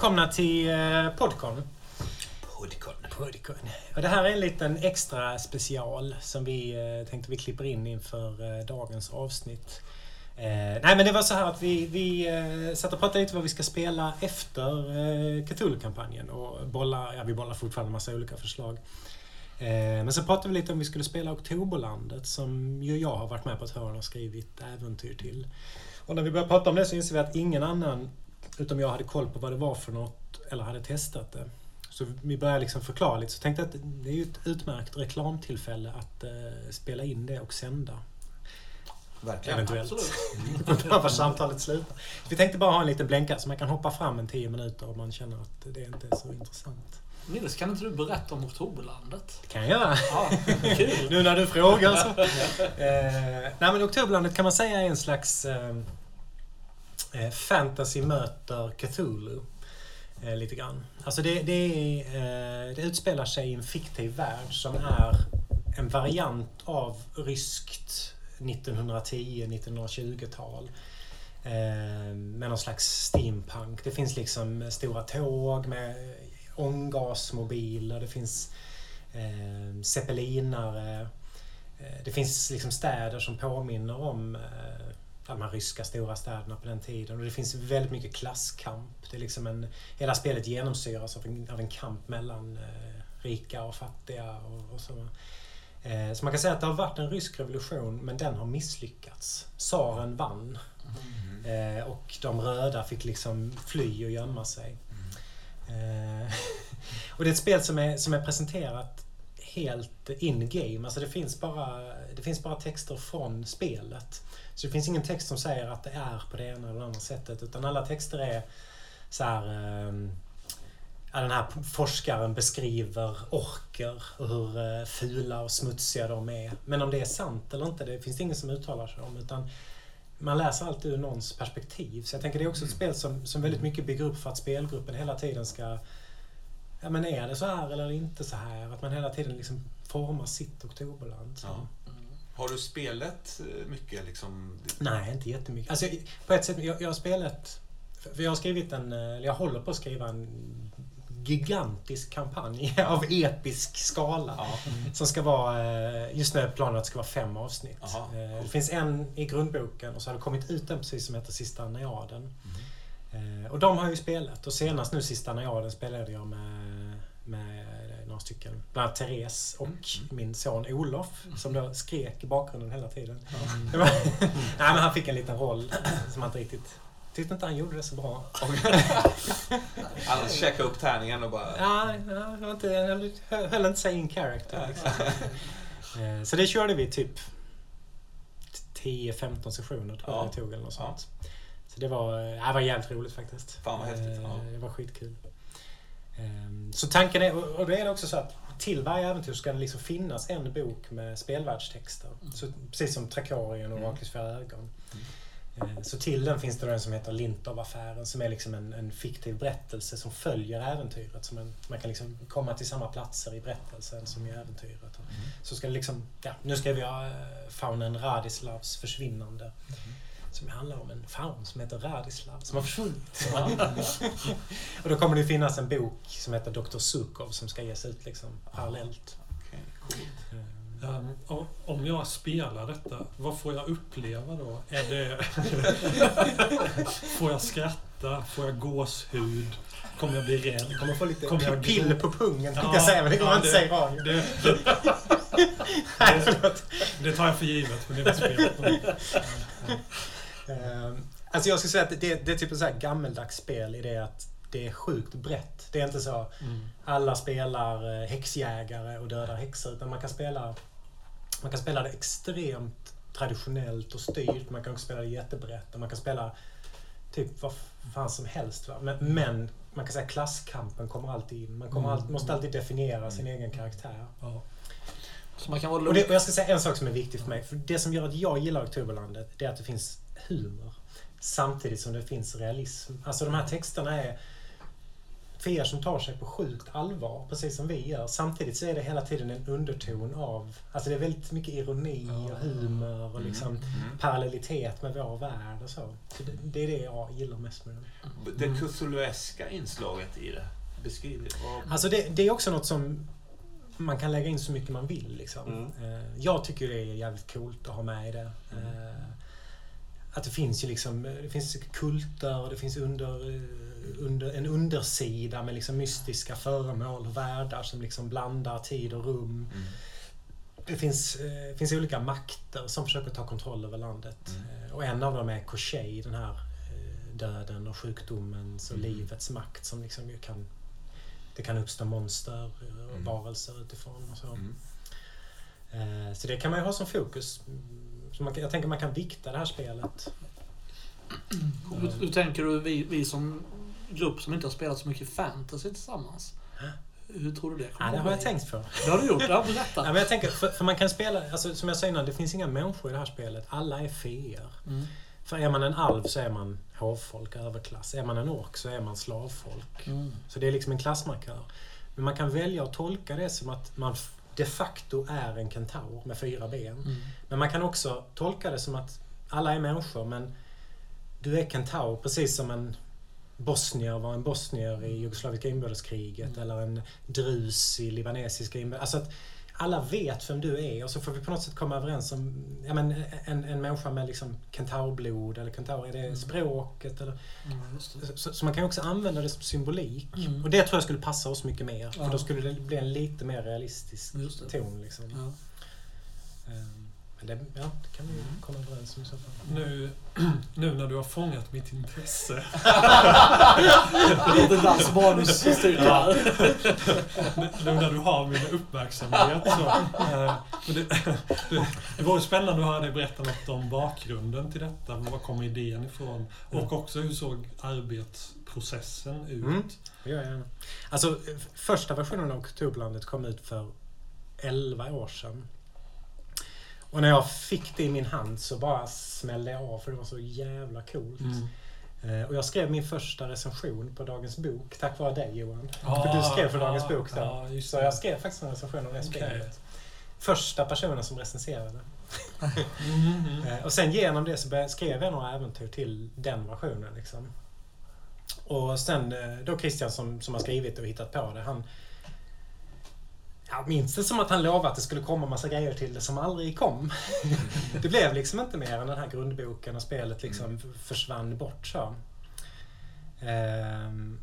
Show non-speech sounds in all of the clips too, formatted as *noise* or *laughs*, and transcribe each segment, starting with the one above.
välkomna till eh, Podcon. Podcon. Podcon. Och det här är en liten extra special som vi eh, tänkte vi klipper in inför eh, dagens avsnitt. Nej men det var så här att vi, vi eh, satt och pratade lite vad vi ska spela efter eh, Cthulhu-kampanjen och bollar, ja vi bollar fortfarande en massa olika förslag. Men så pratade vi lite om vi skulle spela Oktoberlandet som ju jag har varit med på ett hörn och skrivit äventyr till. Och när vi började prata om det så insåg vi att ingen annan utom jag hade koll på vad det var för något eller hade testat det. Så vi började liksom förklara lite. Så tänkte jag att det är ju ett utmärkt reklamtillfälle att eh, spela in det och sända. Verkligen. Eventuellt. Absolut. *laughs* Var samtalet slutar. Vi tänkte bara ha en liten blänkare så man kan hoppa fram en tio minuter om man känner att det inte är så intressant. Nils, kan inte du berätta om Oktoberlandet? Det kan jag göra. Ja, kul. *laughs* Nu när du frågar så. *laughs* eh, nej men Oktoberlandet kan man säga är en slags eh, Eh, fantasy möter Cthulhu. Eh, lite grann. Alltså det, det, är, eh, det utspelar sig i en fiktiv värld som är en variant av ryskt 1910-1920-tal. Eh, med någon slags steampunk. Det finns liksom stora tåg med ånggasmobiler. Det finns eh, zeppelinare. Eh, det finns liksom städer som påminner om eh, de här ryska stora städerna på den tiden. Och det finns väldigt mycket klasskamp. Det är liksom en, hela spelet genomsyras av en, av en kamp mellan eh, rika och fattiga. Och, och så. Eh, så man kan säga att det har varit en rysk revolution, men den har misslyckats. Tsaren vann. Eh, och de röda fick liksom fly och gömma sig. Eh, *laughs* och det är ett spel som är, som är presenterat helt in-game. Alltså det finns, bara, det finns bara texter från spelet. Så det finns ingen text som säger att det är på det ena eller andra sättet. Utan alla texter är så här... Eh, den här forskaren beskriver orker och hur eh, fula och smutsiga de är. Men om det är sant eller inte, det finns det ingen som uttalar sig om. Utan man läser alltid ur någons perspektiv. Så jag tänker det är också ett spel som, som väldigt mycket bygger upp för att spelgruppen hela tiden ska... Ja men är det så här eller inte så här? Att man hela tiden liksom formar sitt oktoberland. Ja. Har du spelat eh, mycket liksom? Nej, inte jättemycket. Alltså, på ett sätt, jag, jag har spelat... För jag har skrivit en... eller Jag håller på att skriva en gigantisk kampanj *laughs* av episk skala. Ja. Som ska vara... eh, Just nu är planen att det ska vara fem avsnitt. Aha. Eh, Det finns en i grundboken och så har det kommit ut en precis som heter Sista Najaden. Eh, Och de har jag ju spelat. Och senast nu Sista Najaden spelade jag med, med några stycken. Bland annat Therese och min son Olof som då skrek i bakgrunden hela tiden. *laughs* Var, nej men han fick en liten roll som han inte riktigt... Tyckte inte han gjorde det så bra. Han käkade upp tärningen och bara... Ja, ja, det var inte, jag höll, inte sig in character. Liksom. Eh, Så det körde vi typ 10-15 sessioner tror jag Ja. det tog eller något Ja. sånt. Så det var, det var jävligt roligt faktiskt. Fan vad häftigt, Eh, ja. Det var skitkul. Ehm, Så tanken är, och då är det också så att till varje äventyr ska det liksom finnas en bok med spelvärldstexter. Så, precis som Trakorien och Mm. Raklys fyra ögon. Eh, Så till den finns det då en som heter Lintov-affären som är liksom en, en fiktiv berättelse som följer äventyret. Så man, man kan liksom komma till samma platser i berättelsen som i äventyret. Och Så ska det liksom, ja, nu skrev jag eh, faunen Radislavs försvinnande. Som handlar om en faun som heter Radislav som har försvunnit. *laughs* och då kommer det finnas en bok som heter Dr. Sukov som ska ges ut liksom parallellt. Okej, coolt. Eh, Um, o- om jag spelar detta, vad får jag uppleva då? Är det... *laughs* får jag skratta? Får jag gåshud? Kommer jag bli rädd? Kommer få lite Kommer jag gro- på pungen Ja, jag säga, men det kommer ja, jag inte det- säga i radio. Det, *laughs* det, förlåt. det tar jag för givet, men det är spelet. Ehm, Alltså jag skulle säga att det, det är typ ett så här gammeldags spel i det att det är sjukt brett. Det är inte så Mm. alla spelar eh, häxjägare och dödar häxor utan man kan spela man kan spela det extremt traditionellt och styrt. Man kan också spela det jättebrett och man kan spela typ vad fan som helst. Va? Men, men man kan säga klasskampen kommer alltid in. Man kommer Mm. alltid, måste alltid definiera sin egen karaktär. Ja. Så man kan vara Och, det, och jag ska säga en sak som är viktig för mig. För det som gör att jag gillar Oktoberlandet, det är att det finns humor. Samtidigt som det finns realism. Alltså de här texterna är... för som tar sig på sjukt allvar, precis som vi gör. Samtidigt så är det hela tiden en underton av... Alltså det är väldigt mycket ironi och humor och liksom Mm. parallellitet med vår värld och så. så det, det är det jag gillar mest med den. Det Cthulhueska inslaget i det. Beskriv det. Vad- Alltså det, det är också något som man kan lägga in så mycket man vill. Liksom. Mm. Eh, Jag tycker det är jävligt coolt att ha med i det. Eh, Att det finns ju liksom, det finns kulter och det finns under, eh, under, en undersida med liksom mystiska föremål och världar som liksom blandar tid och rum. Mm. Det finns, eh, finns olika makter som försöker ta kontroll över landet. Mm. Eh, Och en av dem är Koshei, den här eh, döden och sjukdomens och Mm. livets makt som liksom ju kan... Det kan uppstå monster och Mm. varelser utifrån och så. Mm. Eh, Så det kan man ju ha som fokus. Så man, jag tänker man kan vikta det här spelet. Hur, hur tänker du vi, vi som grupp som inte har spelat så mycket fantasy tillsammans? Hur tror du det kommer Ja, det har jag tänkt för. Det har du gjort? *laughs* Ja, Ja, berätta. men jag tänker, för, för man kan spela, alltså, som jag sa innan, det finns inga människor i det här spelet. Alla är feer. Mm. För är man en alv så är man hovfolk, överklass. Är man en ork så är man slavfolk. Mm. Så det är liksom en klassmarkör. Men man kan välja att tolka det som att man de facto är en kentaur med fyra ben. Mm. Men man kan också tolka det som att alla är människor men du är kentaur precis som en bosnier var en bosnier i jugoslaviska inbördeskriget Mm. eller en drus i libanesiska inbördeskriget. Alltså alla vet vem du är och så får vi på något sätt komma överens om ja, men en, en människa med liksom kentaurblod eller kentaur, är det Mm. språket? Eller, Mm, just det. så, så man kan också använda det som symbolik. Mm. Och det tror jag skulle passa oss mycket mer. För Ja. då skulle det bli en lite mer realistisk ton. Liksom. Ja. Ehm, Men det, ja, det kan vi ju komma överens om i så fall. Nu, *clears throat* nu när du har fångat mitt intresse. *laughs* Det är inte alls manusstyrka. nu när du har min uppmärksamhet så. eh, men det, *laughs* det, det vore spännande att höra dig berätta något om bakgrunden till detta. Var kom idén ifrån? Och också hur såg arbetsprocessen ut? Mm. Jag gärna. Alltså, första versionen av Kulturlandet kom ut för 11 år sedan. Och när jag fick det i min hand så bara smällde jag av för det var så jävla coolt. Mm. Eh, Och jag skrev min första recension på Dagens Bok tack vare dig Johan. Ah, för du skrev för Dagens ah, Bok då. ah, så jag skrev faktiskt en recension om det Okej. spelet. Första personen som recenserade. *laughs* Mm, mm. Eh, Och sen genom det så skrev jag några äventyr till den versionen. Liksom. Och sen eh, då Christian som, som har skrivit och hittat på det, han jag minns det som att han lovade att det skulle komma massa grejer till det som aldrig kom. det blev liksom inte mer än den här grundboken och spelet liksom f- försvann bort så. Ehm,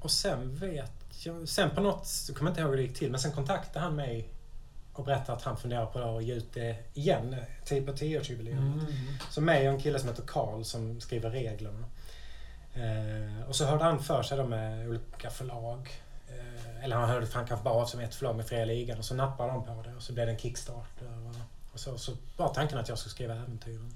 och sen vet jag, sen på något, jag kommer inte ihåg hur det gick till, men sen kontaktade han mig och berättade att han funderar på att ge ut det igen, typ på 10-årsjubileet. Mm. Så mig och en kille som heter Karl som skriver reglerna. Eh, och så hörde han för sig då med olika förlag. Eller han hörde han kanske bara av sig med ett förlag med Fria Ligan och så nappade de på det och så blev det en Kickstarter. Och, och så, så var tanken att jag skulle skriva äventyren.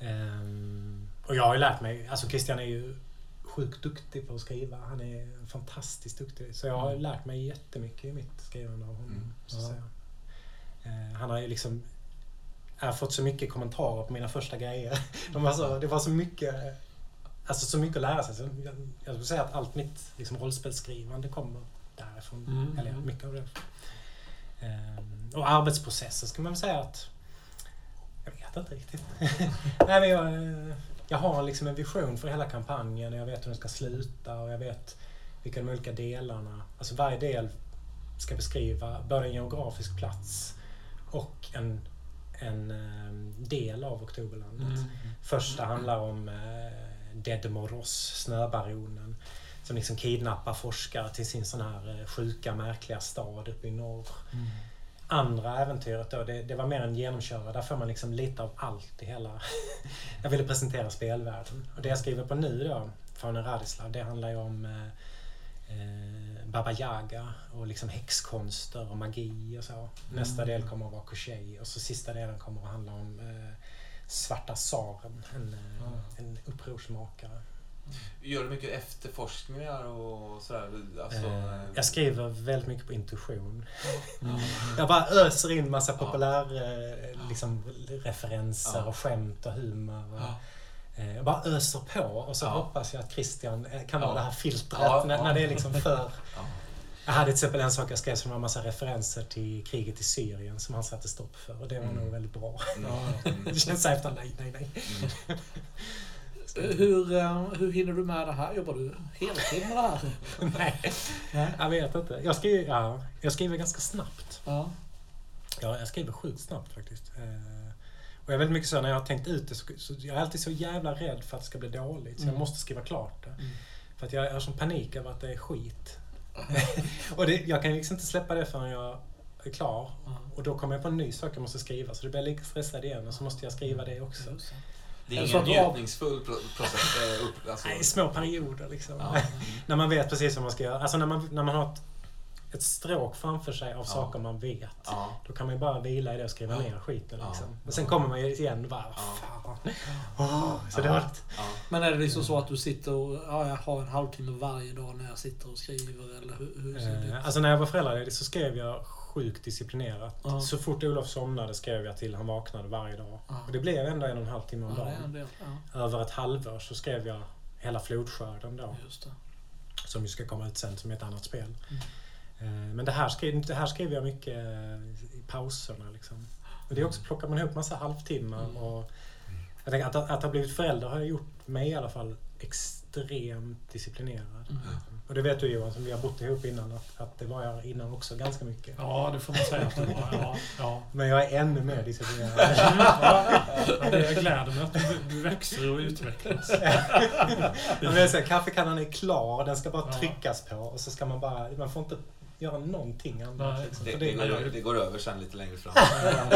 Ehm, och jag har ju lärt mig, alltså Christian är ju sjukt duktig på att skriva. Han är fantastiskt duktig. Så jag har Mm. lärt mig jättemycket i mitt skrivande av honom. Mm. Så Ja. Eh, han har ju liksom jag har fått så mycket kommentarer på mina första grejer. *laughs* De var så, det var så mycket Alltså så mycket att lära sig. Så jag, jag skulle säga att allt mitt liksom, rollspelsskrivande kommer därifrån. Mm. Eller mycket av det. Ehm, och arbetsprocessen ska man väl säga att jag vet inte riktigt. *laughs* Nej, men jag, eh, jag har liksom en vision för hela kampanjen. Jag vet hur den ska sluta och jag vet vilka de olika delarna... Alltså varje del ska beskriva både en geografisk plats och en, en eh, del av Oktoberlandet. Mm. Första handlar om eh, Dedmoros, snöbaronen. Som liksom kidnappar forskare till sin sån här eh, sjuka, märkliga stad uppe i norr. Mm. Andra äventyret då, det, det var mer en genomkörare. Där får man liksom lite av allt i hela... *laughs* jag ville presentera spelvärlden. Och det jag skriver på nu då, Faunen Radislav, det handlar ju om eh, eh, Baba Yaga och liksom häxkonster och magi och så. Nästa del kommer att vara Koshei och så sista delen kommer att handla om eh, Svarta tsaren, en, eh, Ah. en upprorsmakare. Gör du mycket efterforskningar och sådär? Alltså, Eh, jag skriver väldigt mycket på intuition. Mm. *laughs* Jag bara öser in massa populär eh, liksom, referenser och skämt och humor. Och, Ja. Eh, Jag bara öser på och så hoppas jag att Christian eh, kan vara det här filtret när det är liksom för... Ja. Jag hade till exempel en sak jag skrev som var en massa referenser till kriget i Syrien som han satte stopp för och det var Mm. nog väldigt bra. Mm. *laughs* Det känns såhär efter nej, nej, nej. Hur, eh, hur hinner du med det här? Jobbar du heltid med det här? *laughs* nej. Jag vet inte. Jag skriver, ja, jag skriver ganska snabbt. Ja. Ja, jag skriver sjukt snabbt faktiskt. Eh, Och jag är väldigt mycket så när jag har tänkt ut det så, så jag är alltid så jävla rädd för att det ska bli dåligt så jag Mm. måste skriva klart det. Mm. För att jag har sån panik över att det är skit. *laughs* och det, jag kan liksom inte släppa det förrän jag är klar. Ja. Och då kommer jag på en ny sak jag måste skriva så det blir jag lika stressad igen och så måste jag skriva det också. Just det. Är ingen njutningsfull pro- process. eh, upp, alltså, Nej, små perioder liksom. ja. när man vet precis vad man ska göra. Alltså när man, när man har ett, ett stråk framför sig av Ja. saker man vet. Ja. Då kan man ju bara vila i det och skriva Ja. ner skiten Ja. liksom. Men sen kommer man ju igen och bara, Ja. fan. Åh, så Ja. dåligt. Ja. Men är det liksom så att du sitter och ja, jag har en halvtimme varje dag när jag sitter och skriver? Eller hur, hur ser det Eh? Alltså när jag var föräldraledig så skrev jag sjukt disciplinerat. Ja. Så fort Olof somnade skrev jag till han vaknade varje dag. Ja. Och det blev ändå en och en halv timme om dagen. Ja, Över ett halvår så skrev jag hela flodskörden då. just det. Som ju ska komma ut sen som ett annat spel. Mm. Eh, Men det här, skrev, det här skrev jag mycket eh, i pauserna. Liksom. Och det är också, plockar man ihop massa halvtimmar. Mm. Och jag tänker att, att ha blivit förälder har gjort mig i alla fall extremt disciplinerad. Mm. Och det vet du Johan, som vi har bott ihop innan, att, att det var jag innan också ganska mycket. Ja, det får man säga att det var. Ja, ja. Men jag är ännu mer disciplinerad. Ja, det gläder mig att du, du växer och utvecklas. *laughs* Ja, men jag säger, kaffekannan är klar, den ska bara Ja. tryckas på och så ska man bara, man får inte göra någonting annat. Liksom. Det, det, går, det, går över sen lite längre fram. *laughs*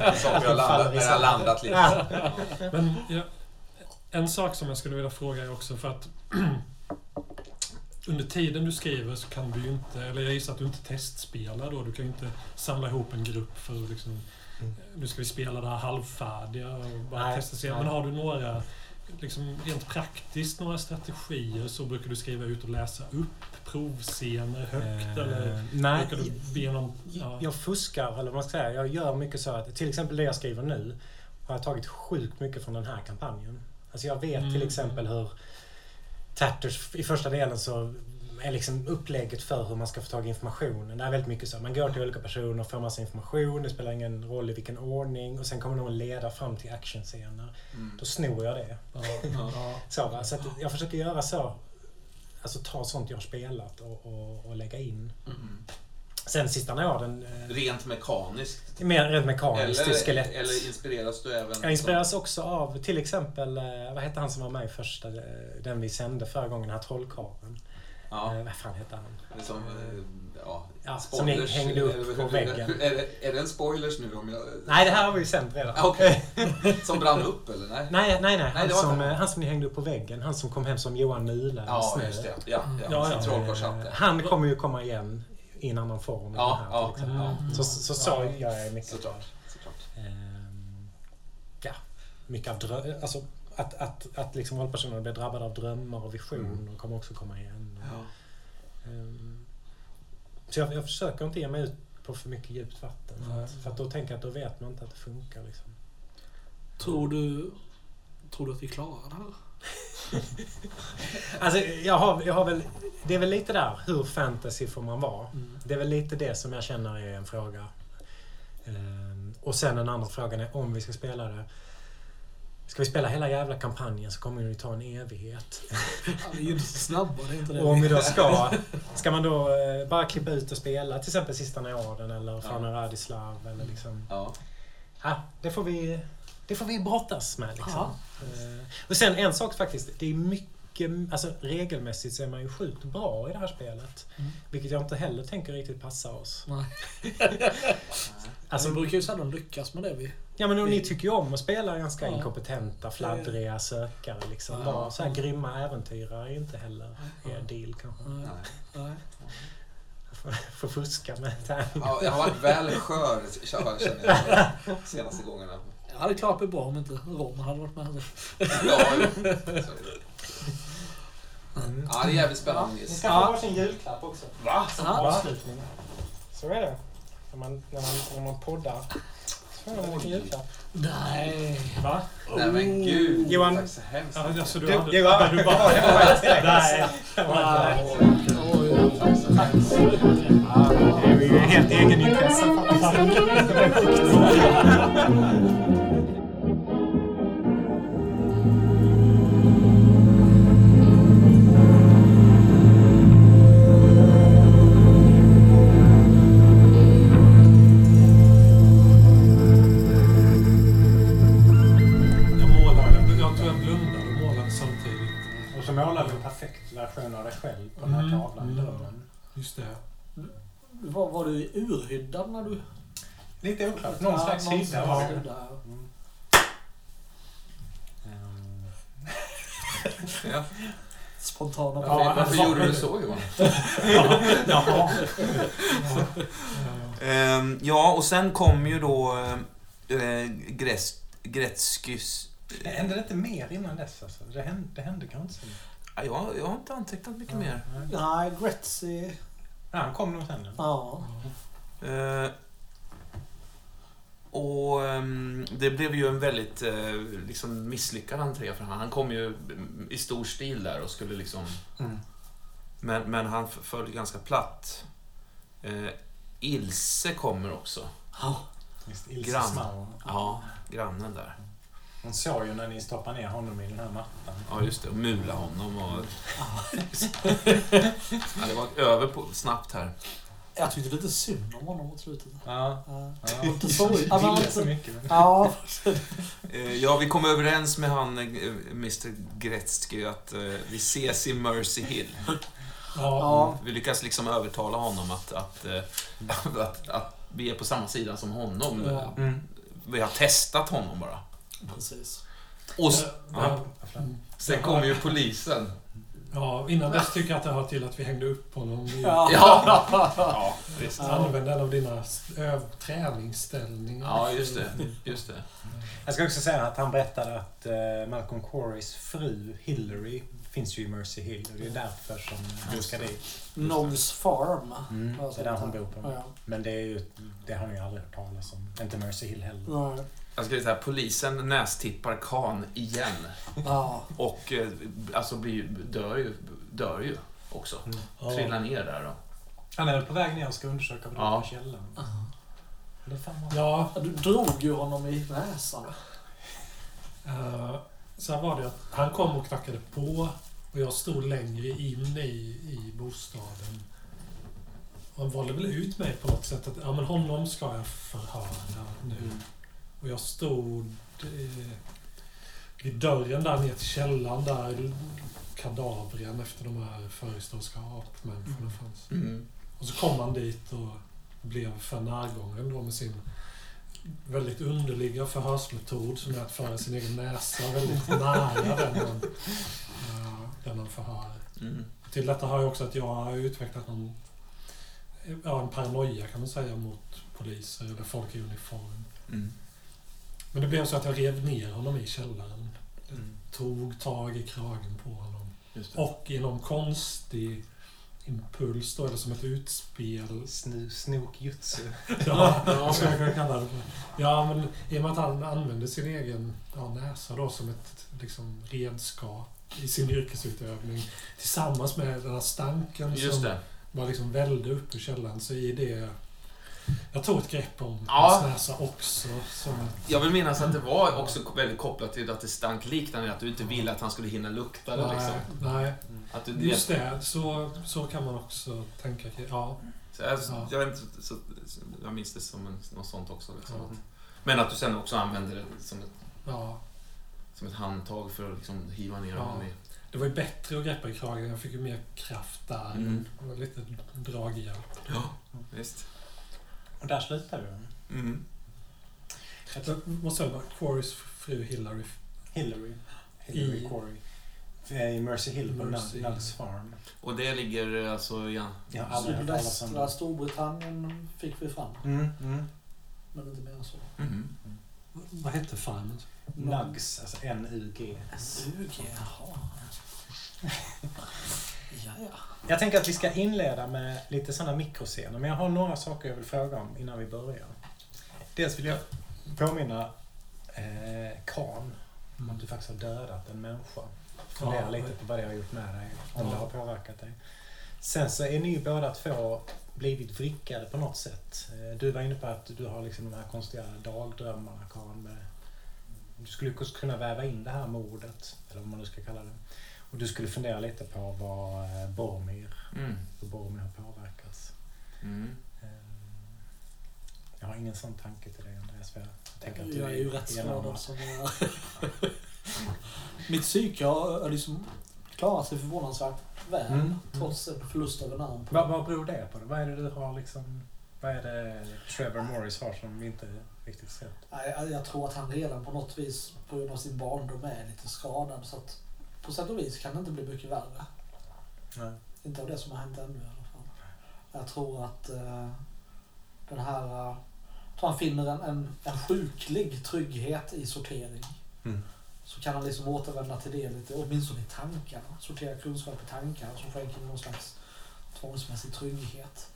Ja. Saker har landat, när har landat lite. Ja. *laughs* Men ja, en sak som jag skulle vilja fråga är också för att *clears throat* under tiden du skriver så kan du ju inte, eller jag gissar att du inte testspelar då. Du kan ju inte samla ihop en grupp för att liksom, Mm. nu ska vi spela det här halvfärdiga och bara Nej, testa se. nej. Men har du några, liksom rent praktiskt, några strategier så brukar du skriva ut och läsa upp provscener högt Eh, eller nej, du be någon... Ja. jag fuskar, eller vad man ska säga. Jag gör mycket så att, till exempel det jag skriver nu, har jag tagit sjukt mycket från den här kampanjen. Alltså jag vet till Mm. exempel hur Tatters, i första delen så är liksom upplägget för hur man ska få tag i informationen. Det är väldigt mycket så. Man går till olika personer, får massa information, det spelar ingen roll i vilken ordning och sen kommer någon leda fram till actionscener. Mm. Då snor jag det. Ja, Ja. Så, va? så att jag försöker göra så. Alltså ta sånt jag har spelat och, och, och lägga in. Mm. Sen sista nåden, eh, Rent mekaniskt. mer rent mekaniskt, Eller, skelett. eller inspireras du även... Jag inspireras också av till exempel, eh, vad hette han som var med i första, eh, den vi sände förra gången, den här trollkarlen. Ja, Eh, vad fan hette han? som... eh, Ja, Ja, som hängde upp på väggen. Är det, är det en spoilers nu om jag... Nej, det här har vi ju sänt redan. Ah, Okej. *laughs* Som brann upp eller? Nej? Nej, nej, nej. Han, var som, han. eh, han som ni hängde upp på väggen. Han som kom hem som Johan Mula Ja, snö. just det. Ja, ja. Ja, ja, ja. Han kommer ju komma igen i en annan form. Ja, här, ja, till exempel. Mm. Så, så, så Ja. gör jag mycket. Såklart. Såklart. Ehm, ja, mycket av drö- alltså att, att, att liksom rollpersonerna blir drabbade av drömmar och visioner Mm. kommer också komma igen. Ja. Ehm, så jag, jag försöker inte ge mig ut på för mycket djupt vatten. För att, för att då tänker jag att då vet man inte att det funkar. Liksom. Tror du, tror du att vi klarar det här? *laughs* Alltså, jag har, jag har väl, det är väl lite där, hur fantasy får man vara? Mm. Det är väl lite det som jag känner är en fråga. Ehm, och sen den andra frågan är om vi ska spela det. Ska vi spela hela jävla kampanjen så kommer det ju ta en evighet. Ja, vi är ju inte så snabba, det är inte det. Och om vi då ska, ska man då eh, bara klippa ut och spela till exempel Sista Norden eller Fana Radislav eller liksom... Ja. Ja, det får vi, det får vi brottas med liksom. Ja. Eh, Och sen en sak faktiskt, det är mycket, alltså regelmässigt så är man ju sjukt bra i det här spelet. Mm. Vilket jag inte heller tänker riktigt passa oss. Nej. *laughs* Alltså, vi brukar ju sällan lyckas med det. Vi. ja men och ni tycker ju om att spela ganska Ja. inkompetenta, fladdriga sökare liksom. Ja. Vara så här grymma äventyrare är inte heller er deal kanske. Nej. Får- fuska med tärningar. Ja, jag har varit väl skör känner jag de senaste gångerna. Jag hade klarat mig bra om inte Roman hade varit med. Ja, Mm. ja det är jävligt spännande Ni ska få Ja. varsin julklapp också. Va? Som Ja. avslutning. Så är det. När man, när man, när man poddar. Nej. Va? Nej men gud. Johan. Tack så hemskt Ja, mycket. alltså, du Du, hade... Du bara... *laughs* Nej. Nej. Tack så mycket. Det är ju helt egenintresse faktiskt. *laughs* tavlan i mm. dörren. Just det. Var, var du urhyddad när du... Lite oklart. Någon slags hydda var det. ja. Ehm, Ja. *laughs* Spontana Ja, Varför, varför gjorde du så Johan? *laughs* Jaha. Ehm, ja, och sen kom ju då äh, Gres, Gretzkys... Hände det inte mer innan dess? Alltså? Det, hände, det hände kanske inte. Ja, jag, jag har inte antecknat mycket mer. Nej. Gretzky... Ja, han kom nog sen. Ja. Eh, och ehm, det blev ju en väldigt eh, liksom misslyckad entré för han. Han kom ju mm, i stor stil där och skulle liksom... Mm. Men, men han f- föll ganska platt. Eh, Ilse kommer också. Ja. Visst, Ilse Grann. Smauer. Ja, grannen där. Hon såg ju när ni stoppade ner honom i den här mattan. Ja, just det. Och mula honom och... ja, det var över på, snabbt här. Jag tyckte lite synd om honom mot slutet. Ja. Ja. ja. Inte så... Ville så alltså- mycket. Ja. Eh, Ja, vi kom överens med han, eh, Mr Gretzky, att eh, vi ses i Mercy Hill. Ja. Vi lyckas liksom övertala honom att, att, eh, *laughs* att, att vi är på samma sida som honom. Ja. Mm. Vi har testat honom bara. Precis. Och s- Ja. sen kommer ju polisen. Ja, innan dess tycker jag att det hör till att vi hängde upp honom i Ja. Ja, ja visst. Använde en av dina öv- träningsställningar. Ja, just det. Just det. Jag ska också säga att han berättade att eh, Malcolm Corys fru Hillary finns ju i Mercy Hill och det är därför som han Just ska det. dit. Noggs Farm. Mm, det är där hon bor på. Ja. Men det är ju, det har ni ju aldrig hört talas om. Inte Mercy Hill heller. Nej. Jag skulle säga polisen nästippar Khan igen. Och eh, alltså blir, dör, ju, dör ju också. Ja. Trillar ner där då. Han är väl på väg ner och ska undersöka vad det är Ja. på fan vad... Ja, Du drog ju honom i näsan. eh, så här var det att han kom och knackade på och jag stod längre in i, i bostaden. Och han valde väl ut mig på något sätt att ja, men honom ska jag förhöra nu. Mm. Och jag stod eh, vid dörren där ner till källaren där kadavren efter de här förhistoriska apmänniskorna fanns. Mm. Och så kom han dit och blev för närgången då med sin väldigt underliga förhörsmetod som är att föra sin egen näsa väldigt nära den han, eh, den han förhör. Mm. Till detta har jag också att jag har utvecklat någon, ja, en paranoia kan man säga mot poliser eller folk i uniform. Mm. Men det blev så att jag rev ner honom i källaren. Mm. Tog tag i kragen på honom. Och i någon konstig impuls då, eller som ett utspel. Snokjutsu. *laughs* Ja, vad ska jag kunna kalla det för? Ja, men i och med att han använde sin egen ja, näsa då som ett liksom, redskap i sin yrkesutövning tillsammans med den här stanken Just som det. bara liksom välde upp ur källaren. Så i det... Jag tog ett grepp om Ja. hans näsa också. Som, Jag vill minnas att det var också väldigt kopplat till att det stank liknande, att du inte ville att han skulle hinna lukta det. nej, Liksom. nej, Att du, just det. Så, så kan man också tänka. Ja, Så jag, Ja. jag, inte, så, jag minns det som en, något sånt också. Liksom. Ja. Men att du sen också använde det som ett, ja. som ett handtag för att liksom hiva ner Ja. honom i... Det var ju bättre att greppa i kragen. Jag fick ju mer kraft där. Mm. Var lite draghjälp. Ja, visst. Och där slutar vi. Mm. Jag måste säga bara, Quarys fru Hillary. Hillary. Hillary I- Corey. Eh, I Mercy Hill på Mercy. Nuggs Farm. Och det ligger alltså... Ja, Jag om Sydvästra. Storbritannien fick vi fram. Mm, mm. Men inte mer än så. mm. Vad hette farmen? Nugs, alltså N-U-G. Suge, jaha. *laughs* Ja, ja. Jag tänker att vi ska inleda med lite sådana mikroscener, men jag har några saker jag vill fråga om innan vi börjar. Dels vill jag påminna eh, Kan. Om att du faktiskt har dödat en människa. Fundera Ja, lite på vad det har gjort med dig. Om Ja. det har påverkat dig. Sen så är ni ju båda två blivit vrickade på något sätt. Eh, Du var inne på att du har liksom de här konstiga dagdrömmarna, Karin. Med, du skulle kunna väva in det här mordet, eller vad man nu ska kalla det. Och du skulle fundera lite på vad eh, Boromir, Mm. hur Boromir har påverkats. Mm. Eh, Jag har ingen sån tanke till dig Andreas. För jag tänker att du Jag är ju rätt skadad som jag *laughs* Mitt psyke har liksom klarat sig förvånansvärt väl. Mm. Trots en förlust av en arm. Vad, vad beror det på? Vad är det du har liksom... Vad är det Trevor Morris har som vi inte riktigt sett? Nej, Jag, jag tror att han redan på något vis på grund av sin barndom är lite skadad. Så att på sätt och vis kan det inte bli mycket värre. Nej. Inte av det som har hänt ännu i alla fall. Jag tror att eh, den här... eh, jag tror han finner en, en, en sjuklig trygghet i sortering. Mm. Så kan han liksom återvända till det lite, åtminstone i tankarna. Sortera kunskap i tankar som skänker någon slags tvångsmässig trygghet.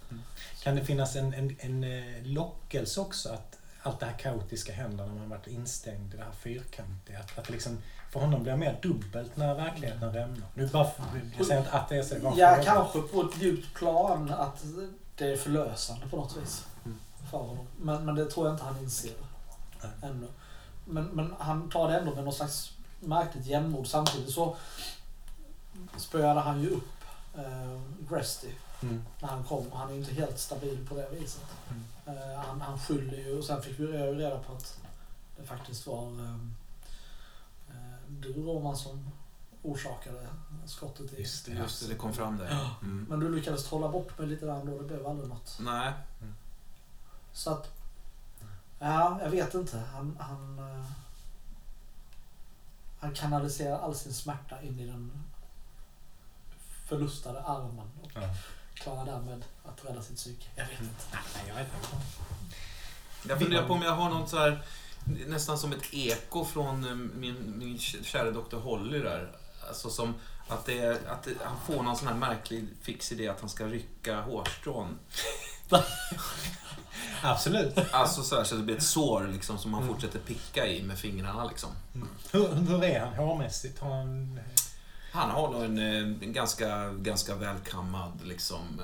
Kan det finnas en, en, en eh, lockelse också att allt det här kaotiska händer när man varit instängd i det här fyrkantiga? Att, att liksom, för honom blir det mer dubbelt när verkligheten rämnar. Nu bara, jag säger inte att det är så. Ja, kanske på ett djupt plan att det är förlösande på något vis. Mm. För honom. Men, men det tror jag inte han inser Nej. ännu. Men, men han tar det ändå med något slags märkligt jämnmod. Samtidigt så spöade han ju upp eh, Gresty Mm. när han kom. Han är ju inte helt stabil på det viset. Mm. Eh, han, han skyller ju, och sen fick vi reda på att det faktiskt var eh, du Roman som orsakade skottet i Just det. Just det, det kom fram där. Mm. men du lyckades trolla bort mig lite grann då, det blev aldrig något. Nej. Så att, ja, jag vet inte. Han, han, eh, han kanaliserar all sin smärta in i den förlustade armen och Ja. klarar därmed att rädda sitt psyke. Jag vet inte. Nej, jag vet inte. Jag funderar på om jag har något så här, nästan som ett eko från eh, min, min kära doktor Holly där. Alltså som att, det att det, han får någon sån här märklig fix idé att han ska rycka hårstrån. *laughs* Absolut. Alltså så, här, så det blir ett sår liksom som Mm. fortsätter picka i med fingrarna liksom. Hur, hur är han hårmässigt? Har han... Han har nog en, eh, en ganska, ganska välkammad liksom,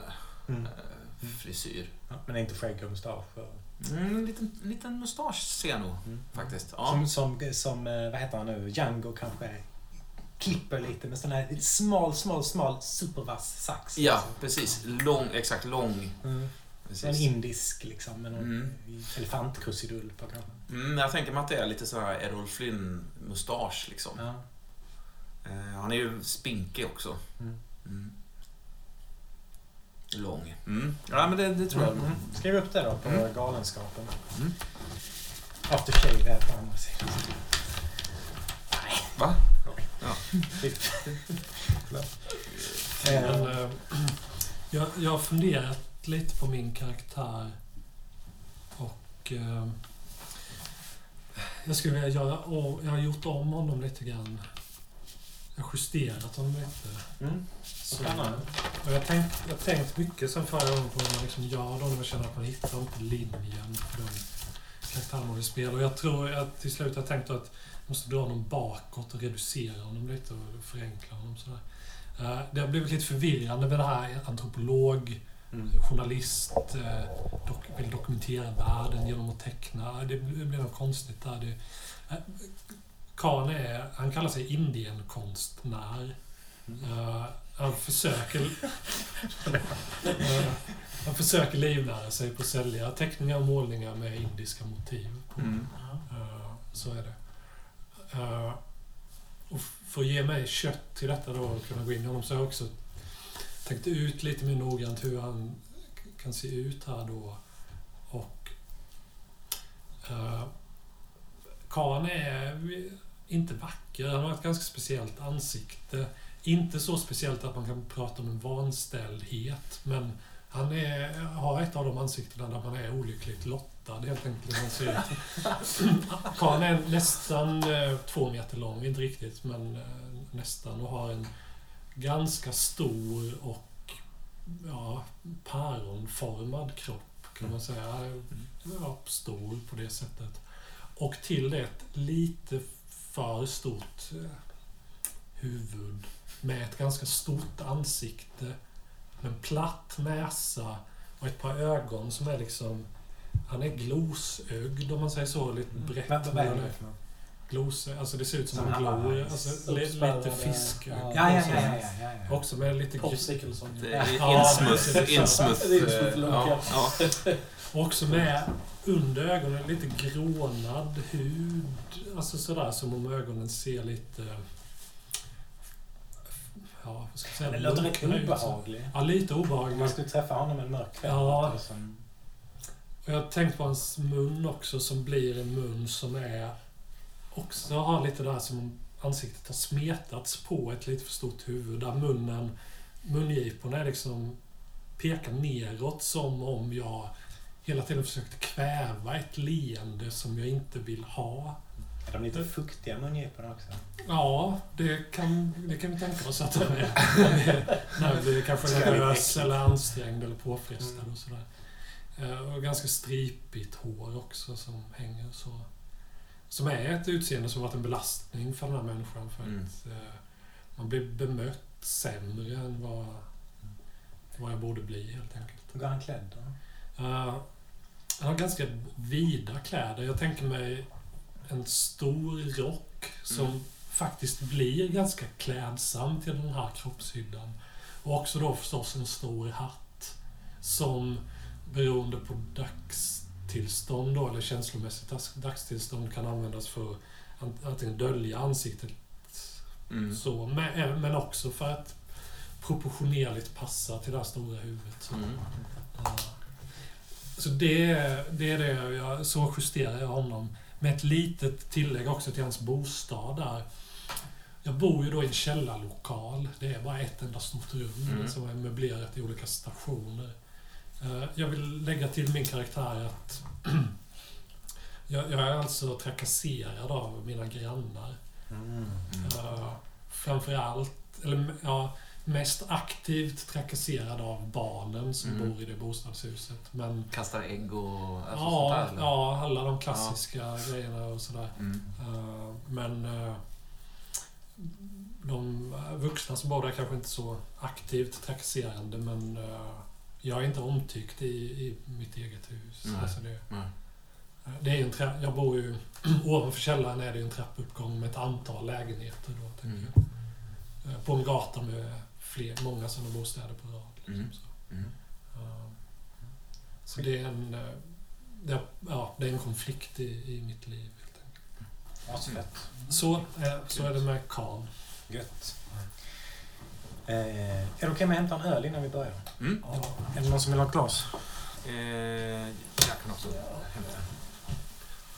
Mm. eh, frisyr. Ja, men inte skägg och mustasch? och- Mm, en liten, liten mustasch ser jag nog Mm. faktiskt. Ja. Som, som, som, eh, vad heter han nu, Django kanske klipper lite med sån här smal, smal, smal supervass sax. ja, precis. Lång, exakt lång. Mm. En indisk liksom, med någon Mm. elefantkrusidull på kanske. Mm, jag tänker mig att det är lite så här Errol Flynn-mustasch liksom. Ja. Eh, han är ju spinkig också. Mm. Mm. Lång. Mm. Ja, men det, det tror jag. Mm. Skriv upp det då på Mm. Galenskapen. Mm. After Shave är på andra sidan. Va? Eh, Men, eh, jag, jag har funderat lite på min karaktär och eh, jag skulle vilja göra om, jag har gjort om honom lite grann. Justerat honom lite. Mm. Så, och jag har tänkt, jag tänkt mycket sen förra gången på hur man liksom gör dem. Jag känner att man hittar inte linjen för den karaktären man vill spela. Och jag tror att till slut har jag tänkt att jag måste dra honom bakåt och reducera honom lite och förenkla honom sådär. Eh, Det har blivit lite förvirrande med det här antropolog, Mm. journalist, eh, dok vill dokumentera världen genom att teckna. Det blir något konstigt där. Det, Khan är, han kallar sig Indienkonstnär. Uh, han försöker... Eh, han försöker livnära sig på att sälja teckningar och målningar med indiska motiv. På. Mm. Eh, så är det. Eh, och för att ge mig kött till detta då och kunna gå in i honom så har jag också tänkt ut lite mer noggrant hur han kan se ut här då. Och uh, Khan är inte vacker. Han har ett ganska speciellt ansikte. Inte så speciellt att man kan prata om en vanställdhet, men han är, har ett av de ansiktena där man är olyckligt lottad helt enkelt. Han ser *clears throat* ut. Karln är nästan eh, två meter lång, inte riktigt, men eh, nästan. Och har en ganska stor och ja, päronformad kropp, kan man säga. Ja, stor på det sättet. Och till det lite för stort eh, huvud med ett ganska stort ansikte. Med en platt näsa och ett par ögon som är liksom... Han är glosögd om man säger så. Lite brett. Vad, vad är det för något? Glos, alltså det ser ut som Som en han har- glor. Alltså, lite fiskögon. ja. Ja, ja, ja, ja, ja, ja. Också med lite är Ja, insmuth. *laughs* insmuth. Ja. Också med under ögonen lite grånad hud. Alltså sådär som om ögonen ser lite... Ja, vad ska jag säga? Det låter rätt obehagligt. Ja, lite Om obehagligt. man skulle träffa honom en mörk kväll. Ja. som- Och jag har tänkt på hans mun också som blir en mun som är... Också har lite där som om ansiktet har smetats på ett lite för stort huvud. Där munnen, mungiporna är liksom pekar neråt som om jag hela tiden försökte kväva ett leende som jag inte vill ha. Är de lite fuktiga mungiporna också? Ja, det kan, det kan vi tänka oss att de är. När vi blir kanske nervös eller ansträngd eller påfrestad Mm. och sådär. Eh, Och ganska stripigt hår också som hänger så. Som är ett utseende som varit en belastning för den här människan för Mm. att eh, man blir bemött sämre än vad, vad jag borde bli helt enkelt. Hur går han klädd då? Uh, han har ganska vida kläder. Jag tänker mig en stor rock som Mm. faktiskt blir ganska klädsam till den här kroppshyddan. Och också då förstås en stor hatt som beroende på dagstillstånd då, eller känslomässigt dags- dagstillstånd kan användas för att dölja ansiktet Mm. så, men, men också för att proportionerligt passa till det här stora huvudet. Så. Mm. Så det, det är det jag, så justerar jag honom. Med ett litet tillägg också till hans bostad där. Jag bor ju då i en källarlokal. Det är bara ett enda stort rum Mm. som är möblerat i olika stationer. Eh, Jag vill lägga till min karaktär att *clears throat* jag, jag är alltså trakasserad av mina grannar. Mm. Uh, framförallt, eller ja, mest aktivt trakasserad av barnen som Mm. bor i det bostadshuset. Men Kastar ägg och alltså sånt ja, där, eller? ja, alla de klassiska grejerna och sådär. Mm. Uh, men uh, de vuxna som bor där kanske inte så aktivt trakasserande men uh, jag är inte omtyckt i, i mitt eget hus. Nej. Alltså det, Nej. det är en trä- jag bor ju *clears throat* ovanför källaren är det en trappuppgång med ett antal lägenheter. Då, tänker Mm. jag. På en gata med fler, många sådana bostäder på rad. Liksom, Mm. så. Mm. Ja. så det är en, eh, det är, ja, det är en konflikt i, i mitt liv. Helt enkelt. Asfett. Så, eh, så är det med Khan. Gött. Eh, är det okej om jag hämtar en öl innan vi börjar? Mm. Ja. Är det någon som vill ha ett glas? Eh, jag kan också hämta.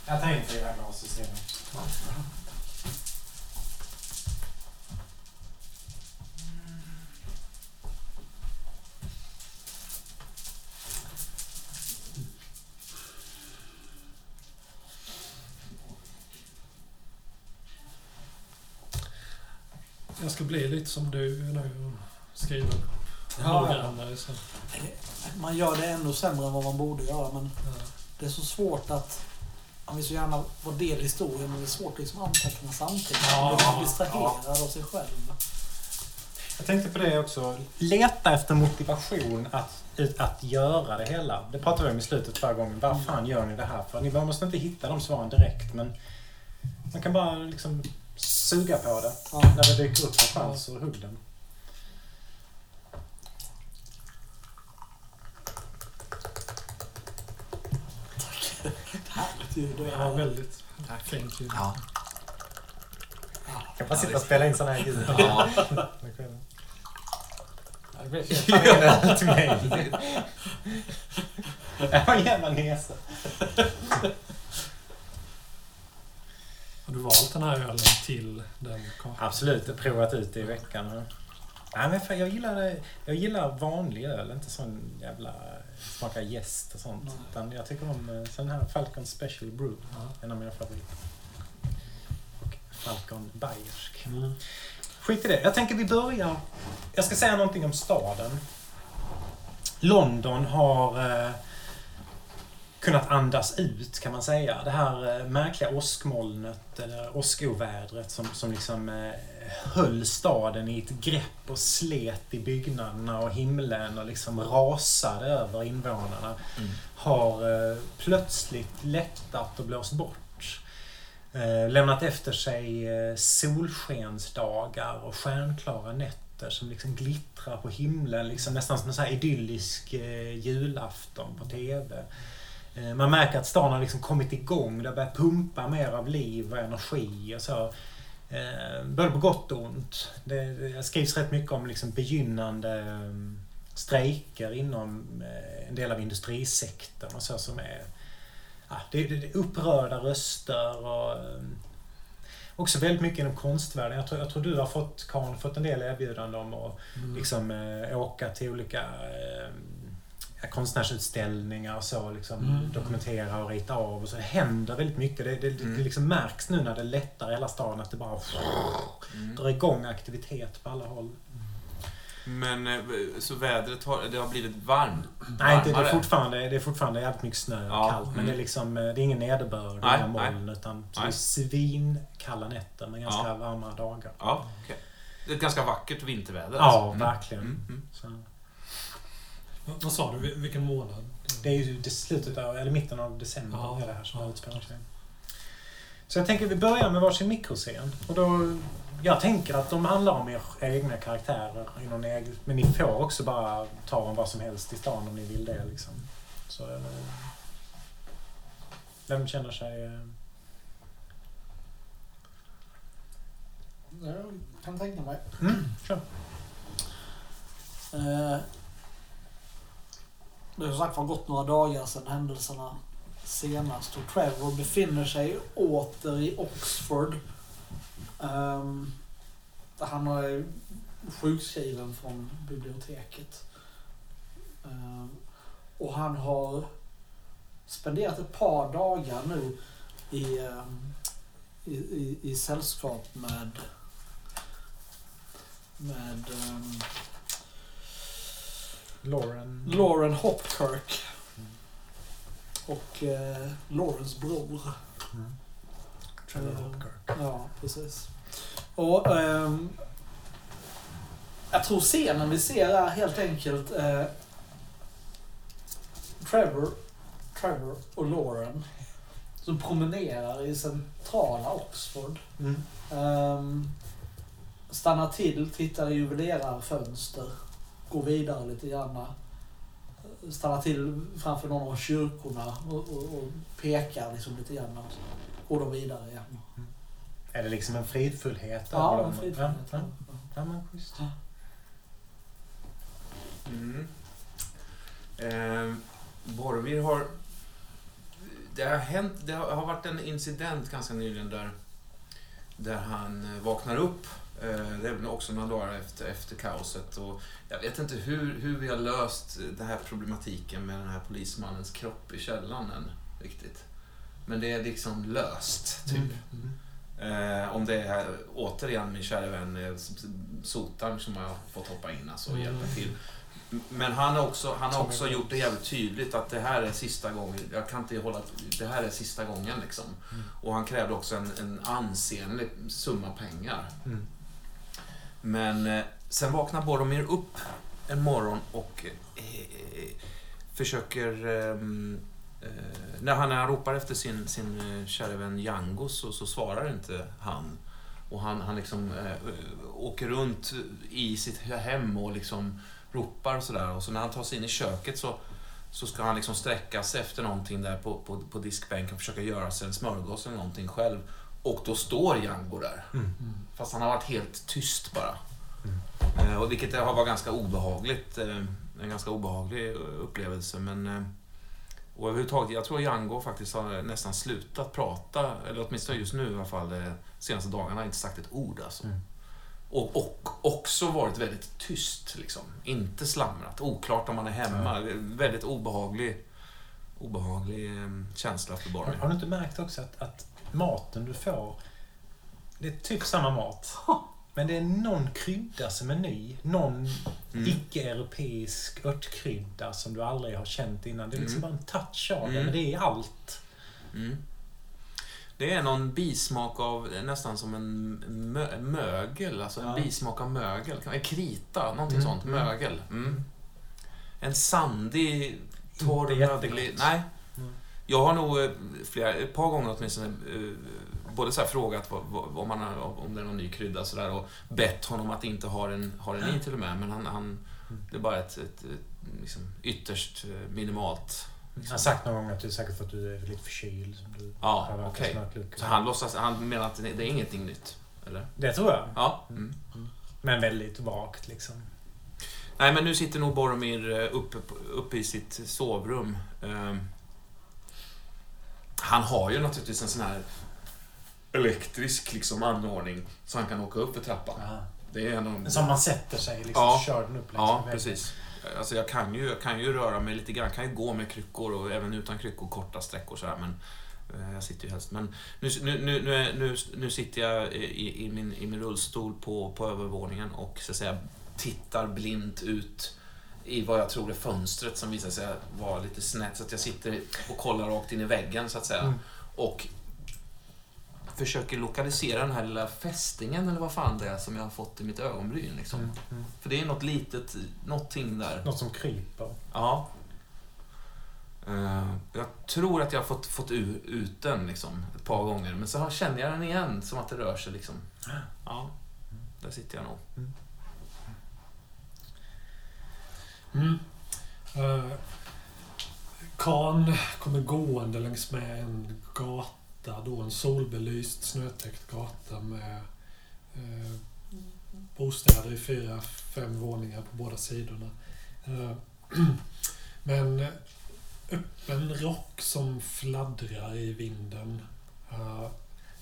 Jag tar in fyra glas och ser. Jag ska bli lite som du nu och skriva Ja, noggrannare. Så. Man gör det ännu sämre än vad man borde göra men Ja. det är så svårt att man vill så gärna vara del i historien men det är svårt att liksom anteckna samtidigt. Ja, man blir ja. distraherad av sig själv. Jag tänkte på det också. Leta efter motivation att, att göra det hela. Det pratade vi om i slutet förra gången. Vad fan gör ni det här för? Ni måste inte hitta de svaren direkt men man kan bara liksom suga på det. Ja. När det dyker upp en chans och hugg den. Härligt ljud. det är. Ja, väldigt Tack. fint ljud. Ja. kan bara sitta och spela in sådana här ljud. Ja. Det blir. *laughs* *laughs* Jag har en jävla näsa. Har du valt den här ölen till den kakan? Absolut, provat ut det i veckan. Nej, men fan, jag, gillar, jag gillar vanlig öl, inte sån jävla smaka jäst och sånt. Utan jag tycker om eh, sån här Falcon Special Brew. En av mina favoriter. Och Falcon Bayersk. Mm. Skit i det. Jag tänker vi börjar... Jag ska säga någonting om staden. London har... Kunnat andas ut kan man säga. Det här eh, märkliga åskmolnet, eller åskovädret som, som liksom eh, höll staden i ett grepp och slet i byggnaderna och himlen och liksom rasade över invånarna. Mm. Har eh, plötsligt lättat och blåst bort. Lämnat efter sig solskensdagar och stjärnklara nätter som liksom glittrar på himlen. Liksom nästan som en här idyllisk julafton på TV. Eh, Man märker att stan har liksom kommit igång. Det börjar pumpa mer av liv och energi och så. Eh, Både på gott och ont. Det, skrivs rätt mycket om liksom begynnande eh, strejker inom en del av industrisektorn och så som är... Ja, det, är upprörda röster och också väldigt mycket inom konstvärlden. Jag tror, jag tror du har fått, Karin, fått en del erbjudanden om att Mm. liksom, åka till olika konstnärsutställningar och så. Liksom, Mm. Dokumentera och rita av. Och så. Det händer väldigt mycket. Det, det, Mm. det liksom märks nu när det lättar i hela staden att det bara Mm. drar igång aktivitet på alla håll. Men eh, så vädret har, det har blivit varmt? Nej, inte, det, är fortfarande, det är fortfarande jävligt mycket snö och Ja, kallt. Men mm. det är, liksom, eh, det är ingen nederbörd, inga moln. Utan så det är svinkalla nätter med ganska Ja. varma dagar. Ja, okej. Det är ett ganska vackert vinterväder. Ja, alltså. Mm. verkligen. Mm, mm. Vad sa du? Vil- Vilken månad? Det är ju slutet av, eller mitten av december Ja, är det här som ja. utspelar sig. Så jag tänker att vi börjar med varsin mikroscen. Och då, jag tänker att de handlar om er egna karaktärer. i någon egen- Men ni får också bara ta om vad som helst i stan om ni vill det. Liksom. Så, eh, vem känner sig... eh, Jag kan tänka mig. Mm, kör. Eh, det har som sagt var gått några dagar sedan händelserna senast och Trevor befinner sig åter i Oxford. Um, han är sjukskriven från biblioteket. Um, och han har spenderat ett par dagar nu i, um, i, i, i sällskap med med um, Lauren. Lauren Hopkirk. Och eh, Laurens bror. Mm. Trevor Hopkirk. Ja, precis. Och ehm, jag tror scenen vi ser är helt enkelt eh, Trevor, Trevor och Lauren som promenerar i centrala Oxford. Mm. Um, stannar till, tittar i juvelerarfönster, går vidare lite grann. Stannar till framför någon av kyrkorna och, och, och pekar liksom lite grann. Och så går de vidare igen. Är det liksom en fridfullhet? Ja, över en fridfullhet. Ja, ja. ja men schysst. Mm. Eh, Boromir har... Det har hänt, det har har varit en incident ganska nyligen där, där han eh, vaknar upp. Eh, det är väl också några dagar efter, efter kaoset. Och jag vet inte hur, hur vi har löst den här problematiken med den här polismannens kropp i källaren än, riktigt. Men det är liksom löst, typ. Mm. Eh, om det är återigen min kära vän eh, Sotarn som har fått hoppa in alltså, och Mm. hjälpa till. M- Men han har också, han har också gjort det jävligt tydligt att det här är sista gången, jag kan inte hålla, det här är sista gången liksom. Mm. Och han krävde också en, en ansenlig summa pengar. Mm. Men eh, sen vaknar Boromir upp en morgon och eh, försöker... ehm, eh, när, han, när han ropar efter sin, sin eh, kära vän Django så, så svarar inte han. Och han, han liksom eh, åker runt i sitt hem och liksom ropar och sådär. Och så när han tar sig in i köket så, så ska han liksom sträcka sig efter någonting där på, på, på diskbänken och försöka göra sig en smörgås eller någonting själv. Och då står Django där. Mm. Fast han har varit helt tyst bara. Mm. Eh, och vilket har varit ganska obehagligt. Eh, en ganska obehaglig eh, upplevelse. Men, eh, och överhuvudtaget, jag tror Django faktiskt har nästan slutat prata. Eller åtminstone just nu i alla fall. De senaste dagarna har inte sagt ett ord alltså. Mm. Och, och också varit väldigt tyst liksom. Inte slamrat. Oklart om man är hemma. Väldigt obehaglig, obehaglig eh, känsla för Har, Boromir. har du inte märkt också att, att maten du får, det är typ samma mat. Men det är någon krydda som är ny. Någon Mm. icke-europeisk örtkrydda som du aldrig har känt innan. Det är liksom Mm. bara en touch av det, Mm. men det är allt. Mm. Det är någon bismak av nästan som en mö mögel, alltså en Ja. bismak av mögel. Krita, någonting Mm, sånt. mm. Mögel. En sandig, torr, möglig... Nej. Jag har nog eh, flera, ett par gånger åtminstone eh, både så här frågat vad, vad, om, man om det är någon ny krydda så där, och bett honom att inte ha den, ha den i till och med. Men han, han, Mm. det är bara ett, ett, ett liksom, ytterst eh, minimalt. Jag har sagt någon gång att är säkert för att du är lite förkyld. som Du Ja, okej. smörklucka. Så han, låtsas, han menar att det är ingenting nytt? Eller? Det tror jag. Ja. Mm. Men väldigt vagt liksom. Nej, men nu sitter nog Boromir eh, uppe, uppe i sitt sovrum. Ehm, Han har ju naturligtvis en sån här elektrisk liksom, anordning så han kan åka upp för trappan. Det är en av de... Som man sätter sig liksom. Ja. Kör den upp längs Ja, väggen. precis. Alltså jag kan, ju, jag kan ju röra mig lite grann. Jag kan ju gå med kryckor och även utan kryckor korta sträckor sådär. Men eh, jag sitter ju helst. Men nu, nu, nu, nu, nu sitter jag i, i, min, i min rullstol på, på övervåningen och så att säga tittar blint ut i vad jag tror är fönstret som visar sig vara lite snett. Så att jag sitter och kollar rakt in i väggen så att säga. Mm. Och försöker lokalisera den här lilla fästingen eller vad fan det är som jag har fått i mitt ögonbryn. Liksom. Mm, mm. För det är något litet, någonting där. Något som kryper. Ja. Eh, jag tror att jag har fått, fått u- ut den liksom, ett par gånger. Men så känner jag den igen, som att det rör sig. Liksom. Ja, där sitter jag nog. Mm. Uh, Khan kommer gående längs med en gata, då en solbelyst snötäckt gata med eh, bostäder i fyra, fem våningar på båda sidorna. Eh, *clears throat* men öppen rock som fladdrar i vinden. Eh,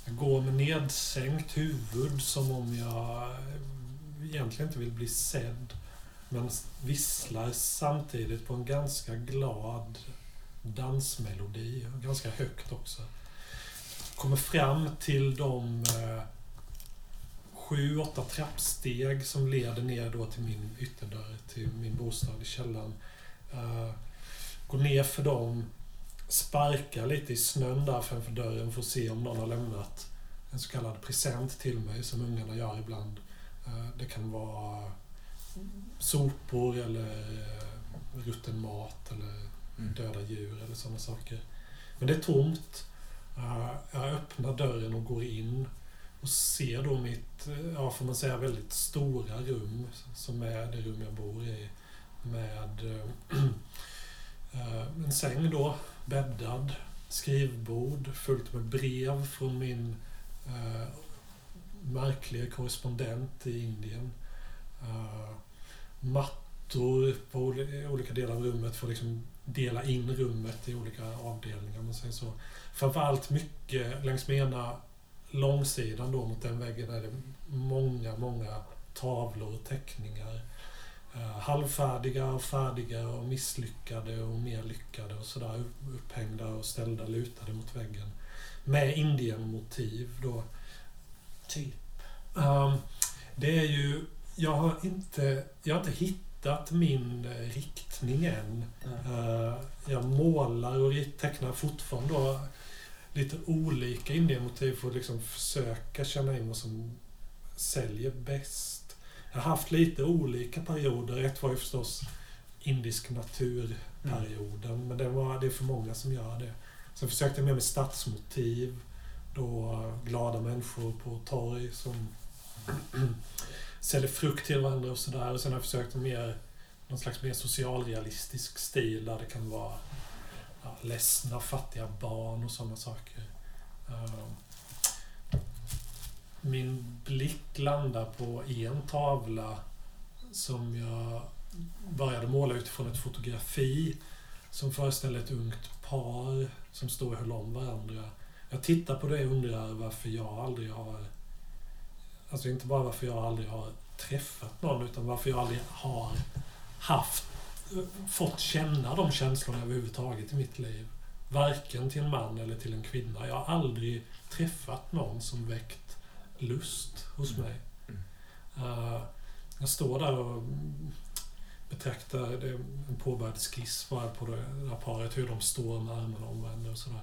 jag går med nedsänkt huvud som om jag eh, egentligen inte vill bli sedd. Men visslar samtidigt på en ganska glad dansmelodi. Ganska högt också. Kommer fram till de eh, sju, åtta trappsteg som leder ner då till min ytterdörr, till min bostad i källaren. Eh, går ner för dem, sparkar lite i snön där framför dörren för att se om någon har lämnat en så kallad present till mig, som ungarna gör ibland. Eh, det kan vara sopor eller eh, rutten mat eller Mm. döda djur eller sådana saker. Men det är tomt. Eh, jag öppnar dörren och går in och ser då mitt, eh, ja får man säga, väldigt stora rum som är det rum jag bor i. Med eh, *clears throat* en säng då, bäddad, skrivbord fullt med brev från min eh, märkliga korrespondent i Indien. Eh, mattor på olika delar av rummet för att liksom dela in rummet i olika avdelningar. Man säger så. Framförallt mycket längs med ena långsidan då mot den väggen är det många, många tavlor och teckningar. Eh, halvfärdiga och färdiga och misslyckade och mer lyckade och sådär upphängda och ställda lutade mot väggen. Med indienmotiv då. Typ. Ehm, det är ju... Jag har inte, jag har inte hittat min eh, riktning än. Eh, jag målar och tecknar fortfarande lite olika Indienmotiv för att liksom försöka känna in vad som säljer bäst. Jag har haft lite olika perioder. Ett var ju förstås indisk naturperioden, men det, var, det är för många som gör det. Sen försökte jag med med stadsmotiv. Då glada människor på torg som säljer frukt till varandra och sådär. Och sen har jag försökt med mer, någon slags mer socialrealistisk stil där det kan vara ja, ledsna, fattiga barn och sådana saker. Ehm, min blick landar på en tavla som jag började måla utifrån ett fotografi som föreställer ett ungt par som står och håller om varandra. Jag tittar på det och undrar varför jag aldrig har... Alltså inte bara varför jag aldrig har träffat någon utan varför jag aldrig har haft fått känna de känslorna överhuvudtaget i mitt liv. Varken till en man eller till en kvinna. Jag har aldrig träffat någon som väckt lust hos Mm. mig. Mm. Eh, jag står där och betraktar en påbörjad skiss bara på det där paret, hur de står med armarna omvända och sådär.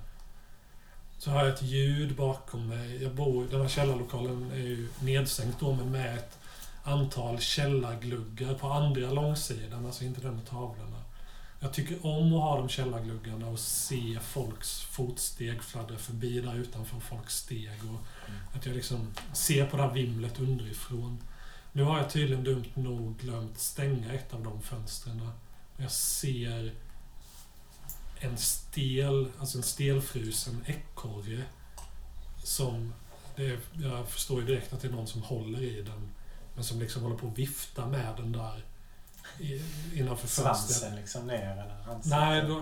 Så har jag ett ljud bakom mig. Jag bor, den här källarlokalen är ju nedstängt då, men med ett antal källargluggar på andra långsidan, alltså inte den med tavlorna. Jag tycker om att ha de källargluggarna och se folks fotsteg fladdra förbi där utanför folks steg. Och Att jag liksom ser på det här vimlet underifrån. Nu har jag tydligen dumt nog glömt stänga ett av de fönstren. Jag ser en stel, alltså en stelfrusen ekorre som, det är, jag förstår ju direkt att det är någon som håller i den, men som liksom håller på att vifta med den där i, innanför fönstret. Svansen liksom ner eller ansiktet? Nej, då,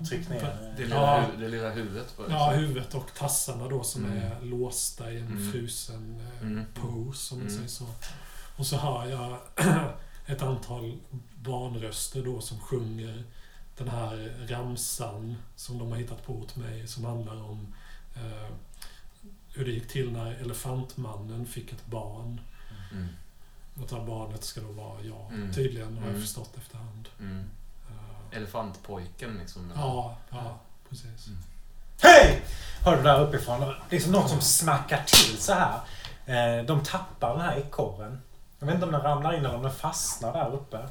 Och tryck ner. Det lilla, Ja. hu- det lilla huvudet bara. ja, huvudet och tassarna då som Mm. är låsta i en Mm. frusen eh, Mm. pose, om man Mm. säger så. Och så hör jag *clears throat* ett antal barnröster då som sjunger den här ramsan som de har hittat på åt mig som handlar om eh, hur det gick till när elefantmannen fick ett barn. Mm. Och det här barnet ska då vara jag, Mm. tydligen, har jag Mm. förstått efterhand. Mm. Eh, Elefantpojken liksom. ja, ja, precis. Mm. Hej! Hör du där uppifrån? Liksom något som smackar till så här. Eh, De tappar den här ekorren. Jag vet inte om den ramlar in eller om den fastnar där uppe.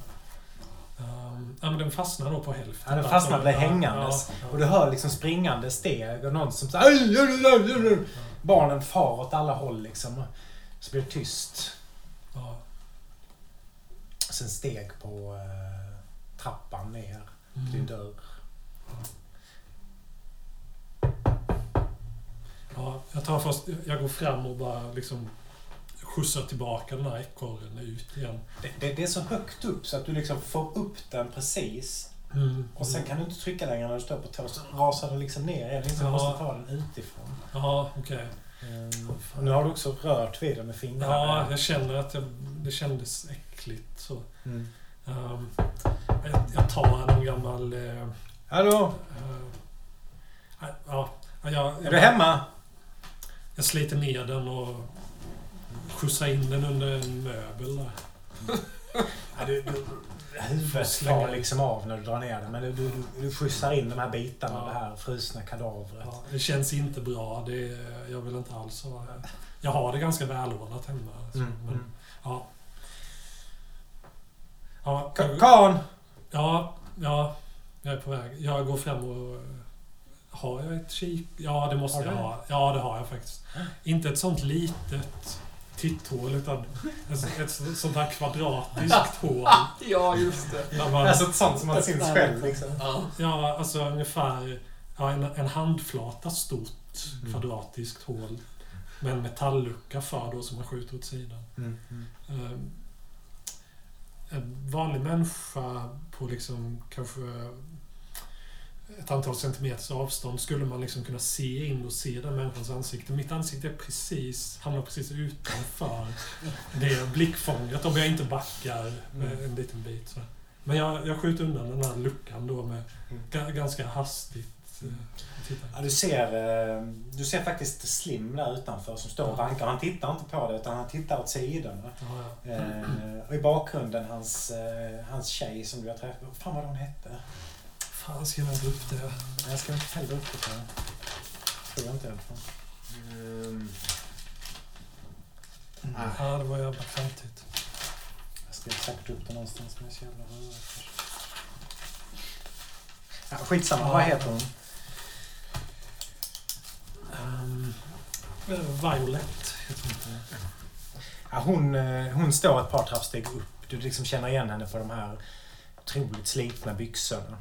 Um, ja, men den fastnar då på hälften. Ja, den fastnar blir hängandes. ja, ja. Och du hör liksom springande steg och någon som säger. Barnen far åt alla håll liksom. Så blir det tyst. Ja, Sen steg på eh, trappan ner till din mm. dörr. ja, jag tar först, jag går fram och bara liksom skjutsar tillbaka den här ekorren ut igen. Det, det, det är så högt upp så att du liksom får upp den precis. Mm. Och sen kan du inte trycka längre när du står på tå. Så rasar den liksom ner igen. Liksom, Ja. Måste ta den utifrån. Ja, okej. Ehm, och nu har du också rört vid den med fingrarna. Ja, jag känner att jag, det kändes äckligt. Så. Mm. Um, jag, jag tar någon gammal... Uh, Hallå? ja, jag, jag, Är du hemma? Jag sliter ner den och skjutsar in den under en möbel där. *laughs* Ja, du, du, huvudet far liksom av när du drar ner den. Men du, du, du skjutsar in de här bitarna Ja. det här frusna kadavret. Ja, det känns inte bra. Det, jag vill inte alls ha... Jag har det ganska välordnat hemma. alltså, Mm. Men, Mm. ja. Ja, Ka- Kan! ja, ja, jag är på väg. Jag går fram och... Har jag ett kik? Ja, det måste jag det? ha. Ja, det har jag faktiskt. Inte ett sånt litet titthål, utan ett, ett sånt här kvadratiskt hål. *laughs* Ja, just det. Där man, Alltså ett sånt som man syns själv liksom. Ja. Ja, alltså ungefär ja, en, en handflata stort Mm. kvadratiskt hål. Med en metallucka för då som man skjuter åt sidan. Mm. Mm. Ehm, en vanlig människa på liksom kanske ett antal centimeters avstånd skulle man liksom kunna se in och se den människans ansikte. Mitt ansikte är precis, hamnar precis utanför *laughs* det blickfånget om jag inte backar med en liten bit. Så. Men jag, jag skjuter undan den här luckan då med Mm. ga- ganska hastigt. eh, titta. Ja, du, ser, eh, du ser faktiskt Slim där utanför som står och vankar. Han tittar inte på dig utan han tittar åt sidorna. Ja, ja. Eh, och i bakgrunden hans, eh, hans tjej som du har träffat. Fan vad hon hette. Fan, ska jag inte upp det? Jag ska inte heller upp det. Tror jag inte i alla fall. Ehm, Ja, det var jävla klantigt. Jag skrev säkert upp det någonstans men det är så jävla rörigt. Ja, skitsamma, Ja. vad heter hon? Um, Violet heter hon inte. Ja, hon, eh, hon står ett par trappsteg upp. Du liksom känner igen henne för de här otroligt slitna byxorna.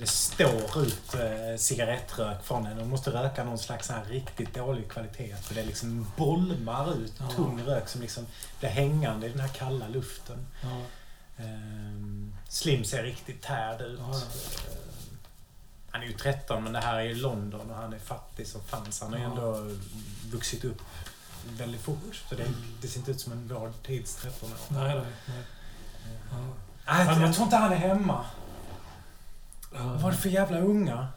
Det står ut eh, cigarettrök från henne. Hon måste röka någon slags här riktigt dålig kvalitet. För det liksom bolmar ut Ja. tung rök som liksom blir hängande i den här kalla luften. Ja, Ehm, Slim ser riktigt tärd ut. Ja, ja. Ehm, Han är ju 13 men det här är London och han är fattig som fanns. Han har Ja. ändå vuxit upp väldigt fort. Så det, det ser inte ut som en vår tids 13 år. nej, nej. nej. Ja. Nej, jag, men- jag tror inte han är hemma. Ja. Vad var det för jävla unga?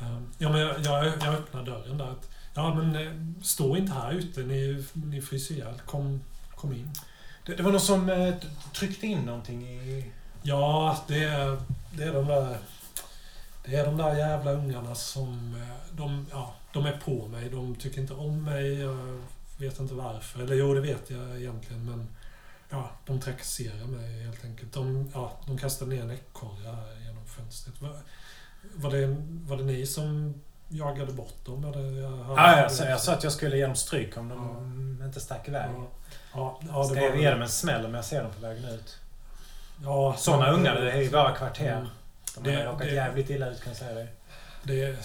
Um, Ja, men jag, jag, jag öppnar dörren där. Ja, men eh, stå inte här ute. Ni, ni fryser ihjäl. Kom, kom in. Det, det var någon som eh, tryckte in någonting i... Ja, det är, det är de där... Det är de där jävla ungarna som... eh, De, ja, de är på mig. De tycker inte om mig. Jag vet inte varför. Eller jo, det vet jag egentligen. Men ja, de trakasserar mig helt enkelt. De, ja, de kastar ner en ekorre här fönstret. Var, var, det, var det ni som jagade bort dem? Eller jag, Ja, jag, sa- jag sa att jag skulle ge dem stryk om de inte stack iväg. Ja, ja, ja, Ska det jag var ge dem en smäll om jag ser dem på vägen ut? Ja, Sådana ja, ungar, det är ju bara kvarter. Mm. De har Det- råkat det- jävligt illa ut kan jag säga dig. Det,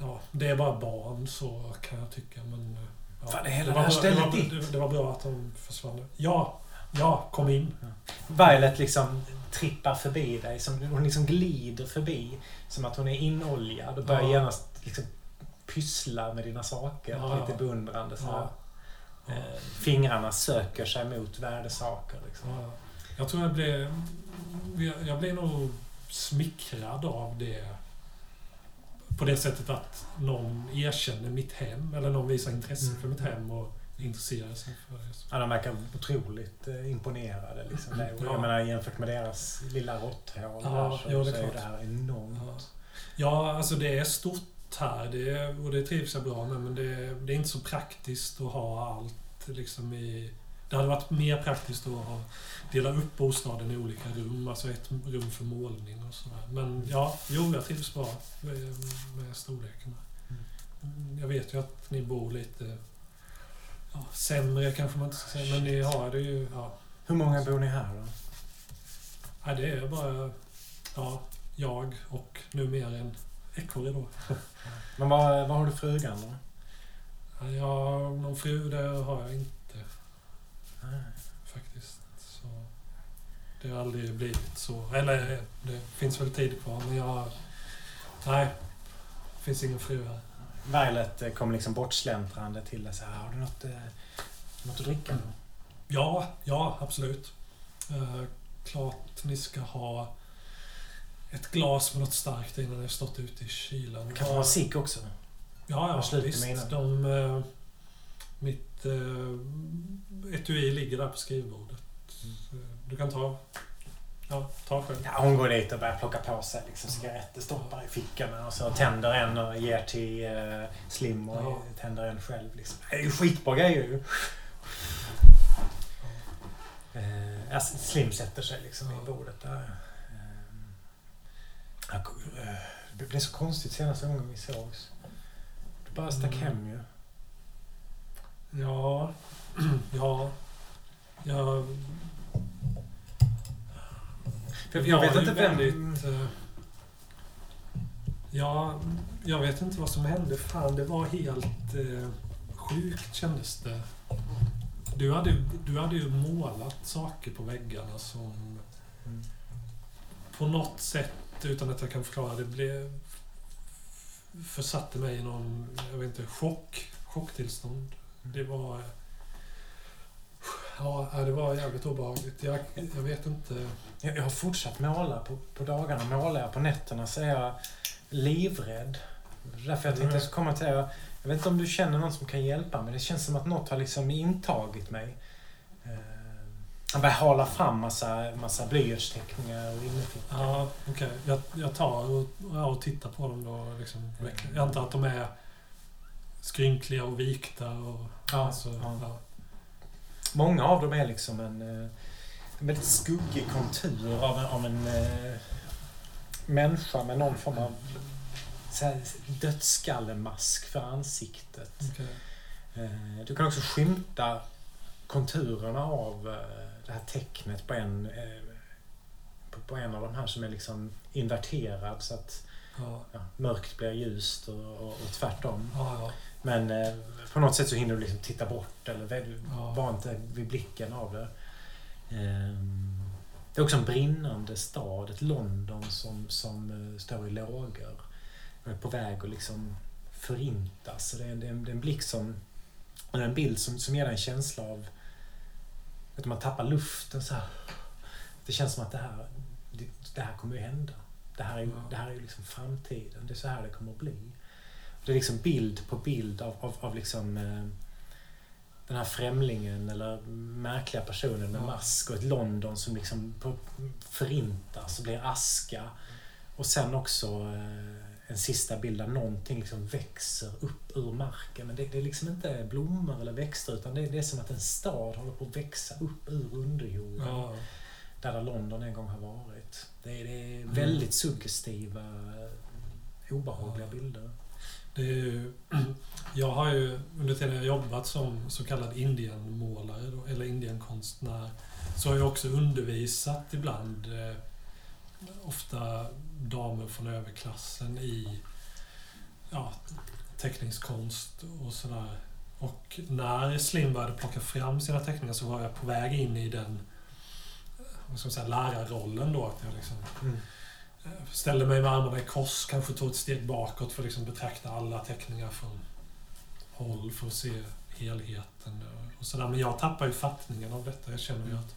ja, det är bara barn så kan jag tycka. Men, ja, Fan, det hela var det här bra- stället det, var, det, det var bra att de försvann. Ja, ja, kom in. Violet liksom trippar förbi dig. Som, hon liksom glider förbi. Som att hon är inoljad och börjar Ja. genast liksom pyssla med dina saker. Ja. Lite beundrande så. Ja. Ja. Eh, Fingrarna söker sig mot värdesaker. Liksom. Ja. Jag tror jag blev... jag- Jag blev nog smickrad av det. På det sättet att någon erkänner mitt hem eller någon visar intresse Mm. för mitt hem och intresserar sig för det. Ja, de verkar otroligt eh, imponerade. Liksom. Och Ja. Jag menar jämfört med deras lilla råtthål Ja, så, jo, det är så är det här enormt. Ja. Ja, alltså det är stort här det är, och det trivs jag bra med men det, det är inte så praktiskt att ha allt liksom i... Det hade varit mer praktiskt att ha, dela upp bostaden i olika rum, alltså ett rum för målning och sådär. Men ja, jo, jag trivs bra med, med storleken. Mm, Jag vet ju att ni bor lite ja, sämre kanske man inte ska säga, men ni har det ju... Ja, Hur många bor ni här då? ja, det är bara ja, jag och numera en ekorre då. *laughs* Men vad, vad har du frugan då? Ja, jag, någon fru, det har jag inte faktiskt. Så det har aldrig blivit så. Eller det finns väl tid kvar, men jag... Nej, det finns ingen fru här. Violet eh, kommer liksom bortsläntrande till dig Har du något, eh, något att dricka? då?" Ja, ja, absolut. Eh, klart ni ska ha ett glas med något starkt innan det stått ute i kylan. Kan få ha cigg också? Ja, ja visst. De, eh, mitt eh, etui ligger där på skrivbordet. Mm. Du kan ta, ja, ta själv. Ja, hon går dit och börjar plocka på sig liksom, cigaretter, stoppar i fickorna och så tänder en och ger till eh, Slim och Ja. tänder en själv. Liksom. Det är ju skitbra grejer ju. Eh, alltså, Slim sätter sig liksom i bordet där. Eh, eh, det blev så konstigt senaste gången vi sågs. Du bara stack Mm. hem ju. Ja, *clears throat* ja, jag... För jag vet inte väldigt, eh, ja, jag vet inte vad som hände. Fan, det var helt eh, sjukt kändes det. Du hade, du hade ju målat saker på väggarna som Mm. på något sätt, utan att jag kan förklara det, blev försatte mig i någon, jag vet inte, chock, chocktillstånd. Det var... Ja, det var jävligt obehagligt. Jag, jag vet inte. Jag, jag har fortsatt måla på, på dagarna. Målar jag på nätterna så är jag livrädd. Därför jag tänkte skulle komma till jag, jag vet inte om du känner någon som kan hjälpa mig. Det känns som att något har liksom intagit mig. Eh, Han börjar hala fram massa, massa blyertsteckningar inuti. Ja, okej. Jag, jag tar och, ja, och tittar på dem då. Liksom. Jag antar att de är skrynkliga och vikta. Och, Ja, alltså, ja. ja. Många av dem är liksom en, eh, en väldigt skuggig kontur av en, av en eh, människa med någon form av dödskallemask för ansiktet. okej. Eh, Du kan också skymta konturerna av eh, det här tecknet på en, eh, på- på en av de här som är liksom inverterad så att Ja, ja, mörkt blir ljust och, och, och tvärtom. ja. Men på något sätt så hinner du liksom titta bort eller var inte vid blicken av det. Ehm, Det är också en brinnande stad, ett London som, som eh, står i lågor. Och är på väg att liksom förintas. Så det, är en, det, är en, det är en blick som... eller En bild som, som ger en känsla av att man tappar luften så här. Det känns som att det här, det, det här kommer ju hända. Det här är, Ja. det här är ju liksom framtiden. Det är så här det kommer att bli. Det är liksom bild på bild av, av, av liksom, eh, den här främlingen eller märkliga personen med mask och ett London som liksom förintas och blir aska. Och sen också eh, en sista bild där någonting liksom växer upp ur marken. Men det, det är liksom inte blommor eller växter utan det, det är som att en stad håller på att växa upp ur underjorden. Ja. Där, London en gång har varit. Det är, det är väldigt suggestiva, eh, obehagliga Ja. bilder. Det är ju, *clears throat* jag har ju under tiden jag jobbat som så kallad indienmålare, då, eller indienkonstnär, så har jag också undervisat ibland eh, ofta damer från överklassen i ja, teckningskonst och sådär. Och när Slim började plocka fram sina teckningar så var jag på väg in i den eh, vad ska man säga, lärarrollen då. Att jag liksom Mm ställde mig med armarna i kors, kanske tog ett steg bakåt för att liksom betrakta alla teckningar från håll för att se helheten. Och sådär. Men jag tappar ju fattningen av detta. Jag känner ju att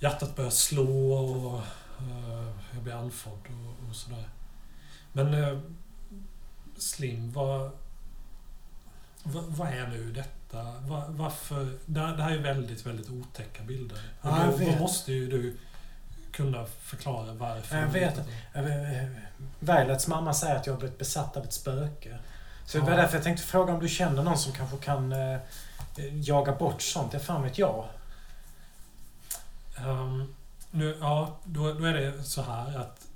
hjärtat börjar slå och eh, jag blir andfådd och, och sådär. Men eh, Slim, vad, vad, vad är nu detta? Va, varför? Det, här- är ju väldigt, väldigt otäcka bilder. Och då, då måste ju du kunna förklara varför. Jag vet Vailets mamma säger att jag har blivit besatt av ett spöke. Så det var Ja. därför jag tänkte fråga om du känner någon som kanske kan eh, jaga bort sånt. Det fan vet jag. Ehm, nu, ja, då, då är det så här att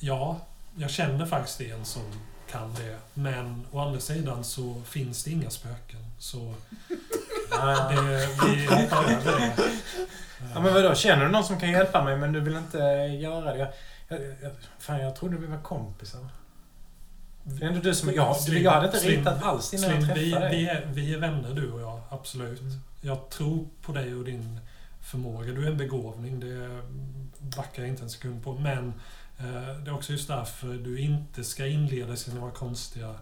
ja, jag känner faktiskt en som kan det. Men å andra sidan så finns det inga spöken. Så Ja, det, vi hoppar över det. Ja, men vadå? Känner du någon som kan hjälpa mig men du vill inte göra det? Jag, jag, jag, fan, jag trodde vi var kompisar. Det är ändå du som... Jag, du, jag hade inte Slim- ritat alls innan jag Slim, träffade vi, dig. vi, är, vi är vänner du och jag, absolut. Mm. Jag tror på dig och din förmåga. Du är en begåvning, det backar jag inte en sekund på. Men eh, det är också just därför du inte ska inleda sina konstiga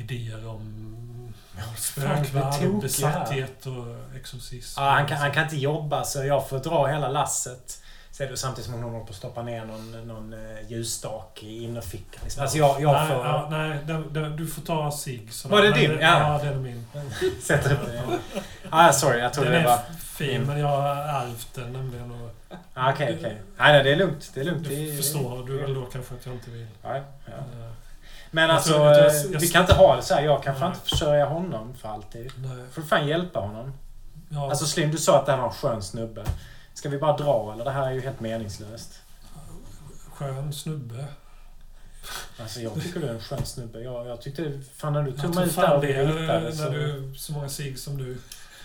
idéer om spökvärld, besatthet och exorcism. Ja, han, kan, han kan inte jobba så jag får dra hela lasset. Du samtidigt som hon håller på att stoppa ner någon, någon eh, ljusstake i innerfickan. Liksom. Alltså jag, jag nej, får... ja, nej den, den, du får ta sig. Var det din? Ja, Ja. den är min. *laughs* Sätter upp det. Ah, sorry, jag trodde Den det är var... fin, Mm. men jag har ärvt den nämligen. Och Ah, Okej, okej. Nej, nej, det är lugnt. Det är lugnt. Det du är, förstår du väl då kanske att jag inte vill. Ja, ja. Men Jag alltså, jag- jag- vi kan inte ha det så här. Jag kan fan inte försörja honom för alltid. nej. Får du fan hjälpa honom. Ja, Alltså Slim, du sa att det här var en skön snubbe. Ska vi bara dra eller? Det här är ju helt meningslöst. skön snubbe. Alltså jag tycker du är en skön snubbe. Jag, jag tyckte... Fan när du Jag tog mig ut där och ritade så... när du så många sig som du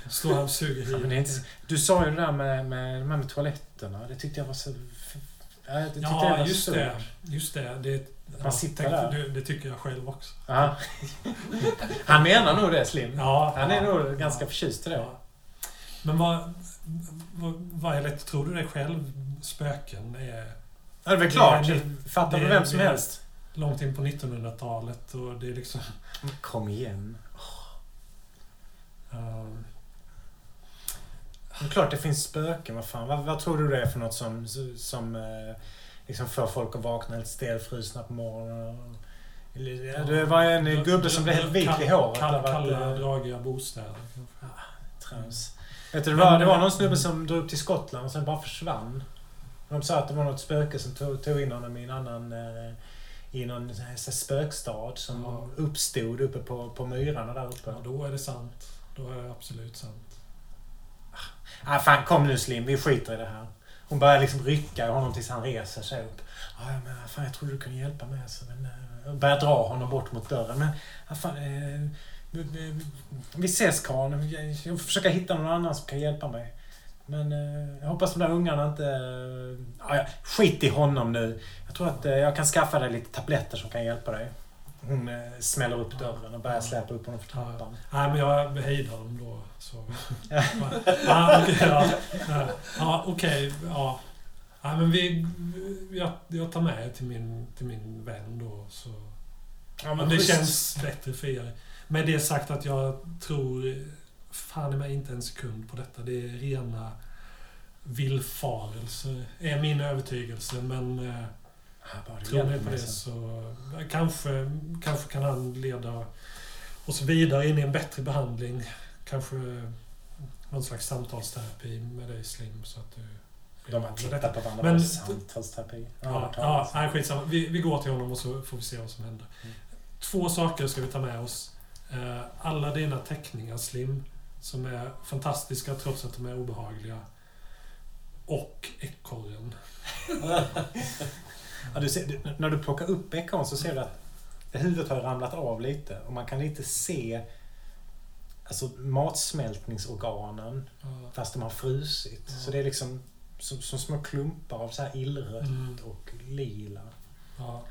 står här och suger Ja, men det i. är inte, du sa ju det där med, med, här med toaletterna. Det tyckte jag var så... Ja, det tyckte jag Ja, var just så. det. Just det. det ja, sitter där. du- Det tycker jag själv också. Ja. Han menar nog det, Slim. Ja, Han är ja, nog ganska förtjust i det. ja. Men vad, vad, är lätt? Tror du det själv spöken är Ja, det är väl klart. Det är- Fattar det du vem som det helst? långt in på 1900-talet och det är liksom... Kom igen. ehm, Det är klart det finns spöken. Vad fan. Vad, vad tror du det är för något som, som eh, liksom får folk att vakna helt stelfrusna på morgonen? Det var en gubbe som blev helt vit i håret. Att, kalla eh, dragiga bostäder kanske. Trams. Vet du, det, var, det var någon snubbe som drog upp till Skottland och sen bara försvann. De sa att det var något spöke som tog, tog in honom i en annan... Eh, I någon spökstad som Ja. uppstod uppe på, på myrarna där uppe. Ja, då är det sant. Då är det absolut sant. Ah, fan kom nu Slim, vi skiter i det här. Hon börjar liksom rycka i honom tills han reser sig upp. Ja, men fan, jag trodde du kunde hjälpa mig. Alltså, men, eh, börjar dra honom bort mot dörren. Men ah, fan, eh, vi- vi- vi ses Karl. Jag får försöka hitta någon annan som kan hjälpa mig. Men eh, jag hoppas de där ungarna inte... Eh, ja, skit i honom nu. Jag tror att eh, jag kan skaffa dig lite tabletter som kan hjälpa dig. Hon eh, smäller upp dörren och börjar släpa upp honom för trappan. Nej, men jag hejdar dem då. Så. ja, okej. Ja, ja, okej, ja. ja, men vi... Jag, jag tar med er till min, till min vän då. Så. Ja, men det schysst. känns bättre för er. Med det sagt att jag tror fan i mig inte en sekund på detta. Det är rena villfarelser, är min övertygelse. Men eh, tror ni på det så kanske, kanske kan han leda oss vidare in i en bättre behandling. Kanske någon slags samtalsterapi med dig Slim så att du... De har tittat detta. på varandra Men- på samtalsterapi. Ja, ja, nej, skitsamma. Vi, vi går till honom och så får vi se vad som händer. Mm. Två saker ska vi ta med oss. Eh, Alla dina teckningar, Slim, som är fantastiska trots att de är obehagliga. Och ekorren. *laughs* Ja, du ser, när du plockar upp ekorren så ser du att huvudet har ramlat av lite och man kan lite se alltså, matsmältningsorganen Ja. fast de har frusit. Ja. Så det är liksom som, som små klumpar av så här illrött Mm. och lila. Ja,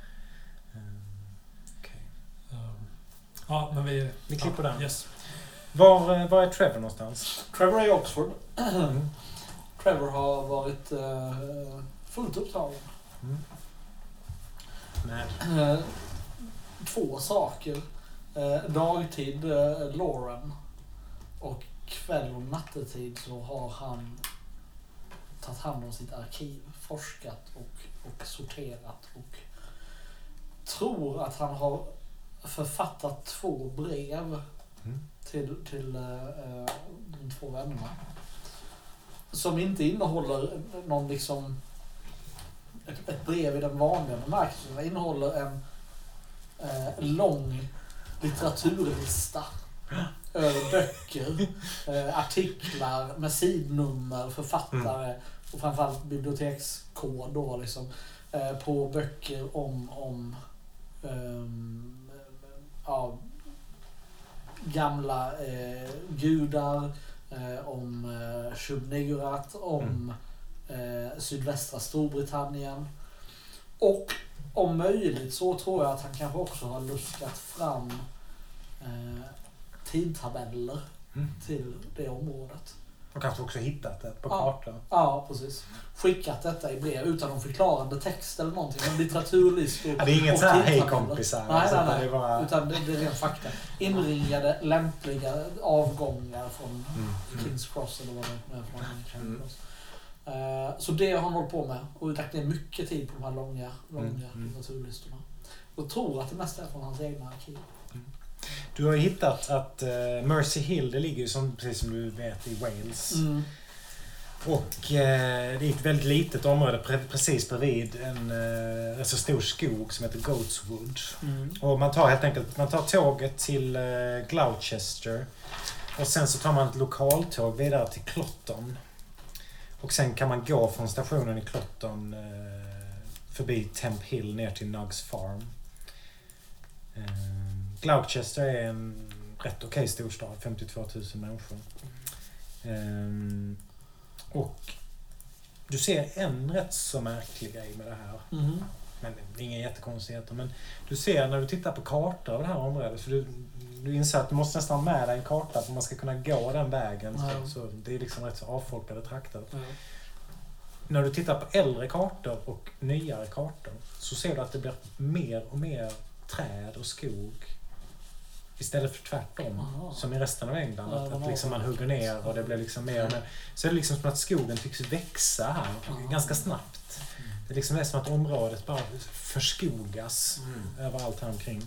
Mm. Okej. ehm, ja men vi... Vi klipper ja, den. Yes. Var, eh, var är Trevor någonstans? Trevor är i Oxford. Mm. Trevor har varit eh, fullt upptagen. Mm. Med. Eh, två saker. Eh, dagtid eh, Lauren och kväll och nattetid så har han tagit hand om sitt arkiv, forskat och, och sorterat och tror att han har författat två brev Mm. till, till eh, de två vännerna. Som inte innehåller någon liksom ett, ett brev i den vanliga bemärkelsen. Det innehåller en eh, lång litteraturlista över böcker, eh, artiklar med sidnummer, författare och framförallt bibliotekskod då liksom, eh, på böcker om, om ehm, ja, gamla eh, gudar, eh, om eh, Shub-Nigurat, om eh, sydvästra Storbritannien. Och om möjligt så tror jag att han kanske också har luskat fram eh, tidtabeller Mm. till det området. Och kanske också hittat det på Ja. kartan. Ja, precis. Skickat detta i brev utan någon förklarande text eller någonting. Men litteraturlistor Ja, det är inget och så här, hej kompisar. Nej, alltså, nej, utan nej. Det är bara... Utan det, det är ren fakta. Inringade lämpliga avgångar från Mm. Kings Cross eller vad det är för någonting. Charing Mm. Eh, så det har han hållit på med och lagt ner mycket tid på de här långa, långa Mm, mm. litteraturlistorna. Och tror att det mesta är från hans egna arkiv. Du har hittat att eh, Mercy Hill, det ligger ju som, precis som du vet i Wales. Mm. Och eh, det är ett väldigt litet område pre- precis bredvid en eh, rätt så stor skog som heter Goatswood. Mm. Och man tar helt enkelt man tar tåget till eh, Gloucester. Och sen så tar man ett lokaltåg vidare till Clotton. Och sen kan man gå från stationen i Clotton förbi Temp Hill ner till Nugs Farm. Gloucester är en rätt okej storstad, 52 000 människor. Eh, och du ser en rätt så märklig grej med det här. Mhm. Men det är inga jättekonstigheter. Men du ser när du tittar på kartor av det här området. För du, du inser att du måste nästan ha med dig en karta för att man ska kunna gå den vägen. Ja. Så, det är liksom rätt så avfolkade trakter. Ja. När du tittar på äldre kartor och nyare kartor så ser du att det blir mer och mer träd och skog istället för tvärtom. Aha. Som i resten av England. Ja, att, att liksom man hugger ner och det blir liksom mer mer. Så är det liksom som att skogen tycks växa här Ja. ganska snabbt. Det är liksom det som att området bara förskogas Mm. överallt här omkring.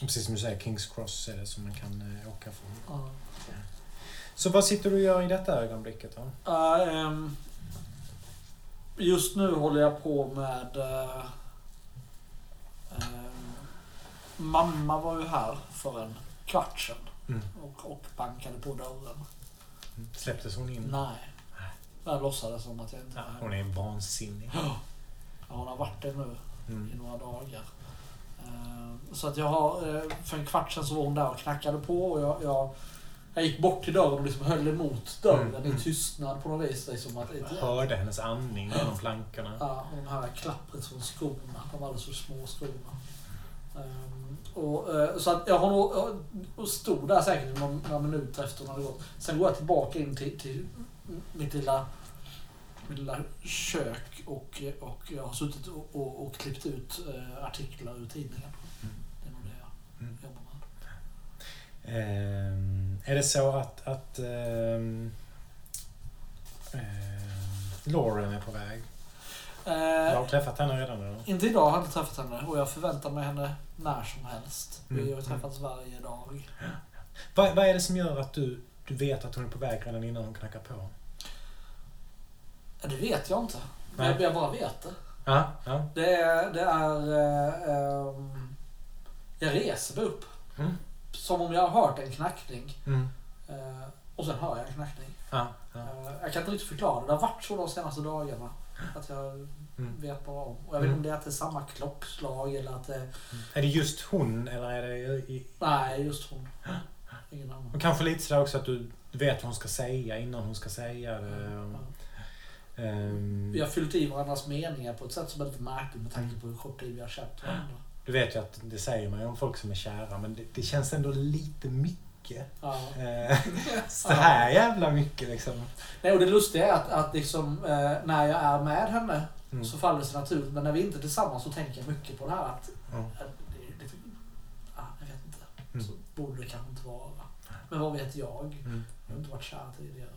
Och Precis som du säger, Kings Cross är det som man kan eh, åka från. Ja. Så vad sitter du och gör i detta ögonblicket då? Ja, ehm, just nu håller jag på med... eh, ehm, mamma var ju här för en kvart sedan Mm. och, och bankade på dörren. Släpptes hon in? Nej. Jag låtsades som att jag inte Ja, var hon är vansinnig. Ja, hon har varit det nu i Mm. några dagar. Eh, Så att jag har, eh, för en kvart sedan så var hon där och knackade på och jag, jag, jag gick bort till dörren och liksom höll emot dörren Mm, i mm. tystnad på något vis. Liksom att, Jag hörde hennes andning genom plankorna. Ja, och de här klappret från skorna. De alldeles för små skorna. Ehm, och, eh, så att jag har nog, och stod där säkert några, några minuter efter hon hade gått. Sen går jag tillbaka in till, till mitt lilla, mitt lilla kök och, och jag har suttit och, och, och klippt ut eh, artiklar ur tidningen. Mm. Det är nog det jag Mm. jobbar med. Ehm, är det så att, att ehm, ehm, Lauren är på väg? Du Eh, har träffat henne redan eller? inte idag har jag träffat henne och jag förväntar mig henne när som helst. Vi Mm. har träffats varje dag. Vad, vad är det som gör att du, du vet att hon är på väg redan innan hon knackar på? Ja, Det vet jag inte. Nej. Jag, jag bara vet det. Ja, ja. Det är... Det är ehm, jag reser mig upp. Mm. Som om jag har hört en knackning. Mm. Eh, och sen hör jag en knackning. Ja, ja. Eh, jag kan inte riktigt förklara det. Det har varit så de senaste dagarna. Att jag Mm. vet bara om. Och jag vet inte om det är att det är samma klockslag eller att det är... Är det just hon eller är det... I, Nej, just hon. Ingen annan. och kanske lite sådär också att du vet vad hon ska säga innan hon ska säga det. Ehm, Vi har fyllt i varandras meningar på ett sätt som är lite märkligt med tanke på hur kort tid vi har känt varandra. Du vet ju att det säger man ju om folk som är kära men det, det känns ändå lite mycket. Ja. Eh, *laughs* så här jävla mycket liksom. Nej, och det lustiga är att, att liksom, eh, när jag är med henne Mm. så faller det sig naturligt. Men när vi inte är tillsammans så tänker jag mycket på det här att Ja. eh, det ah, jag vet inte. Mm. Så borde det kanske inte vara. Men vad vet jag? Mm. Jag har inte varit kär tidigare.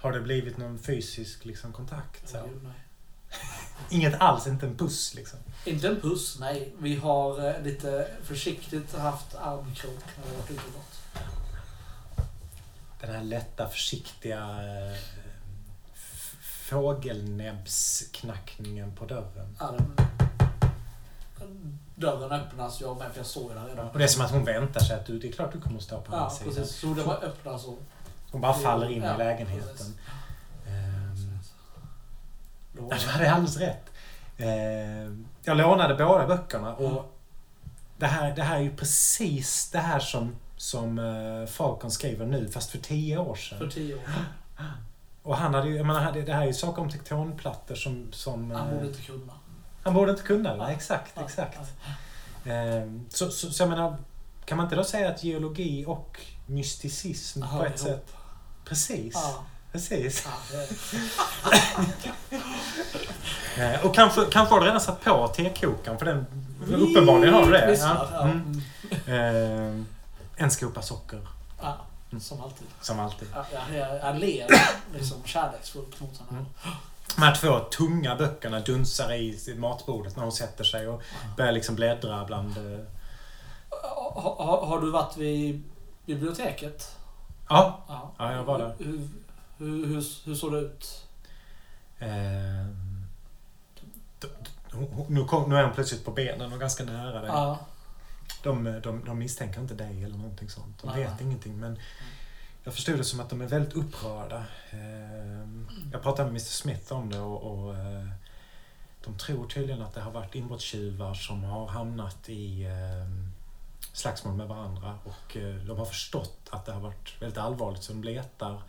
Har det blivit någon fysisk liksom, kontakt? Så? Nej. Inget alls, inte en puss liksom? Inte en puss, nej. Vi har eh, lite försiktigt haft armkrok när vi varit ute och gått. Den här lätta, försiktiga eh, fågelnäbbsknackningen på dörren. Ja, den, dörren öppnas jag med, för jag såg den redan. Och det är som att hon väntar sig att du, det är klart du kommer att stå på Ja, hennes sida. precis. Så det var öppnas och... Hon bara faller in Ja, i lägenheten. precis. Ehm, du hade alldeles rätt. Eh, jag lånade båda böckerna och det här, det här är ju precis det här som, som eh, Falcon skriver nu, fast för tio år för sedan. tio år sedan. Och han hade ju, jag menar, det här är ju saker om tektonplattor som... som Han eh, borde inte kunna. han borde inte kunna. Nej, exakt, Ja, exakt. ja. Eh, så, så, så jag menar, kan man inte då säga att geologi och mysticism Ja, på ett ihop. sätt... Precis. Ja, Precis. *laughs* Eh, Och kanske, kanske har du redan satt på tekokaren för den... Uppenbarligen har du det. Visslar, ja. Mm. Mm. Eh, en skopa socker, Ja, som alltid. som alltid. Ja, jag, ler liksom kärleksfullt mot henne. Mm. De här två tunga böckerna dunsar i matbordet när hon sätter sig och börjar liksom bläddra bland... har, har du varit vid biblioteket? Ja, Ja. Ja, jag var där. Hur, hur, hur, hur såg det ut? eh, nu, kom, nu är hon plötsligt på benen och ganska nära dig. Ja. De, de, de misstänker inte dig eller någonting sånt. De Nej. vet ingenting. Men jag förstod det som att de är väldigt upprörda. Eh, Jag pratade med Mr Smith om det och, och eh, de tror tydligen att det har varit inbrottstjuvar som har hamnat i eh, slagsmål med varandra. Och eh, de har förstått att det har varit väldigt allvarligt så de letar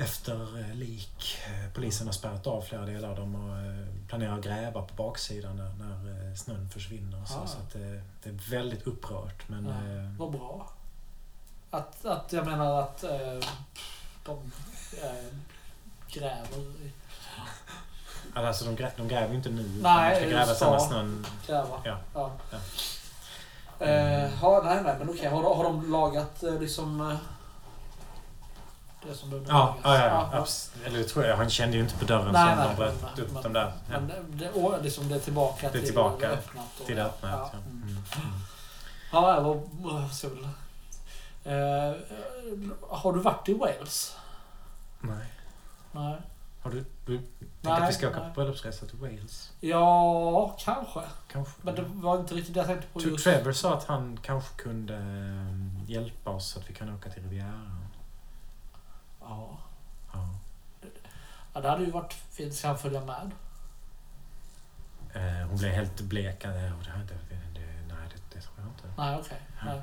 efter eh, lik. Eh, Polisen har spärrat av flera delar och eh, planerar att gräva på baksidan när, när snön försvinner. Så, Ah. så att det, det är väldigt upprört. Men, Ja. eh, Vad bra. Att, att jag menar att eh, de eh, gräver i... alltså, de, grä, de gräver ju inte nu. Nej, de ska gräva sen när snön... Gräva. Ja. ja. Ja. Eh, har, nej, nej, men okej. Har, de- har de lagat liksom... Det som behövde Ja, ja, ja, ja. Eller tror jag. Han kände ju inte på dörren Nej, som de bröt upp men- de där. Ja, Men det, å- liksom det är tillbaka Det är till tillbaka det öppnat. och- till det öppnat. Ja. Ja. Mm. Mm. Ja, var... väl- Eh, har du varit i Wales? Nej. Nej. Har du... Du Nej, att vi ska åka på bröllopsresa till Wales? Ja, kanske. Kanske. Men det var inte riktigt det jag tänkte på. Trevor sa att han kanske kunde eh, hjälpa oss så att vi kan åka till Rivieran. Ja. Ja. ja, det hade ju varit fint. Ska han följa med? Eh, hon blev helt blek. Och det, det, nej, det, det tror jag inte. Nej, okej. Nej.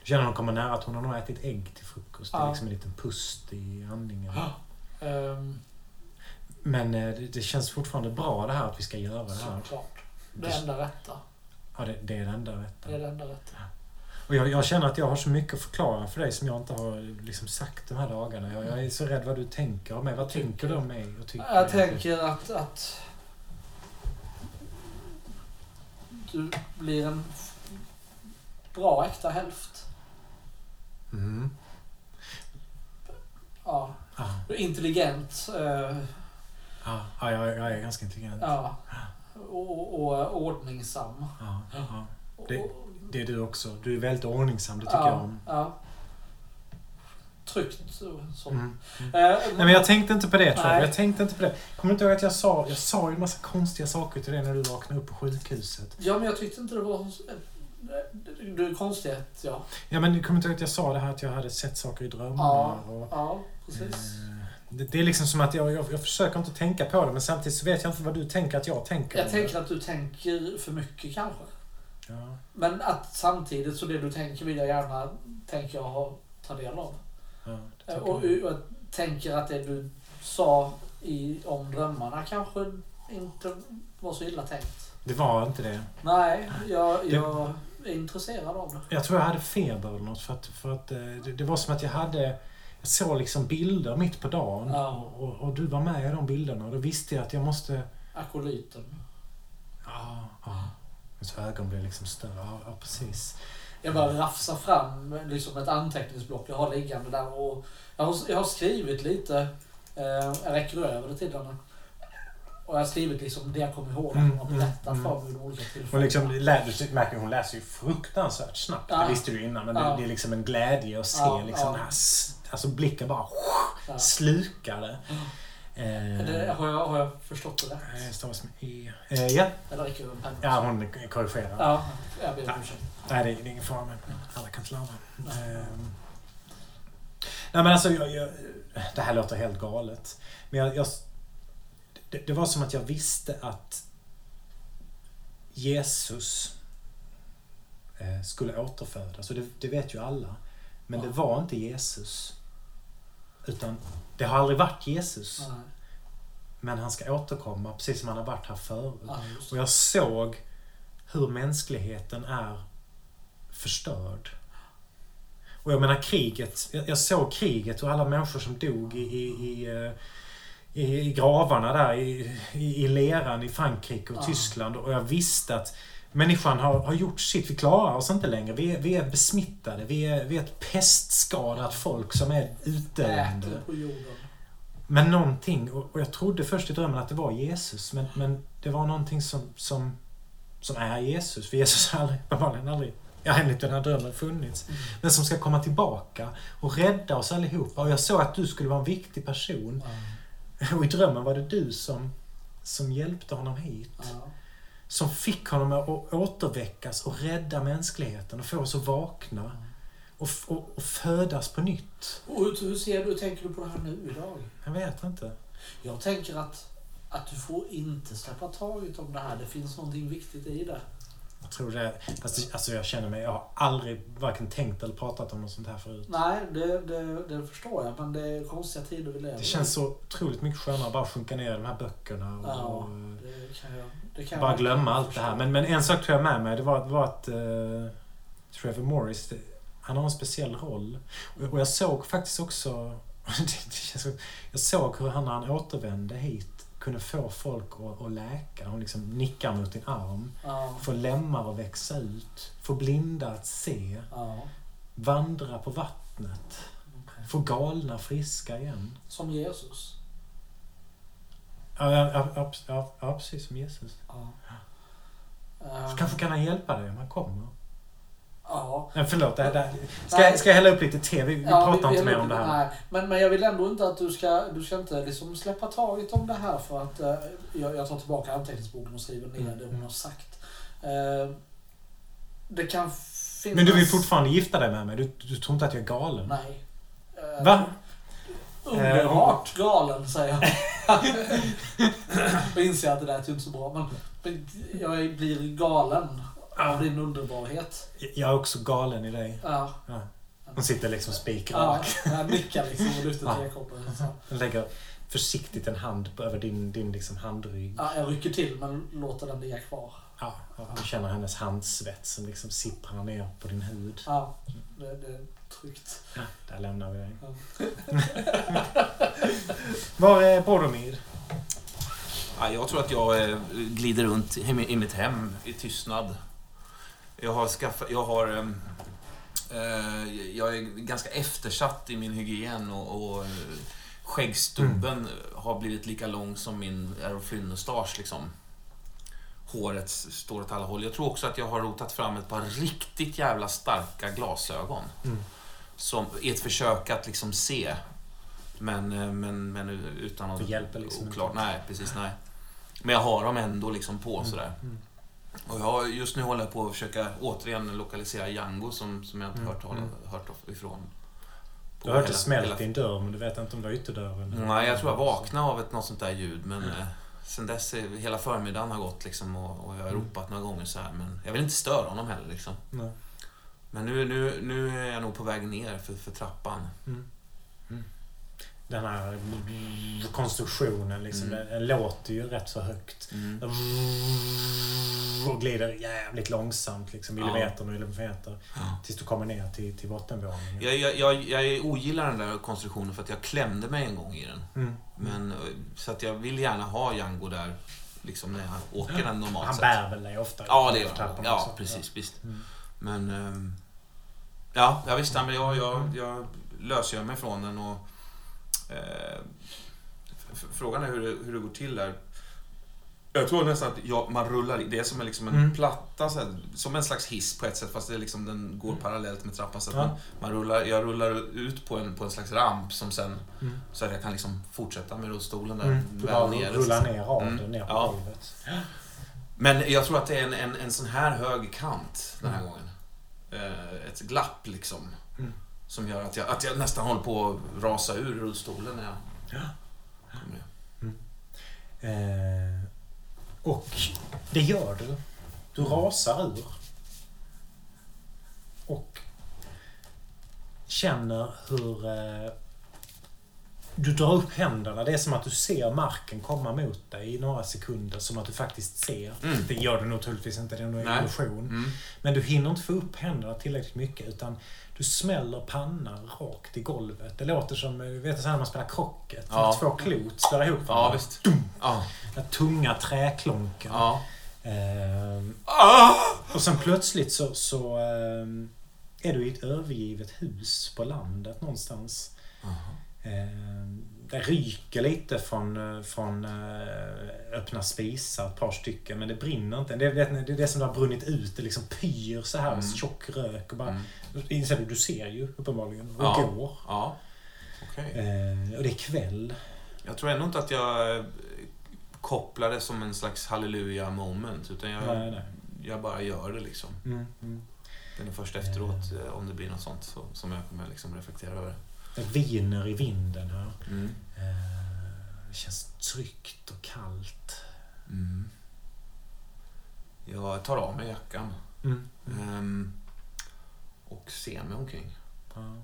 Du känner att hon kommer nära att hon har nog ätit ägg till frukost. Det är Ja. liksom en liten pust i andningen. Ehm, Men eh, det, det känns fortfarande bra det här att vi ska göra det här. såklart. Det enda rätta. Ja, det, det är det enda rätta. Det är det enda rätta. Och jag, jag känner att jag har så mycket att förklara för dig som jag inte har liksom sagt de här dagarna. Jag, jag är så rädd vad du tänker om mig. Vad tänker du om mig? Och tycker Jag tänker att, att du blir en bra äkta hälft. Ja, ja jag, jag är ganska intelligent. Ja. Och, och, och ordningsam. Ja, ja. Och- Det- är du också. Du är väldigt ordningsam, det tycker ja, jag om. Ja. Tryggt så. Mm. Eh, Nej, men jag tänkte inte på det tror jag. Jag tänkte inte på det. Kommer du inte ihåg att jag sa, jag sa ju en massa konstiga saker till dig när du vaknade upp på sjukhuset? Ja, men jag tyckte inte det var... Du är konstigt, ja. Ja, men kommer du inte ihåg att jag sa det här att jag hade sett saker i drömmar? Ja, Och, ja precis. eh, det, det är liksom som att jag, jag, jag försöker inte tänka på det, men samtidigt så vet jag inte vad du tänker att jag tänker. Jag tänker att du tänker för mycket kanske. Ja, Men att samtidigt så det du tänker vill jag gärna, tänker jag, ha, ta del av. ja, det Eh, Och, jag. och tänker att det du sa i, om drömmarna kanske inte var så illa tänkt. det var inte det. Nej, jag, jag är intresserad av det. Jag tror jag hade feber eller något. För att, för att eh, det, det var som att jag hade... Jag såg liksom bilder mitt på dagen. Ja. Och, och du var med i de bilderna. Och då visste jag att jag måste... Akolyten. Ja, ja. Ens ögon blev liksom större. Ja, ja precis. Jag bara rafsar fram liksom ett anteckningsblock jag har liggande där och jag har, jag har skrivit lite. Eh, jag räcker över det till henne. Och jag har skrivit liksom det jag kommer ihåg. Mm, Hon har berättat mm, för mig vid olika tillfällen. Hon liksom, du märker hon läser ju fruktansvärt snabbt. Ja. Det visste du innan. Men det, Ja. det är liksom en glädje att se Ja, liksom ja. den här... Alltså blicken bara Ja. slukar det. Det, Eh, har, jag, har jag förstått det det rätt? stavas med E. Eh, ja. Eller penna? ja, hon korrigerar. Ja, jag ber om ursäkt. Nej, det är, det är ingen fara med. Alla kan slarva. Ehm. Nej, men alltså, jag, jag, det här låter helt galet. Men jag, jag, det, det var som att jag visste att Jesus eh, skulle återfödas. Och det, det vet ju alla. Men det Ja. var inte Jesus. Utan det har aldrig varit Jesus. Nej. Men han ska återkomma, precis som han har varit här förut. Ja, Och jag såg hur mänskligheten är förstörd. Och jag menar kriget, jag såg kriget och alla människor som dog i, i, i, eh, i, gravarna där i, i, i leran i Frankrike och Ja. Tyskland. Och jag visste att människan har, har gjort sitt. Vi klarar oss inte längre. Vi är, vi är besmittade. Vi är, vi är ett pestskadat folk som är utdöende. Men någonting, och jag trodde först i drömmen att det var Jesus, men, men det var någonting som, som, som är Jesus. För Jesus har aldrig, uppenbarligen aldrig, ja enligt den här drömmen, funnits. Men som ska komma tillbaka och rädda oss allihopa. Och jag såg att du skulle vara en viktig person. Ja, Och i drömmen var det du som, som hjälpte honom hit. ja. Som fick honom att återväckas och rädda mänskligheten och få oss att vakna. Och, och, och födas på nytt. Och hur, hur ser du, tänker du på det här nu idag? Jag vet inte. Jag tänker att, att du får inte släppa taget om det här. Det finns någonting viktigt i det. Jag tror det. Fast det- alltså jag känner mig, jag har aldrig varken tänkt eller pratat om något sånt här förut. Nej, det, det, det förstår jag. Men det är konstiga tider vi lever Det känns så otroligt mycket skönare att bara sjunka ner i de här böckerna och, Ja, det kan jag, det kan bara jag glömma allt det förstå. här. Men, men en sak tror jag med mig, det var, det var att uh, Trevor Morris, det, han har en speciell roll. Och, och jag såg faktiskt också, *laughs* det, det jag såg hur han när han återvände hit kunde få folk att, att läka. Hon liksom nickar mot din arm. Ja, Få lemmar att växa ut. Få blinda att se. ja. Vandra på vattnet. okej. Få galna friska igen. Som Jesus. Ja, ja, ja, ja, ja, precis som Jesus. Ja. Ehm, kanske kan han hjälpa dig om han kommer. Ja. Nej, förlåt. Det, här- ska, Nej. jag, ska jag hälla upp lite te? Vi, vi Ja, pratar vi- inte mer om det här. Nej, men, men jag vill ändå inte att du ska, du ska inte liksom släppa taget om det här för att eh, jag, jag tar tillbaka anteckningsboken och skriver ner Mm, det hon har sagt. Eh, det kan finnas... Men du vill fortfarande gifta dig med mig? Du, du tror inte att jag är galen? Nej. Eh, Va? Underbart galen, säger jag. *laughs* och inser att det där är inte så bra. Men, men jag blir galen av din underbarhet. Jag är också galen i dig. Ja. Ja. Hon sitter liksom Ja, spikrak. jag nickar liksom och lyfter Ja. tekoppen. Hon lägger försiktigt en hand på, över din, din liksom handrygg. Ja, jag rycker till men låter den ligga kvar. Ja, ja, du känner hennes handsvett som liksom sipprar ner på din hud. Ja, det, det är tryggt. Ja, där lämnar vi dig. Ja. *laughs* Var är Boromir? Ja, jag tror att jag eh, glider runt i mitt hem i tystnad. Jag har skaffat... Jag har... ehm, eh, jag är ganska eftersatt i min hygien och, och eh, skäggstubben har blivit lika lång som min Errol Flynn-mustasch. Liksom. Håret står åt alla håll. Jag tror också att jag har rotat fram ett par riktigt jävla starka glasögon. Mm. Som, I ett försök att liksom se. Men, eh, men, men utan Det något hjälper liksom oklart. inte. Nej, precis. Nej. Men jag har dem ändå liksom på sådär. Mm. Och jag, just nu håller jag på att försöka återigen lokalisera Django som, som jag inte Mm, hört, mm. hört of- ifrån. Du har hört det smält i en dörr men du vet inte om det var ytterdörren? Nej, jag tror jag vaknade av ett något sånt där ljud men eh, sen dess, hela förmiddagen har gått liksom och, och jag har Mm. ropat några gånger så här men jag vill inte störa honom heller liksom. Nej. Men nu, nu, nu är jag nog på väg ner för, för trappan. Den här konstruktionen liksom, Mm. den, låter ju rätt så högt. Mm. Och glider jävligt långsamt, liksom, Ja. millimeter och millimeter. Ja. Tills du kommer ner till, till bottenvåningen. Jag, jag, jag, jag ogillar den där konstruktionen för att jag klämde mig en gång i den. Mm. Men, eh, så att jag vill gärna ha Django där liksom när jag åker den normalt Han bär väl dig ofta? Ja, det gör han. Ja, också. precis. Visst. Mm. Men... ehm, ja, jag visste men jag, jag, jag lösgör mig från den och... Eh, frågan är hur det, hur det går till där. Jag tror nästan att jag, man rullar. Det är som en, liksom en Mm. platta, så här, som en slags hiss på ett sätt fast det är liksom, den går parallellt med trappan. Så att Ja. man, man rullar, jag rullar ut på en, på en slags ramp som sen, Mm. så att jag kan liksom fortsätta med rullstolen där. Mm. Du bara nere, så- rullar ner av Mm. den ner på Ja. golvet. Men jag tror att det är en, en, en sån här hög kant den här Mm. gången. Eh, ett glapp liksom. Mm. Som gör att jag, att jag nästan håller på att rasa ur rullstolen när jag Ja. kommer ner. Eh, och det gör du. Du Mm. rasar ur. Och känner hur eh, du drar upp händerna. Det är som att du ser marken komma mot dig i några sekunder. Som att du faktiskt ser. Mm. Det gör du nog troligtvis inte, det är en illusion. Mm. Men du hinner inte få upp händerna tillräckligt mycket utan du smäller pannan rakt i golvet. Det låter som, du vet så här när man spelar krocket. Ja. Två klot slår ihop Ja, varandra. visst. Ja. Den tunga träklonken. Ja. Ehm, Ah! och sen plötsligt så, så ehm, är du i ett övergivet hus på landet någonstans. Ehm, det ryker lite från, eh, från eh, öppna spisar, ett par stycken, men det brinner inte. Det, ni, det är det som det har brunnit ut. Det liksom pyr så här, Mm. tjock rök. Och bara, Mm. Inser du, du ser ju uppenbarligen och Ja. går. Ja. Okej. Ehm, och det är kväll. Jag tror ändå inte att jag eh, kopplar det som en slags halleluja moment. Utan jag, Nej, nej. jag bara gör det liksom. Mm, mm. Det är först efteråt, eh, om det blir något sånt, så, som jag kommer liksom reflektera över det. Viner i vinden här. Mm. Eh, Det känns tryggt och kallt. Mm. Jag tar av mig jackan. Och ser mig omkring. Ja.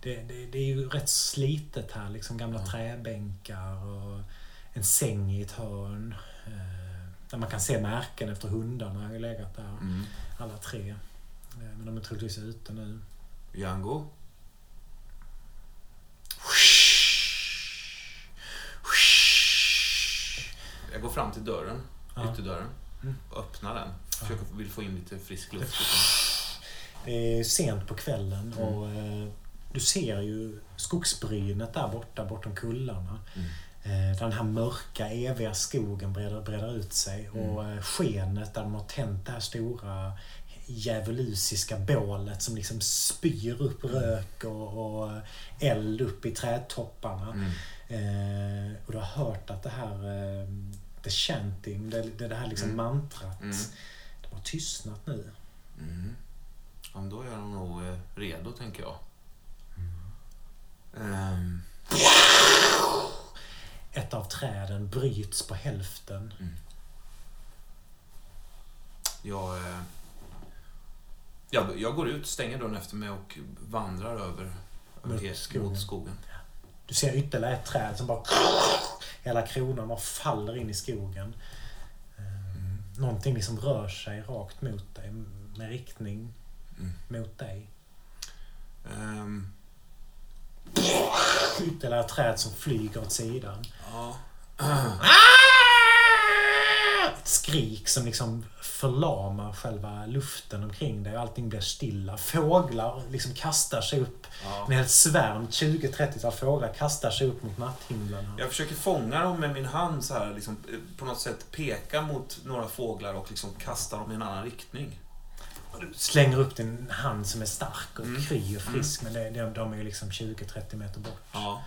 Det, det, det är ju rätt slitet här. Liksom gamla Ja. träbänkar och en säng i ett hörn. Eh, där man kan se märken efter hundarna har ju legat där. Mm. Alla tre. Eh, men de är troligtvis ute nu. Django. Jag går fram till dörren, Ja. ytterdörren. Mm. Öppnar den. Försöker, vill få in lite frisk luft. *laughs* Det är sent på kvällen Mm. och eh, du ser ju skogsbrynet där borta, bortom kullarna. Mm. Eh, Den här mörka, eviga skogen breder, breder ut sig Mm. och eh, skenet där de har tänt det här stora djävulusiska bålet som liksom spyr upp Mm. rök och, och eld upp i trädtopparna. Mm. Eh, och du har hört att det här eh, the chanting, det, det, det här liksom Mm. mantrat, Mm. det har tystnat nu. Mm. Men då är de nog eh, redo, tänker jag. Ehm, Ett av träden bryts på hälften. jag, eh, jag, jag går ut, stänger dörren efter mig och vandrar över, över Mot skogen. mot skogen. Du ser ytterligare ett träd som bara... Hela kronan bara faller in i skogen. Eh, Någonting liksom rör sig rakt mot dig med riktning Mm. mot dig. Ehm, Ytterligare ett träd som flyger åt sidan. ja. Ett skrik som liksom förlamar själva luften omkring dig. Allting blir stilla. Fåglar liksom kastar sig upp. Ja. En hel svärm, 20-30-tal fåglar, kastar sig upp mot natthimlen. Jag försöker fånga dem med min hand så här, liksom, eh, på något sätt peka mot några fåglar och liksom kasta dem i en annan riktning. Slänger upp din hand som är stark och Mm. kry och frisk. Men det, de, de är ju liksom 20-30 meter bort. Ja.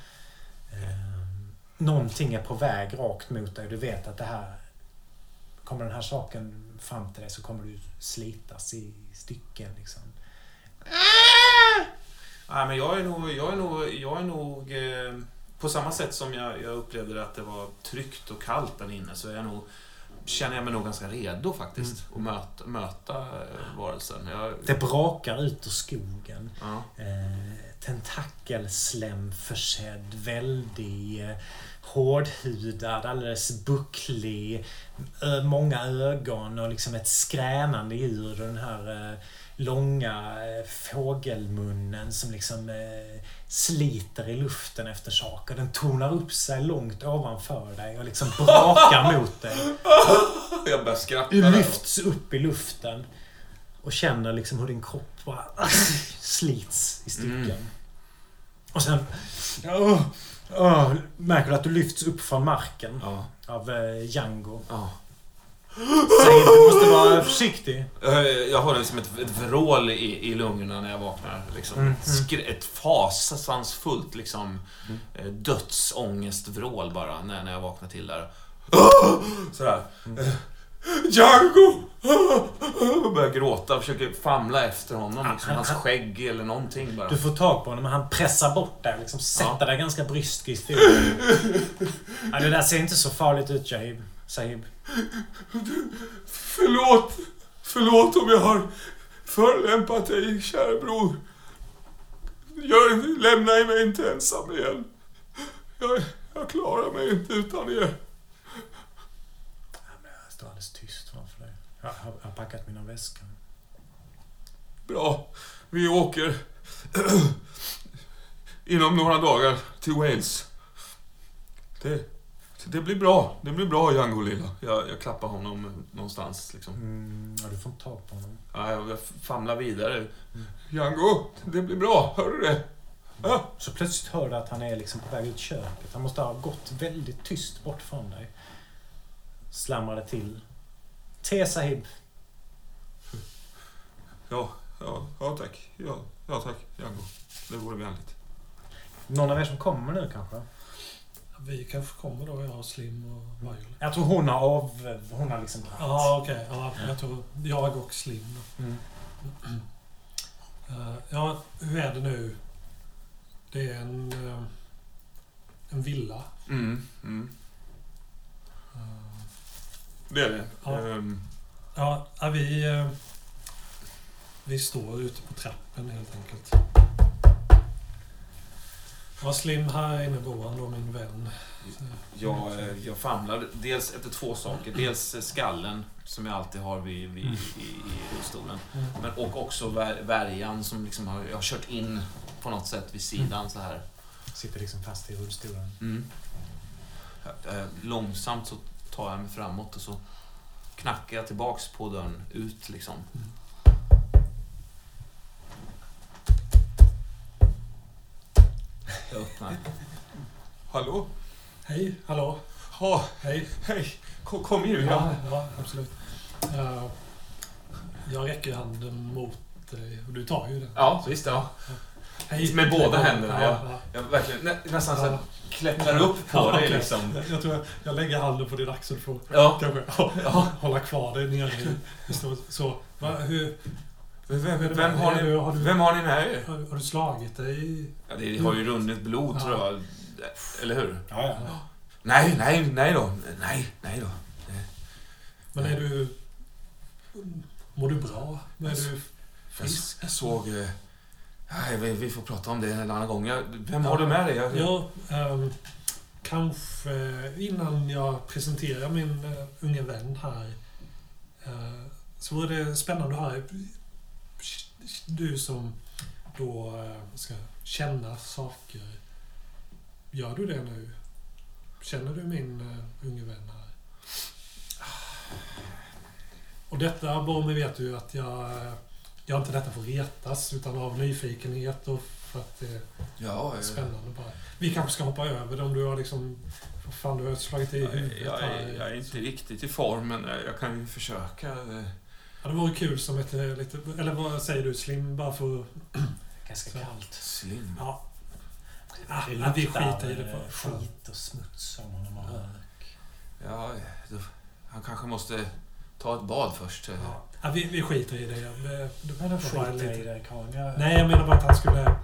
Ehm, någonting är på väg rakt mot dig. Du vet att det här... Kommer den här saken fram till dig så kommer du slitas i stycken. Liksom. Nej, men jag är nog, jag är nog, jag är nog eh, på samma sätt som jag, jag upplevde att det var tryggt och kallt där inne så är jag nog, känner jag mig nog ganska redo faktiskt att möta, möta eh, varelsen. Jag, Det brakar ut ur skogen. ja. Eh, tentakelslem försedd, väldig, eh, hårdhudad, alldeles bucklig, många ögon och liksom ett skränande djur. Den här eh, långa eh, fågelmunnen som liksom eh, sliter i luften efter saker. Den tonar upp sig långt ovanför dig och liksom brakar *laughs* mot dig. Jag börjar skratta. Du lyfts upp i luften och känner liksom hur din kropp bara *laughs* slits i stycken. Mm. Och sen åh, åh, märker du att du lyfts upp från marken Ja. av eh, Django. Säger du måste vara försiktig. Eh, Jag har liksom ett, ett vrål i, i lungorna när jag vaknar. Liksom. Mm, skr- ett fasansfullt liksom, eh, dödsångestvrål bara när, när jag vaknar till där. *gasps* Sådär. Eh, Django! *laughs* Jag börjar gråta försöker famla efter honom. Liksom, hans skägg eller någonting bara. Du får tag på honom men han pressar bort dig. Liksom sätter Ja. dig ganska bryskt i stolen. *laughs* ja, det där ser inte så farligt ut Jahib. Sahib. Förlåt! Förlåt om jag har förolämpat dig, kära bror. Gör, lämna mig inte ensam igen. Jag, jag klarar mig inte utan er. Ja, men Jag står alldeles tyst framför dig. Jag har, jag har packat mina väskor. Bra, vi åker *clears throat* inom några dagar till Wales. Det, det blir bra. Det blir bra, Django lilla. Jag, jag klappar honom någonstans. Liksom. Mm, ja, du får inte tag på honom. Ja, jag famlar vidare. Django, det blir bra. Hör du det? Ja. Så plötsligt hör du att han är liksom på väg ut köket. Han måste ha gått väldigt tyst bort från dig. Slamrade till. Te Sahib. Ja, ja, ja tack. Ja, ja tack, Django. Det vore vänligt. Någon av er som kommer nu kanske? Vi kanske kommer då, jag och Slim och Violet. Jag tror hon har av... Hon har liksom... Ja, okej. Ja, jag tror jag och Slim då. Mm. Eh, ja, hur är det nu? Det är en, eh, en villa. Mm, mm. Eh, Det är det. Ja. Ehm, Ja, vi, vi står ute på trappen helt enkelt. Ja, Slim här inne bor han då, min vän. jag, eh, jag famlar dels efter två saker. Dels eh, skallen, som jag alltid har vid, vid, Mm. i, i rullstolen. Mm. Men, och också vär, värjan som liksom har, jag har kört in på något sätt vid sidan så här. Sitter liksom fast i rullstolen. Mm. Eh, Långsamt så tar jag mig framåt och så knackar jag tillbaks på dörren ut liksom. Jag öppnar. Hallå? Hej, hallå. Ja, Hej. hej. Kom, kom in. Ja, ja absolut. Eh, jag räcker handen mot dig och du tar ju den. Ja, visst ja. Hej. Med båda händerna, Ja, ja. ja. Jag verkligen nä, nästan så Ja. klättrar upp på Ja, dig liksom. Jag, jag tror jag, jag lägger handen på din axel för att Ja. kanske ja. hålla kvar dig nere i. Så, va, hur, Vem, vem, har ni, du- har du- vem har ni med er? har, har du slagit dig? Ja, det har ju runnit blod Ja. tror jag. Eller hur? Ja, ja. Nej, nej, nej då. Nej, nej då. Men är du... Mår du bra? Är du Jag, frisk? jag såg... eh, Nej, vi, vi får prata om det en annan gång. Vem har du med dig? Jag, Ja, ehm, kanske innan jag presenterar min uh, unge vän här eh, så vore det spännande att höra du som då eh, ska känna saker. Gör du det nu? Känner du min uh, unge vän här? Och detta, Boromir vet ju att jag gör inte detta för att retas utan av nyfikenhet och för att det är Ja, eh, spännande bara. Vi kanske ska hoppa över det om du har liksom... Fan, du har slagit i jag, huvudet jag, är, jag är inte riktigt i form, men eh, jag kan ju försöka. Eh. Ja, det vore kul som ett eh, lite... Eller vad säger du? Slim bara för. Ganska Så. kallt. Slim. Ja. Ah, Det ja, vi luktar skiter i det. eh, För, för. skit och smuts om honom och rök. Ja, då, han kanske måste ta ett bad först. eh. Ja. Ja, vi, vi skiter i det. Eh, Du Men då får bara skiter jag i det Karin. Jag- Nej, jag menar bara att han skulle...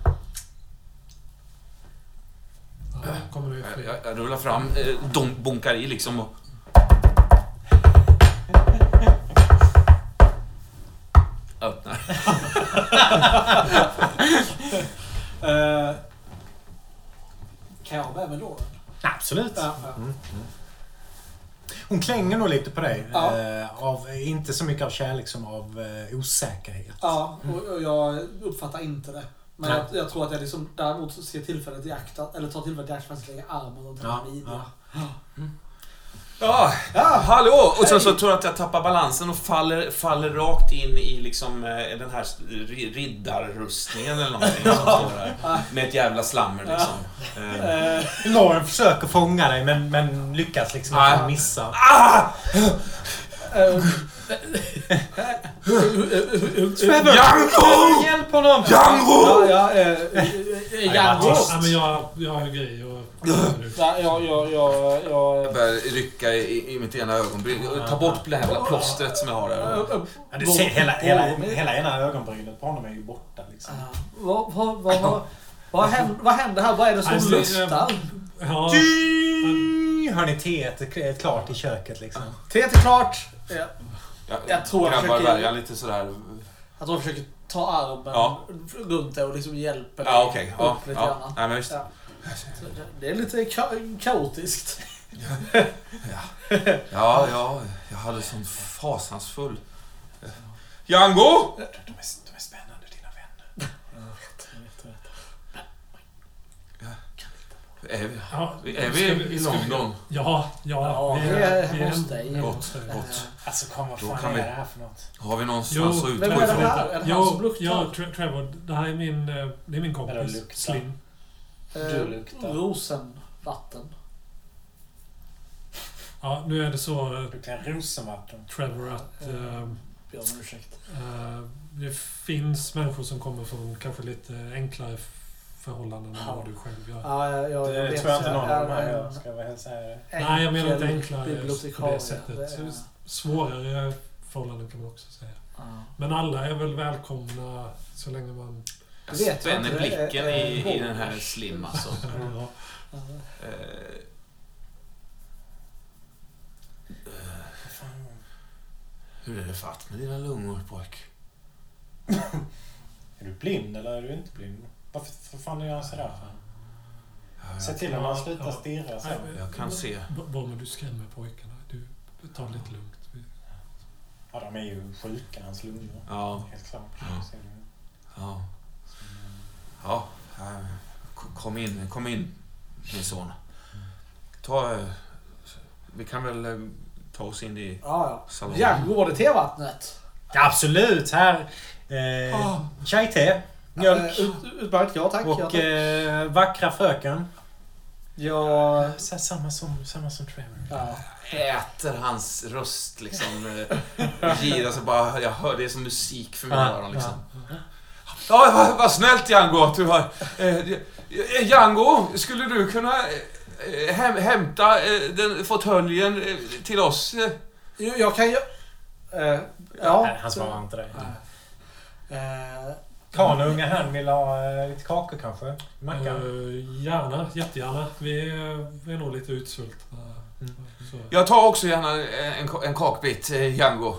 Ja, kommer det Jag, fler? jag, jag rullar fram, eh, dom, bonkar i liksom och... Öppnar. *laughs* Eh, kan jag ha med Lauren? Absolut. Ja, ja. Mm. Hon klänger nog lite på dig. Ja. Eh, av, inte så mycket av kärlek som av eh, osäkerhet. Ja, och, och jag uppfattar inte det. Men jag, jag tror att jag liksom däremot ser tillfället i akt, eller tar tillfället i akt för att lägga armen runt Ja, ja, midja. Ja, Ja. hallå! Och sen så tror jag att jag tappar balansen och faller, faller rakt in i liksom eh, den här ri- riddarrustningen eller någonting. som står där. Med ett jävla slammer liksom. Eh, Eh, Lauren försöker fånga dig men, men lyckas liksom inte missa. ah! Trevor! Hjälp honom! Django! Ja, ja, Django. Ja, men jag, jag har grejer och... Ja, jag, jag, jag, Jag jag... börjar rycka i, i mitt ena ögonbryn. Ta bort det här jävla plåstret som jag har där. Ja, du ser hela, hela, hela ena ögonbrynet på honom är ju borta liksom. Ja, Vad, vad, vad, vad, händer, vad händer här? Vad är det som Alltså, lustar? Ja! Hör ni teet är klart i köket liksom. Teet är klart. Ja, Jag, Jag tror jag försöker- värjan lite sådär. jag tror jag försöker ta armen Ja. runt det och liksom hjälper Ja, okej. Ja, upp lite ja. grann. Nej, men visst. Ja. Det- är lite ka- kaotiskt. Ja, ja. Jag hade sån fasansfull... Django! De är, de är spännande dina vänner. Är vi, ja, är ska vi i vi- London? Ja, ja. Ja, vi är vi hos dig. Gott, gott. Alltså kom vad fan kan är vi- det här för något? Har vi Jo, någonstans att utgå vem är det ifrån? här? Är det han Jo, ja, Tre- Trevor. Det här är min, eh, det är min kompis. Slim. Du Eh, luktar. Rosenvatten. Ja, nu är det så, eh, Du kan rosenvatten. Trevor, att eh, Ber om ursäkt. eh, det finns människor som kommer från kanske lite enklare förhållanden än vad du själv gör. Ja, jag, jag, Det vet tror jag inte någon av de här gör, ska jag väl säga. Nej, jag menar inte enklare på det sättet. Det är- Svårare förhållanden kan man också säga. Ja. Men alla är väl välkomna så länge man... Jag vet jag spänner inte. blicken i, i den här Slim alltså. *laughs* Ja. Eh, Hur är det fatt med dina lungor pojk? *coughs* Är du blind eller är du inte blind? Varför för fan gör han sådär för? Ja, Se jag, till att man slutar stirra så. Nej, jag kan se. Bara du skrämmer pojkarna. Du, ta det lite lugnt. Ja, de är ju sjuka, hans lungor. Ja, Helt klart. Ja. Ser du. ja. Ja, eh, kom in, kom in min son. Ta... eh, Vi kan väl eh, ta oss in i Ja, ja. salongen. Django, var det tevattnet? Ja, absolut, här. Eh, Ah. Chai-te, mjölk ut- Utmärkt, ja tack. ja, och tack. eh, vackra fröken. Ja, Så här, samma, som, samma som Trevor. ja. Äter hans röst liksom. Girar sig bara. Jag hör det är som musik för mina Ja, öron liksom. Ja, vad, vad snällt Django att du har... Eh, eh, Django, skulle du kunna eh, häm, hämta eh, den fåtöljen eh, till oss? Eh, Jo, Jag kan ju... Eh, ja. Nej, han svarar inte dig. Eh, Kan unga han vill ha eh, lite kakor kanske? Macka? Eh, gärna, jättegärna. Vi är, vi är nog lite utsvultna. Mm. Så. Jag tar också gärna en, en kakbit, eh, Django.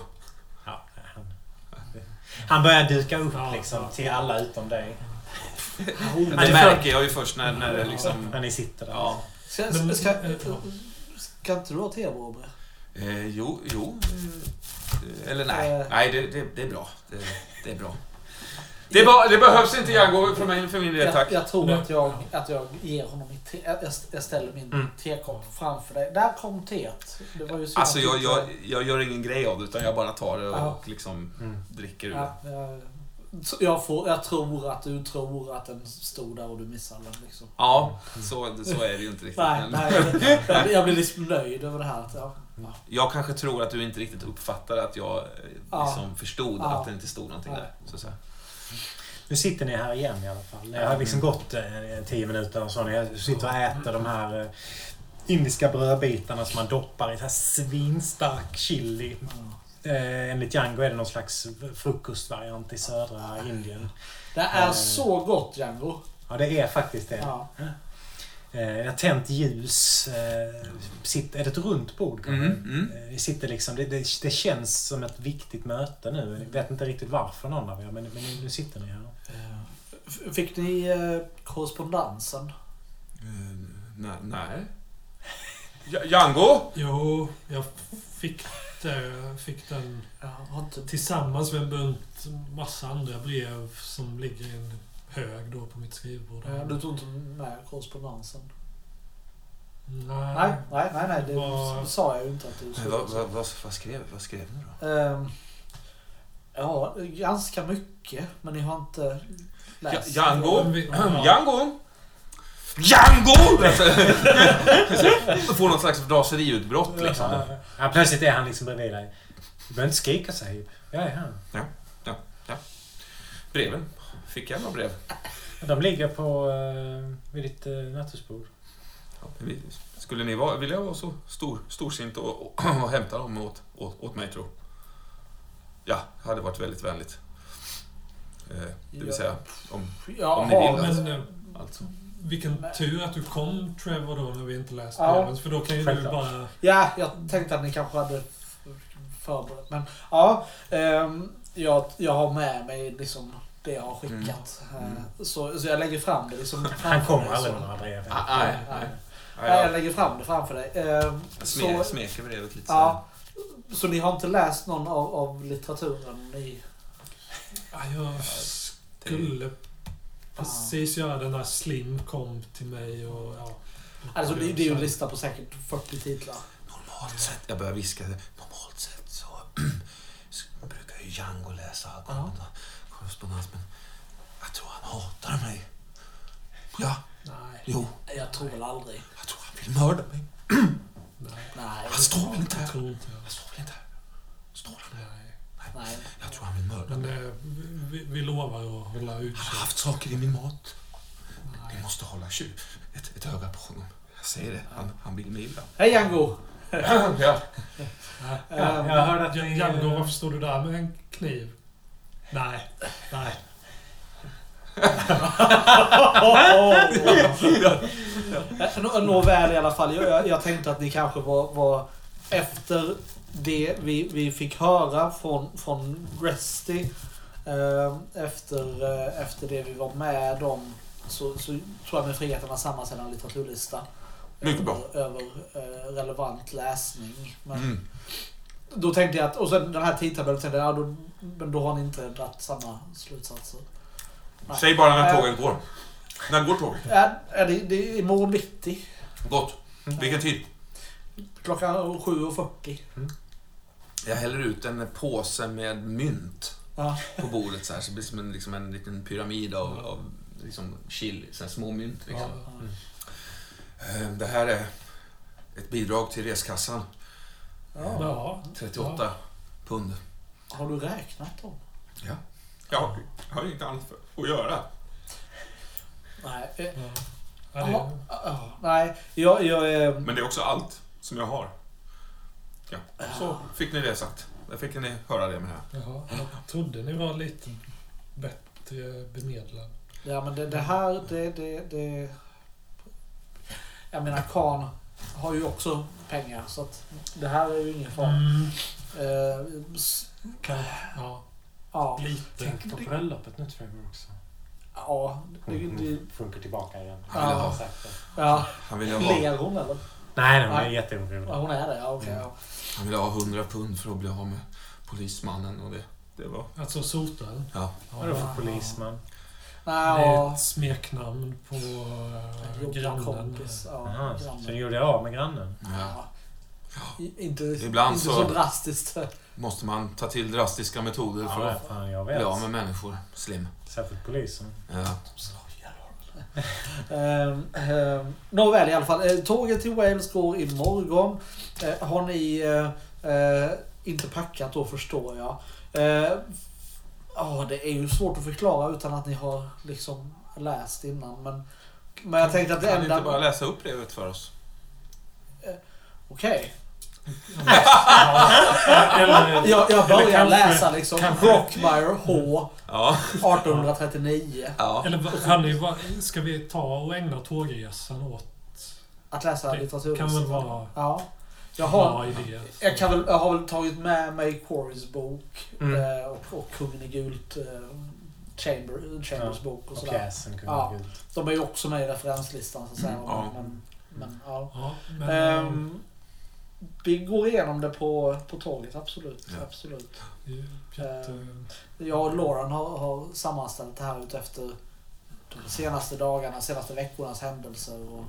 Han, börjar duka upp Ja, liksom ja. till alla utom dig. Det är märker jag ju först när, när det liksom... När ni sitter där. Ja. ska, Men- ska, eh, ska inte du ha te, Barbro? Eh, jo, jo. Eh, eller nej. Eh. Nej, det, det, det är bra. Det, det är bra. Det, var, det behövs inte Django för, mig, för min del, tack. Jag, jag tror att jag, att jag ger honom mitt te, jag, jag ställer min Mm. tekopp framför dig. Där kom teet. Det var ju Alltså jag, jag, jag gör ingen grej av det, utan jag bara tar det och Ja. liksom Mm. dricker ur det. Ja, jag, jag, får, jag tror att du tror att den stod där och du missade den. Liksom. Ja, så, så är det ju inte riktigt. Nej, nej, jag, jag blir liksom nöjd över det här. Att jag, Jag kanske tror att du inte riktigt uppfattar att jag eh, Ja. liksom förstod Ja. att det inte stod någonting Ja. där. Så att säga. Nu sitter ni här igen i alla fall. Det har liksom gått eh, tio minuter och så. Ni sitter och äter de här eh, indiska brödbitarna som man doppar i så här svinstark chili. Eh, enligt Django är det någon slags frukostvariant i södra Indien. det är Eh. så gott Django. Ja, det är faktiskt det. Ja. Eh, jag har tänt ljus. Eh, sitter, är det ett runt bord? Mm, mm. Eh, Vi sitter liksom, det, det, det känns som ett viktigt möte nu. Jag vet inte riktigt varför någon av er, men, men nu sitter ni här. Fick ni eh, korrespondensen? Eh, nej. nej. Ja, Django! Jo, jag fick, det, fick den Jag har inte... tillsammans med en bunt massa andra brev som ligger i en hög då på mitt skrivbord. eh, Du tog inte med korrespondensen? Nej. Nej, nej, nej, nej det Vad- sa jag ju inte att du skulle. vad, vad, vad, vad, skrev, vad skrev ni då? Ehm, ja, ganska mycket. Men ni har inte Ja. Django! Ja. *clears throat* Django! Django! *laughs* Får något slags raseriutbrott liksom. Ja, ja, plötsligt är han liksom bredvid dig. Du behöver inte skrika Sahib. Jag är här. Breven. Fick jag några brev? De ligger på, eh, vid ditt eh, nattduksbord. Ja, Skulle ni vara, vilja vara så stor, storsint och, och, *clears throat* och hämta dem åt, åt, åt mig, tro? Ja, det hade varit väldigt vänligt. Eh, det vill Ja. säga, om... Jag Om ni vill, Men eh, Alltså. vilken tur att du kom Trevor då när vi inte läste Ja. breven. För då kan ju du bara... Ja, jag tänkte att ni kanske hade förberett. Men ja, ehm, jag, jag har med mig liksom det jag har skickat. Mm. Eh, Så, så jag lägger fram det liksom Han kommer aldrig så- med några brev. Ah, nej, Nej. Nej, jag Ja, lägger fram det framför dig. Så, smeker brevet lite ja, så ni har inte läst någon av, av litteraturen? Ni, Ja, jag skulle precis göra den där Slim kom till mig och ja. alltså, det, det är ju en lista på säkert 40 titlar. Normalt sett, jag börjar viska, normalt sett så, *clears throat* så brukar ju Django läsa all korrespondens, men jag tror han hatar mig. Ja, Nej. jo, Jag tror väl aldrig. jag tror han vill mörda mig. *clears throat* Nej. Nej. Han står väl inte Jag här? tror inte jag. Han står väl inte här? Står han här? Nej. Jag tror han vill mörda Men mig. det, vi, vi lovar att hålla Han har haft saker i min mat. Nej. Vi måste hålla tju- ett, ett öga på honom. Jag säger det, han, han vill mig illa. Hej Django! *clears throat* ja. Ja, Ehm, jag hörde att ni... Django, varför står du där med en kniv? Nej. Nej. *laughs* Nå- Nåväl i alla fall. Jag, jag, jag tänkte att ni kanske var, var efter det vi, vi fick höra från, från Resty. Eh, efter, eh, efter det vi var med om så, så tror jag med friheten har sammanställt en litteraturlista. Mycket bra. Över, över eh, relevant läsning. Men Mm. Då tänkte jag att, och sen den här tidtabellen, tänkte jag, ja, då, men då har ni inte dragit samma slutsatser. Nej. Säg bara när Äh. tåget går. När går tåget? Är det, det är imorgon bitti. Gott. Vilken tid? Klockan 7.40. Jag häller ut en påse med mynt Ja. på bordet så här, så det blir som en, liksom en liten pyramid av, av liksom chili, så här små mynt. Liksom. Eh, Det här är ett bidrag till reskassan. Ja. Ja. 38 pund. Har du räknat dem? Ja. Jag har inget annat för att göra. Nej. eh, Ja. Ja, Ja, det, ja, nej, jag... jag eh, Men det är också allt som jag har. Ja, så fick ni det sagt. Där fick ni höra det med. jaha, jag trodde ni var lite bättre bemedlad. ja, men det, det här, det, det, det... Jag menar, Khan har ju också pengar, så att det här är ju ingen fara. Mm. Kan, ja, ja, lite. Tänk på bröllopet nu Trevor också. ja, det, det, Sjunker tillbaka igen. Han Ja. ha, ja. han ha, Ler hon eller? Nej, nej, hon är jätteorolig. Ja, hon är det, ja okej. ja. han ville ha 100 pund för att bli av med polismannen och det Det var... Alltså sotaren. Ja. Vadå för polisman? Det Nej, är ja. ett smeknamn på äh, grannen. Jobbarkompis. Ja, Jaha, så grannen. du gjorde av med grannen? ja. I- Inte, Ibland inte så- så drastiskt. Måste man ta till drastiska metoder för Ja, att fan jag bli av med människor. Slim. Särskilt polisen. Ja. Um, *laughs* um, Nåväl i alla fall. Eh, tåget till Wales går imorgon. Uh, har ni eh, inte packat då förstår jag. Ja, det är ju svårt att förklara utan att ni har liksom läst innan. Men, men jag tänkte att det Kan ni enda... inte bara läsa upp brevet för oss? Okej. Eller, Jag, börjar kanske- läsa liksom kanske- Brockmire H. Ja. 1839. ja. eller vad- hörni, vad- ska vi ta och ägna tågresan åt Att läsa Det litteratur. kan väl vara Ja. Jag har, bra idéer? jag, kan väl, jag har väl tagit med mig Quarries bok Mm. eh, och, och Kungen i gult eh, Chamber, Chambers Ja, bok och Och sådär. pjäsen kunde Ja. guld. De är ju också med i referenslistan så att säga. Mm, ja. Men, men, ja. Ja, men, Ehm, vi går igenom det på, på tåget, absolut. Ja. absolut. jätte... Jag och Lauren har, har sammanställt det här utefter de senaste dagarna, senaste veckornas händelser. Och,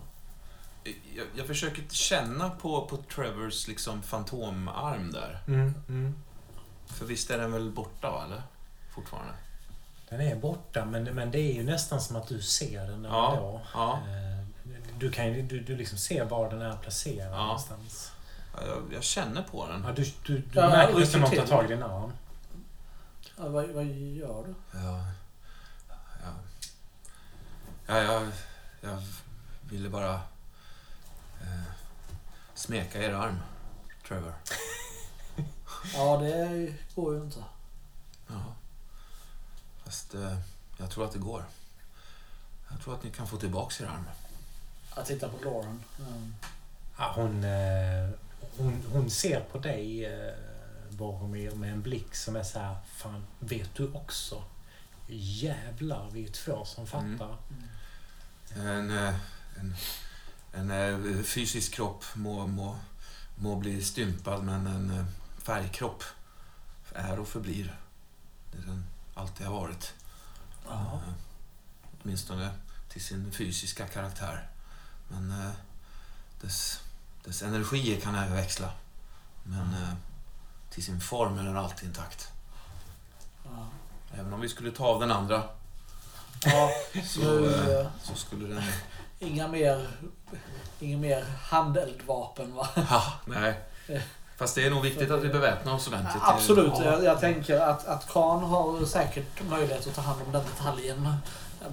Jag, jag försöker känna på, på Trevors liksom fantomarm där. Mm, mm. För visst är den väl borta, va? Eller? Fortfarande? Den är borta, men, men det är ju nästan som att du ser den där Ja, då. ja. Eh, Du kan du, du liksom ser var den är placerad Ja. någonstans. Ja, Jag, jag känner på den. Ja, du du, du Ja, märker när någon tar tag i din arm. ja, vad, vad gör du? Ja, ja. ja jag, jag ville bara eh, smeka er arm, Trevor. *laughs* Ja, det går ju inte. Ja. Fast eh, jag tror att det går. Jag tror att ni kan få tillbaks er arm. Jag tittar på Lauren. Mm. Ja, hon, eh, hon, hon ser på dig, eh, Boromir, med en blick som är så här, Fan, vet du också? Jävlar, vi är två som fattar. En, eh, en, en eh, fysisk kropp må, må, må bli stympad men en eh, färgkropp är och förblir det den alltid har varit. Ja. Eh, Åtminstone till sin fysiska karaktär. Men eh, dess, dess energier kan även växla. Men eh, till sin form är den alltid intakt. Ja. Även om vi skulle ta av den andra Ja, så, nu, eh, eh, så skulle den... inga mer, inga mer handeldvapen va? Ha, nej. Fast det är nog viktigt att vi beväpnar oss ordentligt. Absolut, Ja. jag, jag tänker att, att Khan har säkert möjlighet att ta hand om den detaljen.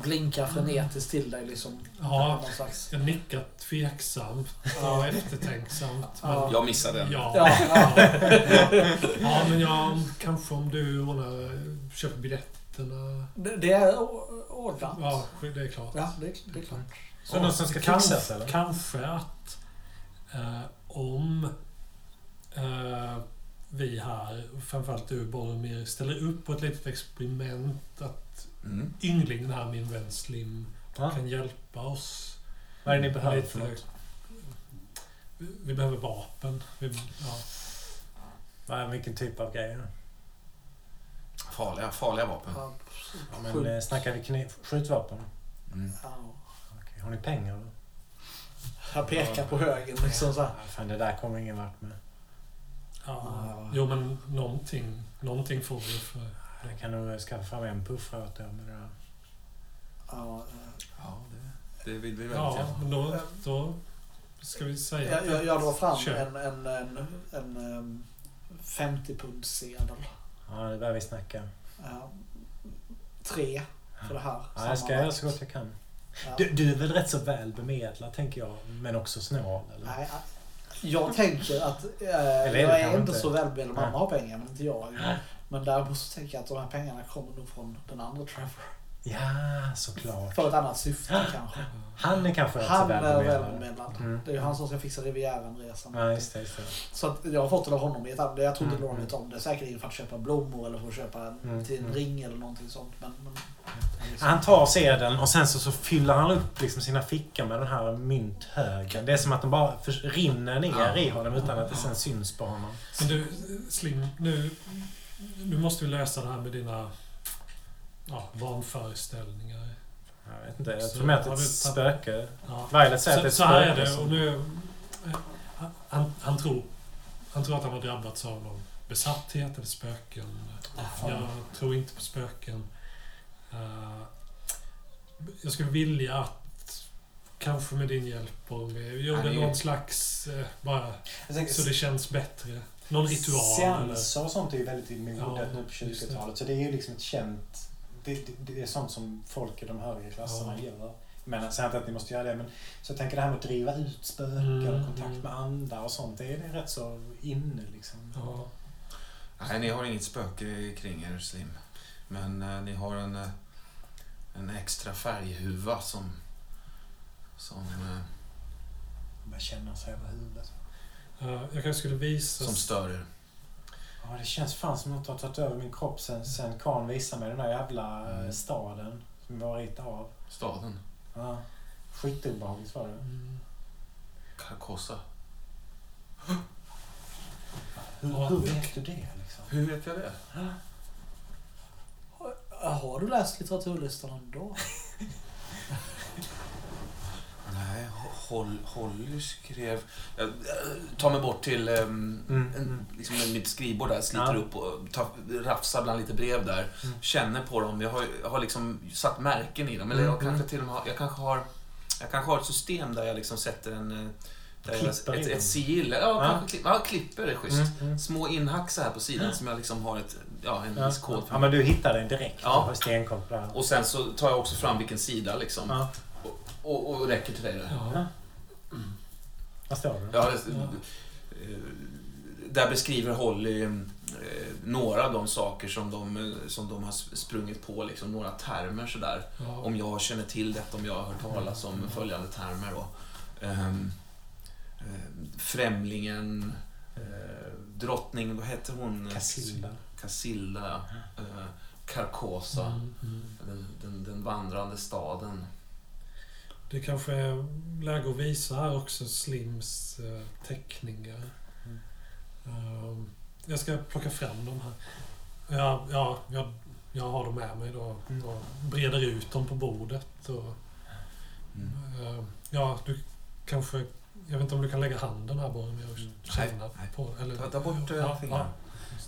Blinka frenetiskt till dig liksom. Ja. Någon slags... Jag nickar tveksamt Ja. och eftertänksamt. Men, Ja. Jag missade den. Ja, Ja, ja. ja, men jag, kanske om du ordnar, köper biljetterna. Det, det är ordnat. Ja, det är klart. Ja, det, det är klart. Så något som ska Kanske- fixas eller? Kanske att eh, om eh, vi här, framförallt du Boromir, ställer upp på ett litet experiment att Mm. ynglingen här, min vän Slim, Ja. kan hjälpa oss. Vad är det ni behöver för något? Vi, vi behöver vapen. Vi, ja. Vad- Vilken typ av grejer? Farliga, farliga vapen. Ja, Ja, men, skjut. eh, snackar vi kniv, skjutvapen? Mm. Ja. Okej, Har ni pengar då? Jag pekar på högen liksom så här. Ja, fan, det där kommer ingen vart med. Ja. Ja. Jo, men någonting, någonting får vi för... Jag kan nog skaffa fram en puffra åt er med det där. Ja, eh, Ja, det, det vill vi väldigt Ja, gärna. men då, då ska vi säga... jag, jag, jag drar fram Kör. en, en, en, en, en 50-pundssedel. Ja, nu börjar vi snacka. Ja, tre för det här. Ja, jag ska göra så gott jag kan. Ja. Du, du är väl rätt så väl bemedlad, tänker jag. Men också snål, eller? Nej, jag tänker att eh, är det jag är inte så välbemedlad. Mamma har pengar, men inte jag. Nej. Men däremot så tänker jag att de här pengarna kommer nog från den andra Trevor. Ja, såklart. För ett annat syfte kanske. Han är kanske Han är välbemedlad. Mm. Det är ju han som ska fixa Rivierenresan. Ja, just det. Just det. Så att jag har fått det av honom i ett annat. Jag tror inte Mm, Lauren vet om det. Säkerligen för att köpa blommor eller för att köpa en, Mm, till en mm. ring eller någonting sånt. Men, men, liksom- Han tar sedeln och sen så, så fyller han upp liksom sina fickor med den här mynthögen. Det är som att de bara rinner ner Ja. i honom utan att det sen syns på honom. Men du, Slim, nu du måste ju lösa det här med dina ja, vanföreställningar. Jag vet inte, jag tror mer att det är ett spöke. Ja. Violet säger att det är ett så här är spöke. det. Och nu, han, han, tror, han tror att han har drabbats av någon besatthet eller spöken. Jag tror inte på spöken. Eh, jag skulle vilja att, kanske med din hjälp och med, gjorde Han är ju- någon slags, eh, bara så det känns bättre. Någon ritual. Seanser och sånt är ju väldigt i modet Ja, nu på just det. 20-talet. Så det är ju liksom ett känt... Det, det, det är sånt som folk i de högre klasserna Ja. gör. Men jag säger inte att ni måste göra det, men så jag tänker det här med att driva ut spöken Mm, och kontakt mm. med andar och sånt, det är, det rätt så inne liksom. Ja. Nej, ni har inget spöke kring er, Slim. Men eh, ni har en, eh, en extra färghuva som... Som, eh, Bara känna sig över huvudet. Jag kanske skulle visa... som stör er. Ja, det känns fan som något har tagit över min kropp sen, sen Karn visade mig den där jävla eh, Mm. staden som var ritat av. Staden. Ja. Skitobehagligt var det. Mm. Carcosa. *gasps* Hur, Ja. hur vet du det liksom? Hur vet jag det? *gasps* Har du läst litteraturlistan ändå? *laughs* Nej, Hol- Holly skrev... Jag tar mig bort till um, Mm, en, mm. liksom mitt skrivbord där, sliter Ja. upp och tar, rafsar bland lite brev där. Mm. Känner på dem. Jag har, jag har liksom satt märken i dem. Eller jag Mm, kanske mm. till och med har, jag kanske har, jag kanske har ett system där jag liksom sätter en... eh, jag, ett, dem. ett sigill. Ja, Ja. kanske klipp, ja, klipper är schysst. Mm. Små inhack här på sidan som jag liksom har ett, ja, en Ja. kod för. ja, men du hittade den direkt. Ja. Stenkoll. Och sen så tar jag också fram vilken sida liksom. Ja. Och, och, räcker till dig där. Ja. Vad står det? Ja, det, eh, där beskriver Holly eh, några av de saker som de, eh, som de har sprungit på, liksom, några termer sådär. Ja. Om jag känner till detta, om jag har hört talas om följande termer då. Ehm, eh, främlingen, eh, drottning, vad heter hon? Casilda. Casilda, ja. Eh, Carcosa, Mm, mm. den, den, den vandrande staden. Det kanske är läge att visa här också Slims eh, teckningar. Mm. Ehm, jag ska plocka fram dem här. Ja, ja jag, jag har dem med mig då Mm. och breder ut dem på bordet. Och, Mm. eh, ja, du kanske... Jag vet inte om du kan lägga handen här bara med och Mm. nej. på... Eller, Ta, ta bort eh, ja, fingrarna.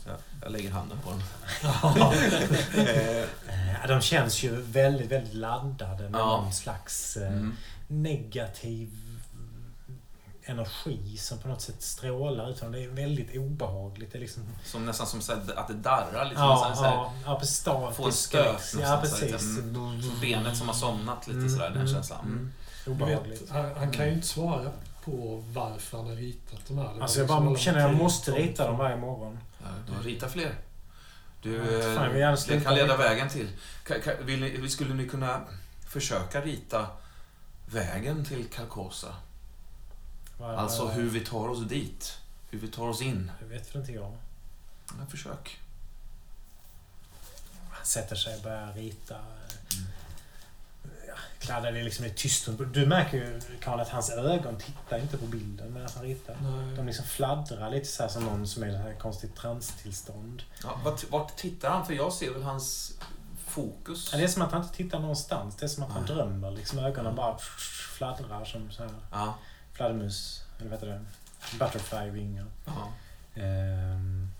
Jag, jag lägger handen på den. *laughs* Ja. De känns ju väldigt, väldigt laddade med Ja. någon slags eh, mm. negativ energi som på något sätt strålar utan det är väldigt obehagligt. Det är liksom... Som nästan som så att det darrar lite. Ja, nästan så här, ja, ja, precis. Statisk. Få en stöt liksom. nästan, Ja, precis. mm. benet som har somnat lite sådär, den känslan. Mm. Obehagligt. vet, han, han kan ju inte svara på varför han har ritat de här. Alltså jag liksom bara känner att jag måste rita dem varje morgon. Du ritar fler. Du, eh, fan, gärna det kan leda vägen till. Vill ni, skulle ni kunna försöka rita vägen till Carcosa? Alltså hur vi tar oss dit. Hur vi tar oss in. Det vet väl inte jag. Ja, försök. Han sätter sig och börjar rita. Mm. Kladdar det liksom i tystnad. Du märker ju Karl att hans ögon tittar inte på bilden medan han ritar. De Nej. liksom fladdrar lite så här som någon som är i ett här konstigt transtillstånd. Ja, vart, vart tittar han? För jag ser väl hans fokus. Ja, Det är som att han inte tittar någonstans. Det är som att han Nej. drömmer. Liksom ögonen bara fladdrar som så här Ja. fladdermus. Eller vad heter det? Butterfly-vingar. ja. Ehm,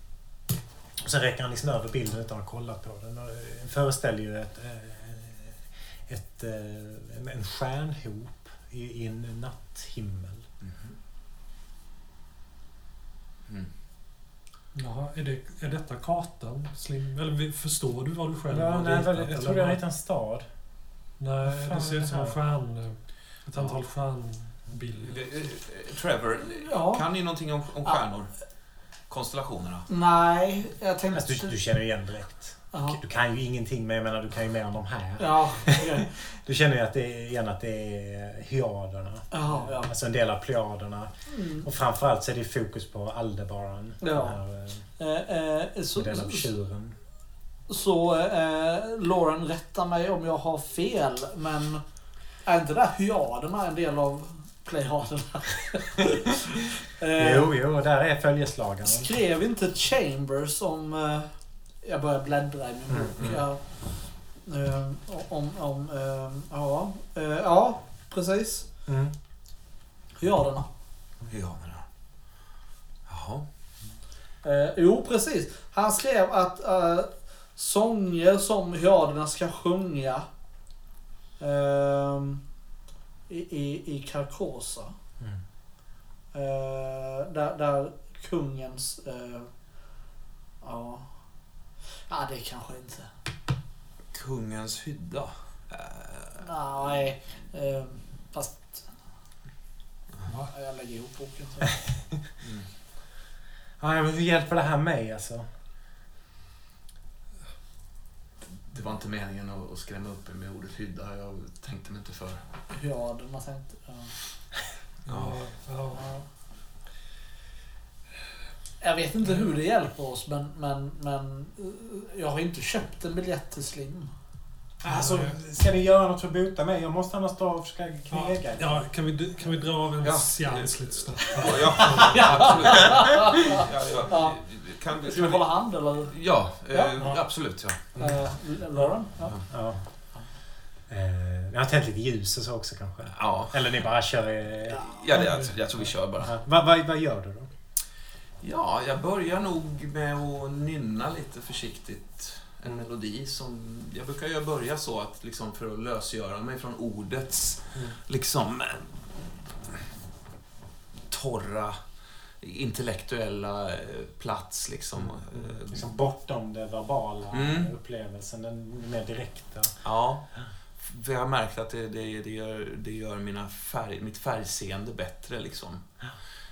och sen räcker han liksom över bilden utan att ha kollat på den. Och Den föreställer ju ett, eh, ett, eh, en- stjärnhop i, i en natthimmel. Mhm. Mm. Jaha, är, det, är detta kartan? Slim? Eller förstår du vad du själv Ja, har nej, ritat? väl, jag trodde jag ritade en stad. Nej, det ser är ut som en stjärn... Ett antal stjärnbilder. Eh, eh, Trevor, Ja. kan ni någonting om, om Ja. stjärnor? Konstellationerna? Nej, jag tänkte... Alltså, du, du känner igen direkt. Ja. Du kan ju ingenting, men jag menar du kan ju mer än de här. Ja, okej. *laughs* Du känner ju att det är, igen att det är hyaderna. Ja. Alltså en del av plejaderna. Mm. Och framförallt så är det fokus på Aldebaran. Ja. Den här Eh, eh, eh, så, modellen av så, tjuren. så eh, Lauren rättar mig om jag har fel, men är inte där hyaderna en del av plejaderna? *laughs* eh, Jo, jo, där är följeslagaren. Skrev inte Chambers om eh, Jag börjar bläddra i min Mm, bok. mm. Jag, eh, om, om, eh, ja, eh, ja, precis. Mm. Hyaderna. Ja, ja. Jaha. Eh, jo, precis. Han skrev att eh, sånger som hyaderna ska sjunga ehm, i, i, i Carcosa. Mm. Eh, där, där kungens... Ja. Ja, det kanske inte. Kungens hydda. Nej. Eh, fast... Ja, jag lägger ihop boken. Så. mm. Ja, men hur hjälper det här mig alltså? Det var inte meningen att, skrämma upp er med ordet hydda. Jag tänkte mig inte för. Tänkte... Ja. Ja. Ja. Ja. Jag vet inte hur det hjälper oss, men, men, men eh, jag har inte köpt en biljett till Slim. Alltså, ska ni göra något för att bota mig? Jag måste annars dra och försöka knega. Ja, kan vi, kan vi dra av en Ja. seans lite snabbt? Ja, absolut. Ja, ja. Ja. Kan, Ska vi hålla hand eller? Ja, eh, Ja. absolut. Ja. Uh, Lauren? Ja. Ja. Eh, jag har tänt lite ljus och så också kanske. Ja, Eller ni bara kör... Eh, ja det, jag, jag tror vi kör bara. ja. vad, vad, vad gör du då? Ja, jag börjar nog med att nynna lite försiktigt en melodi som... Jag brukar ju börja så att liksom för att lösgöra mig från ordets Mm. liksom torra intellektuella eh, plats liksom. Eh, Liksom bortom det verbala Mm. upplevelsen, den mer direkta. Ja. För jag har märkt att det, det, det gör, det gör mina färg, mitt färgseende bättre. Liksom.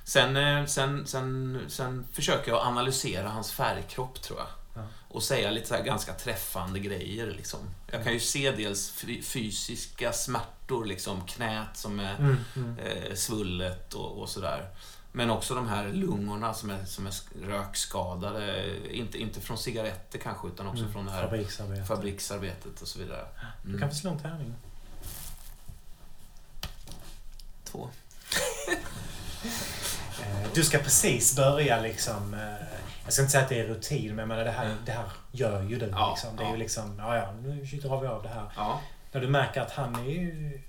Sen, eh, sen, sen, sen försöker jag analysera hans färgkropp, tror jag. Ja. Och säga lite så ganska träffande grejer. Liksom. Jag kan ju se dels fy- fysiska smärtor, liksom, knät som är Mm. Mm. eh, svullet och, och sådär. Men också de här lungorna som är, som är rökskadade. Inte, inte från cigaretter kanske, utan också Mm. från det här Fabriksarbete. fabriksarbetet och så vidare. Du Mm. kan få slå en tärning. Två. *laughs* Eh, Du ska precis börja liksom... eh, Jag ska inte säga att det är rutin, men jag menar, det, här, det här gör ju du. Ja, liksom. Det är ju liksom, ja ja, nu drar vi av det här. Ja. När du märker att han är ju...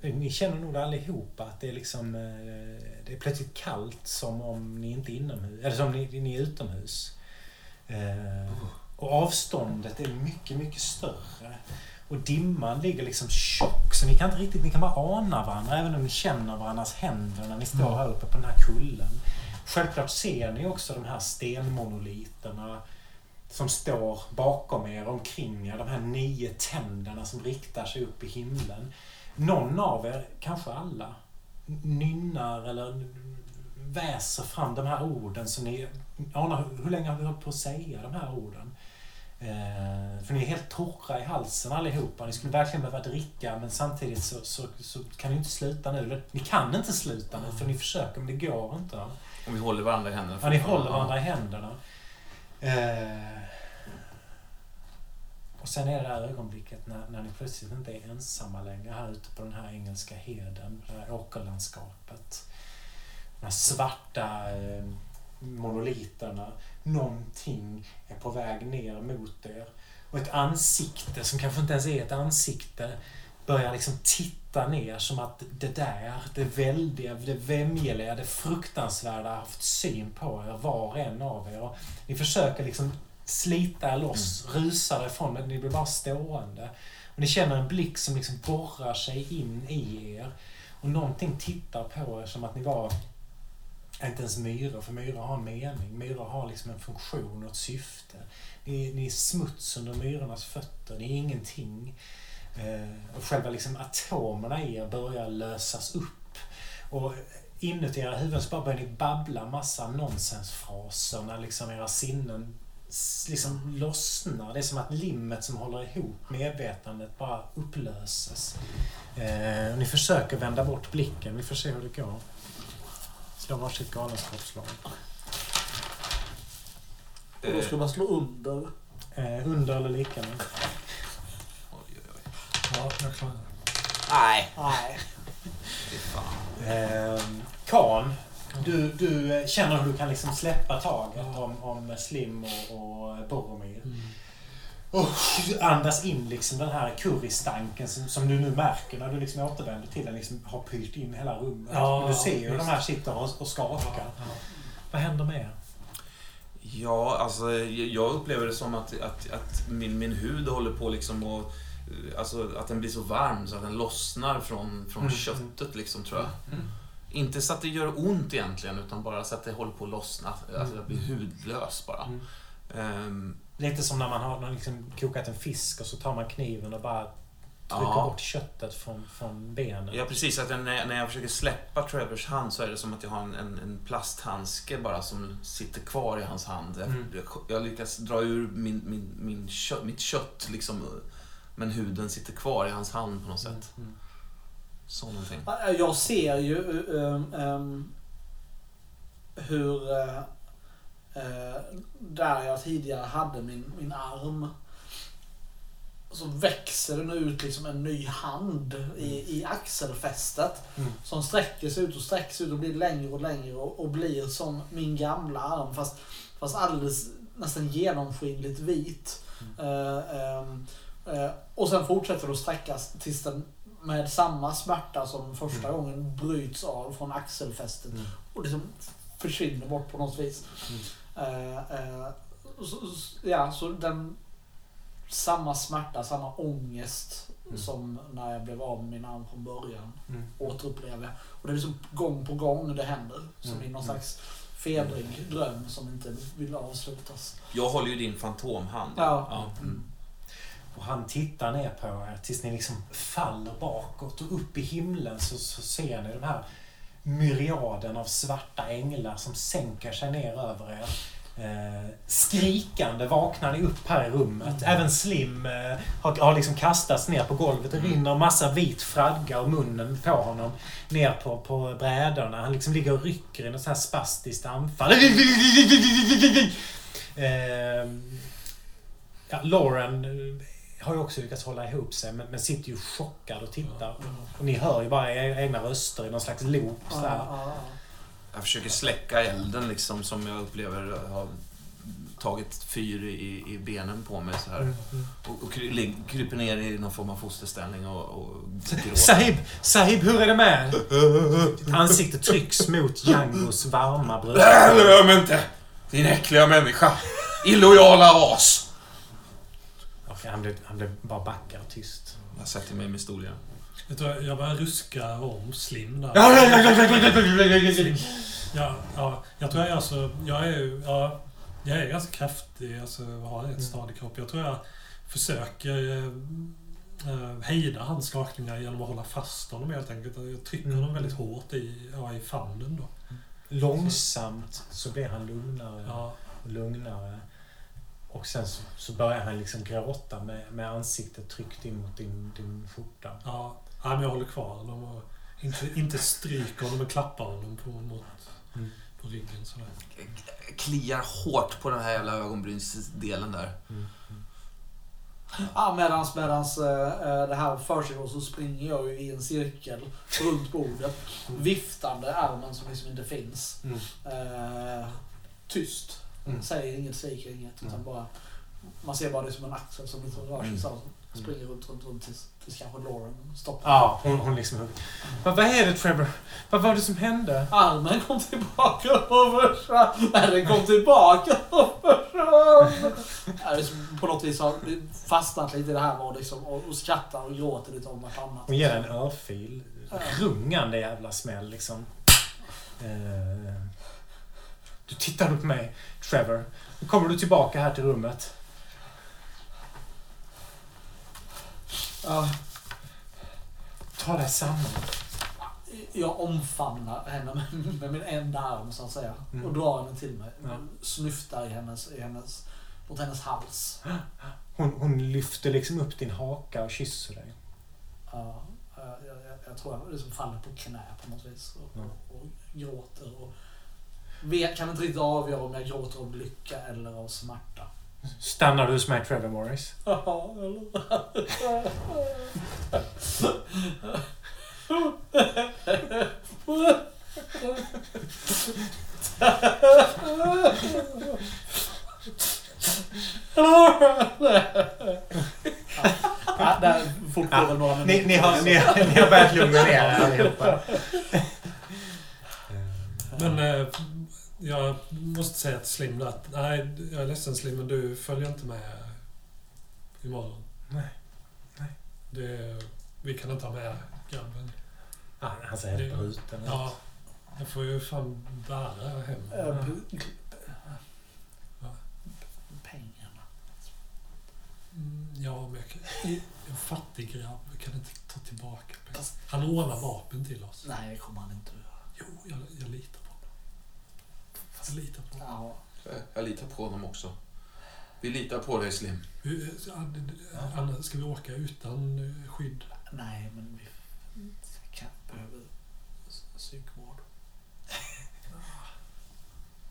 Ni känner nog allihopa att det är liksom... eh, Det är plötsligt kallt som om ni inte är inomhus. Eller som ni, ni är utomhus. Eh, Och avståndet är mycket, mycket större. Och dimman ligger liksom tjock, så ni kan inte riktigt, ni kan bara ana varandra även om ni känner varandras händer när ni står här uppe på den här kullen. Självklart ser ni också de här stenmonoliterna som står bakom er, omkring er. De här nio tänderna som riktar sig upp i himlen. Någon av er, kanske alla, nynnar eller väser fram de här orden som ni anar hur länge har vi hållit på att säga de här orden? Eh, för ni är helt torra i halsen allihopa. Ni skulle verkligen behöva dricka men samtidigt så, så, så kan ni inte sluta nu. Ni kan inte sluta nu för ni försöker men det går inte. Om vi håller varandra i händerna. Ja, ni håller varandra i händerna. Eh, och sen är det det här ögonblicket när, när ni plötsligt inte är ensamma längre här ute på den här engelska heden, det här åkerlandskapet. De här svarta eh, monoliterna. Någonting är på väg ner mot er. Och ett ansikte som kanske inte ens är ett ansikte börjar liksom titta ner som att det där, det väldiga, det vämjeliga, det fruktansvärda har haft syn på er, var och en av er. Och ni försöker liksom slita er loss, rusa därifrån, men ni blir bara stående. Och ni känner en blick som liksom borrar sig in i er. Och någonting tittar på er som att ni var inte ens myror, för myror har en mening. Myror har liksom en funktion och ett syfte. Ni, ni är smuts under myrornas fötter, ni är ingenting. Eh, och själva liksom atomerna i er börjar lösas upp. Och inuti era huvuden så bara börjar ni babbla massa nonsensfraser när liksom era sinnen liksom lossnar. Det är som att limmet som håller ihop medvetandet bara upplöses. Eh, och ni försöker vända bort blicken. Vi får se hur det går. Slå varsitt galenskapsslag. Och då ska man slå under. Eh, under eller lika med. Oj, oj, oj. Ja, jag klarar det. Nej, Nej. fy fan. Eh, Kan, Du, du eh, känner hur du kan liksom släppa taget om, om Slim och, och Boromir. Mm. Och andas in liksom den här currystanken som, som du nu märker när du liksom återvänder till den. Liksom har pyrt in hela rummet. Ja, du ser ju hur de här sitter och, och skakar. Ja, ja. Vad händer med er? Ja, alltså jag upplever det som att, att, att min, min hud håller på liksom att... Alltså att den blir så varm så att den lossnar från, från Mm. köttet liksom tror jag. Mm. Inte så att det gör ont egentligen utan bara så att det håller på att lossna. Alltså jag blir hudlös bara. Mm. Ehm, Lite som när man har när liksom kokat en fisk och så tar man kniven och bara trycker Ja. bort köttet från, från benen. Ja, precis. Att jag, när, jag, när jag försöker släppa Trevors hand så är det som att jag har en, en, en plasthandske bara som sitter kvar i hans hand. Jag, Mm. jag, jag lyckas dra ur min, min, min kött, mitt kött liksom, men huden sitter kvar i hans hand på något sätt. Mm. Så någonting. Jag ser ju um, um, hur uh, där jag tidigare hade min, min arm så växer det nu ut liksom en ny hand i, i axelfästet. Mm. Som sträcker sig ut och sträcker sig ut och blir längre och längre och, och blir som min gamla arm fast, fast alldeles nästan genomskinligt vit. Eh, ehm, eh, och sen fortsätter det att sträckas tills den med samma smärta som första Mm. gången bryts av från axelfästet Mm. och liksom försvinner bort på något vis. Eh, eh, så, ja, så den samma smärta, samma ångest Mm. som när jag blev av med min arm från början Mm. återupplever. Och det är liksom gång på gång det händer. Som Mm. i någon Mm. slags febrig dröm som inte vill avslutas. Jag håller ju din fantomhand. Ja. Mm. Och han tittar ner på er tills ni liksom faller bakåt och upp i himlen så, så ser ni den här myriaden av svarta änglar som sänker sig ner över er. Eh, skrikande vaknar ni upp här i rummet. Även Slim eh, har, har liksom kastats ner på golvet. Det rinner massa vit fradga ur munnen på honom ner på, på brädorna. Han liksom ligger och rycker i något så här spastiskt anfall. Eh, ja, Lauren eh, har ju också lyckats hålla ihop sig men, men sitter ju chockad och tittar. Och ni hör ju bara era egna röster i någon slags loop. Så här. Ja, ja, Jag försöker släcka elden liksom som jag upplever har tagit fyr i, i benen på mig så här. Mm, mm. Och, och kry, lig- kryper ner i någon form av fosterställning och, och gråter. Sahib! Sahib, hur är det med? Ansiktet trycks mot Djangos varma bröst. Rör mig inte! Din äckliga människa! Illojala as! Han, blev, han blev bara backar tyst. Jag sätter mig med stol igen. Jag, tror jag börjar ruska om Slim där. Ja, ja, jag tror jag är alltså... Jag är ju... Ja, jag är ganska kraftig, alltså har en stadig kropp. Jag tror jag försöker eh, eh, hejda hans skakningar genom att hålla fast honom helt enkelt. Jag trycker Mm. honom väldigt hårt i, ja, i famnen då. Långsamt så blir han lugnare Ja, och lugnare. Och sen så, så börjar han liksom gråta med, med ansiktet tryckt in mot din, din skjorta. ja. ja men jag håller kvar honom och inte, inte stryker honom men klappar honom på, mot, Mm. på ryggen sådär. Kliar hårt på den här jävla ögonbrynsdelen där. Ja, medans, medans eh, eh, det här försiggår så springer jag ju i en cirkel runt bordet. Viftande armen som liksom inte finns. Mm. Eh, tyst. Mm. Säger inget, skriker inget. Utan Mm. bara, man ser bara det som en axel som rör sig Mm. så. här, Springer runt, runt, runt tills, tills kanske Lauren stoppar. Ja, hon, hon liksom hugger. Vad, vad är det Trevor? Vad var det som hände? Armen kom tillbaka och försvann. Den kom tillbaka och försvann. Ja, på något vis har fastnat lite i det här och, liksom, och, och skrattar och gråter lite om vartannat. Hon ger en örfil. Rungande jävla smäll liksom. Eh, du tittar upp på mig, Trevor. Nu kommer du tillbaka här till rummet. Ja, Ta dig samman. jag omfamnar henne med, med min enda arm så att säga. Mm. Och drar henne till mig. Ja. Snyftar i hennes, i hennes, mot hennes hals. Hon, hon lyfter liksom upp din haka och kysser dig. Ja, jag, jag, jag tror jag liksom faller på knä på något vis. Och, Ja. och, och gråter. Och vet, kan inte riktigt avgöra om jag gråter av lycka eller av smärta. Stannar du som är Trevor Morris? Ja, Ja, där fortgår. Ni, ni, har, ni, ni har börjat lugna ner er allihopa. Men eh, jag måste säga till Slim att nej, jag är ledsen Slim, men du följer inte med imorgon. Nej. Nej. Det, vi kan inte ha med grabben. Ah, han ser helt bruten ut. Ja, jag får ju fan bära hem. Ja. Pengarna. Mm, Ja, men jag kan, en fattig grabb jag kan inte ta tillbaka pengar. Han ordnar vapen till oss. Nej, det kommer han inte att göra. Jo, jag, jag litar. Jag litar på honom. Ja. Jag litar på honom också. Vi litar på dig Slim. Hur- Anna, Ska vi åka utan eh, skydd? Nej, men vi kan behöver s- psykvård. *laughs*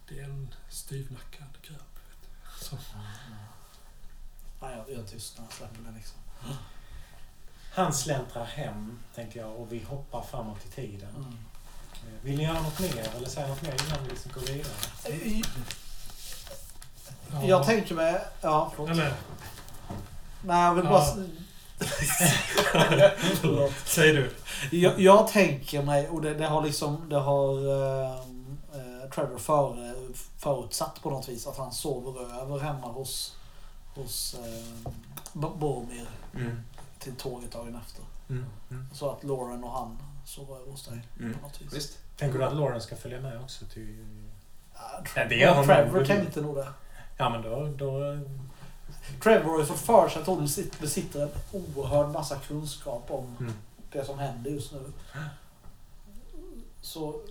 Det är en styvnackad grabb. Vet du. Så, Nej, jag, jag tystnar. Släpper det liksom. Han släntrar hem, tänker jag, och vi hoppar framåt i tiden. Mm. Eh, Vill ni göra något mer eller säga något mer innan vi liksom går vidare? ja. Jag tänker mig... Ja. Eller, Nej, jag vill Ja. bara... *laughs* Säg du. Jag, jag tänker mig, och det, det har liksom, det har ehm, eh, Trevor före, förutsatt på något vis, att han sover över hemma hos, hos eh, Boromir Mm. till tåget dagen efter. Mm. Mm. Så att Lauren och han sover över hos dig Mm. på något vis. Visst? Tänker du att Lauren ska följa med också till... Ja, Trevor, det gör hon Trevor tänkte nog det. Ja, men då... då Trevor har ju fått för sig att hon sit- besitter en oerhörd massa kunskap om mm. det som händer just nu. Så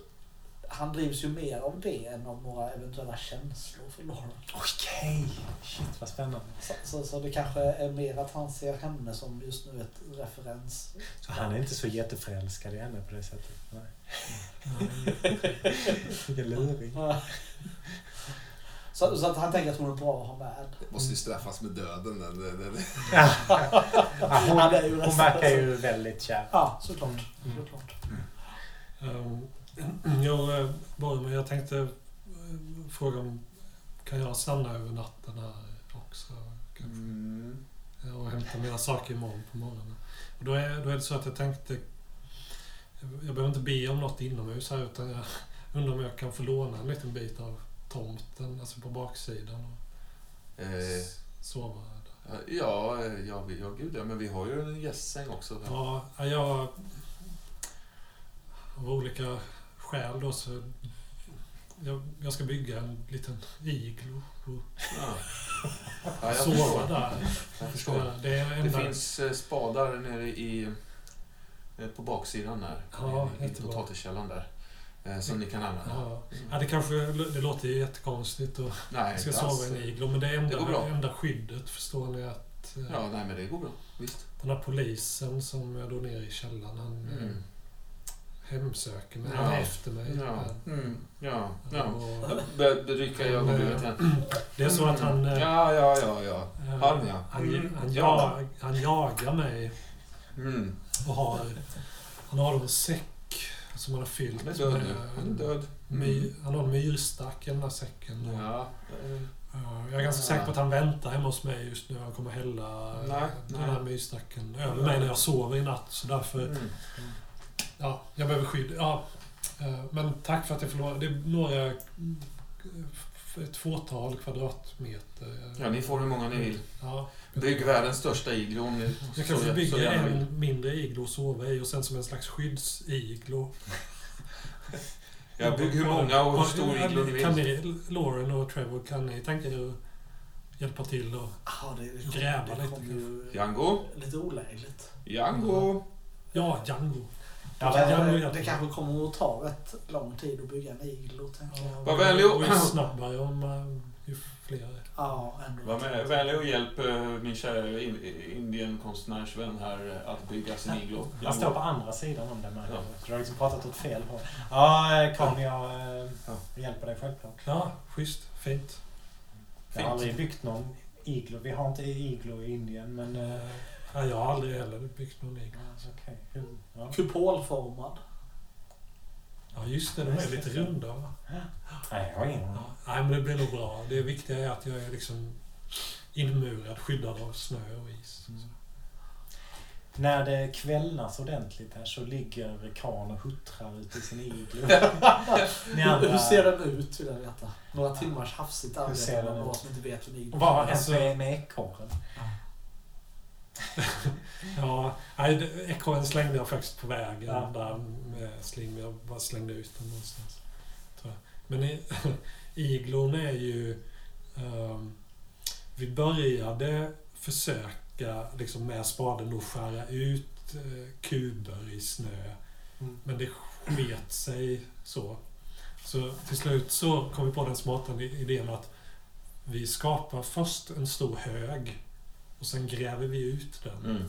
han drivs ju mer av det än av några eventuella känslor för Lauren. Okej! Shit, vad spännande. Så, så, så det kanske är mer att han ser henne som just nu ett referens. Så han är inte så jätteförälskad i henne på det sättet? Nej. Vilken luring. Så, så att han tänker att hon är bra att ha med. Måste ju straffas med döden. Den, den, den. Ja. Hon, Han är ju hon verkar ju väldigt kär. Ja, såklart. Mm. såklart. Um, jag, eh, bara, men jag tänkte eh, fråga om kan jag stanna över natten här också? Kanske? Mm. och hämta mina saker imorgon på morgonen. Och då, är, då är det så att jag tänkte... Jag behöver inte be om något inomhus här utan jag *laughs* undrar om jag kan få låna en liten bit av tomten, alltså på baksidan och Eh, sova där. ja, eh, ja, ja, gud ja, men vi har ju en gästsäng också. Ja, jag... Av olika skäl då så... Jag, jag ska bygga en liten iglo och Ja. Ja, sova förstår. där. Jag förstår. Det Det enda... finns eh, spadar nere i, eh, på baksidan där. Ja, i, potatiskällaren där. eh, Som ni kan använda. Ja. ja, det kanske det låter ju jättekonstigt och Nej, ska sova alls. i en iglo. Men det är Det enda, enda skyddet förstår ni att Ja, nej men det går bra. Visst. den här polisen som är då nere i källaren han Mm. Hemsöker mig. Ja. Efter mig. Ja. Mm. Ja, ja. Börjar rycka i ögonbrynet igen. det är så att han... eh, Ja, ja, ja, ja. eh, Han, ja. Han, Mm, han, ja. jag, han jagar mig Mm. och har... Han har en säck som han har fyllt är död nu. med... Han är död. My, han har en myrstack i den här säcken. Och, Ja. eh, Ja, Jag är ganska säker på att han väntar hemma hos mig just nu. Han kommer hälla Nej, den här myrstacken över mig när jag sover i natt. Så därför, Mm. Ja, jag behöver skydd. Ja, eh, men tack för att jag får låna. Det är några, eh, ett fåtal kvadratmeter. Ja, ni får hur många ni vill. Ja, Bygg världens största iglo. om ni- jag kanske bygger en mindre iglo att sova i och sen som en slags skyddsiglo. Ja, bygg hur många och hur stor iglo ni Kan vill. ni, Lauren och Trevor, kan ni tänka er att hjälpa till och Ja, det, det Gräva det lite Django. lite olägligt. Django. Ja, Django. Ja, det, Django det, det kanske kommer att ta rätt lång tid att bygga en iglo, tänker jag. Var vänlig och- snabbare om ju fler. Ja, ändå. Var vänlig och hjälp eh, min kära in, Indien-konstnärsvän här att bygga sin iglo. Han står på andra sidan om det med. Ja. Du har liksom pratat åt fel håll. Ja, eh, Conny, jag eh, Ja. hjälper dig självklart. Ja, schysst. Fint. Jag har aldrig byggt någon iglo. Vi har inte iglo i Indien, men... ja, jag har aldrig heller byggt någon alltså, okej. Hur- Ja. Kupolformad. Ja, just det. De är lite runda. va? Nej, jag har ingen. Ja, nej, men det blir nog bra. Det viktiga är att jag är liksom inmurad, skyddad av snö och is. Mm. När det kvällnas ordentligt här så ligger Khan och huttrar ute i sin iglo. Hur, *laughs* andra- hur ser den ut vill jag veta? Några timmars hafsigt Hur arbete den några ut? som inte vet hur vad har hänt Alltså- med, med ekorren? *laughs* Ja, nej, ekorren slängde jag faktiskt på vägen Ja. där med sling. Jag bara slängde ut den någonstans. Men i, *laughs* iglon är ju... ehm, vi började försöka liksom med spaden att skära ut eh, kuber i snö. Mm. Men det sket sig så. Så till slut så kom vi på den smarta idén att vi skapar först en stor hög och sen gräver vi ut den. Mm.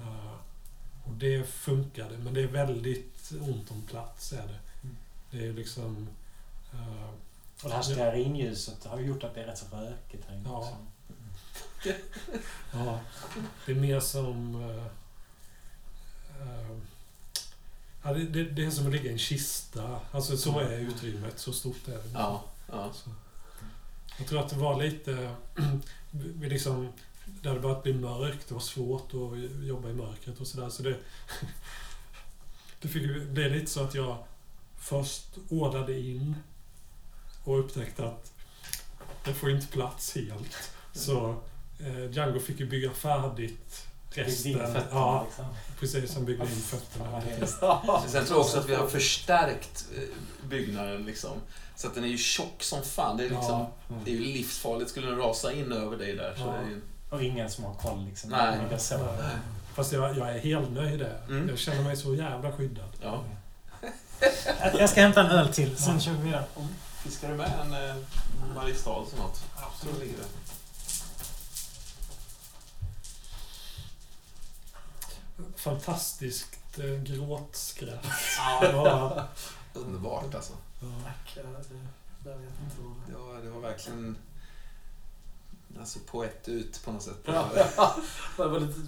Uh, och det funkade, men det är väldigt ont om plats. Är det. Mm. det är liksom... uh, Och det här stearinljuset har gjort att det är rätt så rökigt här inne Ja. också. *laughs* ja, det är mer som... uh, uh, ja, det, det, det är som att ligga i en kista. Alltså så är utrymmet, så stort är det. Ja, ja. Så. Jag tror att det var lite... *clears throat* vi liksom, det hade börjat bli mörkt. Det var svårt att jobba i mörkret och sådär. Så det, det bli lite så att jag först ordnade in och upptäckte att det får inte plats helt. Så eh, Django fick ju bygga färdigt resten. fötterna Ja, liksom. precis. Han byggde in fötterna. Sen tror jag också att vi har förstärkt eh, byggnaden liksom. Så att den är ju tjock som fan. Det är, liksom, Ja. Mm. det är ju livsfarligt skulle den rasa in över dig där. Så Ja. det är ju, Och ingen som har koll liksom. Nej. Så. Fast jag, jag är helt nöjd där. Mm. Jag känner mig så jävla skyddad. ja. Jag ska hämta en öl till, sen kör vi vidare. Fiskar du med en eh, Mariestad eller något? Det. Fantastiskt eh, gråtskratt. Ja. *laughs* Underbart alltså. Tack. Jag, vet inte vad det Ja, det var verkligen... Alltså poett ut på något sätt. Ja, *laughs* det var lite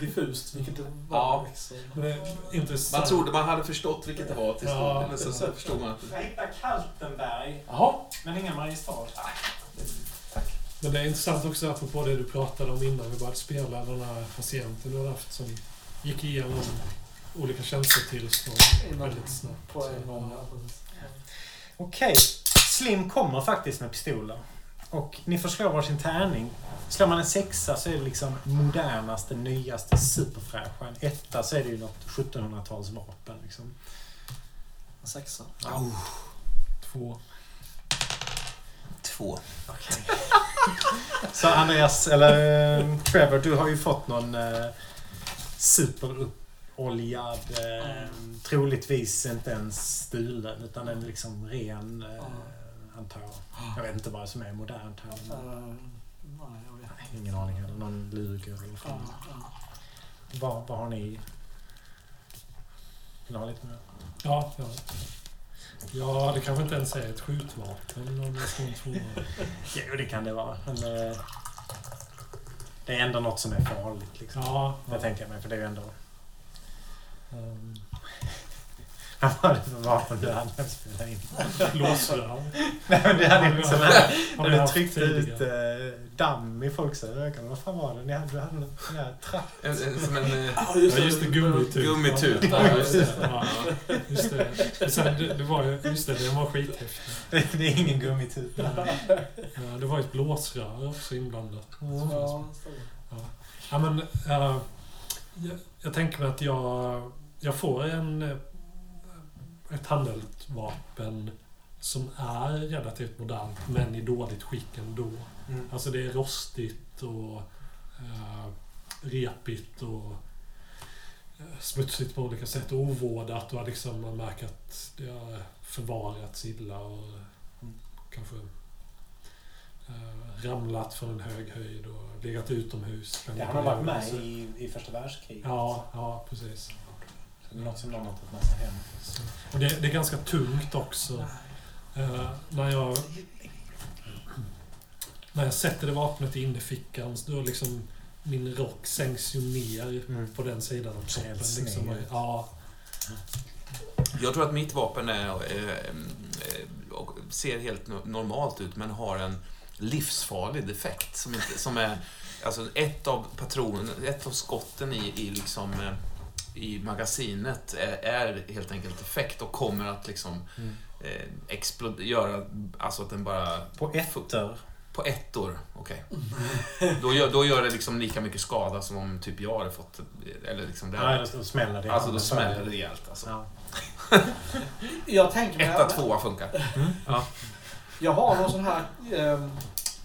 diffust vilket det var. Ja. Liksom. Men det. Man trodde man hade förstått vilket det var till slut, Ja. men så, så förstod man att... Jag hittade Kaltenberg, Jaha. men ingen Mariestad. Men det är intressant också apropå det du pratade om innan vi började spela. Den här patienten du har haft som gick igenom olika känslotillstånd väldigt snabbt. På en gång. Ja. Okej, Slim kommer faktiskt med pistoler. Och ni får slå varsin tärning. Slår man en sexa så är det liksom modernaste, nyaste, superfräscha. En etta så är det ju något 1700-talsvapen liksom. En sexa. Två. Två. *laughs* Så Andreas, eller eh, Trevor, du har ju fått någon eh, superuppoljad, eh, troligtvis inte ens stulen, utan en liksom ren, eh, antar jag. Jag vet inte vad som är modernt här. Uh, Men, nej, jag vet ingen aning heller. Någon luger eller Ja, ja. Vad, vad har ni? Vill ha lite mer? Ja, ja. Ja, det kanske inte ens är ett skjutvapen om jag ska tro. *laughs* Jo, det kan det vara. Men, eh, det är ändå något som är farligt. Liksom. Ja, Jag tänker mig, för det är ju ändå... Um, vad var det för vapen du hade in? blåsrör. Nej, men det hade ju sån här... När du tryckte ut eh, damm i folks ögon. Vad fan var det? Ni hade, du hade någon sån här trapp. En, en, som en... eh, Ja, Ja, just det. Gummitut. Gummitut. Ja, just det. Ja, just det. Men Sen, det, det var ju, just det, den var skithäftig. Det är ingen gummitut. Ja, det var ett blåsrör också inblandat. Ja. Ja, men, eh, jag, jag tänker mig att jag, jag får en, ett handeldvapen som är relativt modernt men i dåligt skick ändå. Mm. Alltså det är rostigt och eh, repigt och eh, smutsigt på olika sätt och ovårdat och liksom man märker att det har förvarats illa och Mm. kanske eh, ramlat från en hög höjd och legat utomhus. Det har nog varit med i, i första världskriget. Ja, ja precis. Något som någon har tagit med sig hem. Och det, det är ganska tungt också. Eh, när jag när jag sätter det vapnet i innerfickan så då liksom min rock sänks ju ner Mm. på den sidan av kroppen. Liksom. Ja, Jag tror att mitt vapen är, eh, eh, ser helt no- normalt ut men har en livsfarlig defekt som, inte, som är alltså ett av patronerna, ett av skotten i, i liksom eh, i magasinet är, är helt enkelt defekt och kommer att liksom Mm. eh, explodera, göra, alltså att den bara... På ettor. På ettor, okej. Då, gör, då gör det liksom lika mycket skada som om typ jag hade fått, eller liksom det. Ja, då smäller det. alltså då Ja, smäller det rejält alltså. Ja. *laughs* Jag tänker mig... Etta, tvåa funkar. Jag har någon sån här... ehm,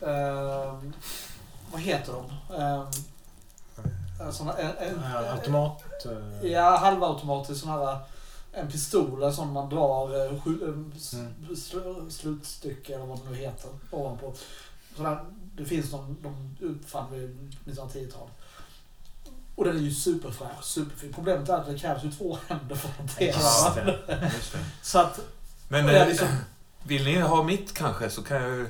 ehm, vad heter de? Um, såna, en, en, Ja, automat... eh, Ja, halvautomatisk sån här... En pistol, en sån man drar eh, sju, eh, Mm. sl- slutstycke eller vad det nu heter ovanpå. Sån här, det finns någon, de uppfann vid 1910-talet. Och den är ju superfräsch, superfin. Problemet är att det krävs ju två händer för att hantera den. Så att, Men eh, liksom- vill ni ha mitt kanske så kan jag ju...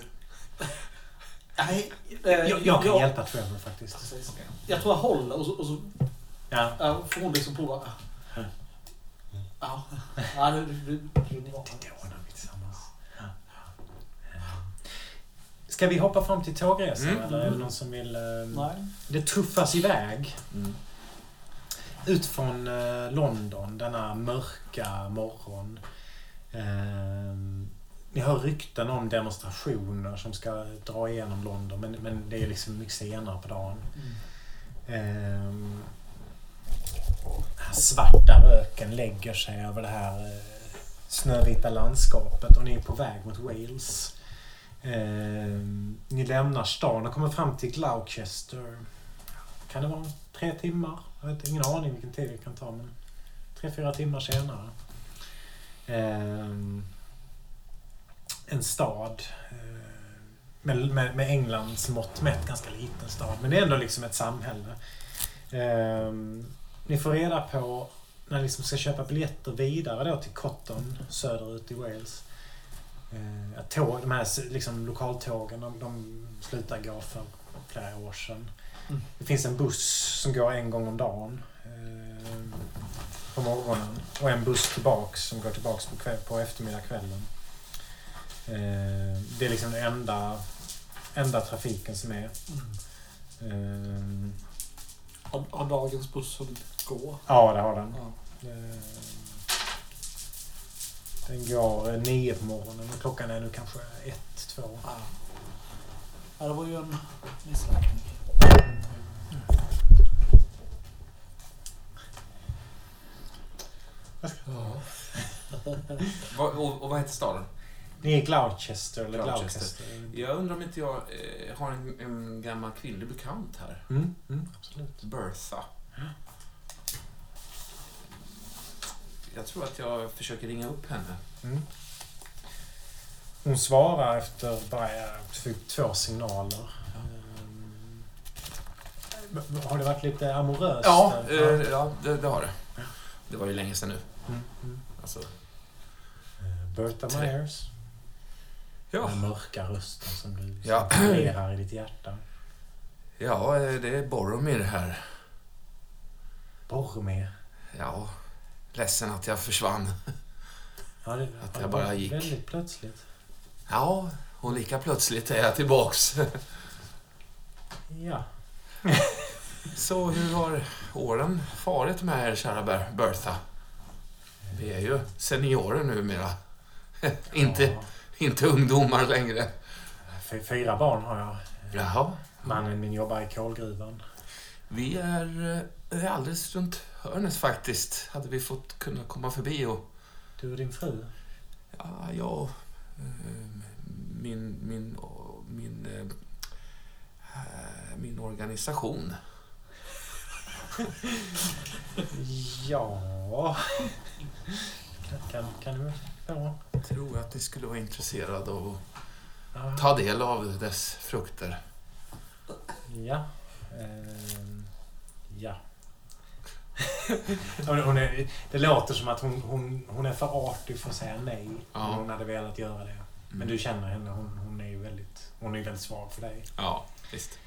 nej. eh, Jag, jag kan hjälpa Trevor faktiskt. Precis. Jag tror jag håller och så, och så Ja. ja, får hon liksom prova. Ja, ja det, det, det, det ordnar vi tillsammans. Ja. Ska vi hoppa fram till tågresan Mm. eller är det någon som vill... eh, Nej. Det tuffas iväg Mm. ut från eh, London denna mörka morgon. Ehm, ni hör rykten om demonstrationer som ska dra igenom London men, men det är liksom mycket senare på dagen. Den här svarta röken lägger sig över det här eh, snövita landskapet och ni är på väg mot Wales. Ehm, ni lämnar stan och kommer fram till Gloucester. Kan det vara tre timmar? Jag har ingen aning vilken tid det kan ta men tre, fyra timmar senare. Ehm, en stad eh, med, med, med Englands mått mätt ganska liten stad men det är ändå liksom ett samhälle. Ehm, ni får reda på när ni liksom ska köpa biljetter vidare då till Cotton söderut i Wales. Eh, att tåg, de här liksom, lokaltågen de, de slutar gå för flera år sedan. Mm. Det finns en buss som går en gång om dagen eh, på morgonen och en buss tillbaks som går tillbaks på, kväll, på eftermiddagskvällen. Eh, det är liksom den enda, enda trafiken som är. Eh, Har, har dagens buss hunnit gå? ja, det har den. Ja. Eh, Den går nio på morgonen och klockan är nu kanske ett, två. Ja. ja, det var ju en missräkning. Vad- *laughs* och, och vad heter staden? Ni är Gloucester eller Gloucester. Gloucester. Jag undrar om inte jag eh, har en, en gammal kvinnlig bekant här. Mm, mm, absolut. Bertha. Jag tror att jag försöker ringa upp henne. Mm. Hon svarar efter bara typ två signaler. Ehm, Har det varit lite amoröst? Ja, eh, ja det, det har det. Det var ju länge sedan nu. Mm, mm. Alltså, Eh, Bertha. Myers. Ja. Den mörka rösten som du Ja. i ditt hjärta. ja, det är Boromir här. Boromir. Ja, ledsen att jag försvann. Ja, det, Att ja, jag bara gick. Väldigt plötsligt. Ja, och lika plötsligt är jag tillbaks. Ja. *laughs* Så hur har åren farit med er, kära Ber- Bertha? Vi är ju seniorer numera. *laughs* inte, Ja. Inte ungdomar längre. Fy- Fyra barn har jag. Jaha. Mannen min jobbar i kolgruvan. Vi är eh, alldeles runt hörnet faktiskt. Hade vi fått kunna komma förbi och... Du och din fru? Ja, jag... eh, Min... Min... Min... eh, Min organisation. Ja... Kan, kan, kan du Jag tror att ni skulle vara intresserade av Ja. att ta del av dess frukter. Ja. Ehm, ja. *laughs* Hon- är, det låter som att hon, hon, hon är för artig för att säga nej. Ja. Hon hade velat göra det. Men du känner henne. Hon, hon är ju väldigt, hon är väldigt svag för dig. Ja, visst.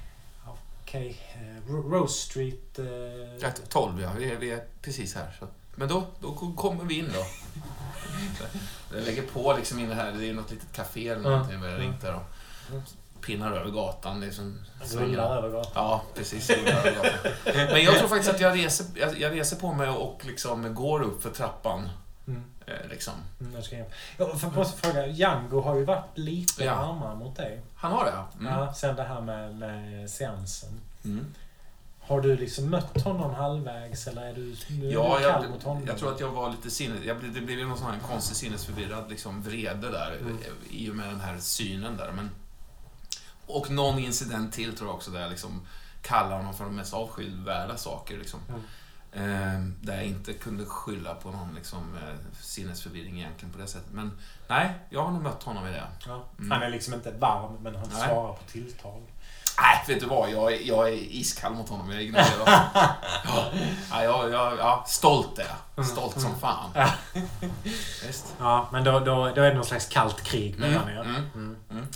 Okej. eh, Ro- Rose Street... eh, Ja, 12 ja, vi är, vi är precis här. Så. Men då, då kommer vi in då. *laughs* Jag lägger på liksom in det här, det är något litet café eller någonting Mm. ringt där då. pinnar över gatan. Liksom, Rullar över gatan. Ja, precis. rullar över gatan. Men jag tror faktiskt att jag reser, jag, jag reser på mig och liksom går upp för trappan. Mm. Eh, liksom. Mm, jag ska hem. Jag bara fråga, Django har ju varit lite Ja. varmare mot dig. Han har det. Mm. Ja, sen det här med, med seansen. Mm. Har du liksom mött honom halvvägs eller är du, nu är Ja, du kall jag, mot honom? jag tror att jag var lite sinnes... Jag, blev- det blev ju någon sån här konstig sinnesförvirrad liksom, vrede där Mm. i och med den här synen där. Men, och någon incident till tror jag också där jag liksom kallar honom för de mest avskyvärda saker. Liksom. Mm. Eh, där jag inte kunde skylla på någon liksom, eh, sinnesförvirring egentligen på det sättet. Men nej, jag har nog mött honom i det. Ja. Mm. Han är liksom inte varm, men han Nej. svarar på tilltal. Nej, vet du vad? Jag är, jag är iskall mot honom. Jag ignorerar ja, ja, jag, jag, ja, Stolt är jag. Stolt som fan. Visst. Ja, men då, då, då är det någon slags kallt krig mellan er. Mm, Mm. mm.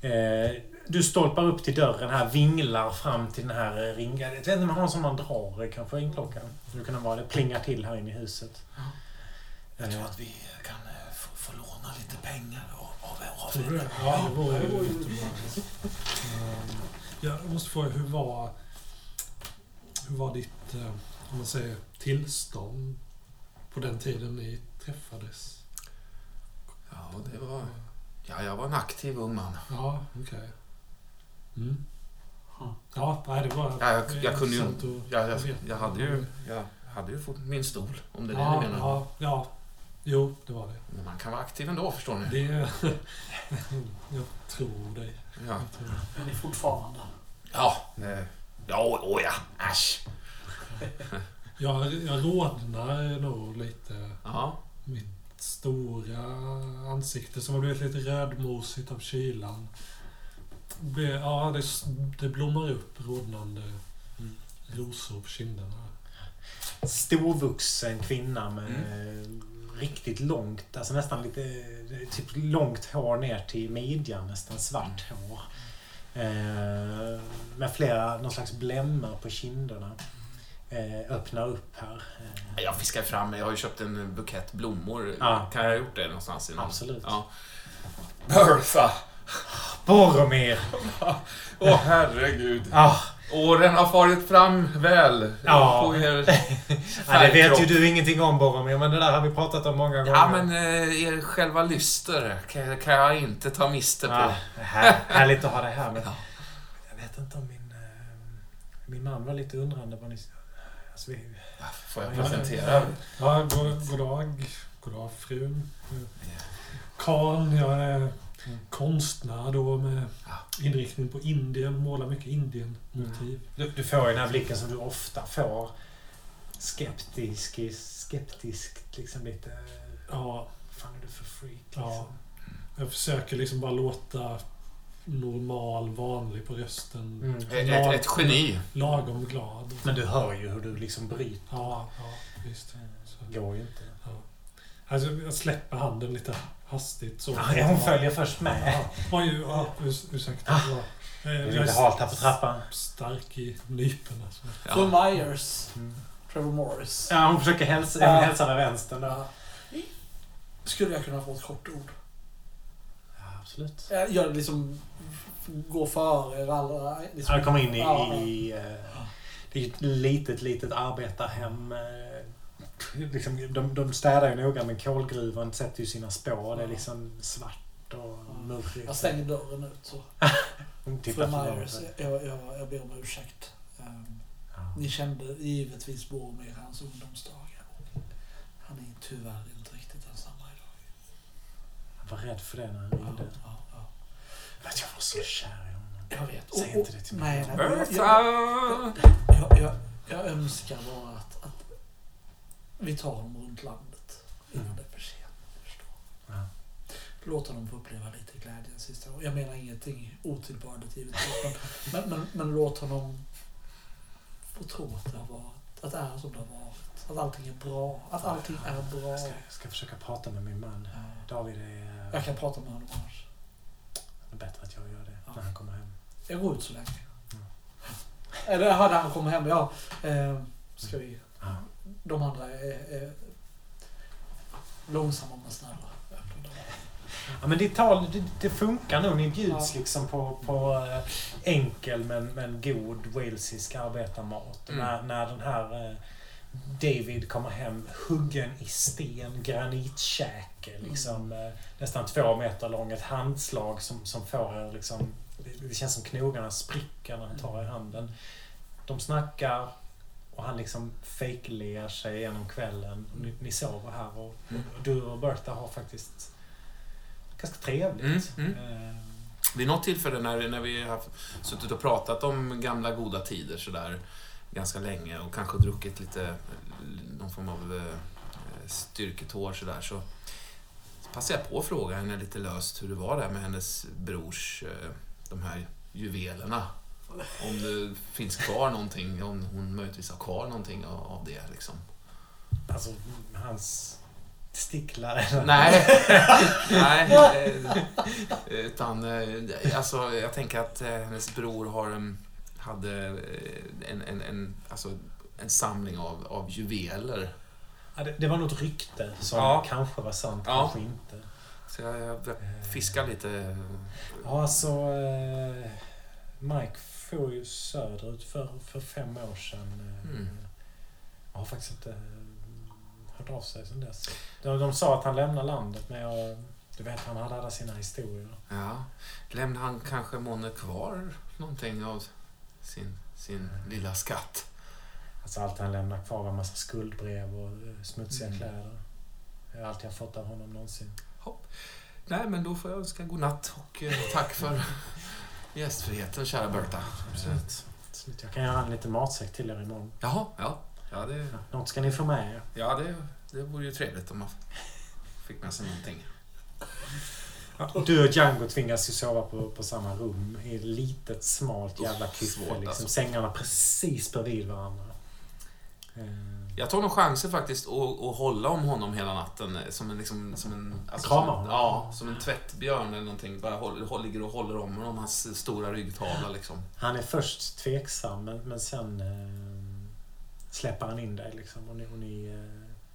Eh, du stolpar upp till dörren här, vinglar fram till den här ringen. Jag vet inte om man har en sån man drar kanske ringklockan. Det kan vara det. Plingar till här inne i huset. Jag tror Eh, att vi kan eh, få, få låna lite pengar av, av, av Tror du det? Ja, det vore ju jättebra. Jag måste fråga, hur var, hur var ditt, eh, om man säger, tillstånd på den tiden ni träffades? Ja, det var... Ja, jag var en aktiv ung man. Ja, okej. Mm. Ja, nej, det var... Ja, jag, jag kunde ju... Jag, jag, jag hade ju... Jag hade ju fått min stol, om det är det Ja, ni menar. ja, ja. Jo, det var det. Men man kan vara aktiv ändå, förstår ni. det *laughs* jag tror dig. Ja. Jag tror. Men det är fortfarande. Ja, ja, åh ja. Äsch. *laughs* Jag, jag rodnar nog lite. Ja. Mitt stora ansikte som har blivit lite rödmosigt av kylan. Ja, det, det blommar upp rodnande rosor på kinderna. storvuxen kvinna med riktigt långt, alltså nästan lite typ långt hår ner till midjan, nästan svart hår. Eh, med flera, någon slags blämmor på kinderna. Eh, öppnar upp här. Eh, Jag fiskar fram, jag har ju köpt en bukett blommor. Ja. Kan jag ha gjort det någonstans? I någon? absolut. Ja. Bertha! Boromir! Åh herregud. Ah, Åren har farit fram väl Ja. *laughs* nej, det vet ju du ingenting om Boromir, men det där har vi pratat om många gånger. Ja, men eh, er själva lyster kan, kan jag inte ta miste på. Ja, här, härligt att ha dig här. Men Ja. jag vet inte om min... eh, Min man var lite undrande vad ni... Alltså vi, Får jag Ja, presentera? Ja, god, god dag. God dag frun. Karl, jag är konstnär då med inriktning på Indien. Målar mycket Indien-motiv. du, du får ju den här blicken som du ofta får. Skeptisk, skeptisk liksom lite... Ja, fan är du för freak? Liksom. Ja. jag försöker liksom bara låta normal, vanlig på rösten. Mm. Ett, ett, ett geni. Lagom glad. Men du hör ju hur du liksom bryter. Ja, ja visst. Det går ju inte. Alltså, jag släpper handen lite hastigt. Så. Ja, hon följer först med. Ja. Oj, ja, urs ursäkta. Ah. Ja. Det är Jag lite halt här på trappan. stark i nypen. Alltså. Fru Ja. Myers. Mm. Trevor Morris. Ja, hon försöker hälsa, Ja. hälsa med vänstern. Då. Ja. Skulle jag kunna få ett kort ord? Ja, absolut. Jag jag liksom går före er alla. Liksom. Han kommer in i... Ja. i eh, det är ju ett litet, litet arbetarhem. Liksom, de, de städar ju noga men kolgruvan sätter ju sina spår. Det är liksom svart och murrigt. Jag stänger dörren ut så. *laughs* Fru Myers, jag, jag, jag ber om ursäkt. Um, ni kände givetvis Boromir i hans ungdomsdagar. Han är tyvärr inte riktigt densamma idag. Jag var rädd för det när han Ja, ringde. ja, ja. Att jag var så kär i honom. Jag vet. Säg inte det till mig. nej, nej, jag, jag, jag, jag, jag önskar bara att vi tar honom runt landet innan Mm. det är för sent. Ja. Låt honom få uppleva lite glädje en sista gång. Jag menar ingenting otillbörligt givetvis. Men, men, men, men låt honom få tro att det har varit. Att det är som det har varit. Att allting är bra. Att allting är bra. Jag ska, jag ska försöka prata med min man. Ja. David är... Jag kan prata med honom annars. Det är bättre att jag gör det Ja. när han kommer hem. Jag går ut så länge. Eller hade han kommit hem? Ja. Eh, ska vi... De andra är, är långsamma men snälla. Ja, men ditt tal, det, det funkar nog. Ni bjuds Ja. liksom på, på eh, enkel men, men god walesisk arbetarmat. Mm. När, när den här eh, David kommer hem huggen i sten, granitkäke, liksom eh, nästan två meter lång. Ett handslag som, som får er liksom... Det, det känns som knogarna spricker när han tar i handen. De snackar och han liksom fejkler sig genom kvällen. Och Ni, ni sover här och, Mm. och du och Bertha har faktiskt ganska trevligt. Mm, mm. Eh, Vid något tillfälle när, när vi har suttit och pratat om gamla goda tider sådär ganska länge och kanske druckit lite någon form av eh, styrketår sådär så passade jag på att fråga henne lite löst hur det var där med hennes brors, eh, de här juvelerna. Om det finns kvar någonting, om hon möjligtvis har kvar någonting av, det liksom. Alltså, hans eller? Nej, *laughs* nej. eh, Utan, eh, alltså jag tänker att eh, hennes bror har en, hade en, en, en, alltså, en samling av, av juveler. Ja, det, det var något rykte som Ja. kanske var sant, Ja. kanske inte. Så jag, jag fiskar lite. Ja, alltså... Eh, Mike for ju söderut för, för fem år sedan. Eh, Mm. Jag har faktiskt inte eh, hört av sig sedan dess. De, de sa att han lämnar landet, men jag... Du vet, han hade alla sina historier. Ja, lämnar han kanske månne kvar någonting av sin, sin lilla skatt? Alltså allt han lämnade kvar var en massa skuldbrev och eh, smutsiga Mm. kläder. Allt jag fått av honom någonsin. Nej, men då får jag önska god natt och eh, tack för *laughs* gästfriheten, kära Berta. Absolut. Absolut. Jag kan göra en liten matsäck till er imorgon. Jaha, ja. Ja, det, Något ska ni få med er. ja det, det vore ju trevligt om man fick med sig någonting. Du och Django tvingas ju sova på, på samma rum i ett litet smalt jävla kyffe. Liksom. alltså. Sängarna precis bredvid varandra. Eh, Jag tar nog chansen faktiskt att, att hålla om honom hela natten eh, som en... Liksom, som en alltså, Krama honom? Ja, som en tvättbjörn eller någonting. Bara håller, ligger och håller om honom, hans stora ryggtavla liksom. Han är först tveksam men, men sen eh, släpper han in dig liksom. Och ni, och ni,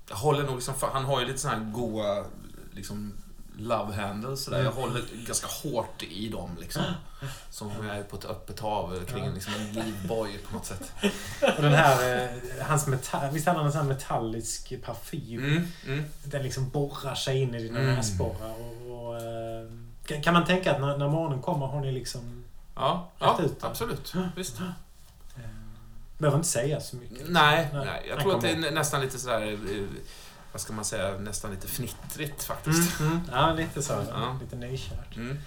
eh, håller nog liksom, han har ju lite såna här goa liksom, love handles sådär. Jag håller ganska hårt i dem liksom. Som om jag är på ett öppet hav kring en, liksom, en livboj på något sätt. och den här, eh, hans metall, visst hade han en sån här metallisk parfym? Mm, mm. Den liksom borrar sig in i dina Mm. näsborrar. Och, och, eh, kan, man tänka att när, när morgonen kommer har ni liksom... Ja, ja ut absolut. Visst. Eh, behöver inte säga så mycket. Nej, Nej, jag tror att det är nästan lite sådär, vad ska man säga, nästan lite fnittrigt faktiskt. Mm, mm. Ja, lite så. Ja. Lite nykärt. Mm.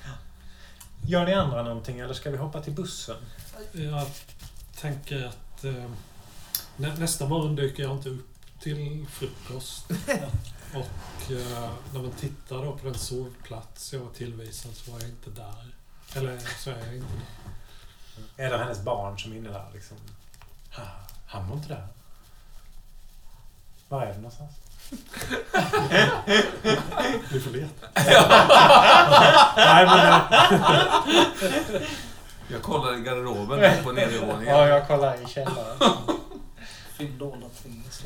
Gör ni andra någonting eller ska vi hoppa till bussen? Jag tänker att eh, nä, nästa morgon dyker jag inte upp till frukost. *laughs* Och eh, när man tittar då på den sovplats jag var tillvisad så var jag inte där. Eller så är jag inte där. Är det hennes barn som är inne där liksom? Han var inte där. Var är det någonstans? Vi får leta. Nej, men, Jag kollar i garderoben på nedervåningen. ja, jag kollar i källaren. Finn dolda ting. Så.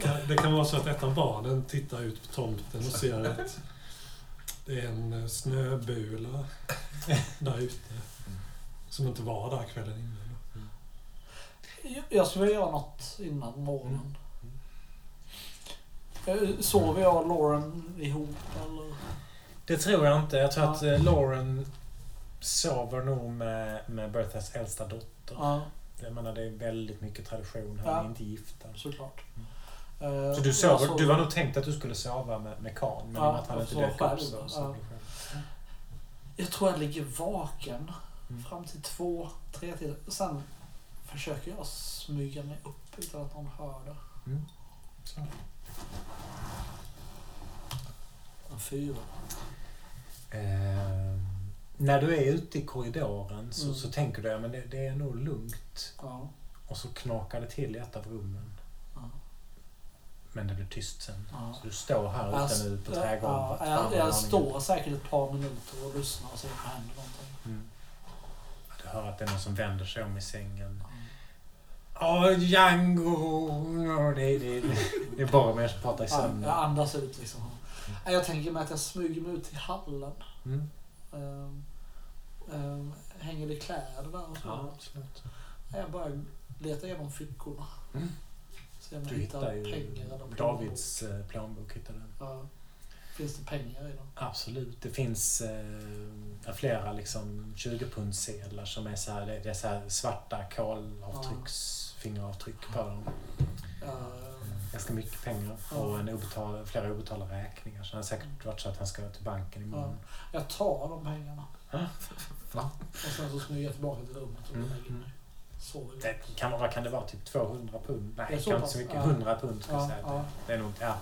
Kan- Det kan vara så att ett av barnen tittar ut på tomten och ser att det är en eh, snöbula där ute. Som inte var där kvällen innan. Jag- Jag skulle vilja göra något innan morgonen. Eh, Sover jag och Lauren ihop eller? Det tror jag inte. Jag tror Ja. att eh, Lauren sover nog med, med Berthas äldsta dotter. Ja, Jag menar, det är väldigt mycket tradition. Han Ja. är inte gifta. såklart. Mm. Eh, Så du, jag sover, du var nog tänkt att du skulle sova med, med Khan, men Ja, att han inte sover dök upp så... så. Jag tror jag ligger vaken Mm. fram till två, tre tider. Sen försöker jag smyga mig upp utan att någon hör det. Mm. En fyra. Eh, när du är ute i korridoren så, Mm. så tänker du ja, men det, det är nog lugnt. Ja. Och så knakar det till i ett av rummen. Ja. Men det blir tyst sen. Ja. Så du står här ute nu på trädgården. ja, jag, jag står säkert ett par minuter och lyssnar och ser om det händer någonting. Mm. Du hör att det är någon som vänder sig om i sängen. Ja, Ja, Django. Ja, det, det, det är Boromir som pratar i Ja, jag sömnen. andas ut liksom. Jag tänker mig att jag smyger mig ut till hallen. Mm. Ehm, ehm, hänger det kläder där och så. Ja, absolut. Jag bara letar igenom fickorna. Mm. Se om jag hittar hittar pengar eller plånbok. Davids eh, plånbok. Hittar du. Ja. Finns det pengar i dem? Absolut. Det finns eh, flera liksom 20-pundssedlar som är så här, det, är så här svarta kolavtrycks, fingeravtryck på dem. Ja, Ganska mycket pengar Ja. och en obetal, flera obetalda räkningar. Så det har säkert varit så att han ska till banken imorgon. jag tar de pengarna. *laughs* Va? Och sen så smyger jag tillbaka till rummet och Mm, lägger mm. mig. Det kan, vad kan det vara? Typ 200 pund? Nej, kanske inte så mycket. Ja. 100 pund skulle jag Ja, säga. ja. Det är nog ja,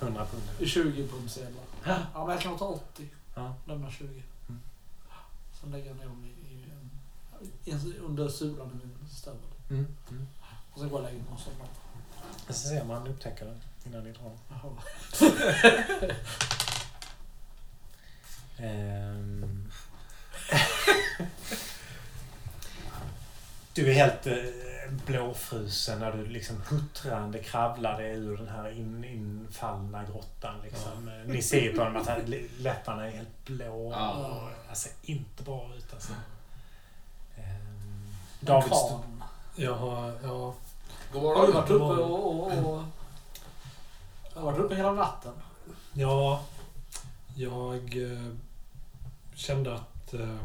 100 pund. I 20 pundsedlar. Ja. Ja, men jag kan ta 80. Ja. Lämna 20. Mm. Sen lägger jag ner dem i, i, i, under sulan i min stövel. Mm. Mm. Och sen går jag och lägger mig och somnar. Jag ska se om han upptäcker det innan ni drar. *laughs* Ehm. *laughs* Du är helt eh, blåfrusen när du liksom huttrande kravlar dig ur den här in, infallna grottan. Liksom. Ni ser ju på honom att han, läpparna är helt blå. Ja. Och, alltså, inte bra ut alltså. Ehm, David st- Kran. Jag har... God Har du morgon. varit uppe och... och, och jag har varit uppe hela natten. ja jag eh, kände att eh,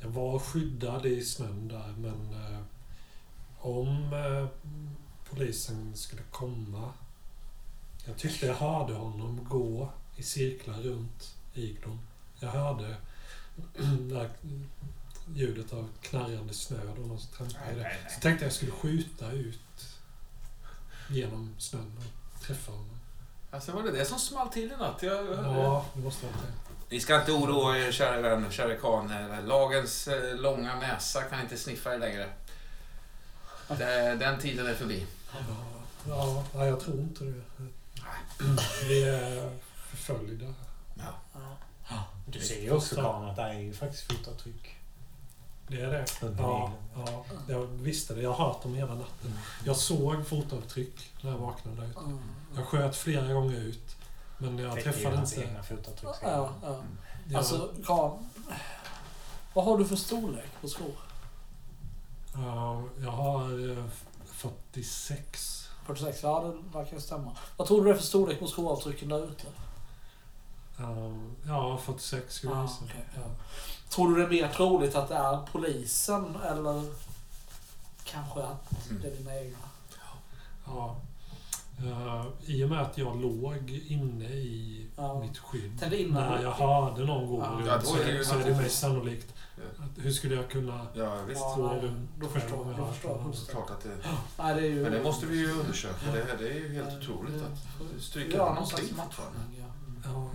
jag var skyddad i snön där men eh, om eh, polisen skulle komma. Jag tyckte jag hörde honom gå i cirklar runt Igdon. Jag hörde *clears throat* det här ljudet av knarrande snö och någon som trampade i det. Så tänkte jag skulle skjuta ut genom snön och träffa honom. Alltså var det det som small till i natt? Jag, Ja, det måste vara det. Ni ska inte oroa er kära vän, kära Khan. Lagens eh, långa näsa kan inte sniffa er längre. Den tiden är förbi. Ja, ja, jag tror inte det. Vi är förföljda. Ja. du ser ju också Karin att det är ju faktiskt fotavtryck. Det är det. Under Ja, ja, jag visste det. Jag har hört dem hela natten. Jag såg fotavtryck när jag vaknade. Mm. Jag sköt flera gånger ut. Men jag ju träffade inte. egna fotavtryck. Ja, ja. Jag, Alltså, Kran. Vad har du för storlek på skor? ja, jag har eh, 46. 46? Ja, det verkar ju stämma. Vad tror du det är för storlek på skoavtrycken där ute? Ja, Ja, 46 skulle jag Ah, gissa. Ja. Tror du det är mer troligt att det är polisen eller kanske att Mm. det är dina egna? Ja. Eh, I och med att jag låg inne i Ja. mitt skydd när jag hörde någon gå Ja. runt Ja, så, det så är det mest sannolikt. Ja. Att, hur skulle jag kunna... Ja, visst. Ja, Två nej, rum då själv förstår om jag förstår klart att det... Nej, det är ju... Men det måste vi ju undersöka. Det, det är ju helt otroligt att stryka Ja, ja, någon matchning. Ja. Ja.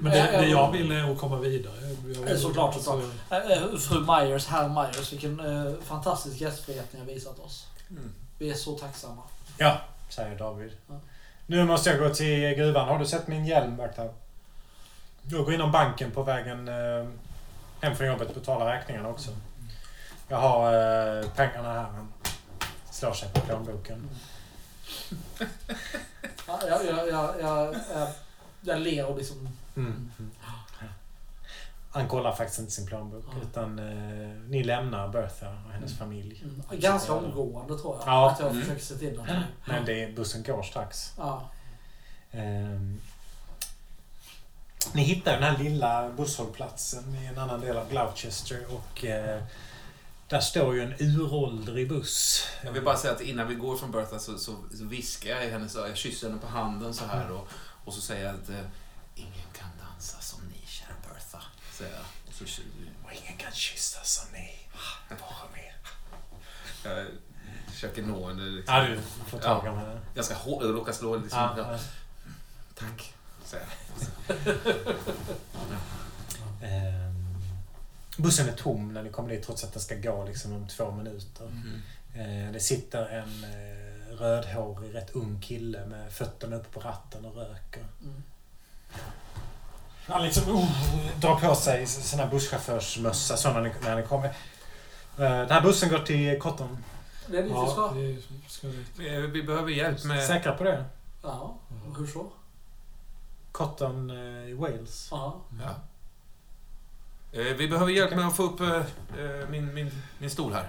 Men det, Ja, ja, det jag men- vill är att komma vidare. Jag vill, såklart, såklart. Eh, eh, Fru Myers, herr Myers, vilken eh, fantastisk gästfrihet ni har visat oss. Mm. Vi är så tacksamma. Ja, säger David. Ja. Nu måste jag gå till gruvan. Har du sett min hjälm där? Jag går inom banken på vägen eh, hem från jobbet och betalar räkningarna också. Jag har eh, pengarna här. Slår sig på plånboken. Ja, jag, jag, jag, jag, jag, jag ler och liksom... Mm. Han kollar faktiskt inte sin plånbok Ja. utan eh, ni lämnar Bertha och hennes Mm. familj. Mm, ganska omgående tror jag. Ja. Att jag Mm. försöker se till att... Men det, bussen går strax. Ja. Ehm, ni hittar den här lilla busshållplatsen i en annan del av Gloucester och eh, där står ju en uråldrig buss. Jag vill bara säga att innan vi går från Bertha så, så, så viskar jag i hennes öra. Jag kysser henne på handen så här och, och så säger jag att eh, ingen kan dansa som ni, kära Bertha. Säger jag. Och så, Och ingen kan kyssa som ni. Bara med. jag försöker nå henne. Liksom. Ja, du får tag om henne. Jag ska råkar slå liksom. Ja, Ja, ja. Tack, säger jag. *laughs* Ehm, bussen är tom när ni kommer dit trots att den ska gå liksom om två minuter. Mm. Eh, det sitter en eh, rödhårig, rätt ung kille med fötterna uppe på ratten och röker. Mm. Han liksom oh, drar på sig sån här busschaufförsmössa så när när ni kommer. Eh, Den här bussen går till Cotton. Det är dit vi ska. vi ska dit. Vi, behöver hjälp med... Säkra på det? Ja, hur så? Cotton eh, i Wales. Ja. Ja. Eh, Vi behöver hjälp med att få upp min, min, min stol här.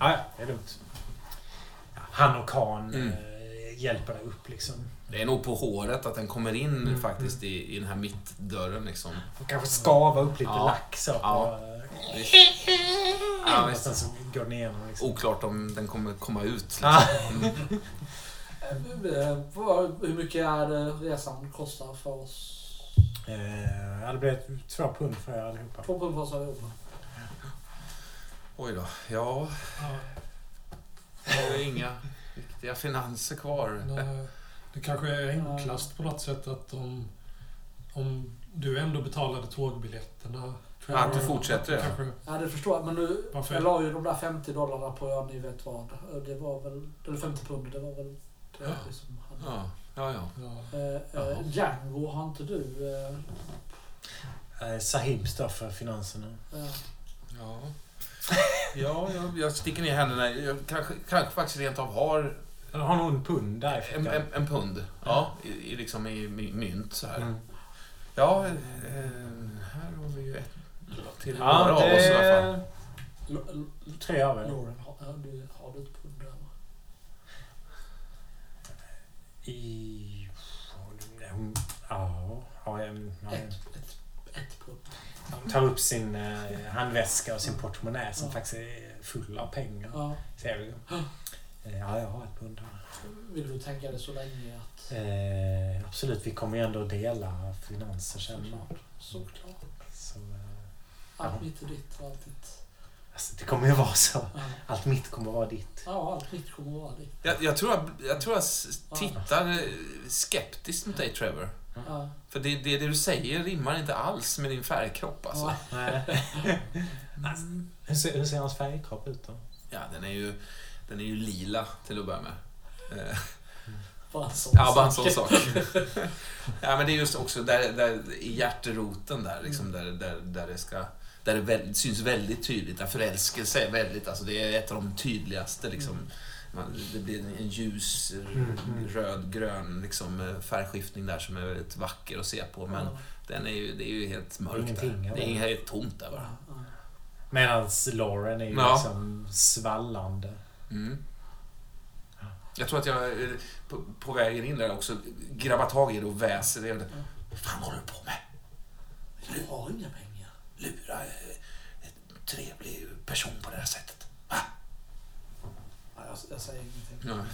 Ja, det är lugnt. Han och Khan Mm. hjälper dig upp liksom. Det är nog på håret att den kommer in Mm, faktiskt i, i den här mittdörren liksom. Och kanske skava upp lite Ja. lack så. Ja. eh. Ja, och visst. sen så går den igenom liksom. Oklart om den kommer komma ut. Liksom. Ah. Eh, eh, Hur mycket är det resan kostar för oss? Eh, det blir två pund för er allihopa. Två pund för oss allihopa. Oj då. Ja, Ja, har inga riktiga finanser kvar. nej, det kanske är enklast på något sätt att om, om du ändå betalade tågbiljetterna. Ja, att du fortsätter, ja. Kanske, Ja, det förstår jag. Men nu, Varför? jag la ju de där 50 dollarna på ja, ni vet vad. Det var väl, eller 50 pund, det var väl det Ja. som hade. Ja, ja, ja. ja, Eh, eh, Django, har inte du... Eh, Eh, Sahib står för finanserna. eh, Ja, ja jag, jag sticker ner händerna. Jag kanske, kanske faktiskt rent av har har nog en pund där en, en, en pund. Ja, i, i, liksom i my- mynt så här. Mm. Ja, eh, här har vi ju ett till Ja, några av oss i alla fall. det... L- Tre av er. Lauren, har, du, har du ett pund där? va? I... Ja, ja, en- ja, Ett, ett, ett pund. Han tar upp sin eh, handväska och sin portmonnä som Ja. faktiskt är full av pengar. Ja. Ser du? Eh, Ja, jag har ett pund här. Vill du tänka dig så länge att... Eh, absolut, vi kommer ju ändå dela finanser sen. Såklart. Såklart. Så, eh, Allt Ja. mitt är ditt och allt ditt. alltså, det kommer ju vara så. Ja. Allt mitt kommer vara ditt. ja, allt mitt kommer att vara ditt. Jag, jag, tror jag, jag tror jag tittar eh, skeptiskt mot dig Trevor. Ja. För det, det, det du säger rimmar inte alls med din färgkropp alltså. Ja. *laughs* Nej. Alltså, hur, ser, hur ser hans färgkropp ut då? Ja, den är ju, den är ju lila till att börja med. Eh, Bara en sån Ja, bara en sån sak. ja, men det är just också där, där i hjärteroten där, liksom, där, där, där det ska... Där det väl, syns väldigt tydligt, där förälskelse är väldigt, alltså det är ett av de tydligaste liksom. Man, det blir en, ljus, Mm, mm. röd, grön liksom, eh, färgskiftning där som är väldigt vacker att se på. Men den är ju, det är ju helt mörkt Ingenting, där. Det är helt tomt där bara. Ja, ja. Medan Lauren är ju Ja. liksom svallande. Mm. Jag tror att jag på, på vägen in där också grabbar tag i det och väser det. Vad fan håller du på med? Jag har inga pengar. Lura eh, en trevlig person på det här sättet. Va? Ja, jag, jag säger ingenting. Ja.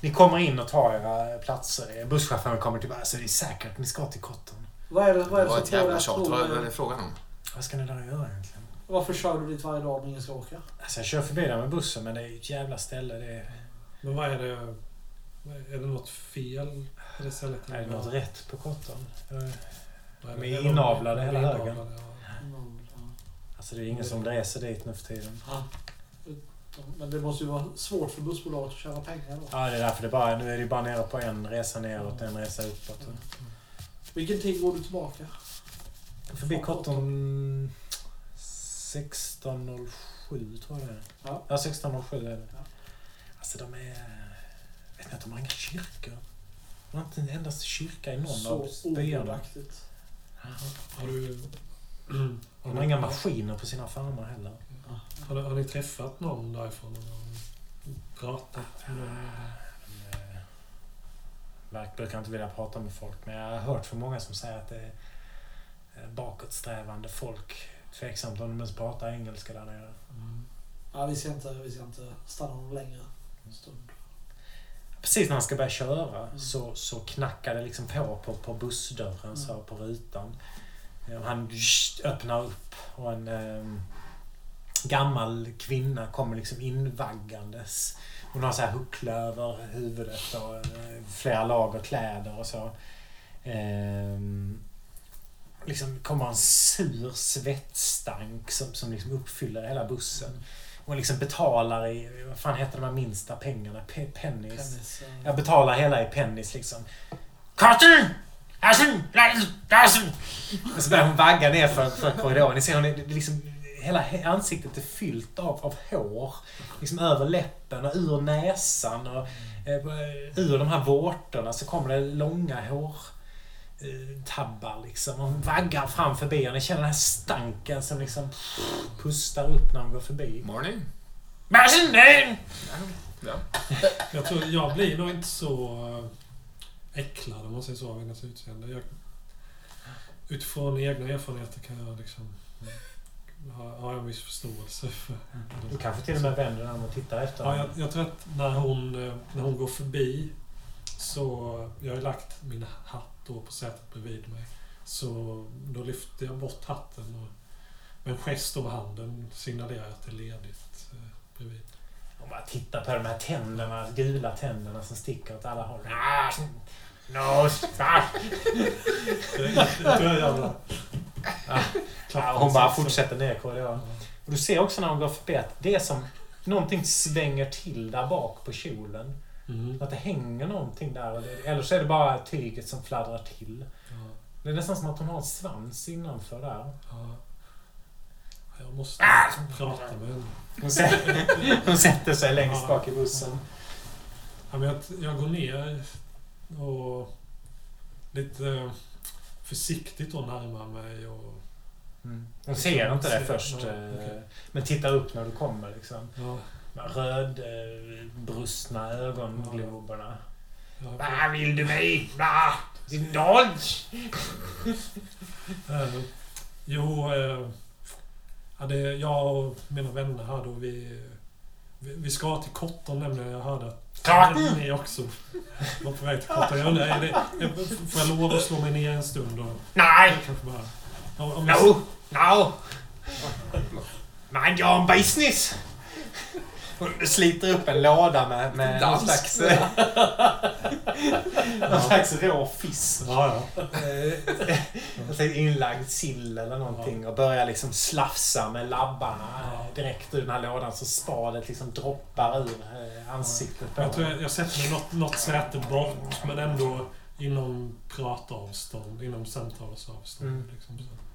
Ni kommer in och tar era platser. Busschauffören kommer tillbaka. Så det är säkert att ni ska till Kotten. Vad är det, vad är Det det var ett jävla tjat. Vad är det frågan om? Vad ska ni där göra egentligen? Varför kör du dit varje dag om ingen ska åka? Alltså jag kör förbi där med bussen men det är ju ett jävla ställe. Det är, Men vad är det? Är det något fel på det stället? är det något rätt på är de är Är de- inavlade hela högen. Alltså det är ingen som reser dit nu för tiden. Men det måste ju vara svårt för bussbolaget att tjäna pengar då. Ja, det är därför det bara, nu är det bara nere på en resa neråt en resa uppåt. Vilken tid går du tillbaka? Förbi Kotten 16.07 tror jag det är. Ja. Ja, 16.07 är det. Ja. Alltså de är... Vet ni att de har inga kyrkor? De har inte en enda kyrka i någon Så av byarna. ogudaktigt. Har du... De har inga maskiner på sina farmar heller. Har, ni- har ni träffat någon därifrån? Har pratat med någon? Eh, Verk brukar inte vilja prata med folk, men jag har hört för många som säger att det är bakåtsträvande folk. Tveksamt om de ens pratar engelska där nere. Ja, vi ska inte, vi ska inte stanna någon längre stund. Precis när han ska börja köra Mm. så, så knackar det liksom på på, på bussdörren, så på rutan. Eh, Han öppnar upp och en eh, gammal kvinna kommer liksom invaggandes. Hon har så här huckla över huvudet och eh, flera lager kläder och så. Ehm, liksom kommer en sur svettstank som, som liksom uppfyller hela bussen. Hon liksom betalar i, vad fan heter de här minsta pengarna? Pe- pennies. Pennis, eh, Jag betalar hela i pennies liksom. Asen! Och så börjar hon vagga ner för, för korridoren. Ni ser hon är liksom hela he- ansiktet är fyllt av, av hår. Liksom över läppen och ur näsan och eh, ur de här vårtorna så kommer det långa hår eh, tabbar liksom. Och hon vaggar fram förbi och ni känner den här stanken som liksom pustar upp när hon går förbi. Morning. Varsågod! Ja. Jag tror jag blir nog inte så eh, äcklad om man säger så av hennes utseende. Jag, utifrån egna erfarenheter kan jag liksom ha, ha en viss förståelse för Du kanske till och med vänder dig om och tittar efter Ja, jag, jag tror att när hon, eh, när hon går förbi så... Jag har lagt min hatt då på sätet bredvid mig. Så då lyfter jag bort hatten och med en gest över handen signalerar jag att det är ledigt eh, bredvid. Och bara titta på de här tänderna, gula tänderna som sticker åt alla håll. Ah, No, fuck! Ja, hon bara fortsätter ner korridoren. Och du ser också när hon går förbi att det är som någonting svänger till där bak på kjolen. Mm. Att det hänger någonting där. Eller så är det bara tyget som fladdrar till. Ja, Det är nästan som att hon har en svans innanför där. ja. Jag måste prata med henne. Hon sätter, *laughs* hon sätter sig längst bak i bussen. Ja, men jag, jag går ner och lite försiktigt då närmar mig och... Hon ser inte det först. ja, eh, okej. Men tittar upp när du kommer liksom. Ja, Röd, eh, ögongloberna. ja, Vad vill du mig? Va? Din dodge? *laughs* Eh, jo, eh, det, jag och mina vänner här då, vi, vi, vi ska till Cotton nämligen. Jag hörde att ni också var på väg till Cotton. Jag undrar, är det, får jag lov att slå mig ner en stund? Och, Nej! kanske bara, om, om jag, No! No! Mind your business! Sliter upp en låda med, med någon slags, någon slags rå fisk. Ja, ja. Eh, tänkte inlagd sill eller någonting och börjar liksom slafsa med labbarna eh, direkt ur den här lådan så spadet liksom droppar ur eh, ansiktet på Jag tror jag, jag sätter mig något, något säte bort, men ändå inom pratavstånd, inom samtalsavstånd. Mm. Liksom, så.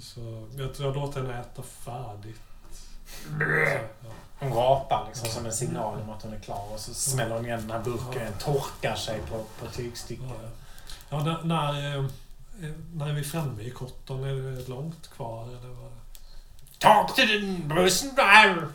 Så jag tror jag låter henne äta färdigt. Hon rapar liksom som en signal om att hon är klar och så smäller hon igen den här burken, torkar sig på, på tygstycket. Ja, när, när, eh, när är vi framme i Cotton? Är det långt kvar? Eller vad? Talk to the bussen driver!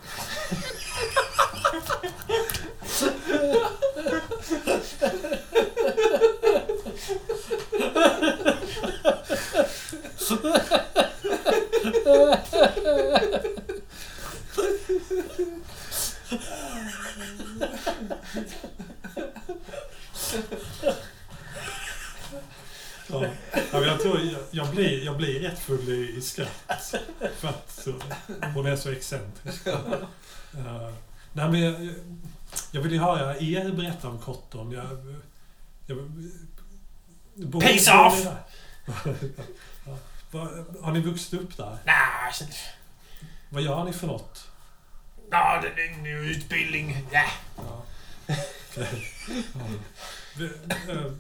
Ja, jag tror jag, jag, blir, jag blir rätt full i, i skratt. För att hon är så excentrisk. Uh, nej, men jag, jag vill ju höra er berätta om Cotton. Jag, jag, Peace off! Har ni vuxit upp där? Nej, Vad gör ni för något? Ja, det är en utbildning. Ja. Ja. Eh,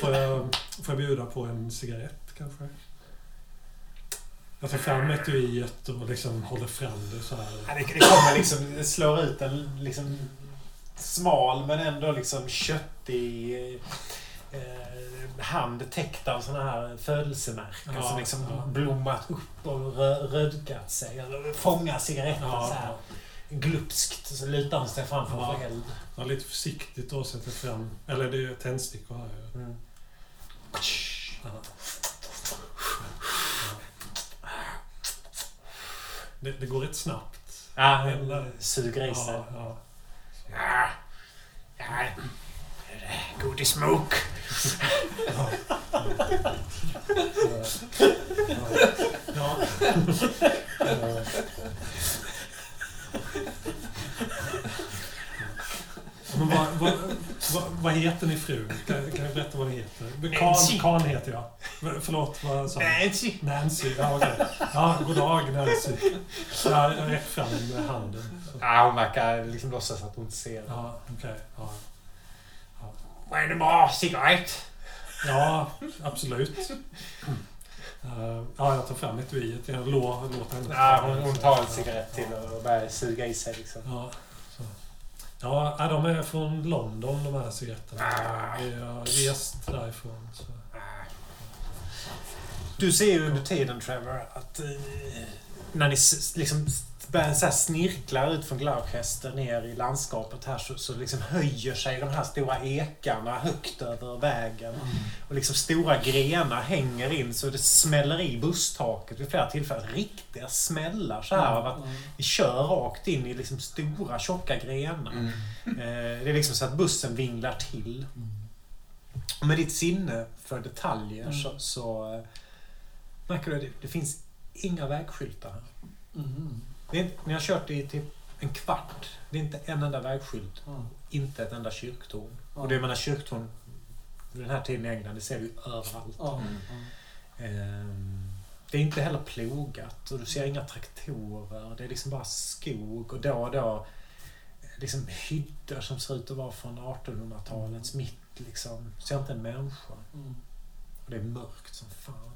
Får jag, får jag bjuda på en cigarett kanske? Jag tar fram etuiet och liksom håller fram det så här. Ja, Det, det kommer liksom, det slår ut en liksom smal men ändå liksom köttig eh, hand täckt av såna här födelsemärken Ja, som liksom ja. blommat upp och rö, rödgat sig. Eller fångar cigaretten Ja, så här glupskt. Så lutar hon sig fram för Ja. eld. ja, lite försiktigt då sätter fram... Eller det är tändstickor här ju. Mm. Det, det går rätt snabbt. Ja, suger i sig. Ja, ja. Ja, ja. Go to smoke. Ja. Men vad, vad, vad, vad heter ni frun? Kan, kan jag berätta vad ni heter? Nancy. Kan, kan heter jag. Förlåt, vad sa du? Nancy. Nancy. Ja, okej. Ja, god dag Nancy. Ja, jag räcker fram med handen. Ja, hon verkar liksom låtsas att hon inte ser. Ja, okej. Ja. Vad är det bra cigarett? ja, absolut. Eh, ja, jag tar fram etuiet. Jag lå- låter henne Ja, hon, hon tar en cigarett till och börjar suga i sig liksom. Ja, så. ja, nej, de är från London de här cigaretterna. Ah. Vi har rest därifrån. Så. Du ser ju under tiden Trevor att eh, när ni liksom börjar så här snirkla ut från Gloucester ner i landskapet här så, så liksom höjer sig de här stora ekarna högt över vägen. Och liksom stora grenar hänger in så det smäller i busstaket vid flera tillfällen. Riktiga smällar så här av att vi kör rakt in i liksom stora tjocka grenar. Mm. Eh, Det är liksom så att bussen vinglar till. Och med ditt sinne för detaljer Mm. så, så eh, märker du att det, det finns inga vägskyltar här. Mm. Det är, inte- ni har kört i typ en kvart. Det är inte en enda vägskylt. Ja. Inte ett enda kyrktorn. Ja. Och det menar kyrktorn vid den här tiden i England, det ser vi överallt. Mm. Ehm, Det är inte heller plogat och du ser inga traktorer. Det är liksom bara skog och då och då liksom hyddor som ser ut att vara från 1800-talets mitt. Liksom. Ser inte en människa. Mm. Och det är mörkt som fan.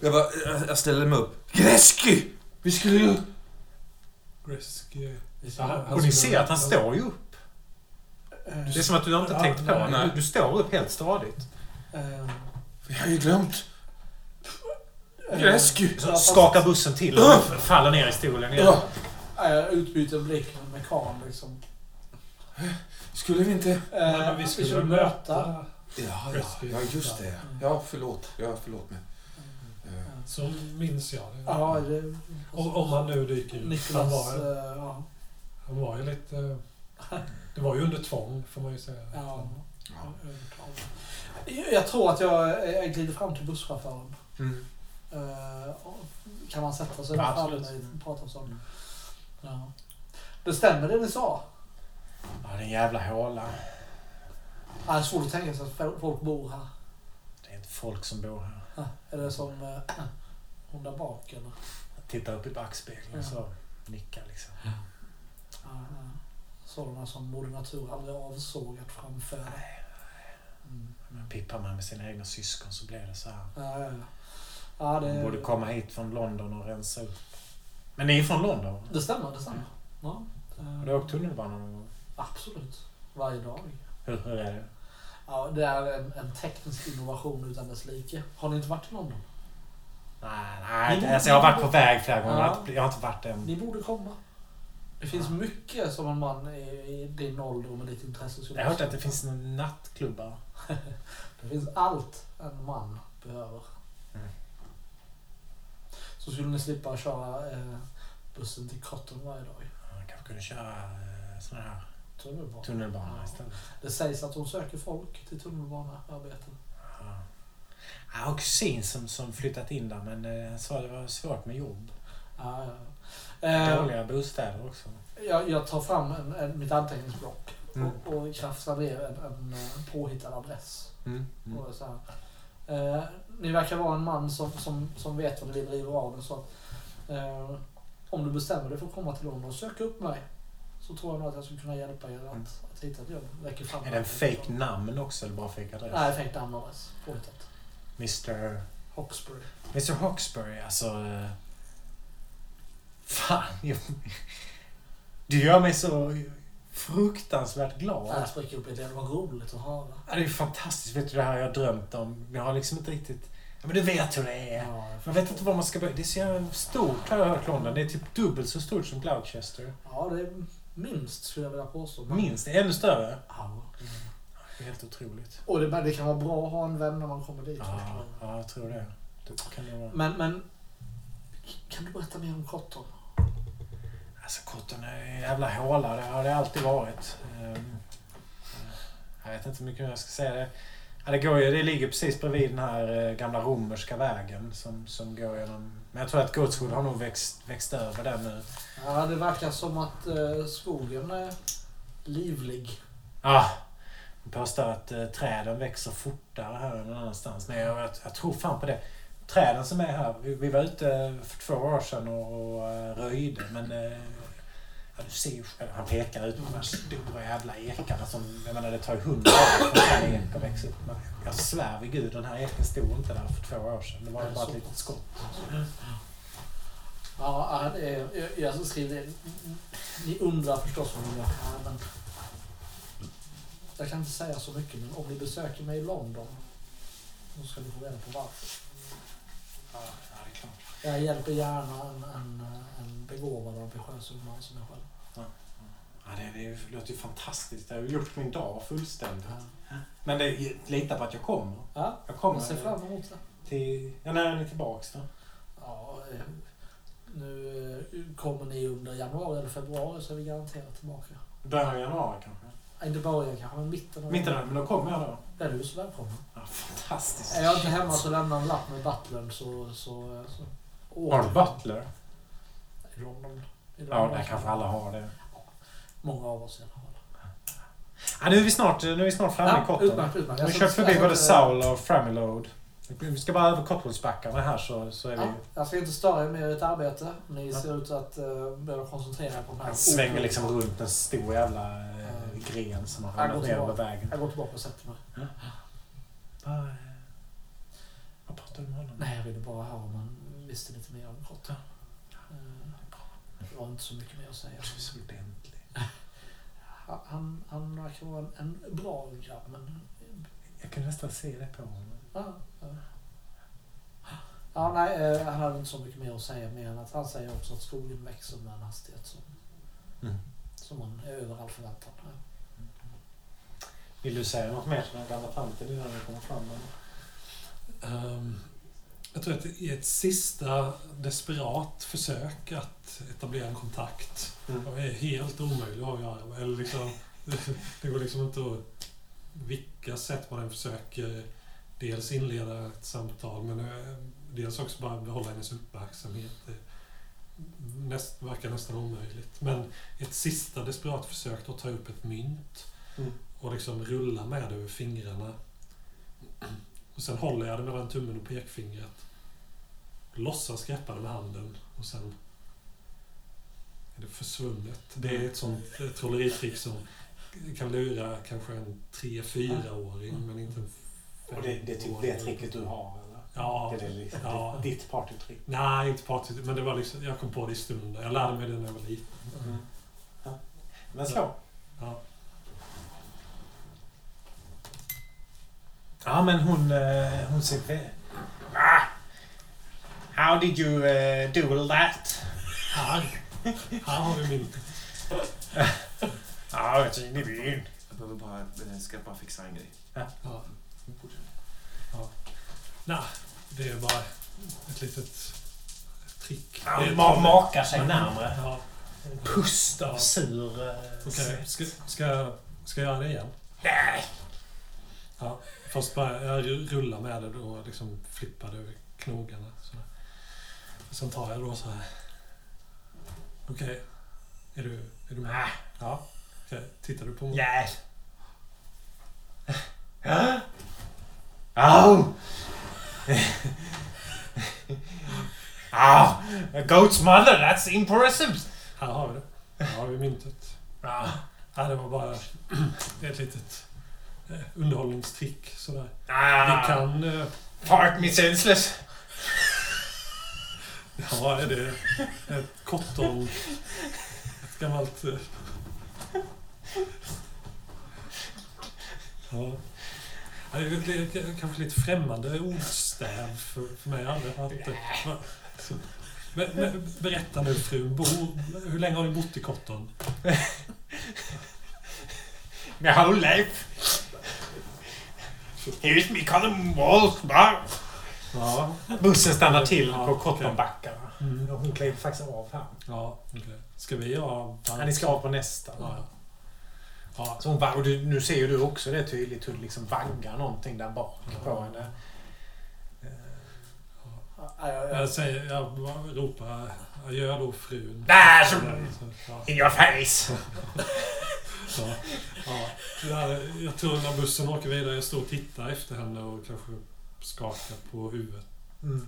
Jag, bara, jag- ställer mig upp. Greski! Vi skulle ju... Risky. Och ni ser att han står ju upp. Eh, Det är som att du inte Ja, tänkt på nej. Du, du står upp helt stadigt. eh, Vi har ju glömt. eh, ja, fast- Skakar bussen till och faller ner i stolen igen. Ja, Ja, Jag utbyter blick med mekan liksom. skulle vi inte... Nej, Eh, men vi skulle möta. möta... Ja, ja, ja just det. Ja, förlåt. Ja, förlåt mig. Så minns jag det. Ja, det... Om, om han nu dyker ut. Han var, eh, ja. han var ju lite... Det var ju under tvång, får man ju säga. Ja. ja. Jag tror att jag, jag glider fram till busschauffören. Mm. Eh, kan man sätta sig Ja, där framme absolut. och prata så? Ja. Det stämmer det ni sa? Ja, det är en jävla håla. Ja, det är svårt att tänka sig att folk bor här. Det är inte folk som bor här. Det som eh, hon där bak eller? Tittar upp i backspegeln Ja. och så nickar liksom. Ja, ja. Sådana som Moder Natur aldrig avsågat framföra. Mm. Men pippar man med sina egna syskon så blir det så här. Ja, ja, ja. ja Man det, borde komma hit från London och rensa upp. Men ni är från London? det stämmer, det stämmer. Ja. Har du åkt tunnelbana någon gång? Absolut. Varje dag. Hur, hur är det? Ja, det är en, en teknisk innovation utan dess like. Har ni inte varit i London? Nej, nej. Alltså, jag har varit på väg flera gånger. Ja. Jag har inte- varit än. Ni borde komma. Det finns mycket som en man i, i din ålder och med ditt intresse skulle Jag har hört att det finns nattklubbar. *laughs* Det finns allt en man behöver. Mm. Så skulle ni slippa köra eh, bussen till Cotton varje dag. Man kanske kunde köra eh, sån här Tunnelbana. tunnelbana Ja. istället. Det sägs att hon söker folk till tunnelbanearbeten. Ja. Jag har kusin som, som flyttat in där men eh, sa det var svårt med jobb. Ja, ja. Eh, Dåliga bostäder också. jag, jag tar fram en, en, mitt anteckningsblock Mm. och, och krafsar ner en, en eh, påhittad adress. Mm. Mm. Och så här. Eh, ni verkar vara en man som, som, som vet vad vill driva av det. Så att, eh, om du bestämmer dig för att komma till London och söka upp mig så tror jag nog att jag skulle kunna hjälpa er att, Mm. att hitta ett jobb. Räcker fram Är det en fake namn också eller bara fake adress? Nej, fake namn och adress. Påhittat. Mr. Hawkesbury. Mr Hawkesbury, alltså... eh, Fan, jag, du gör mig så fruktansvärt glad. Jag spricker upp i det. Det var roligt att höra. Ja, det är fantastiskt. Vet du, det här har jag drömt om. Jag har liksom inte riktigt... Ja, men du vet hur det är. Ja, Man vet inte var man ska börja. Det är så jävla stort har jag hört London. Det är typ dubbelt så stort som Gloucester. ja, det är minst skulle jag vilja påstå. Men- Minst. Ännu större. Ja. Det är helt otroligt. Och det, det kan vara bra att ha en vän när man kommer dit. Ja, ja jag tror det. det kan det vara. Men, men kan du berätta mer om Cotton? Alltså Cotton är en jävla håla. Det har det alltid varit. Ehm, Jag vet inte hur mycket jag ska säga. Det, ja, det, går ju, det ligger precis bredvid den här eh, gamla romerska vägen som, som går genom... Men jag tror att Goatswood har nog växt, växt över den nu. Ja, det verkar som att eh, skogen är livlig. Ja, jag påstår att eh, träden växer fortare här än någon annanstans. Men jag, jag, jag tror fan på det. Träden som är här, vi, vi var ute för två år sedan och, och eh, röjde men eh, ja, du ser ju själv, han pekar ut på de här stora jävla ekarna som, jag menar det tar ju hundra år för en ek att växa typ, jag svär vid gud, den här eken stod inte där för två år sedan. Det var Nej, bara ett litet skott. Ja, jag, jag skriver. Ni undrar förstås vad jag är, men jag kan inte säga så mycket, men om ni besöker mig i London då ska ni få reda på varför. Ja, det är klart. Jag hjälper gärna en, en, en begåvad ambitiös ung man som jag själv. Ja, det, det låter ju fantastiskt. Det har gjort min dag fullständigt. Ja, Men det, lita på att jag kommer. ja Jag kommer jag fram emot det. till... Ja, när är ni tillbaks då? Ja, eh, nu eh, kommer ni under januari eller februari så är vi garanterat tillbaka. Början av januari kanske? Ja, Inte början kanske, men mitten av Mitten av, men då kommer jag då. Är du så välkommen. Ja, fantastiskt. Är jag inte hemma så lämna en lapp med butlern så... så, så Har du butler? I London. I Ja, London. det kanske alla har det. Många av oss i alla fall. Ja, nu är vi snart, nu är vi snart framme i Ja, Cotton. utmärkt, utmärkt. Vi har kört förbi både Saul och Framelode. Vi ska bara över Cotswoldsbackarna här så, så är vi... Ja, jag ska inte störa er med ert arbete. Ni ser ut att uh, behöva koncentrera er på den här. Han svänger liksom runt en stor jävla eh, gren som har ramlat ner över vägen. Jag går tillbaka och sätter mig. Vad, eh, vad pratar du med honom? Nej, jag ville bara höra om man visste lite mer om Kotta. Eh, Det var inte så mycket mer att säga. Du är så ordentlig. Han- Han, verkar vara en, en bra grabb, men... Jag kan nästan se det på honom. Ja, ja. ja nej, eh, han hade inte så mycket mer att säga mer än att han säger också att skogen växer med en hastighet som, Mm. som man är över all förväntan. Ja. Vill du säga något mer till den gamla tanten innan vi kommer fram? eller? Jag tror att i ett sista desperat försök att etablera en kontakt Mm. är helt omöjlig att göra. Eller liksom, *laughs* det går liksom inte att vilka sätt man än försöker dels inleda ett samtal men eh, dels också bara behålla hennes uppmärksamhet. Det näst, verkar nästan omöjligt. Men ett sista desperat försök att ta upp ett mynt Mm. och liksom rulla med det över fingrarna. Och sen håller jag det mellan tummen och pekfingret. Låtsas greppa det med handen och sen är det försvunnet. Det är ett sånt eh, trolleritrick som kan lura kanske en 3-4-åring men inte en Och det, det är typ det tricket du har, eller? Ja. Det är det, Ja. ditt partytrick. Nej, inte party, men det var liksom, jag kom på det i stunden. Jag lärde mig det när jag var liten. Mm. Ja. Men slå. Ja. Ja, men hon, eh, hon ser... Ah! How did you uh, do all that? Här, här har vi min... Ja, jag in i byn. Jag behöver bara, jag ska bara fixa en grej. Ja. Ja. Nej, det är bara ett litet trick. Det är- Man makar sig närmare. Ja, Pust av sur... eh, Okej, ska, ska, jag- ska jag göra det igen? Nej! Ja, först bara jag rullar med det och liksom flippar det över knogarna. Sådär. Och sen tar jag då så här. Okej, är, du, är du med? Ah, Ja. Okej, tittar du på mig? yes. Oh! Ah, a goat's mother, that's impressive! Här har vi det. Här har vi myntet. Ah, Ja, det var bara ett litet underhållningstrick sådär. Vi ah, kan... eh, Fart me senseless. Ja, är det ett kotton... Ett gammalt... eh, Ja. Det är kanske lite främmande ordstäv för, för mig. Aldrig så- Men, men, berätta nu frun, bo, hur länge har ni bott i Cotton? *laughs* My whole life. Here's me column walls bar. Ja, Bussen stannar till Ja, på. Cottonbackarna. mm. Och Hon klev faktiskt av här. ja okej. Ska vi ha... Ja, ni ska av på nästa. Ja. Ja, Så hon va- och du, nu ser ju du också det tydligt hur det liksom vaggar någonting där bak på henne. Ja, jag, jag, jag säger, jag bara ropar adjö då frun. Där Ja. In your face! *laughs* Så, ja. Jag, jag tror när bussen åker vidare, jag står och tittar efter henne och kanske skakar på huvudet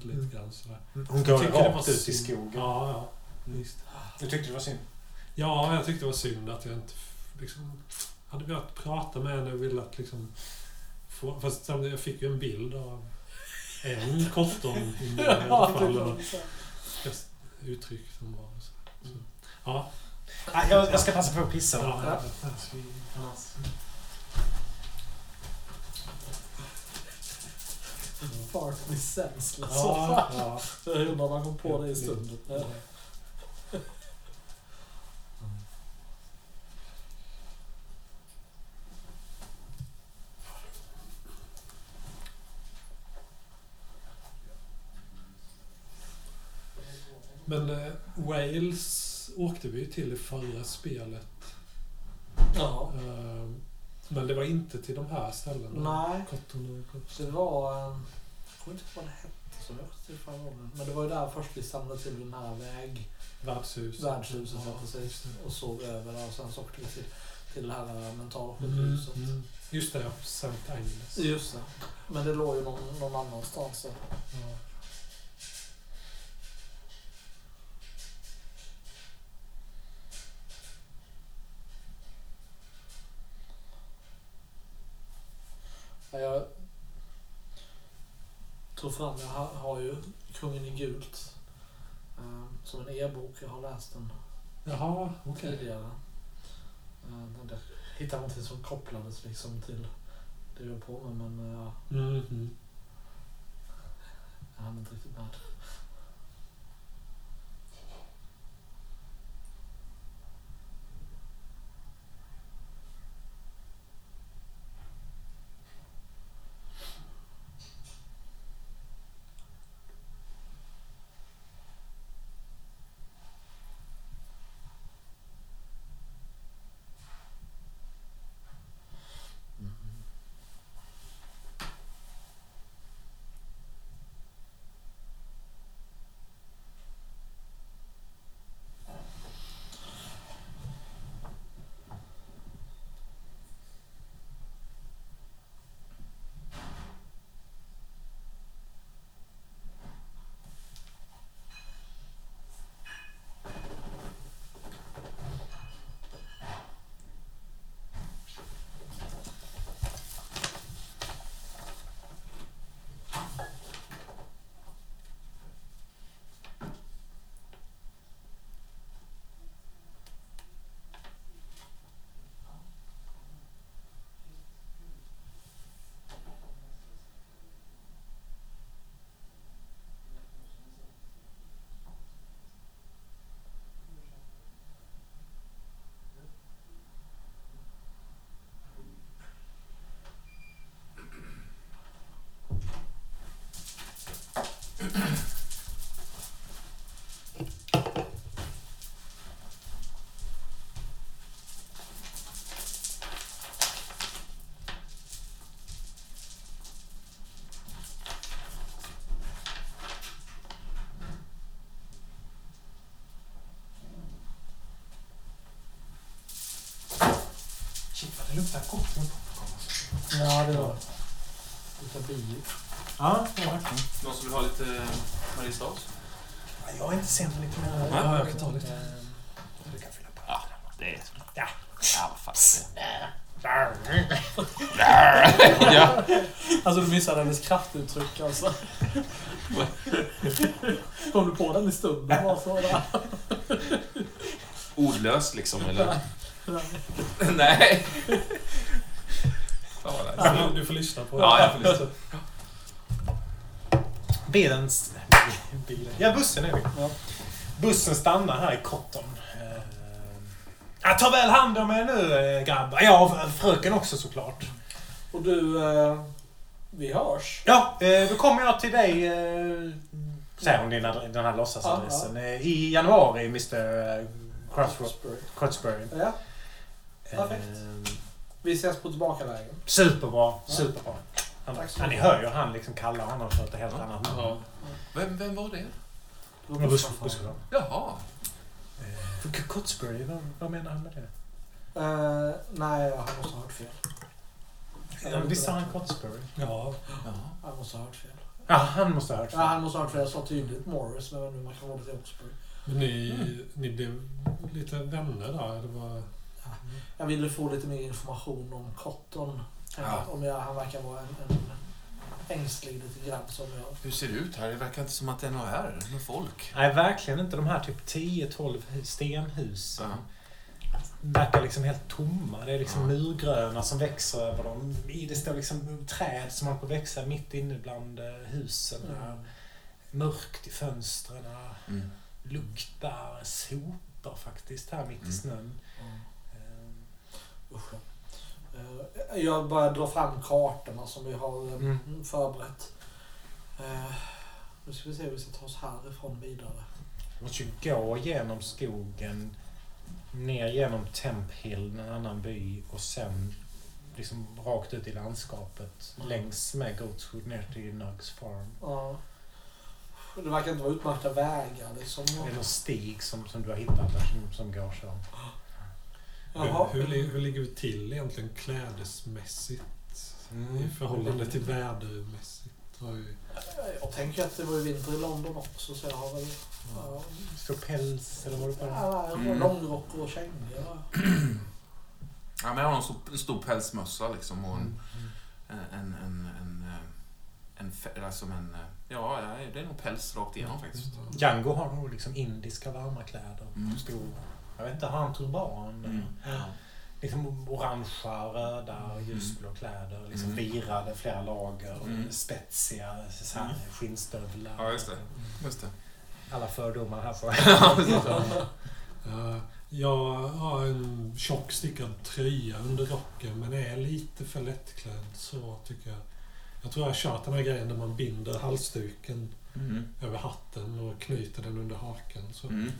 lite grann sådär. Hon Jag går rakt var ut i skogen. Ja, ja. Visst. Du tyckte det var synd? Ja, jag tyckte det var synd att jag inte liksom, hade velat prata med henne och velat liksom två. Fast jag fick ju en bild av en Cotton i *laughs* Ja, alla det fall. Uttryck som var så. så. Ja. Nej, Jag, jag ska passa på att pissa. ja. Fart me senseless. Ja, ja. Jag undrar om man kom på det i stunden. Ja. Men eh, Wales åkte vi ju till i förra spelet. Ja. Eh, men det var inte till de här ställena. Nej, och... så det var... eh, Jag kommer inte ihåg vad det hette som vi åkte till förra gången. Men det var ju där först vi samlade till den här väg... Värdshus. Värdshuset, ja, Ja, precis. Och sov över där och sen så åkte vi till, till det här eh, Mm, mentalsjukhuset. mm. Just det, St. Agnes. Just det. Men det låg ju någon, någon annanstans. Så. Ja. Jag tog fram, jag har, ju Kungen i gult. eh, som en e-bok. Jag har läst den Jaha, okej. tidigare. Uh, jag hittade någonting som kopplades liksom till det jag på med men eh, ja, Mm, mm. jag hann inte riktigt med. Det luktar gott med popcorn. Ja, det var lite bio. Ja, ja, verkligen. Någon som vill ha lite Mariestads? Ja, Jag är inte sämre lite mer. Ja, jag kan ta lite. Eh, Du kan fylla på. Ja, det är... Ja. Ja, vad fan. *laughs* ja. Alltså du missade hennes kraftuttryck alltså. *laughs* Kom du på den i stunden? Bara så där. Ordlös liksom, eller? Nej. Fan vad nice. Ja, du får lyssna på Ja, jag får lyssna. Bilens... *laughs* Bilen. Ja, bussen är vi. Ja. Bussen stannar här i Cotton. Eh, Ja, ta väl hand om er nu eh, grabbar. Ja, fröken också såklart. Och du, eh, vi hörs. Ja, eh, då kommer jag till dig, eh, säger hon din den här låtsasadressen, i januari, Mr. Crossroad- Crossbury. Ja, Perfekt. Eh, vi ses på tillbakavägen. Superbra, Ja. superbra. Han, Tack så han, ni hör ju han liksom kallar honom för ett helt annat namn. Ja. Vem, vem var det? Busschauffören. busschaufför. Jaha. Eh, Cotsbury, vad, vad menar han med det? Eh, nej, han måste ha hört fel. Ja, Visst sa han Cotsbury? Ja, Jaha. Han måste ha hört fel. Ja, han måste ha hört Ja, fel. han måste ha hört fel. Jag sa tydligt Morris, men man kan hålla till Oxbury. men ni, ni blev lite vänner där? Det var... Jag ville få lite mer information om Cotton. Ja. Om jag, han verkar vara en, en ängslig liten grabb som jag... Hur ser det ut här? Det verkar inte som att det är något här, med folk. Nej, verkligen inte. De här typ 10-12 stenhusen Ja. verkar liksom helt tomma. Det är liksom murgröna som växer över dem. I- Det står liksom träd som håller på att växa mitt inne bland eh, husen. Där. Mörkt i fönstren. Mm. Luktar sopor faktiskt här mitt i Mm. snön. Usch. Eh, Jag börjar dra fram kartorna som vi har eh, Mm. förberett. Eh, Nu ska vi se hur vi ska ta oss härifrån vidare. Vi måste ju gå genom skogen, ner genom Temp Hill, en annan by, och sen liksom rakt ut i landskapet längs med Goatswood ner till Nugs Farm. Ja. Det verkar inte vara utmärkta vägar. Liksom. Det är någon stig som, som du har hittat där som, som går så. Jaha. Hur, hur, hur ligger vi till egentligen klädesmässigt? I förhållande till vädermässigt? Ju, Jag tänker att det var ju vinter i London också så jag har väl... Ja, Så päls eller vad du på det? ja, Mm. långrock och kängor. Ja, men jag har en stor, en stor pälsmössa liksom och Mm. en... en, en, en, en, en, fä- alltså en ja, det är nog päls rakt igenom faktiskt. Django har nog liksom indiska varma kläder. Mm. Stor, jag vet inte, har han turban? Mm. Ja. Liksom orangea, röda, ljusblå kläder. Liksom Mm. virade flera lager. Mm. Spetsiga så här, skinnstövlar. Ja, just det. Just det. Alla fördomar här på. *laughs* *laughs* Eh, jag har en tjock stickad tröja under rocken men är lite för lättklädd så tycker jag. Jag tror jag har kört den här grejen där man binder halsduken Mm. över hatten och knyter den under hakan. Så Mm.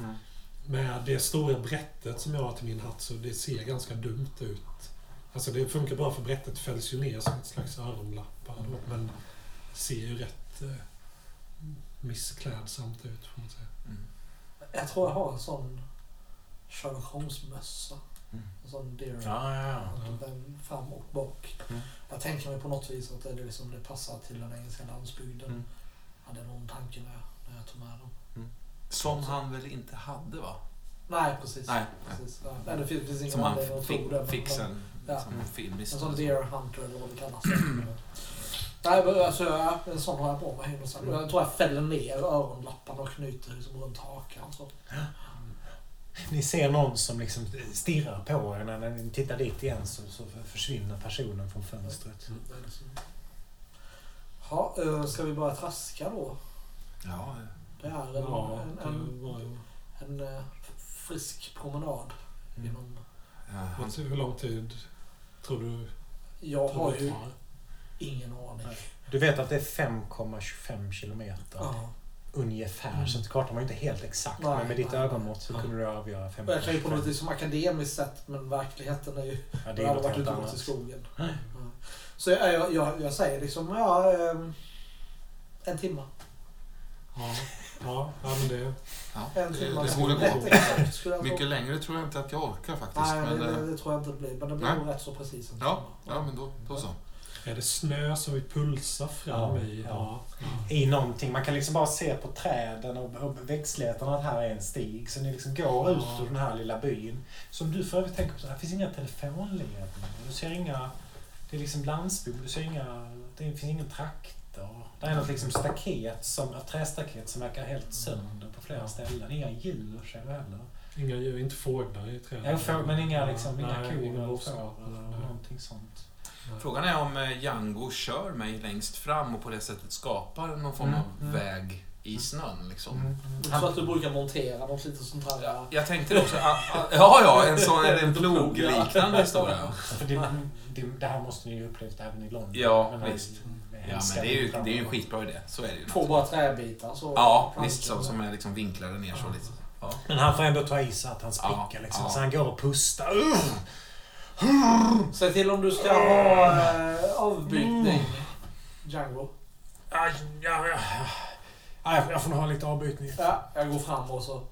Med det stora brättet som jag har till min hatt så det ser ganska dumt ut. Alltså det funkar bra för brättet fälls ju ner som ett slags öronlappar då, men ser ju rätt eh, missklädsamt ut får man säga. Mm. Jag tror jag har en sån Sherlock Holmes-mössa. Mm. En sån deer. Ja, ja, ja. Den Fram och bak. Mm. Jag tänker mig på något vis att det, liksom, det passar till den engelska landsbygden. Mm. Hade någon tanke när jag, när jag tog med dem. Som han väl inte hade va? Nej, precis. Nej. precis. Ja. Nej, det finns, finns ingen Som han fick, det. fick sen Ja. som filmiskt. En sån deer hunter eller vad det kallas. *clears throat* Nej, men alltså, ja, en sån har jag på mig. Och sen- Jag tror jag fäller ner öronlapparna och knyter liksom runt hakan. Så. Ni ser någon som liksom stirrar på er. När ni tittar dit igen så, så försvinner personen från fönstret. Liksom... Ja, eh, ska vi börja traska då? Ja, Det är en, Ja, en, det en, var en, eh, frisk promenad. Mm. Genom, du hur lång tid tror du, jag tror har du ju ingen aning. Du vet att det är 5,25 kilometer. Ja. Ungefär. Så att kartan var ju inte helt exakt. Nej, men med ditt nej. ögonmått så Ja. kunde du avgöra Och Jag kan ju på något 5,25. vis som akademiskt sett, men verkligheten är ju... Ja, det är något varit helt gått i annat. skogen. Nej. Ja. Så jag, jag, jag, jag säger liksom, ja... ehm, en timme. Ja, ja, ja men det... En Det- timme. det borde gå. *laughs* Mycket längre tror jag inte att jag orkar faktiskt. Nej, men, det, eh, det, tror jag inte det blir. Men det blir Nej. nog rätt så precis en ja, timme. ja, men då, då så. Är det snö som vi pulsar fram Ja, i? ja. ja. I någonting. Man kan liksom bara se på träden och, och växtligheten att här är en stig. Så ni liksom går ut ur den här lilla byn. Som du för övrigt tänker på, så här finns inga telefonledningar. Du ser inga... Det är liksom landsbygd. Du ser inga... Det finns ingen traktor. Det är något liksom staket, som, ett trästaket som verkar helt sönder på flera ställen. Inga djur ser du heller. Inga djur, inte fåglar i träden. Ja, får, men inga, liksom, inga Nej, kor inga eller får eller- någonting sånt. Frågan är om eh, Django kör mig längst fram och på det sättet skapar någon form Mm, av mm. väg i snön. Liksom. Mm. Så att du brukar montera något lite sånt här... Ja, jag tänkte också, ah, ah, ja ja, en sån är en *laughs* plogliknande historia. För det, det, det här måste ni ju upplevt även i London. Ja, visst. Ja, men det är ju, det är ju en skitbra idé. Så är det ju. Två bara träbitar så... Ja, visst. Som, som är liksom vinklade ner så lite. Ja. Men han får ändå ta i så att han spricker Ja, liksom. ja. Så han går och pustar. Säg till om du ska ha eh, avbytning. Mm. Django. Aj, ja, ja. Ja, jag- jag får nog ha lite avbytning. Ja, jag går fram och så...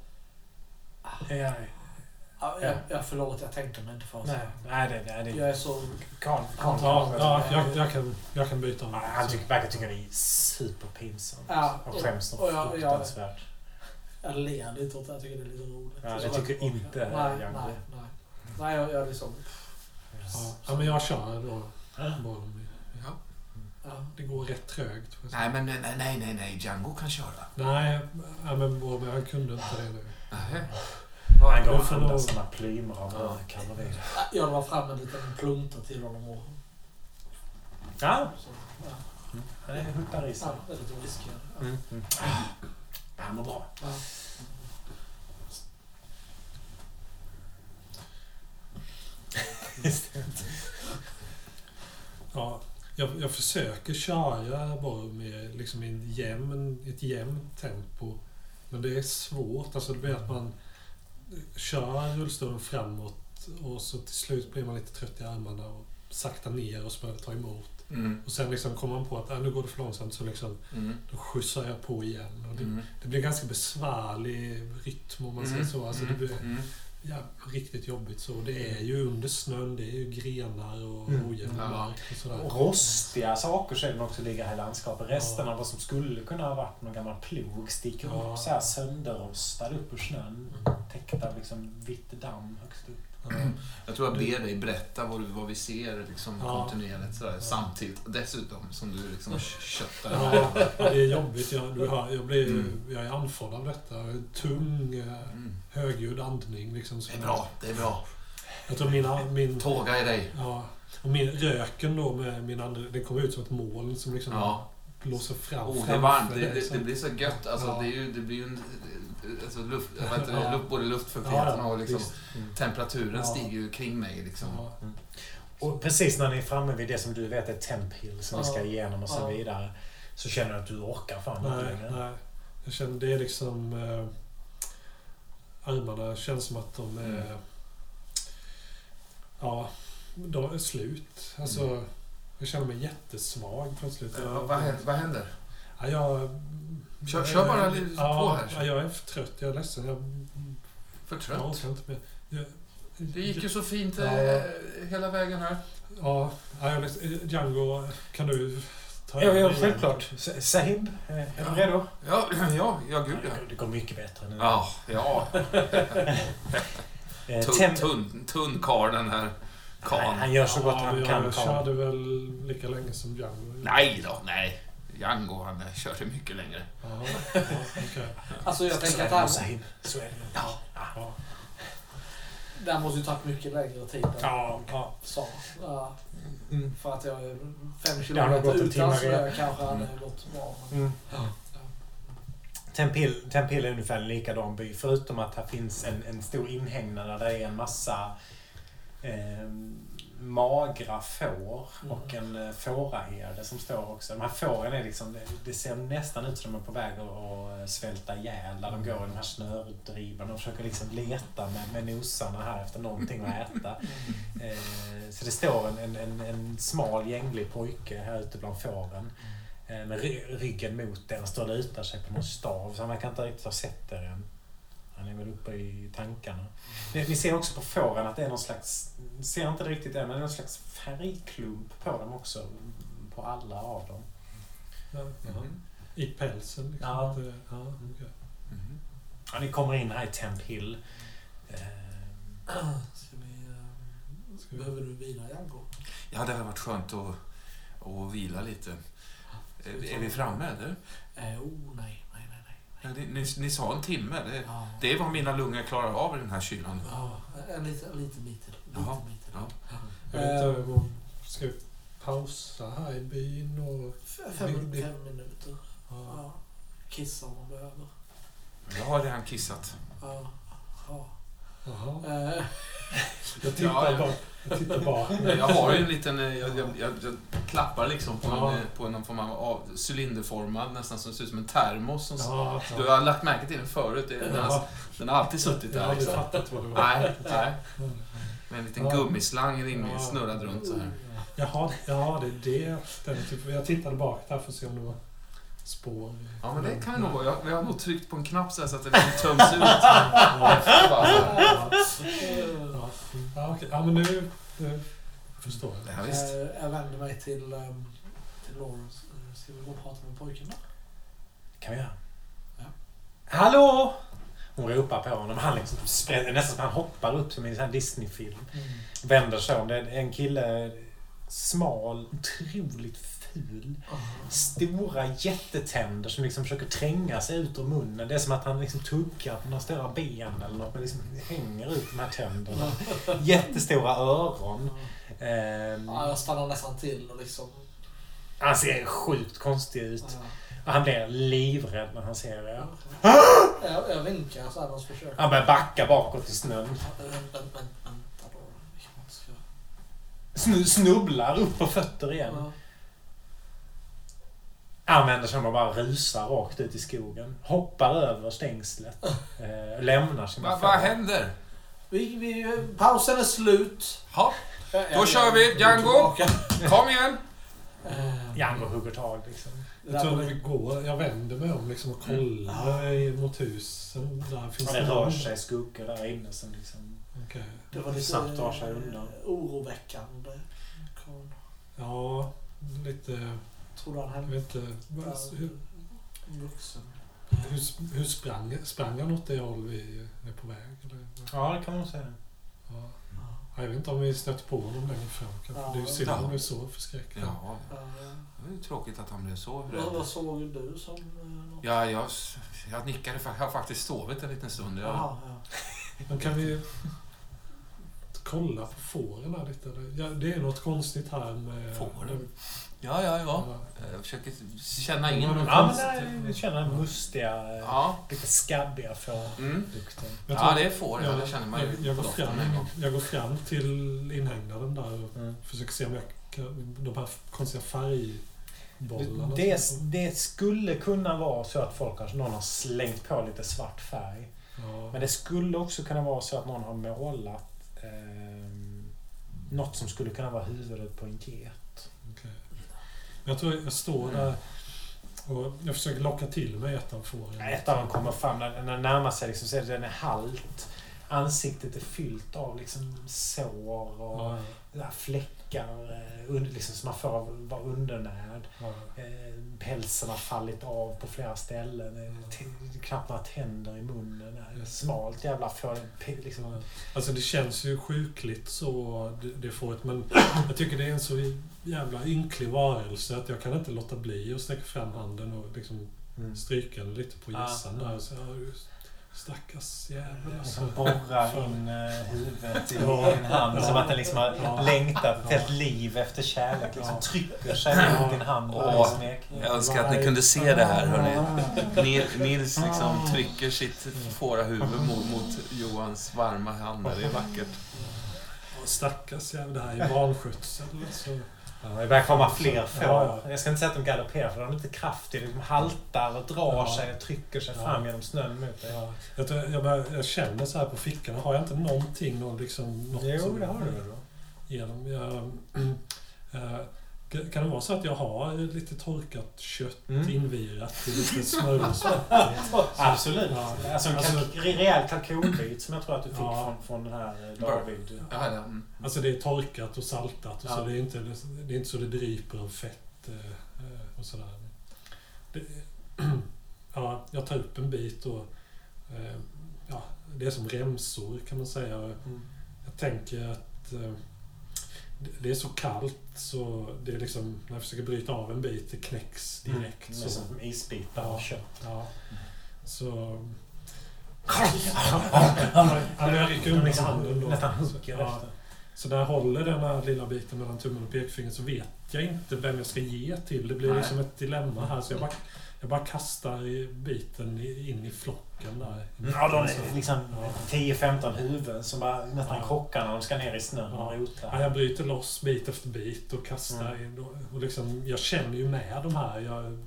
Ja, ja. Ja, jag, jag förlåt, jag tänkte mig inte för. Nej, nej, det, nej, det Jag är så... Karl, Karl, Ja, ja jag, jag, kan, jag kan byta om. Ja, Han tycker, verkar tycka det är superpinsamt. Ja, och skäms och något jag- jag- fruktansvärt. Jag ler lite åt det. Jag tycker det är lite roligt. Ja, det tycker inte Nej, Django. nej, nej. Nej, jag, jag liksom... Ja, ja, men jag kör då. Boromir. Ja. Ja. Det går rätt trögt. jag. Nej, men nej, nej, nej, nej. Django kan köra. Nej, ja, men han kunde inte det nu. Han går du och nog- såna plymer av Ja. kalorier. Jag drar fram en liten plunta till honom och... Ja, Så, ja. han är huttar i sig. Ja, det är lite whisky. Ja. Mm. Mm. Han mår bra. Ja. Ja, jag, jag försöker köra Boromir liksom i en jämn, ett jämnt tempo. Men det är svårt. Alltså det blir att man kör rullstolen framåt och så till slut blir man lite trött i armarna och saktar ner och så det ta emot. Mm. Och sen liksom kommer man på att äh, nu går det för långsamt så liksom, Mm. då skjutsar jag på igen. Och det, Mm. det blir ganska besvärlig rytm om man säger så. Alltså det blir Mm. Ja, riktigt jobbigt så. Det är ju under snön, det är ju grenar och Mm. ojämn Ja. mark och sådär. Och rostiga saker så är det också ligger här i landskapet. Resten Ja. av vad som skulle kunna ha varit någon gammal plog sticker Ja. upp så här sönderrostad upp ur snön. Täckt av liksom vitt damm högst upp. Ja. Jag tror jag ber dig berätta vad, vad vi ser liksom, Ja. kontinuerligt sådär, Ja. samtidigt. Dessutom som du liksom köttar. Ja, det är jobbigt. Jag, du hör, jag, blir, Mm. jag är andfådd av detta. Tung, eh, Mm. högljudd andning. Liksom, Det är bra, det är bra. Jag tror min, min, Tåga i dig. ja, och min röken då med min andning, det kommer ut som ett moln som liksom blåser fram. Oh, det är varmt. Det, dig, det, liksom. det blir så gött. Alltså, det, ju, det blir ju en... Alltså, luft, jag vet inte, Ja. luft, både luftfuktigheten och liksom, visst. temperaturen Ja. stiger ju kring mig. Liksom. Ja. Och precis när ni är framme vid det som du vet är Temp Hill som vi ska Ja. igenom och så Ja. vidare. Så känner du att du orkar fan inte längre. nej. Jag känner det är liksom... Eh, armarna känns som att de är... Mm. Ja, de är slut. Alltså, Mm. jag känner mig jättesvag plötsligt. Jag, vad, vad händer? Ja, jag, Kör- kör bara lite på ja, här. Ja, jag är för trött. Jag är ledsen. Jag, För jag trött? orkar inte mer. Jag, Det gick ju så fint Ja. eh, hela vägen här. Ja, ja, jag är ledsen. Django, kan du ta Ja, ja, självklart. Sahib, eh, är du redo? Ja, *clears throat* ja, ja gud ja. Det går mycket bättre nu. Ja, ja. *laughs* Eh, Tunn, tunn, tunn karl den här Nej, karln. han gör så gott Ja, han jag kan. Karl. körde väl lika länge som Django. Nej då, nej. Django han körde mycket längre. Ja, *laughs* okej. Alltså jag Så tänker att han. Så är det. Ja. Ja. det här måste ju tagit mycket längre tid än Ja, ja. sa. Ja, Mm. för att jag är fem kilometer utan snö redan. kanske hade gått bra. Men, Mm. ja. Tempill, Tempill är ungefär en likadan by. Förutom att här finns en, en stor inhägnad där det är en massa eh, magra får och en eh, fåraherde som står också. De här fåren är liksom, det, det ser nästan ut som de är på väg att, att svälta ihjäl där de går i de här snördrivorna och försöker liksom leta med, med nosarna här efter någonting att äta. Eh, så det står en, en, en, en smal gänglig pojke här ute bland fåren. Eh, med ry- ryggen mot. Han står och lutar sig på någon stav. Så han verkar inte riktigt ha sett er än. Han är väl uppe i tankarna. Ni, ni ser också på fåren att det är någon slags... Ser inte det riktigt än, men det är någon slags färgklump på dem också. På alla av dem. Ja, ja. Mhm. I pälsen liksom? Ja. Det- ja, okej. Mhm. Ja, ni kommer in här i Temp Hill. Eh, *clears throat* Ska vi, eh, Ska vi- behöver du vila Django? Ja, det hade varit skönt att, att vila lite. Eh, Är vi framme eller? Eh, oh, nej. Ja, ni, ni, ni sa en timme. Det, Ja. det är vad mina lungor klarar av i den här kylan. Ja, en liten, en liten bit till. Ja. Jag vet inte, om- ska vi pausa här i byn och... Fem, Det- fem minuter. Ja. Ja. Kissa om man behöver. Jag har redan kissat. Ja. Ja. Jaha. Eh, Jag tittar Ja, ja. bara. Jag tittar bara. Jag har ju en liten... eh, Jag, jag, jag, jag klappar liksom på, Ja. en, eh, på någon form av cylinderformad, nästan som ser ut som en termos. Som, Ja, Du har lagt märke till den förut. Den har, den har alltid suttit jag där. har aldrig Liksom. fattat vad det var. Nej, nej. Med en liten Ja. gummislang Ja. snurrad runt så här. Jaha, ja, det är det. Den, typ, jag tittade bak där för att se om det var spår. Ja, men det kan det nog vara. Jag, vi har nog tryckt på en knapp så, här så att det liksom *laughs* töms ut. Efter bara. Ja, ja. Okej. ja men nu, nu förstår jag. Ja, visst. eh, jag vänder mig till, um, till Lawrence. Ska vi gå och prata med pojken då? kan vi göra. Ja. Hallå! Hon ropar på honom. Han liksom sprätter, nästan som han hoppar upp som i en sån här Disney-film. Vänder sig om. Det är en kille smal, otroligt ful. Stora jättetänder som liksom försöker tränga sig ut ur munnen. Det är som att han liksom tuggar på några stora ben eller något. Men liksom hänger ut de här tänderna. Jättestora öron. Ehm, Ja, jag stannar nästan till och liksom... han ser sjukt konstig ut. Och han blir livrädd när han ser det. Jag, jag vinkar så här försöker. Han börjar backa bakåt i snön. Snu- Snubblar upp på fötter igen. Använder sig att bara rusa rakt ut i skogen. Hoppar över stängslet. *laughs* Eh, lämnar sin Va, vad händer? Vi, vi, pausen är slut. Ja, Jag- Då jag- kör vi, Django. kom igen! Eh, Django hugger tag liksom. Jag tror vi går, jag vänder mig om liksom och kollar i- mot husen. Där finns det rör sig skuggor där inne som liksom... Okej. Det var lite Snabbt tar sig undan. eh, oroväckande. Ja, lite... Tror du han Jag hände? vet inte. vad- Hur, Vuxen. hur, hur sprang, sprang han åt det håll vi är på väg? Eller? Ja, det kan man säga. Ja. Ja. Ja, Jag vet inte om vi stöter på honom längre fram. kanske. Ja. Det är ju synd om han är så förskräcklig. Ja, Ja. det är ju tråkigt att han blev så Vad, rädd. vad såg du som... eh, något? Ja, jag, jag nickade. Jag har faktiskt sovit en liten stund. Jag, ja. Men kan vi kolla på fåren här lite? Ja, det är något konstigt här med... Fåren? Ja, ja, ja. Ja. Jag försöker känna in. Ja, men- där, vi känner den mustiga, eh, Ja, lite skabbiga fårdukten. mm. Ja det är får. Ja, jag, det känner man jag, ju jag, går fram, jag går fram till inhägnaden där och Mm. försöker se om jag kan... De här konstiga färgbollarna. Det, det skulle kunna vara så att folk har, någon har slängt på lite svart färg. Ja. Men det skulle också kunna vara så att någon har målat eh, något som skulle kunna vara huvudet på en get. Jag tror jag står där och jag försöker locka till mig ett av fåren. Ett av dem kommer fram, när den närmar sig liksom, så är den är halt. Ansiktet är fyllt av liksom sår och Ja, fläckar eh, under, liksom, som man får av vara undernärd. ja. Eh, Pälsen har fallit av på flera ställen. T- Knappt några tänder i munnen. Eh, Smalt jävla får. Liksom. Alltså det känns ju sjukligt så, det, det fåret. Men *clears throat* jag tycker det är en så jävla ynklig varelse att jag kan inte låta bli att sträcka fram handen och liksom Mm. stryka den lite på Ja. gässan där. Och så, ja, stackars jävel alltså. Liksom borrar in eh, huvudet i Ja. din hand som att den liksom har Ja. längtat ett Ja. helt liv efter kärlek. Liksom Ja. trycker sig mot din hand och smekning. Jag önskar att ni kunde se det här, hörni. Nils- Nils liksom trycker sitt fårahuvud mot, mot Johans varma händer. Det är vackert. Ja, Stackars jävel, det här är vanskötsel. Alltså. Ja, det börjar komma fler får. Ja, Jag ska inte säga att de galopperar för de är inte kraftiga. De haltar och drar Ja. sig och trycker sig Ja. fram genom snön mot dig. Ja, jag, jag, jag känner så här på fickorna, har jag inte någonting, någon, liksom, något Jo, som- det har du väl genom. Jag, *clears throat* eh, kan- det vara så att jag har lite torkat kött Mm. invirat i lite *laughs* smörgås? Absolut. Ja. Alltså en Alltså- kalk- rejäl kalkonbit som jag tror att du fick Ja. från, från den här eh, David. Ja, ja. Mm. Alltså det är torkat och saltat och Ja. så det är, inte, det är inte så det dryper av fett eh, eh, och sådär. Det, *clears throat* ja, jag tar upp en bit och ja, det är som remsor kan man säga. Mm. Jag tänker att det- är så kallt så det är liksom, när jag försöker bryta av en bit, det knäcks direkt. Mm. Så, Som isbitar Ja. av kött. ja. så Ja, men jag rycker undan handen då. Nästan hugger Ja. efter. Så när jag håller den här lilla biten mellan tummen och pekfingret så vet jag inte vem jag ska ge till. Det blir Nej. liksom ett dilemma här. Så jag bara, jag bara kastar biten in i flocken där. Ja, de är liksom Ja. 10-15 huvuden som bara nästan Ja. krockar när de ska ner i snön Ja. och Ja, rota. jag bryter loss bit efter bit och kastar Mm. in. Och, och liksom, jag känner ju med de här. Jag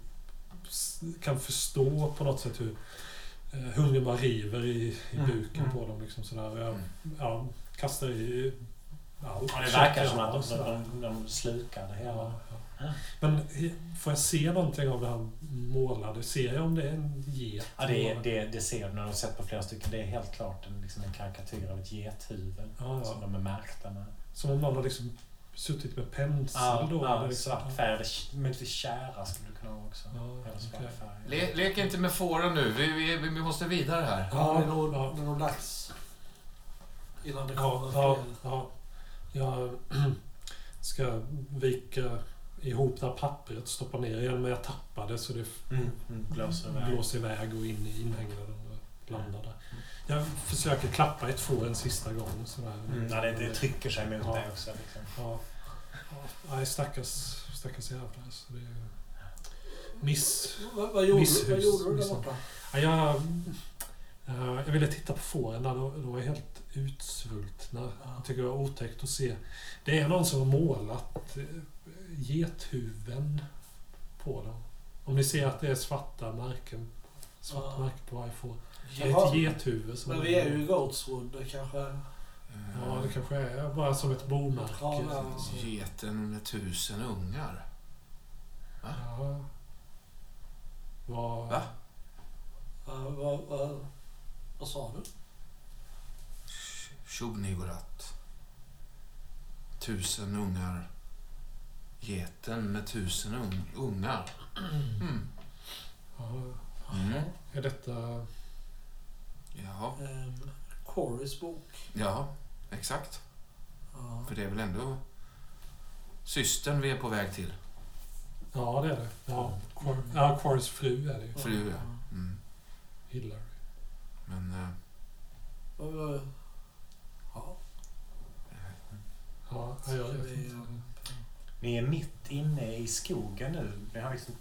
kan förstå på något sätt hur eh, hungern bara river i, i Mm. buken Mm. på dem. Liksom sådär. Jag Mm. ja, kastar i. Ja, det verkar som att de, sådär. de, de slukar det hela. Men får jag se någonting av det här målade? Ser jag om det är en get? Ja, det, det, det ser du när du har sett på flera stycken. Det är helt klart en, liksom en karikatyr av ett gethuvud. Ja, ja. Som de är märkta med. Som om någon har liksom suttit med pensel Ja, då? ja, eller liksom. svart färg. Möjligtvis tjära skulle det kunna vara också. Ja, färg. Le, lek inte med fåren nu. Vi, vi, vi måste vidare här. Ja, det är nog, ja. det är nog dags. Innan det Ja, kommer ja, ja. Jag, ska vika ihop det här pappret, stoppa ner igen, men jag tappade så det Mm. Mm. Blåser iväg. blåser iväg och in i inhägnaden och landar där. Jag försöker klappa ett får en sista gång. Sådär. Mm. Ja, det, det trycker sig mot Ja. dig också. Liksom. Ja. Ja, Nej, stackars, stackars jävlar. Så det är miss... Vad, vad, gjorde, Misshus, vad gjorde du där borta? Ja, jag, jag ville titta på fåren där. De var helt utsvultna. Jag tycker det var otäckt att se. Det är någon som har målat eh, gethuven på dem. Om ni ser att det är svarta märken. Svarta Ja. märken på varje får. Det är ett gethuvud. Som Men vi är ju i Goatswood, kanske... Ja, det kanske är bara som ett bomärke. Ja, ja. Geten med tusen ungar. Ja. Vad... Va? Uh, vad, vad, vad sa du? Shubnigorat. Tusen ungar. Geten med tusen un ungar. Mm. Mm. Är detta... Ja, Um, Corys bok. ja, exakt. Ja. För det är väl ändå systern vi är på väg till. Ja, det är det. Ja, ja Quarys fru är det ju. Fru, ja. Mm. Hillary. Men eh, vad- Ja. Ja, jag vi, inte. Ni är mitt inne i skogen nu. Ni har liksom,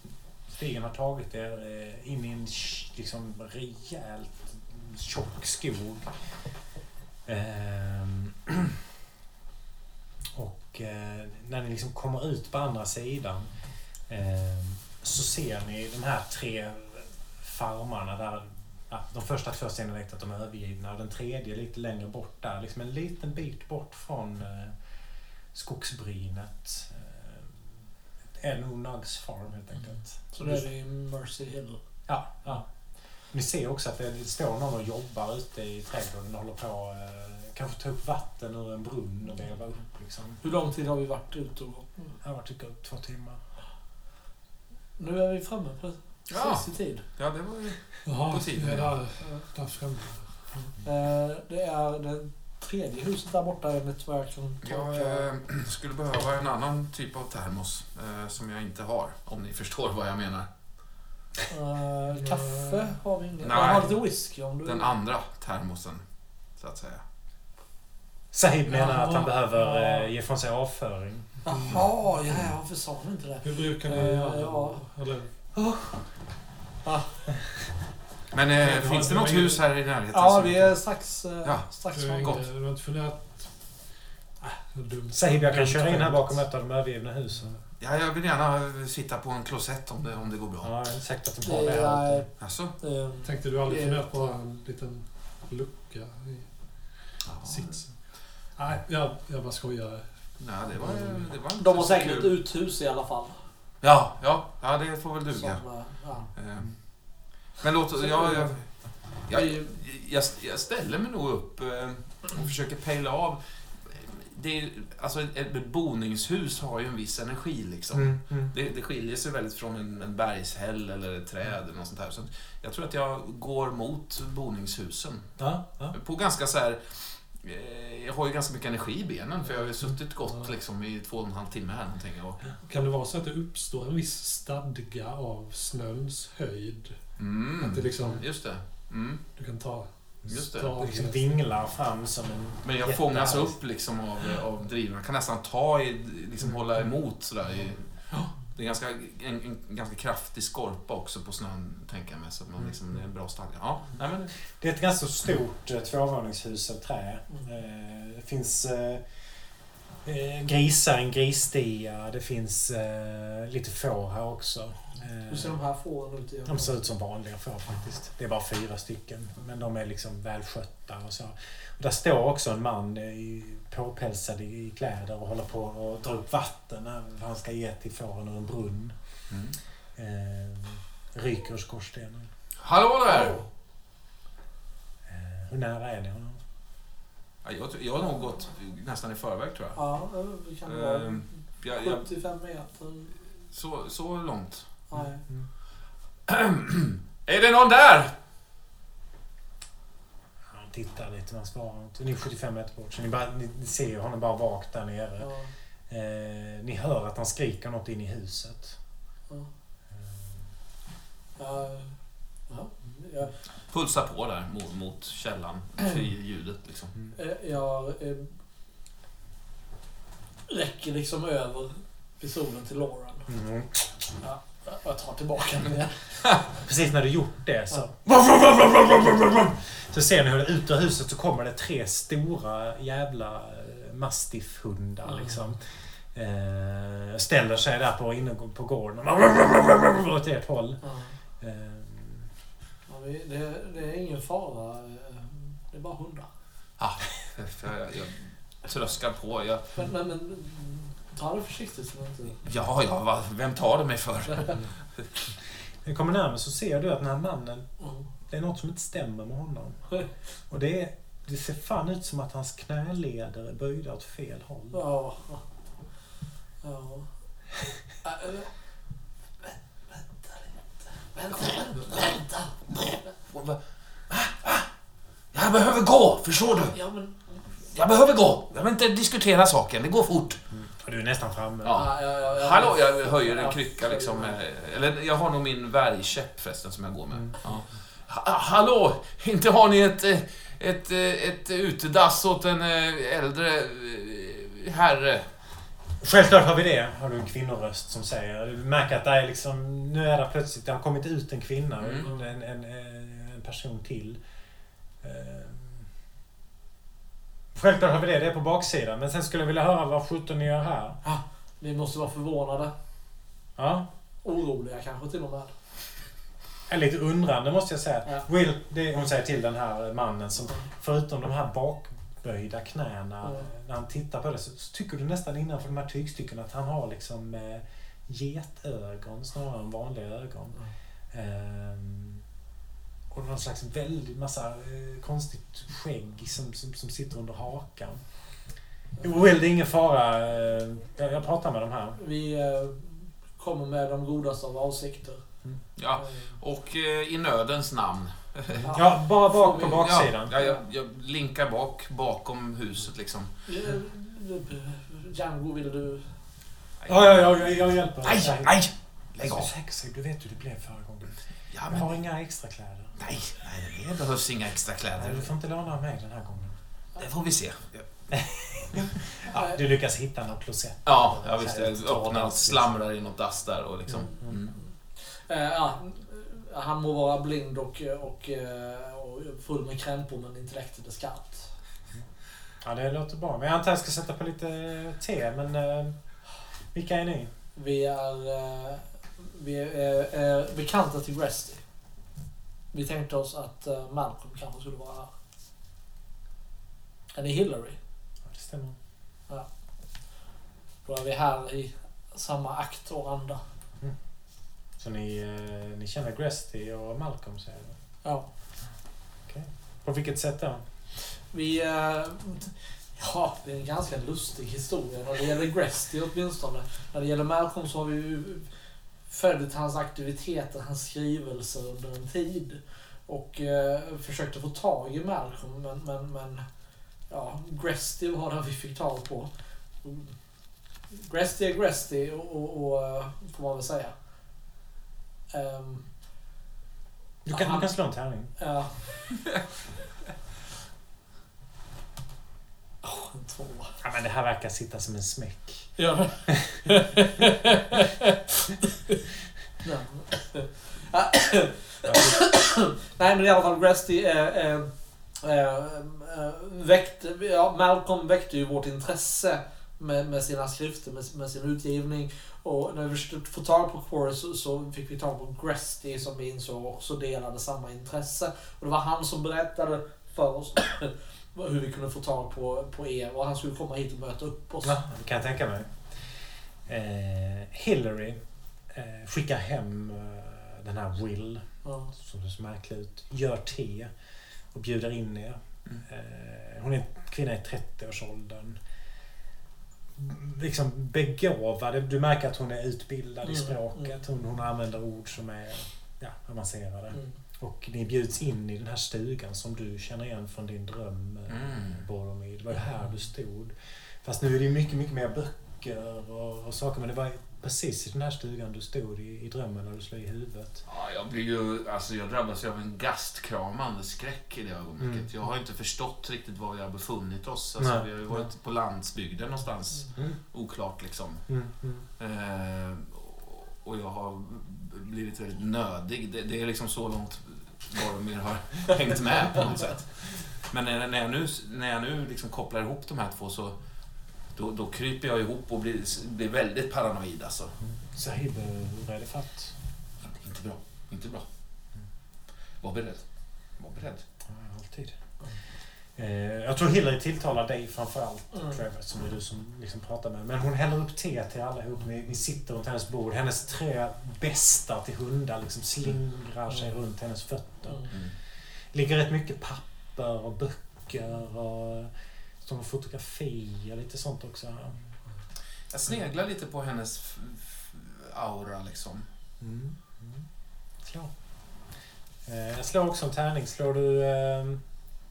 stigen har tagit er eh, in i en liksom, rejält tjock skog. Ehm, *clears throat* och eh, när ni liksom kommer ut på andra sidan ehm, så ser ni de här tre farmarna där Ja, de första två ni direkt att de är övergivna. Den tredje lite längre bort där. Liksom en liten bit bort från eh, skogsbrynet. Eh, är nog Nugs farm helt enkelt. Så det är det i Mercy Hill. Ja, ja. Ni ser också att det står någon och jobbar ute i trädgården och håller på eh, kanske ta upp vatten ur en brunn och veva upp liksom. Hur lång tid har vi varit ute och gått? Det har varit typ två timmar. Nu är vi framme Ja. precis i tid. ja, det var ju... Jaha, På tiden, det där, där. Eh, Det är det tredje huset där borta enligt vad jag kan Jag eh, *clears throat* skulle behöva en annan typ av termos eh, som jag inte har, om ni *laughs* förstår vad jag menar. Eh, kaffe har vi inget. Nej. Jag har lite whisky om du Den andra termosen, så att säga. Sahib menar att han behöver Ja. eh, ge från sig avföring. Jaha, ja, ja, varför sa ni inte det? Hur brukar ni göra? ja. Eller, Men eh, Ja, det finns det något var hus här i närheten? Ja, vi är strax, eh, Ja, strax framme. inte- du har inte funderat... Dumt. Sahib, jag kan köra in här bakom ett av de övergivna husen. Ja, jag vill gärna sitta på en klosett om det, om det går bra. Ja, jag är säker på att de Det har det här är, ute. Alltså? Tänkte du aldrig funderat rätt. på en liten lucka i sitsen? Nej, jag, jag bara skojar. Nej, det var, det var inte de har säkert ett uthus i alla fall. Ja, ja, ja, det får väl duga. Som, ja. Eh, Men låt Så- jag, jag, jag, jag, jag ställer mig nog upp eh, och försöker pejla av. Det är, alltså ett, boningshus har ju en viss energi liksom. Mm, mm. Det, det skiljer sig väldigt från en, en bergshäll eller ett träd eller något sånt där. Så jag tror att jag går mot boningshusen. Ja, ja. På ganska så här... eh, Jag har ju ganska mycket energi i benen för jag har ju suttit gott liksom i två och en halv timme här någonting. Och, Kan det vara så att det uppstår en viss stadga av snöns höjd? mm, Att det liksom, just det. Mm. du kan ta Just det. Det liksom vinglar fram som en... Men jag fångas upp liksom av, av driven. Jag kan nästan ta i, liksom Mm. hålla emot sådär. I, det är ganska, en, en ganska kraftig skorpa också på snön, tänker jag mig. Så att man Mm. liksom, det är en bra stadga. Ja, nej men... Det är ett ganska stort eh, tvåvåningshus av trä. Eh, Det finns eh, eh, grisar, en grisstia. Det finns eh, lite får här också. Hur ser de här fåren ut? De ser ut som vanliga får faktiskt. Det är bara fyra stycken. Men de är liksom välskötta och så. Och där står också en man eh, i, påpälsad i, i kläder och håller på att dra upp vatten. när Han ska ge till fåren ur en brunn. Mm. Eh, ryker ur skorstenen. Hallå där! Eh, hur nära är ni honom? Ja, jag, jag har nog gått nästan i förväg tror jag. Ja, vi kan vara Ehm, jag, jag 75 meter. så, så långt. Nej. *clears throat* Är det någon där? Tittar lite men svarar inte. Ni är 75 meter bort så ni, bara, ni ser honom bara vagt där nere. Ja. Eh, ni hör att han skriker något in i huset. Ja. Eh, Ja, ja. Pulsa på där mot, mot källan för ljudet liksom. Eh, Jag eh, räcker liksom över pistolen till Lauren. Mm. Ja, jag tar tillbaka den igen. *laughs* Precis när du gjort det så... Så ser ni hur det ut ur huset så kommer det tre stora jävla eh, mastiffhundar Mm. liksom. Eh, ställer sig där på, inne på gården åt ert håll. Ja. Eh, Ja, det, det är ingen fara. eh, Det är bara hundar. För jag, jag tröskar på. Jag, Men, men, men ta det försiktigt så inte... ja, ja, va, vem tar det mig för? när ni kommer närmare så ser du att den här mannen, Mm. det är något som inte stämmer med honom. Och det, är, det ser fan ut som att hans knäleder är böjda åt fel håll. Ja. Ja. Äh, Vänta lite. Vänta, vänta. Jag behöver gå, förstår du? Ja, men... Jag behöver gå. Jag vill inte diskutera saken, det går fort. Du är nästan framme. Ja. Ja, ja, ja. Hallå, jag höjer en krycka liksom. eh, Eller jag har nog min värjkäpp förresten som jag går med. Mm. Hallå, inte har ni ett, eh, ett, eh, ett utedass åt en äldre herre? Självklart har vi det, har du en kvinnoröst som säger. Du märker att det är liksom, nu är det plötsligt, det har kommit ut en kvinna, Mm. en, en, en person till. Självklart har vi det, det är på baksidan. Men sen skulle jag vilja höra vad sjutton ni gör här. Vi måste vara förvånade. Ja, Oroliga kanske till och med. är lite undrande måste jag säga. Ja. Will, det hon säger till den här mannen som, förutom de här bakböjda knäna, Mm. när han tittar på det så, så tycker du nästan innanför de här tygstyckena att han har liksom eh, getögon snarare än vanliga ögon. Ehm, och någon slags väldigt massa eh, konstigt skägg som, som, som sitter under hakan. Will, det är ingen fara. eh, Jag, jag pratar med de här. Vi eh, kommer med de godaste av avsikter. Ja, och eh, i nödens namn. Ja, bara bak på baksidan. Ja, jag, jag linkar bak, bakom huset liksom. Eh, Django, vill du... Ja, ja, ja, jag, jag hjälper. Nej, nej! Lägg av! Du vet hur det blev förra gången. Ja, Jag har inga extra kläder. Nej, nej, det behövs inga extra Nej, kläder. du får inte låna av mig den här gången. Det får vi se. Ja, du lyckas hitta något klosett. Ja, ja visst. Jag öppnar och slamrar i något dass där och liksom... Mm. Eh, ja, han må vara blind och, och, eh, och full med krämpor men intellektet är skarpt. Ja, det låter bra. Men jag antar att jag ska sätta på lite te, men... eh, vilka är ni? Vi är, eh, vi är, är bekanta till Gresty. Vi tänkte oss att eh, Malcolm kanske skulle vara här. Är ni Hillary? Ja, det stämmer. Då är vi här i samma akt och anda. Så ni, eh, ni känner Gresty och Malcolm, säger du? Ja. På vilket sätt då? Vi... eh, Ja, det är en ganska lustig historia när det gäller Gresty åtminstone. När det gäller Malcolm så har vi ju följt hans aktiviteter, hans skrivelser under en tid. Och eh, försökte få tag i Malcolm men, men, men ja, Gresty var det vi fick tag på. Gresty är Gresty och, och, och eh, får man väl säga. Ehm, Du kan, Han- du kan slå en tärning. ja. *laughs* Åh, en tvåa. Ja, men det här verkar sitta som en smäck. Ja. *laughs* Nej men i alla fall Gresty eh, eh, eh, eh, väckte, ja, Malcolm väckte ju vårt intresse med, med sina skrifter, med, med sin utgivning. Och när vi försökte få tag på Quarry så, så fick vi tag på Gresty som vi insåg också delade samma intresse. Och det var han som berättade för oss hur vi kunde få tag på, på er och han skulle komma hit och möta upp oss. Ja, det kan jag tänka mig. Eh, Hillary eh, skickar hem eh, den här Will, Ja. som ser så märklig ut, gör te och bjuder in er. Mm. Eh, hon är en kvinna i 30-årsåldern. Liksom begåvad. Du märker att hon är utbildad i Mm, språket. Hon, hon använder ord som är ja, avancerade. Mm. Och ni bjuds in i den här stugan som du känner igen från din dröm, Mm. mm. Boromir. Det var ju här du stod. Fast nu är det mycket, mycket mer böcker och, och saker. Men det var precis i den här stugan du stod i, i drömmen när du slog i huvudet. Ja, jag blir ju, alltså jag drabbas ju av en gastkramande skräck i det ögonblicket. Mm. Jag har inte förstått riktigt var vi har befunnit oss. Alltså, Nej. vi har ju varit på landsbygden någonstans. Mm. Oklart liksom. Mm. Mm. Eh, och jag har blivit väldigt nödig. Det, det är liksom så långt Boromir har *laughs* hängt med på något sätt. Men när, jag nu, när jag nu liksom kopplar ihop de här två så då, då kryper jag ihop och blir, blir väldigt paranoid alltså. Sahib, hur är det fatt? Inte, inte bra. Inte bra. Var beredd. Var beredd. Eh, jag tror Hillary tilltalar dig framförallt, Mm. Trevor, som är du som liksom pratar med. Men hon häller upp te till allihop. Vi, vi sitter runt hennes bord. Hennes tre bästar till hundar liksom slingrar sig runt hennes fötter. Mm. ligger rätt mycket papper och böcker och som fotografier, lite sånt också. Jag sneglar lite på hennes aura liksom. Mm. Mm. Slå. Eh, jag slår också en tärning. Slår du eh,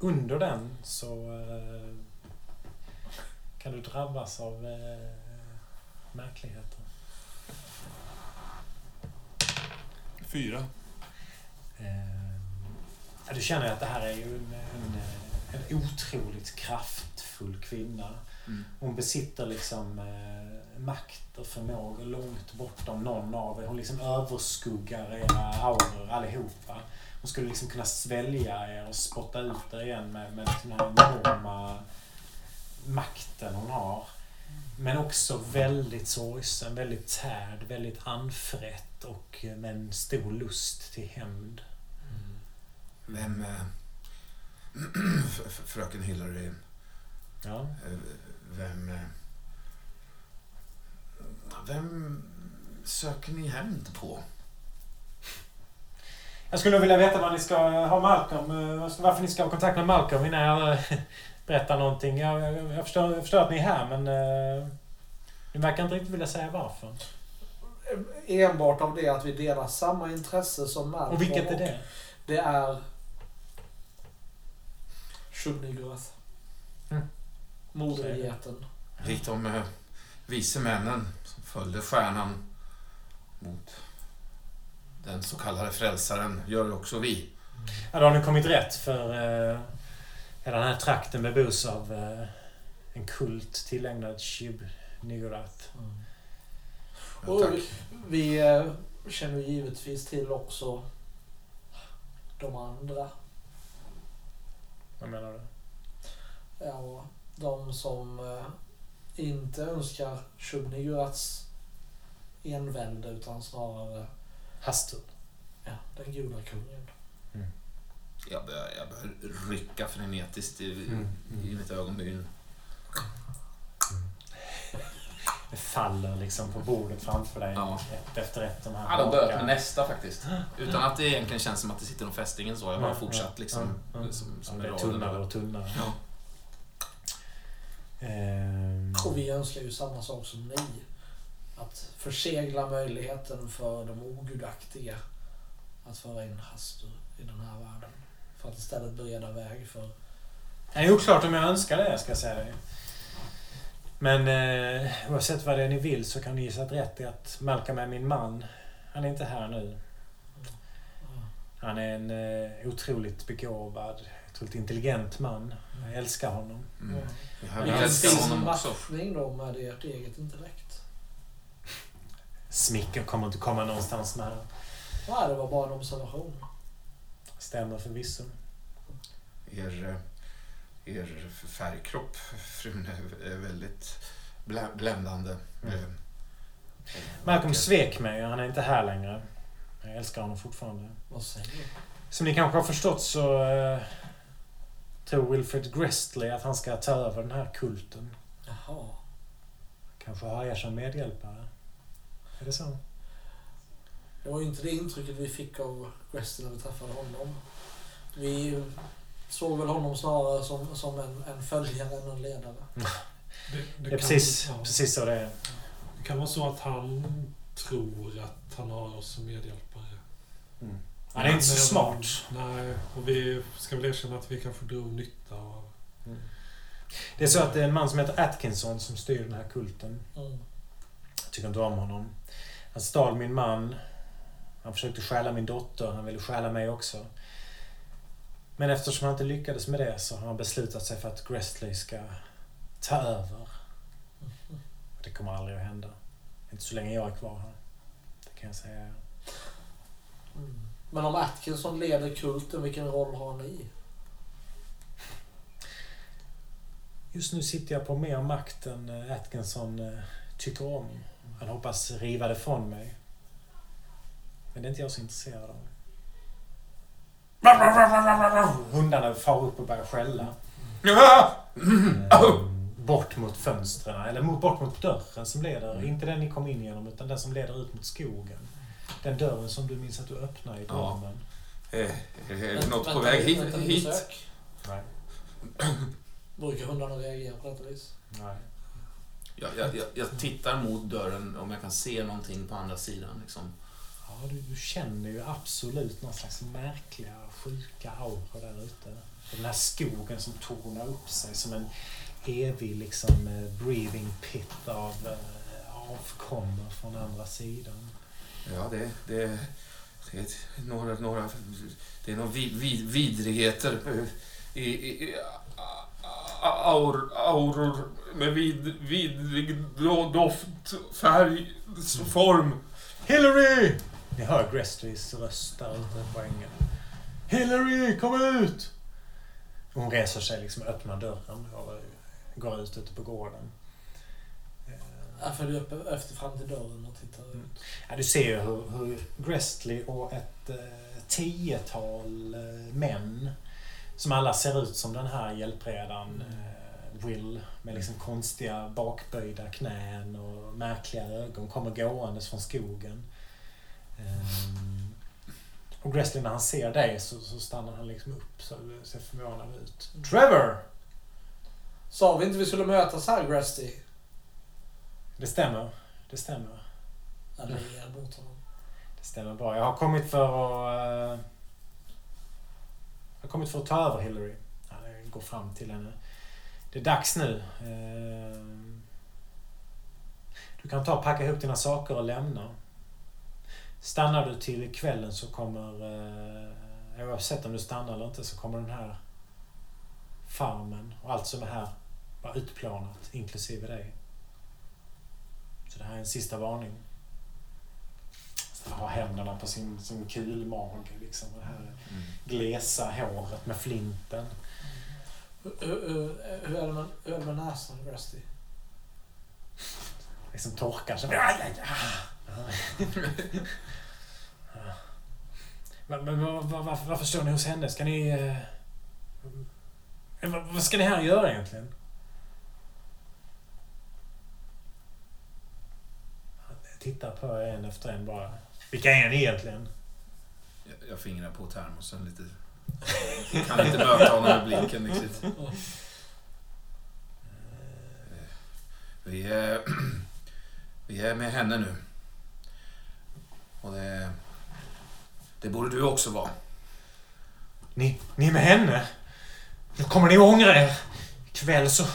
under den så eh, kan du drabbas av eh, märkligheter. Fyra. Eh, du känner att det här är ju en, en, en otroligt kraftfull kvinna. Mm. Hon besitter liksom eh, makt och förmågor långt bortom någon av er. Hon liksom överskuggar era auror allihopa. Hon skulle liksom kunna svälja er och spotta ut er igen med, med den här enorma makten hon har. Men också väldigt sorgsen, väldigt tärd, väldigt anfrätt och med en stor lust till hämnd. Vem... Eh, *clears throat* f- f- fröken Hillary. Ja. eh, Vem... eh, Vem söker ni hämnd på? Jag skulle vilja veta vad ni ska ha Malcolm, eh, varför ni ska ha kontakt med Malcolm innan jag eh, *laughs* berättar någonting. Jag, jag, jag, förstår, jag förstår att ni är här men eh, ni verkar inte riktigt vilja säga varför. Enbart av det att vi delar samma intresse som Malcolm. Och vilket är det? Det är Shubnigroth. Mm. Modergeten. Likt de eh, vise männen som följde stjärnan mot den så kallade frälsaren gör också vi. Ja, då har ni kommit rätt för eh, hela den här trakten bebos av eh, en kult tillägnad Shib Nigorath. Ja, Och vi eh, känner givetvis till också de andra. Vad menar du? Ja, de som eh, inte önskar Shubnigurats envälde utan snarare Hastur. ja, den goda kungen. Jag börjar, jag börjar rycka frenetiskt i, Mm, mm. i mitt ögonbryn. Det faller liksom på bordet framför dig. Ja. Ett efter ett. De här Ja, de börjat med nästa faktiskt. Utan att det egentligen känns som att det sitter någon fästingen så. Jag har Ja, fortsatt ja, liksom. ja, ja. Som, Ja, som det är tunnare och tunnare. Ja. Ehm, Och vi önskar ju samma sak som ni. Att försegla möjligheten för de ogudaktiga att föra in Hastur i den här världen. För att istället bereda väg för... Det är oklart om jag önskar det, ska jag säga dig. Men eh, oavsett vad det är ni vill så kan ni gissa att rätt i att Malcolm är min man. Han är inte här nu. Han är en eh, otroligt begåvad, otroligt intelligent man. Jag älskar honom. Mm. Jag Vilken älskar fin honom också. matchning då med ert eget intellekt. Smicker kommer inte komma någonstans med här. Nej, det var bara en observation. Stämmer förvisso. Er, eh, er färgkropp, frun, är- väldigt blä- bländande. Mm. Eh, Malcolm svek mig och han är inte här längre. Jag älskar honom fortfarande. Vad säger du? Som ni kanske har förstått så eh, tror Wilfred Grestley att han ska ta över den här kulten. Jaha. Kanske ha er som medhjälpare. Är det så? Det var ju inte det intrycket vi fick av Resty när vi träffade honom. Vi såg väl honom snarare som, som en, en följare än en ledare. Det, Det är kan- precis, ja, precis så det är. det kan vara så att han tror att han har oss som medhjälpare. Han är inte så smart. Nej, och vi ska väl erkänna att vi kanske drog nytta av... Det är så att det är en man som heter Atkinson som styr den här kulten. Mm. Jag tycker inte om honom. Han stal min man. Han försökte stjäla min dotter. Han ville stjäla mig också. Men eftersom han inte lyckades med det så har han beslutat sig för att Grestley ska ta över. Det kommer aldrig att hända. Inte så länge jag är kvar här. Det kan jag säga. Mm. Men om Atkinson leder kulten, vilken roll har ni? Just nu sitter jag på mer makt än Atkinson eh, tycker om. Han hoppas riva det från mig. Men det är inte jag så intresserad av. Hundarna far upp och börjar skälla. Eh, Bort mot fönstren, eller bort mot dörren som leder, inte den ni kom in genom, utan den som leder ut mot skogen. Den dörren som du minns att du öppnade i Ja. drömmen. Eh, Är det något på vänta- väg hit? hit? Nej. Brukar hundarna reagera på detta vis? Nej. Jag, jag, jag, jag tittar mot dörren om jag kan se någonting på andra sidan. Liksom. Ja, du, du känner ju absolut någon slags märkliga, sjuka aura där ute. Den här skogen som tornar upp sig som en evig liksom eh, breathing pit av eh, avkommor från andra sidan. Ja, det, det, det är några, några det är några vid, vid, vidrigheter i, i, i aur, auror med vid, vidrig do- doft, färg, s- form. Hillary! Ni hör Grestleys röst där ute på ängen. Hillary, kom ut! Hon reser sig liksom och öppnar dörren och går ut ute på gården. Eh, Jag följer upp efter fram till dörren och tittar Mm. ut. Ja, du ser ju hur, hur Grestley och ett eh, tiotal eh, män som alla ser ut som den här hjälpredaren eh, Will med liksom konstiga bakböjda knän och märkliga ögon kommer gåendes från skogen. Ehm, och Grestley när han ser dig så, så stannar han liksom upp så ser förvånad ut. Trevor! Sa vi inte vi skulle mötas här, Gresty? Det stämmer. Det stämmer. Jag ler mot honom. Det stämmer bra. Jag har kommit för att jag har kommit för att ta över Hillary. Jag går fram till henne. Det är dags nu. Eh, du kan ta och packa ihop dina saker och lämna. Stannar du till kvällen så kommer... Eh, oavsett om du stannar eller inte så kommer den här farmen och allt som är här vara utplånat, inklusive dig. Så det här är en sista varning. Har händerna på sin, sin kulmage. Liksom. Det här glesa håret med flinten. Hur, är det med, hur är det med näsan, Gresty? Liksom torkar sig. *laughs* Men, men varför, varför står ni hos henne? Ska ni... eh, vad, ska ni här göra egentligen? Tittar på en efter en bara. Vilka är ni egentligen? Jag, jag fingrar på termosen lite. Jag kan inte möta honom med blicken riktigt. Vi är, vi är med henne nu. Och det, det borde du också vara. Ni, ni är med henne? Nu kommer ni ångra er. Ikväll så...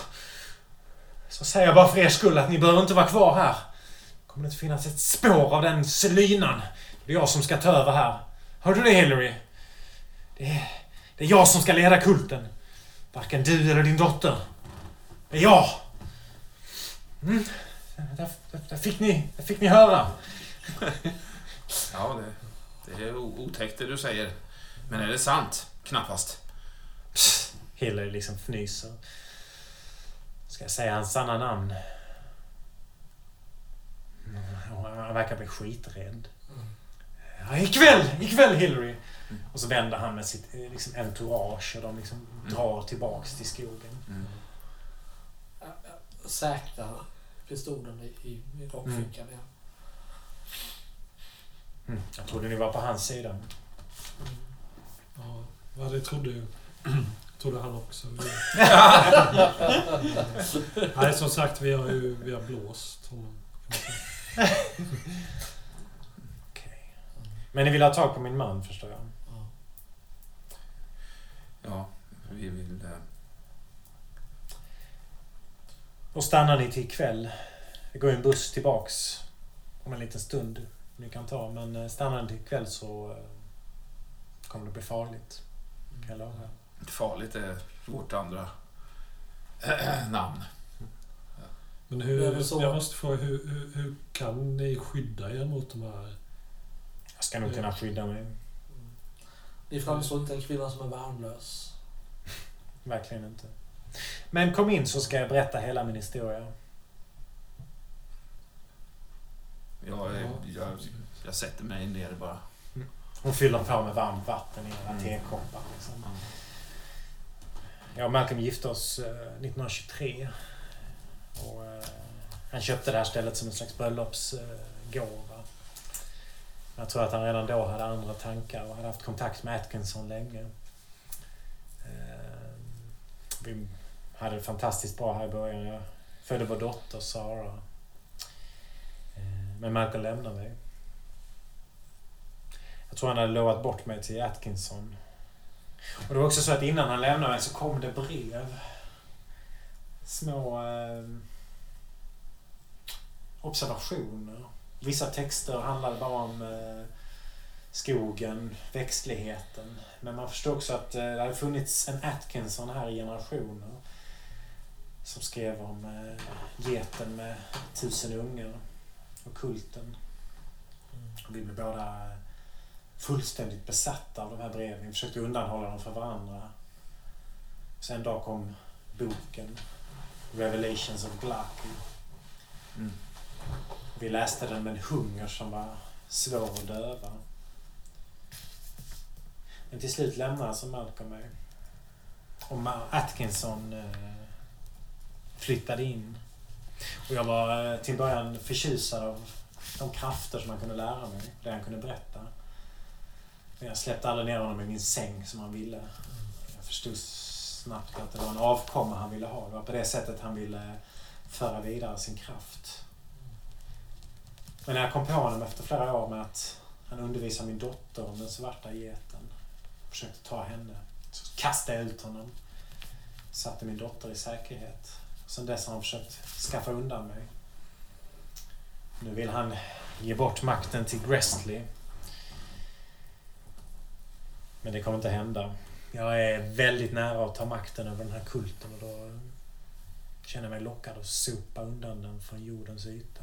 Så säger jag bara för er skull att ni behöver inte vara kvar här. Det kommer inte finnas ett spår av den selynan. Det är jag som ska ta över här. Hör du det Hillary? Det är, det är jag som ska leda kulten. Varken du eller din dotter. Det är jag. Mm. Där, där, där, fick ni, där fick ni höra. *laughs* Ja, det, det är otäckt det du säger. Men är det sant? Knappast. Psst, Hillary liksom fnyser. Ska jag säga hans sanna namn? Mm, Han verkar bli skiträdd. Ja, ikväll! Ikväll Hillary! Och så vänder han med sitt eh, liksom, entourage och de liksom drar tillbaks till skogen. Mm. Säkrar pistolen i, i, rockfickan igen. Mm. Jag trodde ni var på hans sida. Mm. Ja, det trodde ju *clears throat* trodde han också. *laughs* Nej, som sagt, vi har ju vi har blåst honom. Okej. Men ni vill ha tag på min man förstår jag. Ja. Ja, vi vill... eh, Och stannar ni till ikväll. Det går ju en buss tillbaks om en liten stund. Ni kan ta. Men eh, stannar ni till ikväll så eh, kommer det bli farligt. Kan jag lova. Farligt är vårt andra *clears throat* namn. Men Det är hur, väl så. jag måste fråga, hur, hur, hur kan ni skydda er mot de här... Jag ska nog kunna skydda mig. Ni framstår inte en kvinna som är värnlös. *laughs* Verkligen inte. Men kom in så ska jag berätta hela min historia. Jag, jag, jag sätter mig ner bara. Hon fyller på med varmt vatten i era Mm. tekoppar. Liksom. Jag och Malcolm gifte oss eh, 1923. Och, eh, han köpte det här stället som en slags bröllopsgåva. Jag tror att han redan då hade andra tankar och hade haft kontakt med Atkinson länge. Eh, Vi hade det fantastiskt bra här i början. Jag födde vår dotter Sara. Eh, Men Michael lämnade mig. Jag tror han hade lovat bort mig till Atkinson. Och det var också så att innan han lämnade mig så kom det brev. Små eh, observationer. Vissa texter handlade bara om eh, skogen, växtligheten. Men man förstår också att eh, det hade funnits en Atkinson här i generationer. Som skrev om eh, geten med tusen ungar och kulten. Och vi blev båda fullständigt besatta av de här breven. Vi försökte undanhålla dem för varandra. Sen en dag kom boken Revelations of Glaki. Mm. Vi läste den med en hunger som var svår att döva. Men till slut lämnade alltså Malcolm mig. Och Atkinson eh, flyttade in. Och jag var eh, till början förtjusad av de krafter som han kunde lära mig. Det han kunde berätta. Men jag släppte aldrig ner honom i min säng som han ville. Jag förstod snabbt att det var en avkomma han ville ha. Det var på det sättet han ville eh, föra vidare sin kraft. Men när jag kom på honom efter flera år med att han undervisade min dotter om den svarta geten. Försökte ta henne. Så kastade jag ut honom. Satte min dotter i säkerhet. Sen dess har han försökt skaffa undan mig. Nu vill han ge bort makten till Gresley. Men det kommer inte hända. Jag är väldigt nära att ta makten över den här kulten och då känner jag mig lockad att sopa undan den från jordens yta.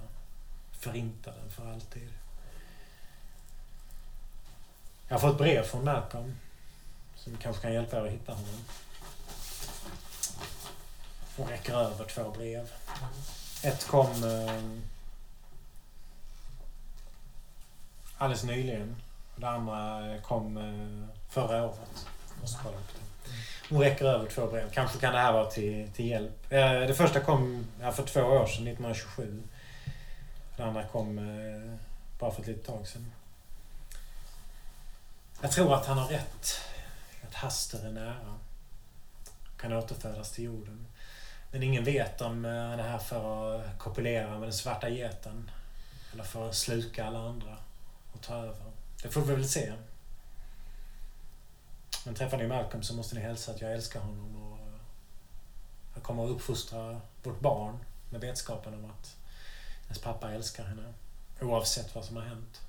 Förinta den för alltid. Jag har fått brev från Malcolm som kanske kan hjälpa er att hitta honom. Hon räcker över två brev. Ett kom eh, alldeles nyligen. Det andra kom eh, förra året. Måste kolla upp det. Hon räcker över två brev. Kanske kan det här vara till, till hjälp. Eh, Det första kom ja, för två år sedan, 1927. Det andra kom eh, bara för ett litet tag sedan. Jag tror att han har rätt. Att Haster är nära. Kan återfödas till jorden. Men ingen vet om eh, han är här för att kopulera med den svarta geten. Eller för att sluka alla andra och ta över. Det får vi väl se. Men träffar ni Malcolm så måste ni hälsa att jag älskar honom och eh, jag kommer att uppfostra vårt barn med vetskapen om att hennes pappa älskar henne. Oavsett vad som har hänt.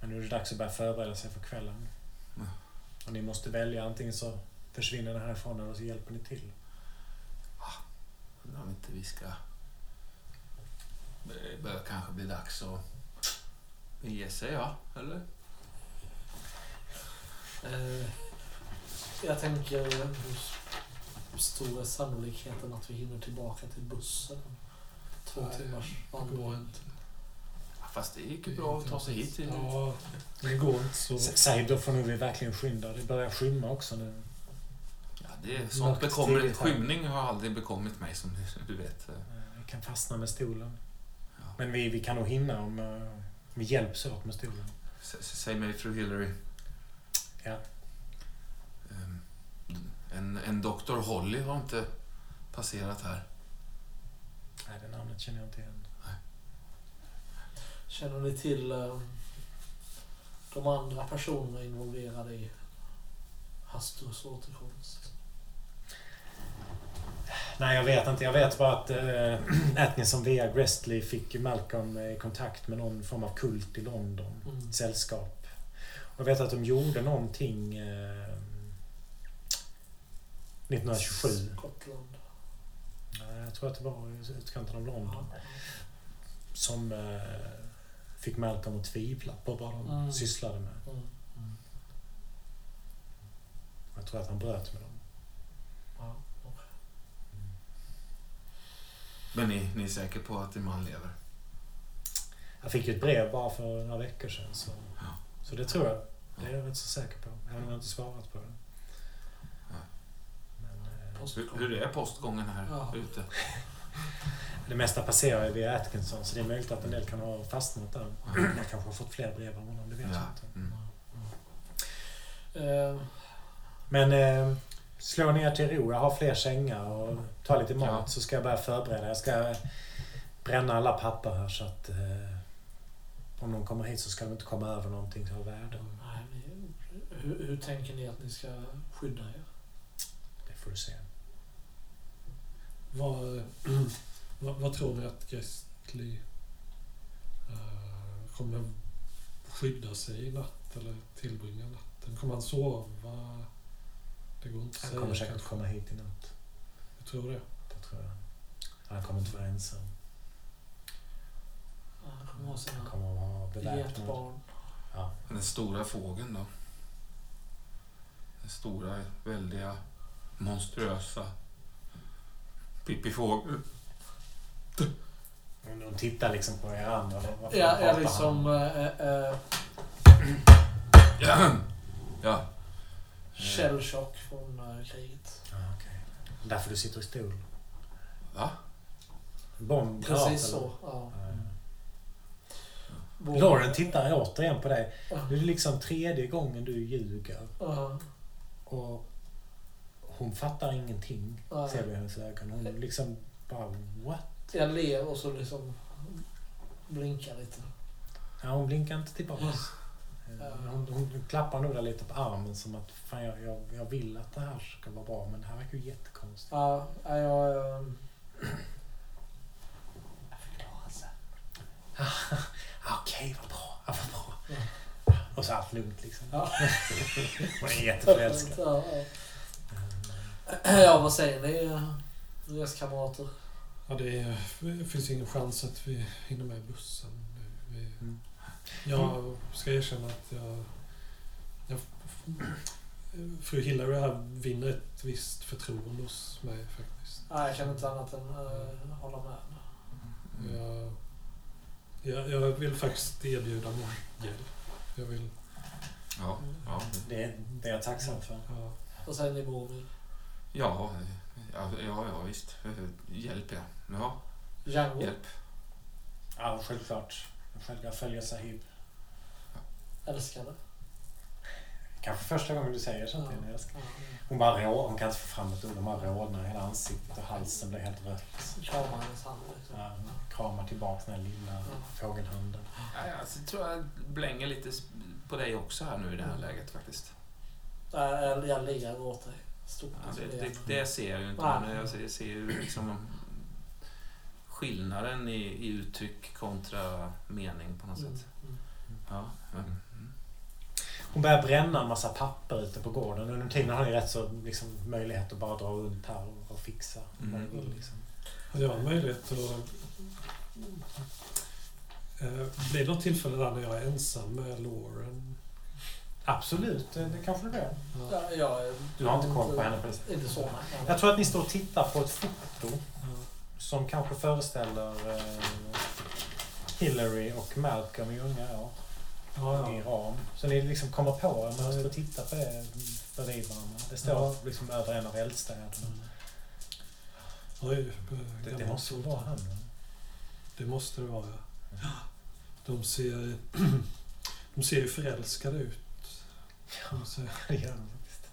Men nu är det dags att börja förbereda sig för kvällen. Ja. Och ni måste välja. Antingen så försvinner ni härifrån eller så hjälper ni till. Undrar om inte vi ska... Det börjar kanske bli dags att ge sig, ja? Eller? Eh, jag tänker, hur stor är sannolikheten att vi hinner tillbaka till bussen? Två Nej, timmars vandring. Fast det gick ju bra att ta sig hit. till- Ja, det går inte så. Säg, då får nog vi verkligen skynda. Det börjar skymma också nu. Ja, det är sånt Mörkt bekommer, skymning har aldrig bekommit mig som du vet. Eh, Vi kan fastna med stolen. Ja. Men vi, vi kan nog hinna om eh, vi hjälps åt med stolen. S- s- Säg mig, fru Hillary. Ja. Ehm, En, en doktor Holly har inte passerat här. Nej, det namnet känner jag inte igen. Känner ni till eh, de andra personerna involverade i Hasturs återkomst? Nej, jag vet inte. Jag vet bara att *clears throat* äh, Atkinson via Grestley fick Malcolm i kontakt med någon form av kult i London. Mm. Ett sällskap. Jag vet att de gjorde någonting eh, 1927. Skottland. Nej, jag tror att det var i utkanten av London. Ja. Som eh, fick Malcolm att tvivla på vad de Mm. sysslade med. Mm. Jag tror att han bröt med dem. Ja. okej. Men ni, ni är säkra på att din man lever? Jag fick ju ett brev bara för några veckor sedan. Så, Ja. så det tror jag. Det är jag rätt så säker på. Jag inte svarat på det. Men, eh. Hur, hur är postgången här Ja. ute? *laughs* det mesta passerar ju via Atkinson så det är möjligt att en del kan ha fastnat där. Jag kanske har fått fler brev av honom, det vet jag Ja. inte. Mm. Eh, Men eh, slå ner till ro. Jag har fler sängar och ta lite mat Ja. så ska jag börja förbereda. Jag ska bränna alla papper här så att eh, om någon kommer hit så ska de inte komma över någonting av värde. Hur, hur tänker ni att ni ska skydda er? Det får du se. Vad, *clears throat* vad, vad tror ni att Gestli uh, kommer skydda sig i natt eller tillbringa natten? Kommer han sova? Det går inte att Han säga kommer säkert kanske. komma hit i natt. Jag tror det. Det tror jag. Han kommer inte vara ensam. Han kommer ha Han sina kommer att vara beväpnad. getbarn. Ja. Den stora fågeln då? Stora, väldiga, monstruösa Pippi-fågel. Hon hon tittar liksom på er andra. Ja, han liksom... om? Eh, eh, *clears throat* Ja. ja. Shellshock från kriget. Ja, okej. Därför du sitter i stol. Va? Bomb, Precis eller? så. Ja. Lauren tittar återigen på dig. Det är liksom tredje gången du ljuger. Ja. Och hon fattar ingenting, Ja. ser du i hennes ögon. Hon liksom bara what? Jag ler och så liksom blinkar lite. Ja, hon blinkar inte tillbaks. Ja. Eh, Hon, hon klappar nog där lite på armen som att fan, jag, jag, jag vill att det här ska vara bra men det här verkar ju jättekonstigt. Ja, ja, jag... eh, Jag förklarar *laughs* sen. Ah, Okej, vad bra. Ja, vad bra. Ja. Och så allt lugnt liksom. Ja. *laughs* Hon är jätteförälskad. Ja, ja. ja, vad säger ni reskamrater? Ja, det, är, det finns ingen chans att vi hinner med bussen nu. Vi, Mm. Jag ska erkänna att jag, jag... Fru Hillary här vinner ett visst förtroende hos mig faktiskt. Nej, jag kan inte annat än uh, hålla med. Jag, jag, jag vill faktiskt erbjuda min hjälp. Jag vill... Ja. Ja. Det, det är jag tacksam för. Ja, Vad säger ni Boromir? Ja, ja, ja, ja visst. Hjälp ja. Ja, Django? hjälp. Ja, självklart. Själv, jag följer Sahib. Älskade? Kanske första gången du säger sånt till Ja. henne. Ja, Hon bara rå, hon kan inte få fram ett ord. Hon bara rodnar. Hela ansiktet och halsen blir helt rött. Kramar hennes hand liksom. Ja, kramar tillbaka den här lilla fågelhanden. Ja, alltså, jag tror jag blänger lite på dig också här nu i det här läget faktiskt. Nej, jag, jag ler åt dig. Stort. Ja, det, det, det ser jag ju inte, Nej. men jag ser, ser ju liksom skillnaden i, i uttryck kontra mening på något Mm, sätt. mm. Ja, men, mm. Hon börjar bränna en massa papper ute på gården. Under tiden har ni rätt så liksom, möjlighet att bara dra runt här och, och fixa Mm. vill. Liksom. Har jag möjlighet att... Eh, blir det något tillfälle där när jag är ensam med Lauren? Absolut, det, det kanske det blir. Ja, jag, Du har inte koll på henne på det sättet. Inte så, nej. Jag tror att ni står och tittar på ett foto Ja. som kanske föreställer eh, Hillary och Malcolm i unga år. Ja, i ja. ram. Så ni liksom kommer på er när ni står och tittar på det bredvid varandra. Det står Ja. liksom över en av eldstäderna. Oj, eh, Det, det måste vara han. Det måste det vara, ja. De ser, *clears throat* de ser ju förälskade ut. Ser, *laughs* Det gör de faktiskt.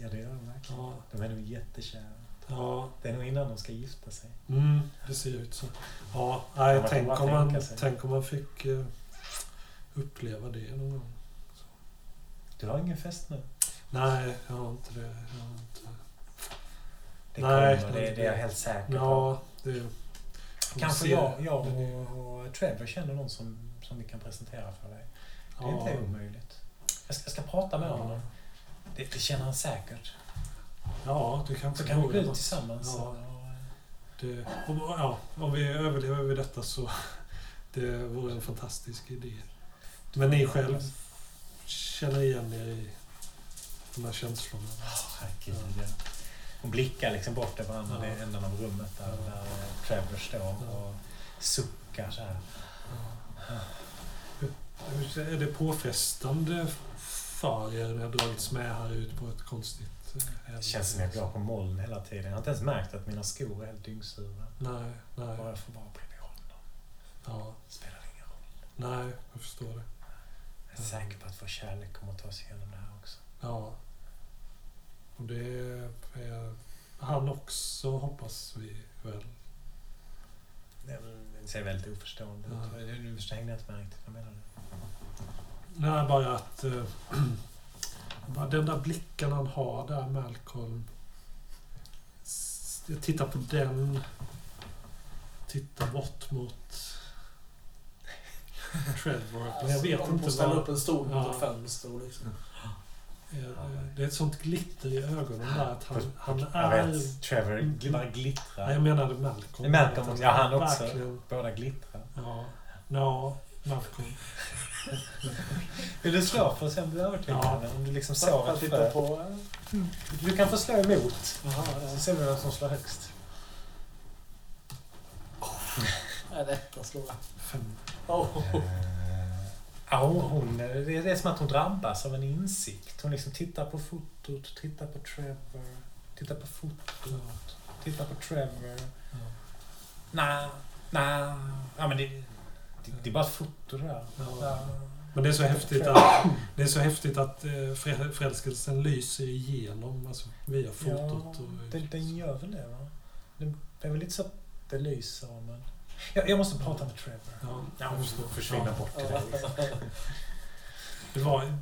Ja, det gör de verkligen. ja, De är nog jättekära. ja, Det är nog innan de ska gifta sig. mm, det ser ut så. Ja, Ja, nej, man tänk, om man, tänk om man fick eh, uppleva det någon gång. Du har ingen fest nu? Nej, jag har inte det. Jag har inte. Det Nej, kommer, det, det är jag helt säker på. Ja, det... Kanske jag, jag och, och Trevor känner någon som, som vi kan presentera för dig. Det är inte omöjligt. Jag ska, jag ska prata med honom. Det, det känner han säkert. Ja, det kanske Så kan vi gå ut tillsammans. Ja. Och, Det, om, ja, om vi överlever över detta så *laughs* det vore en fantastisk idé. Men ni själv känner igen er i de här känslorna? herregud, ja. Hon blickar liksom bort över andra Ja. änden av rummet där, där eh, Trevor står och suckar så här. Är det påfrestande för er när ni har dragits med här ut på ett konstigt eh, Det känns som jag går på moln hela tiden. Jag har inte ens märkt att mina skor är helt dyngsura. Nej, nej. Bara jag får bara bli behållen dem. Ja, Spelar ingen roll. nej, jag förstår det. Jag är säker på att vår kärlek kommer att ta sig igenom det här också. Ja. Och det är han också, hoppas vi väl. Den ser väldigt oförstående Ja. ut. Nu hängde jag inte med riktigt. Vad menar du? Nej, bara att... eh, *clears throat* bara den där blicken han har där, Malcolm. Jag tittar på den. Tittar bort mot *laughs* Trevor. Jag vet Om inte vad... upp en stol mot Ja. ett fönster liksom. Eh, Det är ett sånt glitter i ögonen där att han, han Jag är... vet. Trevor bara Nej, glittrar. jag menade Malcolm. Malcolm, Att ja han också. verkligen- Båda glittrar. Ja, ja, Malcolm. *laughs* Vill du slå för att se om du är övertygande? Om du liksom sår Jag ett tittar frö? på... eh, Du kan få slå emot. Jaha, Så ser vi vem som slår högst. ja. Detta slår jag. Fem. Oh. Ja, hon, det är som att hon drabbas av en insikt. Hon liksom tittar på fotot, tittar på Trevor, tittar på fotot, tittar på Trevor. Ja. Nej, nej. Ja, men det, det, det är bara ett foto det där. Ja. Ja. Men det är så häftigt att, det är så häftigt att eh, förä- förälskelsen lyser igenom alltså, via fotot. Och, den, den gör väl det va? Det, det är väl lite så att det lyser men... Jag, jag måste prata med Trevor. ja, Ja, hon förstår. försvinner Ja. bort till dig. liksom. *laughs* Det var,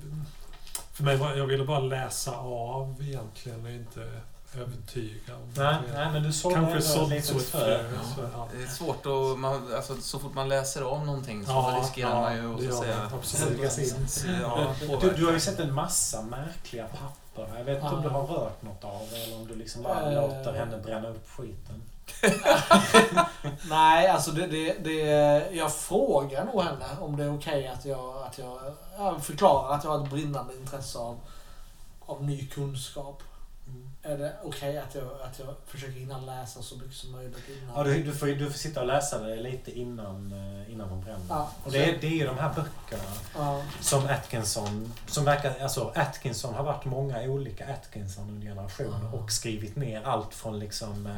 för mig var, jag ville bara läsa av egentligen och inte övertyga. Om Nej, det. nej, men du såg Kanske ändå sånt ett så frö. så, ja. Det är svårt att... Man, alltså, så fort man läser om någonting så Ja, riskerar ja, man ju det att så säga... Sugas in. Ja, Du, du har ju sett en massa märkliga papper. Jag vet inte om du har rört något av det eller om du liksom bara Eh. låter henne bränna upp skiten. *laughs* Nej, alltså det, det, det, jag frågar nog henne om det är okej att jag, att jag, jag förklarar att jag har ett brinnande intresse av, av ny kunskap. Är det okej att, jag, att jag försöker hinna läsa så mycket som möjligt innan? Ja, du, du, får, du får sitta och läsa det lite innan, eh, innan de bränner. Ja, Och det är, det är ju de här böckerna Ja, som Atkinson, som verkar, alltså Atkinson har varit många olika Atkinson under generationer Ja. och skrivit ner allt från liksom eh,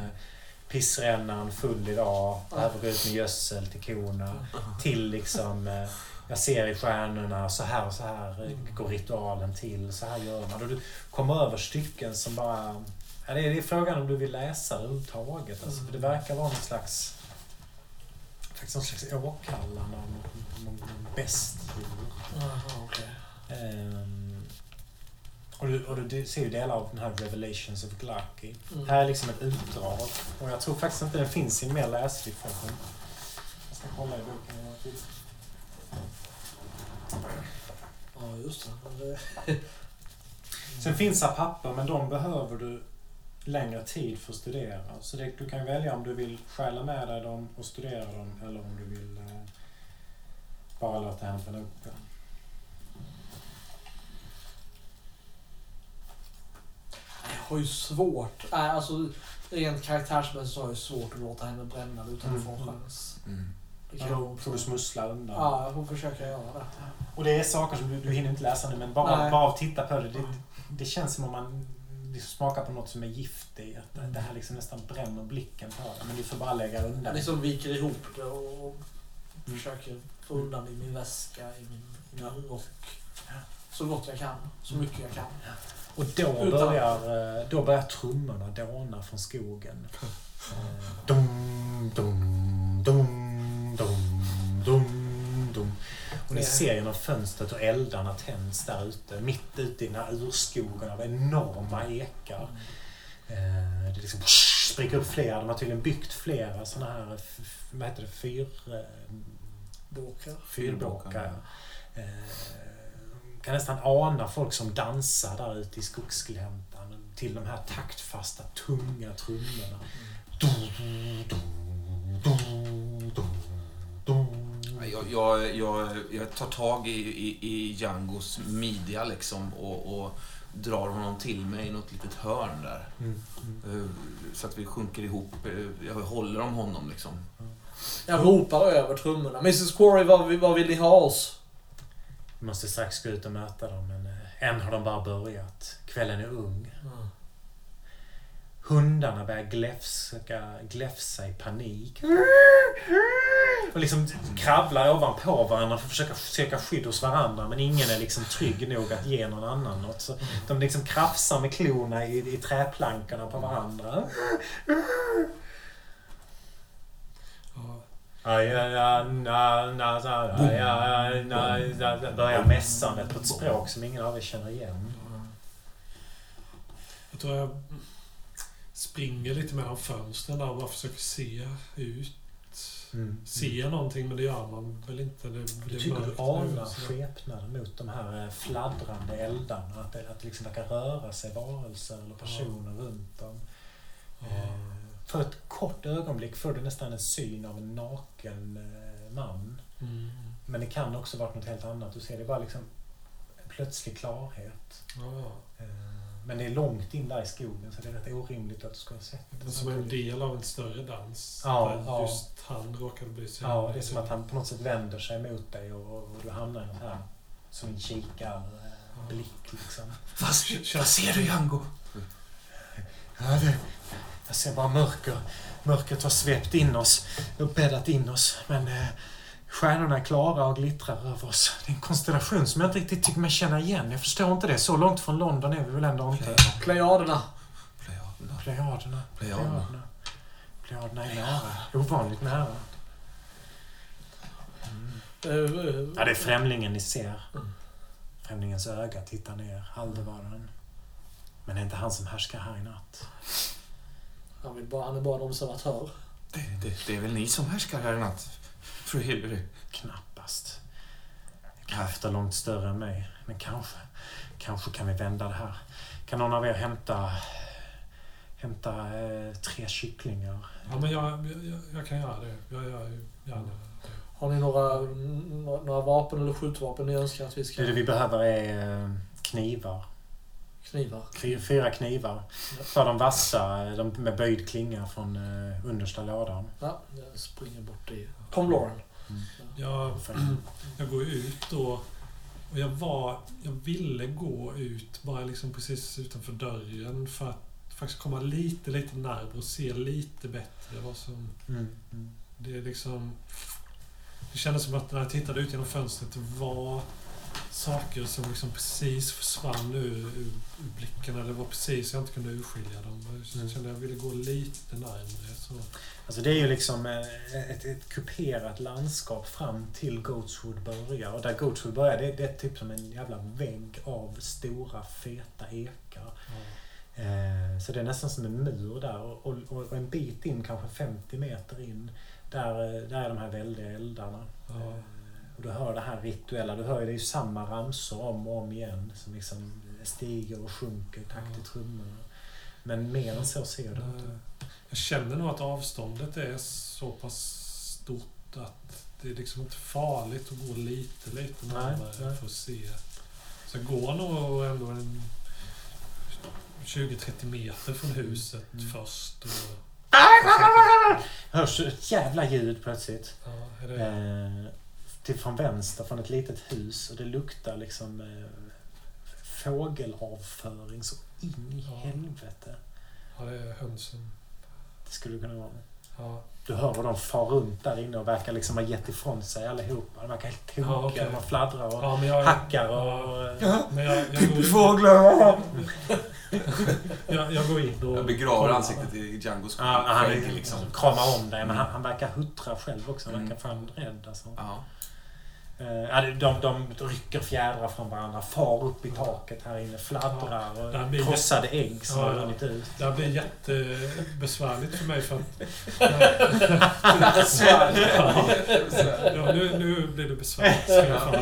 pissrännan full idag, behöver gå ut med gödsel till korna, till liksom eh, jag ser i stjärnorna, så här och så här går ritualen till, så här gör man. Och du kommer över stycken som bara... Ja, det, är, det är frågan om du vill läsa överhuvudtaget. Alltså, för det verkar vara någon slags... Faktiskt någon slags åkallande av någon, någon, någon bästdjur. Aha, okej. Ehm, och du, och du ser ju delar av den här Revelations of Glucky. Mm. Här är liksom ett utdrag. Och jag tror faktiskt inte den finns i mer läslig form. Jag ska kolla i boken en till. Ja, just det. *laughs* Sen finns det papper, men de behöver du längre tid för att studera. Så det, du kan välja om du vill stjäla med dig dem och studera dem eller om du vill eh, bara låta bränna upp dem. Jag har ju svårt. Nej, alltså rent karaktärsmässigt så har jag ju svårt att låta henne bränna utan att få en Mm. chans. Mm. Det Ja, kan då jag får du smussla undan. Ja, jag får försöka göra det. Och det är saker som du, du hinner inte läsa nu, men bara, Nej. bara av att titta på det, det. Det känns som om man liksom smakar på något som är gift i. Att det- det här liksom nästan bränner blicken på det. Men du får bara lägga undan liksom viker ihop det och Mm. försöker få undan i min väska, i min, i min rock. Så gott jag kan. Så mycket jag kan. Och då Utan- börjar, eh, då börjar trummorna dåna från skogen. Eh, Dum, dum, dum, dum, dum, dum. Och ni ser genom fönstret hur eldarna tänds där ute. Mitt ute i den här urskogen av enorma ekar. Eh, Det liksom spricker upp flera. De har tydligen byggt flera sådana här, vad heter det, fyr... Båkar. Fyrbåkar. Kan nästan ana folk som dansar där ute i skogsgläntan till de här taktfasta, tunga trummorna. Du, du, du, du, du. Jag, jag, jag, jag tar tag i, i, i Djangos midja liksom och, och drar honom till mig i något litet hörn där. Mm, mm. Eh, Så att vi sjunker ihop. Eh, Jag håller om honom liksom. Jag ropar över trummorna. Mrs Corey, vad, vad vill ni ha oss? Vi måste strax gå ut och möta dem, men eh, än har de bara börjat. Kvällen är ung. Hundarna börjar gläfska, gläfsa i panik. Och liksom kravlar ovanpå varandra för att försöka söka skydd hos varandra. Men ingen är liksom trygg nog att ge någon annan något. Så de liksom krafsar med klorna i, i träplankorna på varandra. Ja. Aj, aj, aj, na, na, na, aj, aj, na, na, Börjar mässandet på ett språk som ingen av er känner igen. Jag tror jag springer lite mellan fönstren där och bara försöker se ut. Mm. Se någonting, men det gör man väl inte. Det, det Du tycker du anar skepnader mot de här eh, fladdrande eldarna. Att det, att det liksom verkar röra sig varelser eller personer runt dem. Ja. Eh, För ett kort ögonblick får du nästan en syn av en naken eh, man. Mm. Men det kan också vara något helt annat. Du ser det bara liksom en plötslig klarhet. Ja. Eh, Men det är långt in där i skogen så det är rätt orimligt att du ska ha sett det. Som en del av en större dans. Ja, där ja. just han råkade bli så Ja, det är som att han på något sätt vänder sig mot dig och, och du hamnar i en här som en kikarblick liksom. Vad, *laughs* vad ser du Django? Ja, det, jag ser bara mörker. Mörkret har svept in oss och bäddat in oss. Men eh, stjärnorna är klara och glittrar över oss. Det är en konstellation som jag inte riktigt tycker mig känna igen. Jag förstår inte det. Så långt från London är vi väl ändå inte? Plejaderna. Plejaderna. Plejaderna. Plejaderna. Plejaderna är nära. Ovanligt nära. Eh, Ja, det är främlingen ni ser. Mm. Främlingens öga tittar ner, Aldebaran. Men det är inte han som härskar här i natt. Han, vill bara, han är bara en observatör. Det, det, det är väl ni som härskar här i natt? Fru Hilary. Knappast. Krafter långt större än mig. Men kanske. Kanske kan vi vända det här. Kan någon av er hämta... Hämta eh, tre kycklingar? Ja, men jag, jag, jag kan göra det. Jag gör ju gärna det. Har ni några, några, några vapen eller skjutvapen ni önskar att vi ska... Det vi behöver är eh, knivar. Knivar. Fy- Fyra knivar. För de vassa, de med böjd klinga från eh, understa lådan. Ja, jag springer bort i... Tom Lauren. Jag, För- jag går ut då. Och jag var... Jag ville gå ut bara liksom precis utanför dörren för att faktiskt komma lite, lite närmare och se lite bättre vad som... Mm, mm. Det är liksom... Det kändes som att när jag tittade ut genom fönstret det var saker som liksom precis försvann ur, ur, ur blicken. Eller var precis jag inte kunde urskilja dem. Jag Mm. kände att jag ville gå lite närmare. Så. Alltså det är ju liksom eh, ett, ett kuperat landskap fram till Goatswood börjar. Och där Goatswood börjar, det, det är typ som en jävla vägg av stora feta ekar. Eh, så det är nästan som en mur där. Och, och, och en bit in, kanske 50 meter in, där, eh, där är de här väldiga eldarna. Ja. Och du hör det här rituella. Du hör ju det är ju samma ramsor om och om igen som liksom stiger och sjunker i takt i trummorna. Men mer än så ser du inte. Jag känner nog att avståndet är så pass stort att det är liksom inte farligt att gå lite, lite närmare för att se. Så jag går nog ändå en 20-30 meter från huset Mm. först. Och, Hörs ett jävla ljud plötsligt. ja, är det, Eh, till från vänster, från ett litet hus. Och det luktar liksom eh, fågelavföring så in i Ja. helvete. ja, det är hönsen. Det skulle kunna vara. Ja. Du hör hur de far runt där inne och verkar liksom ha gett ifrån sig allihopa. De verkar helt tokiga. Ja, okej. De fladdrar och Ja, men jag, hackar och... Ja, men jag, jag, går, Fåglar! jag, jag går in och... Jag begraver ansiktet i Djangos Ja, han liksom liksom. kramar om dig, men han, han verkar huttra själv också. Han verkar Mm. fan rädd alltså. Ja. Eh, ja, de, de, rycker fjädrar från varandra, far upp i taket här inne, fladdrar och blir krossade ägg som Ja, har ja. runnit ut. Det här blir jättebesvärligt för mig för att... Ja, ja, nu, nu blir det besvärligt. fan.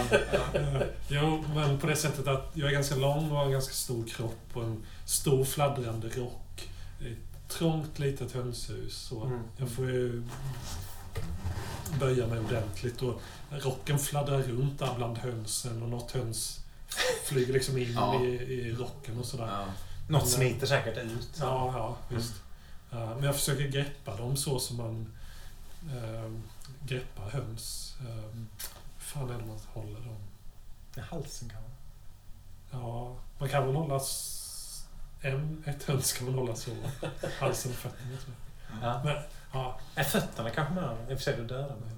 Eh, Jo, men på det sättet att jag är ganska lång och har en ganska stor kropp och en stor fladdrande rock. Ett trångt litet hönshus. Så Mm. jag får ju böja mig ordentligt och rocken fladdrar runt där bland hönsen och något höns flyger liksom in *laughs* Ja. i, i rocken och sådär. Ja. Något smiter säkert ut. Ja, ja, visst. Ja, men jag försöker greppa dem så som man eh, greppar höns. Eh, hur fan är det man håller dem? I halsen kanske. Ja, man kan väl hålla... En, ett höns kan man hålla så. *laughs* Halsen och fötterna tror jag. Ja. Men, ja, Är fötterna kanske med? I och för sig, du dödar mig.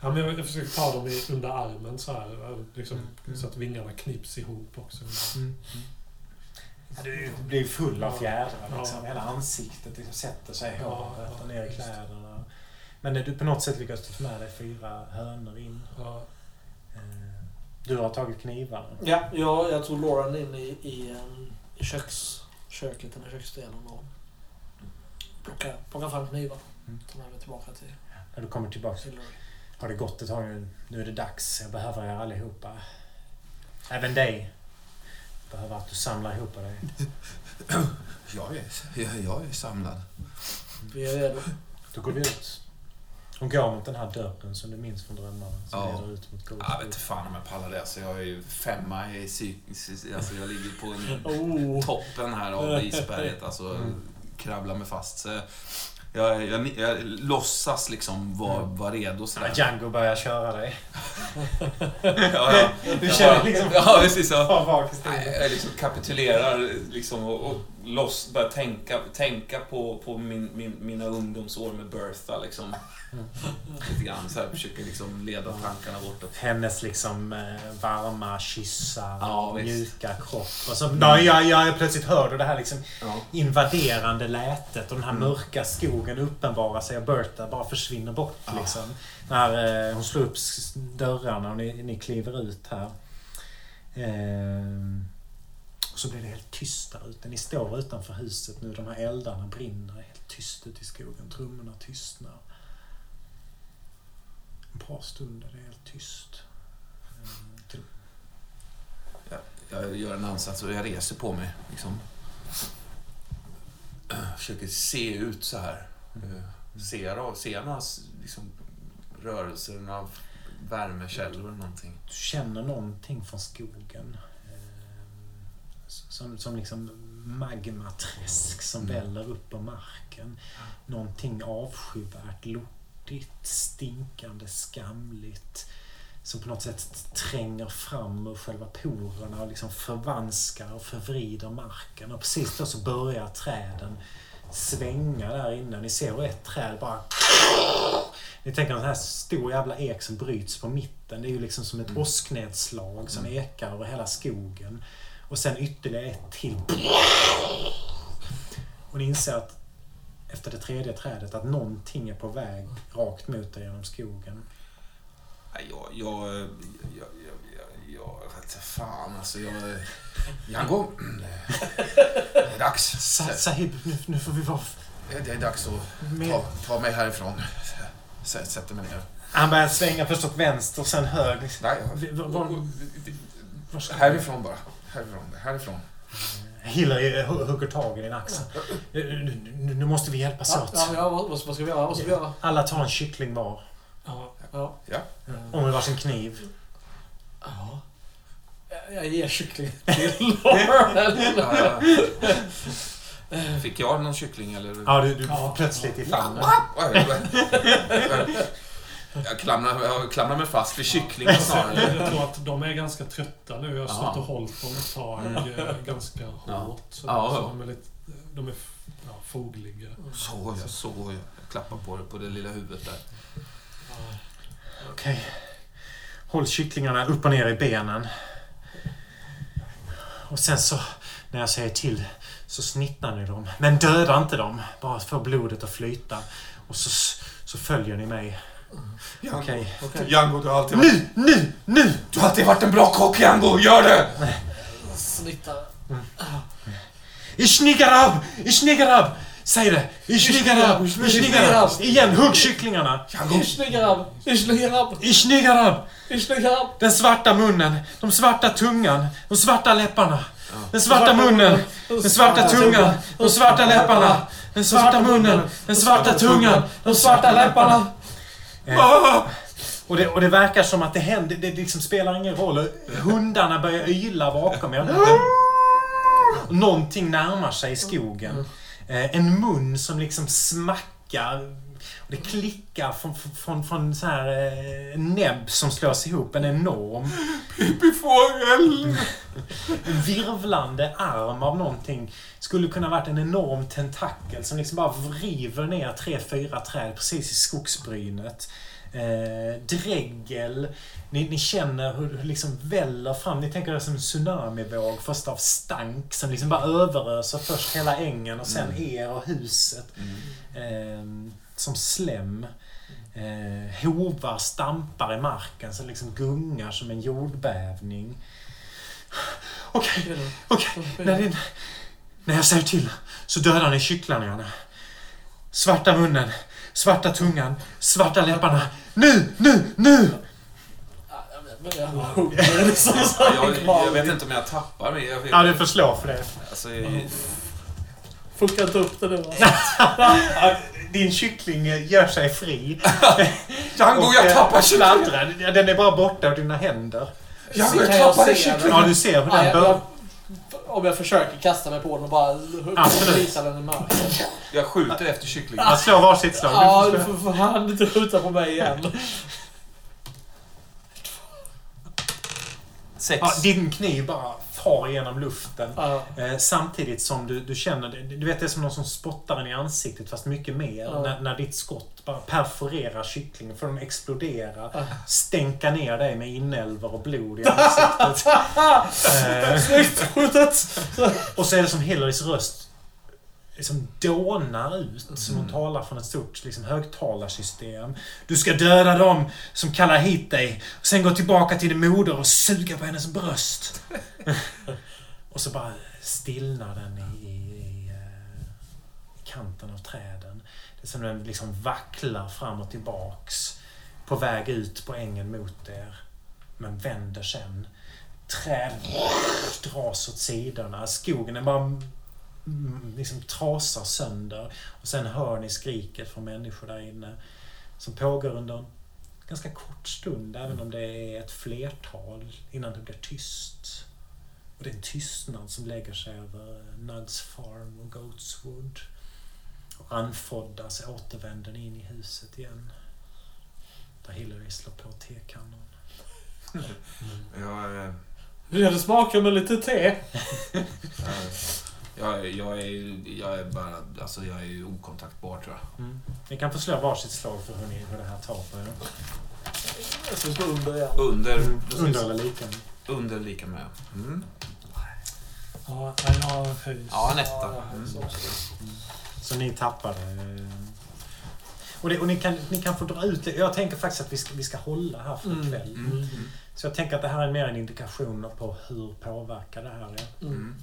ja, men jag, jag försöker ta dem i, under armen så här. Liksom, Mm, mm. Så att vingarna knips ihop också. Ja, du blir full av fjädrar. Ja. Liksom. Hela ansiktet liksom sätter sig i Ja, håret ja, och ner i kläderna. Men du på något sätt lyckas du få med dig fyra hönor in. Ja, Eh, Du har tagit knivarna. Ja, jag, jag tog Lauren in i, i, em, i köks, köket, eller köksdelen och plockade, plockade fram knivar. Mm. Tog med mig tillbaka till När du kommer tillbaka Hillary. har det gått ett tag nu. Nu är det dags. Jag behöver er allihopa. Även dig. Jag behöver att du samlar ihop dig. *coughs* Jag, är, jag, jag är samlad. Vi är redo. Då går vi ut. Hon går mot den här dörren som du minns från drömmarna. Som Ja. leder ut mot Jag vet fan om jag pallar det. Alltså, jag är ju femma i psyk... Alltså, jag ligger på en *laughs* Oh. toppen här av isberget. Alltså, Mm. Kravlar mig fast. Så jag, jag, jag, låtsas liksom vara, vara redo sådär. Ja, Django börjar köra dig. *laughs* Ja, ja. Du Jag känner liksom... Ja, precis. Ja. Stilen. Jag liksom kapitulerar liksom och, och loss, börjar tänka, tänka på, på min, min, mina ungdomsår med Bertha. Liksom. *laughs* Lite grann så här, försöker liksom leda tankarna bortåt. Hennes liksom eh, varma kyssar, Ja, visst. mjuka kropp. Och så, ja, jag, jag plötsligt hör du det här liksom Ja. invaderande lätet och den här Mm. mörka skogen uppenbarar sig och Bertha bara försvinner bort. Ja. Liksom. När eh, hon slår upp dörrarna och ni, ni kliver ut här. Och så blir det helt tyst där ute. Ni står utanför huset nu. De här eldarna brinner. Är helt tyst ute i skogen. Trummorna tystnar. En bra stund där det är helt tyst. Jag gör en ansats och jag reser på mig. Liksom. *clears throat* Försöker se ut så här. Eh, Ser, av- ser några liksom, rörelser, några värmekällor eller någonting. Du känner någonting från skogen. Som, som liksom magmaträsk som Mm. väller upp på marken. Någonting avskyvärt, lortigt, stinkande, skamligt. Som på något sätt tränger fram ur själva porerna och liksom förvanskar och förvrider marken. Och precis då så börjar träden svänga där inne. Ni ser hur ett träd bara ni tänker en sån här stor jävla ek som bryts på mitten. Det är ju liksom som ett Mm. åsknedslag som Mm. ekar över hela skogen. Och sen ytterligare ett till. Och ni inser att efter det tredje trädet att någonting är på väg rakt mot er genom skogen. Jag, jag, jag, jag, jag, jag vet fan alltså. Jag, Django, det är dags. Sa- Sahib, nu, nu får vi vara Det är dags att ta, ta mig härifrån. Sä- Sätter mig ner. Han börjar svänga först åt vänster och sen höger. Nej, var- var- Var härifrån bara. Härifrån. Härifrån. Hillary hu- hugger tag i din axel. Nu, nu, måste vi hjälpas Ja, åt. ja, ja, vad, vad ska vi göra? Vad ska vi göra? Alla tar en kyckling var. ja, Ja. Och med varsin kniv. ja. Jag- Jag ger kyckling till Lauren. *laughs* Ja, Fick jag någon kyckling eller? Ja, du, du Ja. plötsligt i famnen. Jag klamrar, jag klamrar mig fast vid kycklingen snarare. Jag tror att de är ganska trötta nu. Jag har stått Ja. och hållit dem ett tag eh, ganska Ja. hårt. Så, Ja. de är lite... De är ja, fogliga. Så jag, så jag. Jag klappar på det, på det lilla huvudet där. Okej. Håll kycklingarna upp och ner i benen. Och sen så, när jag säger till, så snittnar ni dem. Men döda inte dem. Bara få blodet att flyta. Och så, så följer ni mig Okej. Django, du har alltid varit... Nu, nu, nu! Du har alltid varit en bra kock, Django! Gör det! Snittare. Ishnigarab! Ishnigarab! Säg det! Ishnigarab! Ishnigarab! Igen, hugg kycklingarna! Ishnigarab! Ishnigarab! Ishnigarab! Ishnigarab! Den svarta munnen, de svarta tungan, de svarta läpparna. Den svarta munnen, den svarta tungan, de svarta läpparna. Den svarta munnen, den svarta tungan, de svarta läpparna. Eh, och, det, och det verkar som att det händer, det liksom spelar ingen roll. Hundarna börjar yla bakom er. Någonting närmar sig i skogen. Eh, en mun som liksom smackar. Det klickar från, från, från så här eh, näbb som slås ihop. En enorm Pippifågel! en virvlande arm av någonting. Skulle kunna varit en enorm tentakel som liksom bara vriver ner tre, fyra träd precis i skogsbrynet. Eh, dregel. Ni, ni känner hur det liksom väller fram. Ni tänker det som en tsunamivåg först av stank som liksom bara överöser först hela ängen och sen er och huset. Eh, som slem. Eh, hovar stampar i marken som liksom gungar som en jordbävning. Okej, okej. När, det- när jag säger till så dödar ni kycklingarna. Svarta munnen, svarta tungan, svarta läpparna. Nu, nu, nu! Men jag vet inte om jag tappar mig. Jag, Ja, du får slå för det. alltså, jag, Fuckar inte upp det nu alltså. *laughs* *laughs* Ja, Din kyckling gör sig fri. *laughs* Django, Och, jag eh, tappar kycklingen! fladdrar. Ja, Den är bara borta ur dina händer. Django, jag jag tappade kycklingen! Ja, du ser hur Ja, den jag, bör... jag, om jag försöker kasta mig på den och bara Absolut. visa den i mörkret. Jag skjuter efter kycklingen. Jag slår varsitt slag. Ja, Du får får fan inte skjuta på mig igen. Sex. Ja, din kniv bara far genom luften. Ja. Eh, samtidigt som du, du känner, du vet det är som någon som spottar den i ansiktet fast mycket mer. Ja. När, när ditt skott bara perforerar kycklingen får den explodera. Ja. Stänka ner dig med inälvor och blod i ansiktet. *laughs* eh, Snyggt skjutet! och så är det som Hillarys röst liksom dånar ut. Som hon talar från ett stort liksom, högtalarsystem. Du ska döda dem som kallar hit dig. Och sen gå tillbaka till din moder och suga på hennes bröst. *laughs* och så bara stillnar den i, i, i, eh, i kanten av träden. Det är som den liksom vacklar fram och tillbaks. På väg ut på ängen mot er. Men vänder sen. Träd dras åt sidorna. Skogen är bara mm, liksom trasar sönder. Och sen hör ni skriket från människor där inne. Som pågår under en ganska kort stund, även om det är ett flertal, innan det blir tyst. Och det är en tystnad som lägger sig över Nugs Farm och Goatswood. Och anfoddas återvänder ni in i huset igen. Där Hillary slår på tekannan. Jag, eh, Ja, det smakar med lite te. Jag, jag, är, jag är bara... Alltså jag är okontaktbar tror jag. Mm. Ni kan få slå varsitt slag för hur, ni, hur det här tar på er. Jag ska slå under igen. Under... Under eller lika. Under lika med. Mm. Ja, jag har höjs. Ja, en etta. Ja, Mm. så. Ni tappade... Och, det, och ni, kan, ni kan få dra ut det. Jag tänker faktiskt att vi ska, vi ska hålla här för Mm. ikväll. Mm. Så jag tänker att det här är mer en indikation på hur påverkar det här är. Mm.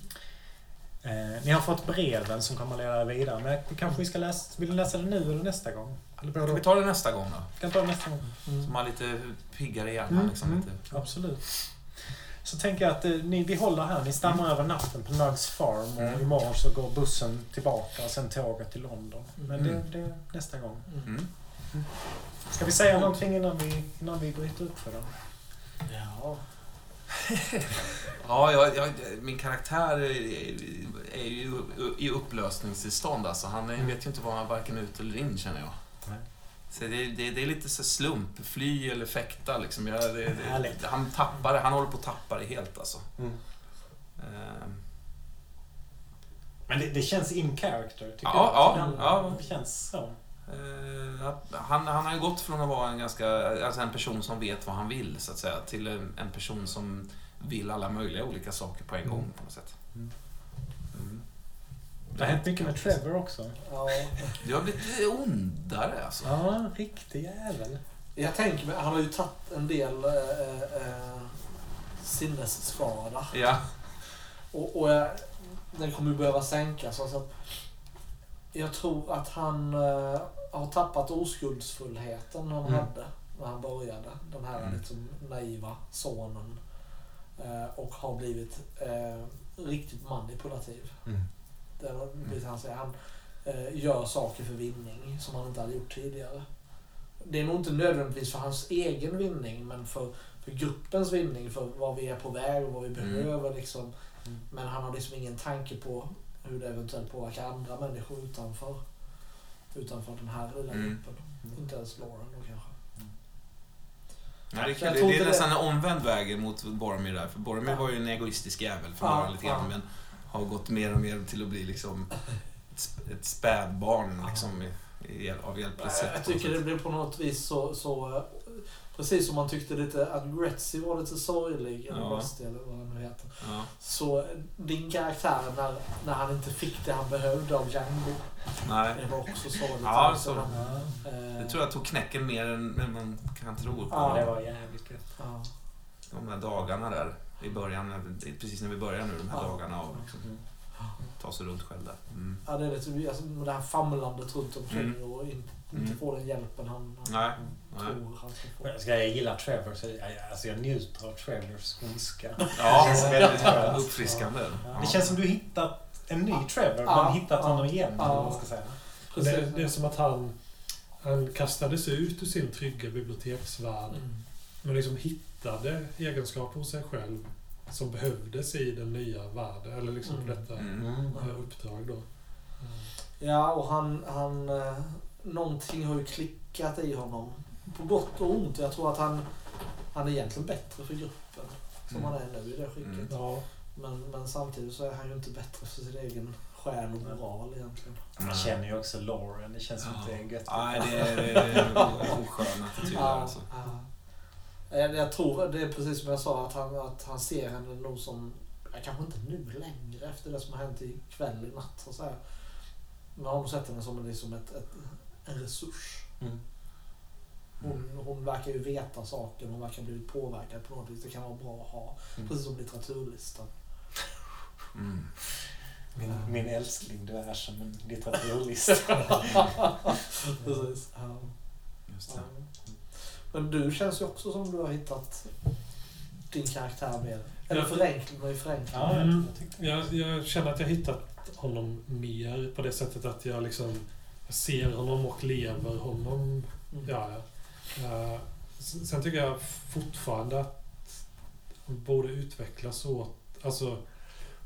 Eh, ni har fått breven som kommer att leda er vidare. Men kanske vi ska läsa... Vill ni läsa det nu eller nästa gång? Eller både Ska vi ta det nästa gång då? Vi kan ta det nästa gång. Mm. Så man är lite piggare i hjärnan Mm, liksom. mm. Lite. Absolut. Så tänker jag att eh, ni, vi håller här. Ni stannar över natten på Nugs Farm och Mm. imorgon så går bussen tillbaka och sen tåget till London. Men det, Mm. det är nästa gång. Mm. Ska vi säga någonting innan vi, innan vi bryter upp för dem? Ja. *laughs* Ja, jag, jag, min karaktär är, är ju i upplösningstillstånd. Alltså. Han är, Mm. vet ju inte var han varken ut eller in, känner jag. Nej. Så det, det, det är lite så slump. Fly eller fäkta, liksom. Jag, det, han tappar. Han håller på att tappa det helt, alltså. Mm. Ehm, Men det, känns in character, tycker Ja, jag. ja, Det- ja. Det känns så. Eh, han, han har ju gått från att vara en ganska, alltså en person som vet vad han vill, så att säga, till en, person som vill alla möjliga olika saker på en Mm. gång, på något sätt. Mm. Mm. Det har hänt mycket med Trevor också. Ja. Du har blivit lite ondare, alltså. Ja, riktig jävel. Jag tänker mig, han har ju tagit en del äh, äh, sinnesskada. Ja. Och, och jag, den kommer ju behöva sänkas. Så att jag tror att han äh, har tappat oskuldsfullheten han Mm. hade när han började. Den här Mm. liksom naiva sonen. Eh, och har blivit eh, riktigt manipulativ. Mm. Det är blivit han säger. Han eh, gör saker för vinning som han inte hade gjort tidigare. Det är nog inte nödvändigtvis för hans egen vinning men för, för gruppens vinning, för vad vi är på väg och vad vi Mm. behöver. Liksom. Mm. Men han har liksom ingen tanke på hur det eventuellt påverkar andra människor utanför, utanför den här lilla Mm. gruppen. Inte ens Lauren då kanske. Ja, det, är tror det är nästan en omvänd väg mot Boromir där. För Boromir Ja. var ju en egoistisk jävel från Ja, början lite grann. ja. Men har gått mer och mer till att bli liksom ett, sp- ett spädbarn liksom, i, av hjälplöshet. Jag tycker det blir på något vis så, så eh, precis som man tyckte lite att Gretzky var lite sorglig, eller Ja. Rusty eller vad han nu heter. Ja. Så din karaktär när, när han inte fick det han behövde av Django, Nej. det var också sorgligt. Ja, Alltså, så- han, Ja. eh, Det tror jag tog knäcken mer än, än man kan tro. På. Ja. Det var jävligt gött. ja. De där dagarna där i början, precis när vi börjar nu, de här Ja. dagarna och liksom, ta sig runt själv där. Mm. Ja, det är lite, alltså, med det här famlandet runt omkring Mm. och in, inte Mm. få den hjälpen han, han Nej. Nej. tror han ska få. Jag, ska, jag gillar Trevor, så jag, alltså jag njuter av Trevors ondska. Ja, Det känns väldigt skönt. uppfriskande. Det känns som du hittat en ny Trevor, Ja, men hittat ja, honom igen. man ska säga. Det, det är som att han, han kastades ut ur sin trygga biblioteksvärld. Mm. Men liksom hittade egenskaper hos sig själv som behövdes i den nya världen. Eller liksom Mm. detta Mm. eh, uppdrag då. Ja, och han, han... eh, Någonting har ju klickat i honom. På gott och ont. Jag tror att han, han är egentligen bättre för gruppen. Som Mm. han är nu i det skicket. Mm. Ja, Men, men samtidigt så är han ju inte bättre för sin egen själ och moral egentligen. Man känner ju också Lauren. Det känns Ja. är gött. Nej, det är, det är en *laughs* oskön attityd där alltså. ja. Jag, tror, det är precis som jag sa, att han, att han ser henne nog som, ja, kanske inte nu längre efter det som har hänt ikväll, i natt så att säga. Men har nog sett henne som liksom ett, ett, en resurs. Mm. Hon, hon verkar ju veta saker, hon verkar ha blivit påverkad på något vis. Det kan vara bra att ha. Mm. Precis som litteraturlistan. Mm. Min, min älskling, du är som en litteraturlista. *laughs* *laughs* Precis. Ja. Just Ja. det. Men du känns ju också som du har hittat din karaktär mer. Eller Ja. förenkling, men ju förenkling. Ja, Mm. jag jag, känner att jag hittat honom mer på det sättet att jag liksom jag ser honom och lever honom. Mm. Ja, ja. Eh, sen sen tycker jag fortfarande att han borde utvecklas åt, alltså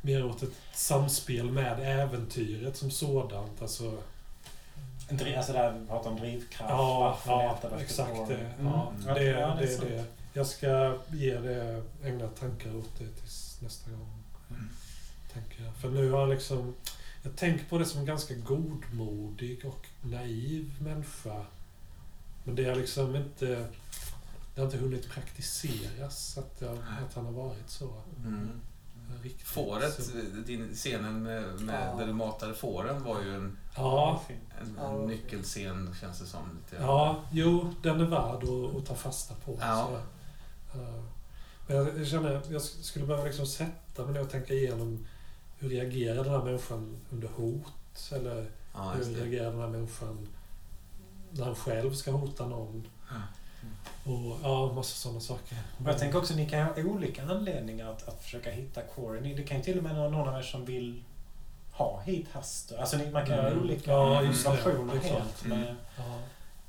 mer åt ett samspel med äventyret som sådant. Alltså, driv, alltså där vi pratar om drivkraft. ja, ja exakt det. Mm. Ja, Ja, det, ja, det, är sant. det. Jag ska ge det, ägna tankar åt det tills nästa gång. Mm. Tänker jag. För nu har jag liksom... Jag tänker på det som en ganska godmodig och naiv människa. Men det har liksom inte... Det har inte hunnit praktiseras att, jag, att han har varit så. Mm. Riktigt. Fåret, Så, din scenen med, med Ja. där du matade fåren var ju en, ja, en, Ja, en nyckelscen känns det som. Lite. ja, jo, den är värd att, att ta fasta på. Ja. Så, ja. men jag, jag känner jag skulle behöva liksom sätta mig ner och tänka igenom hur reagerar den här människan under hot? Eller Ja, hur reagerar den här människan när han själv ska hota någon? Och ja, massa sådana saker. Och jag tänker också att ni kan ha olika anledningar att, att försöka hitta Corey. Ni- Det kan ju till och med vara någon av er som vill ha hit Haster. Alltså man kan ha Mm. olika Ja, versioner helt Mm. med Ja.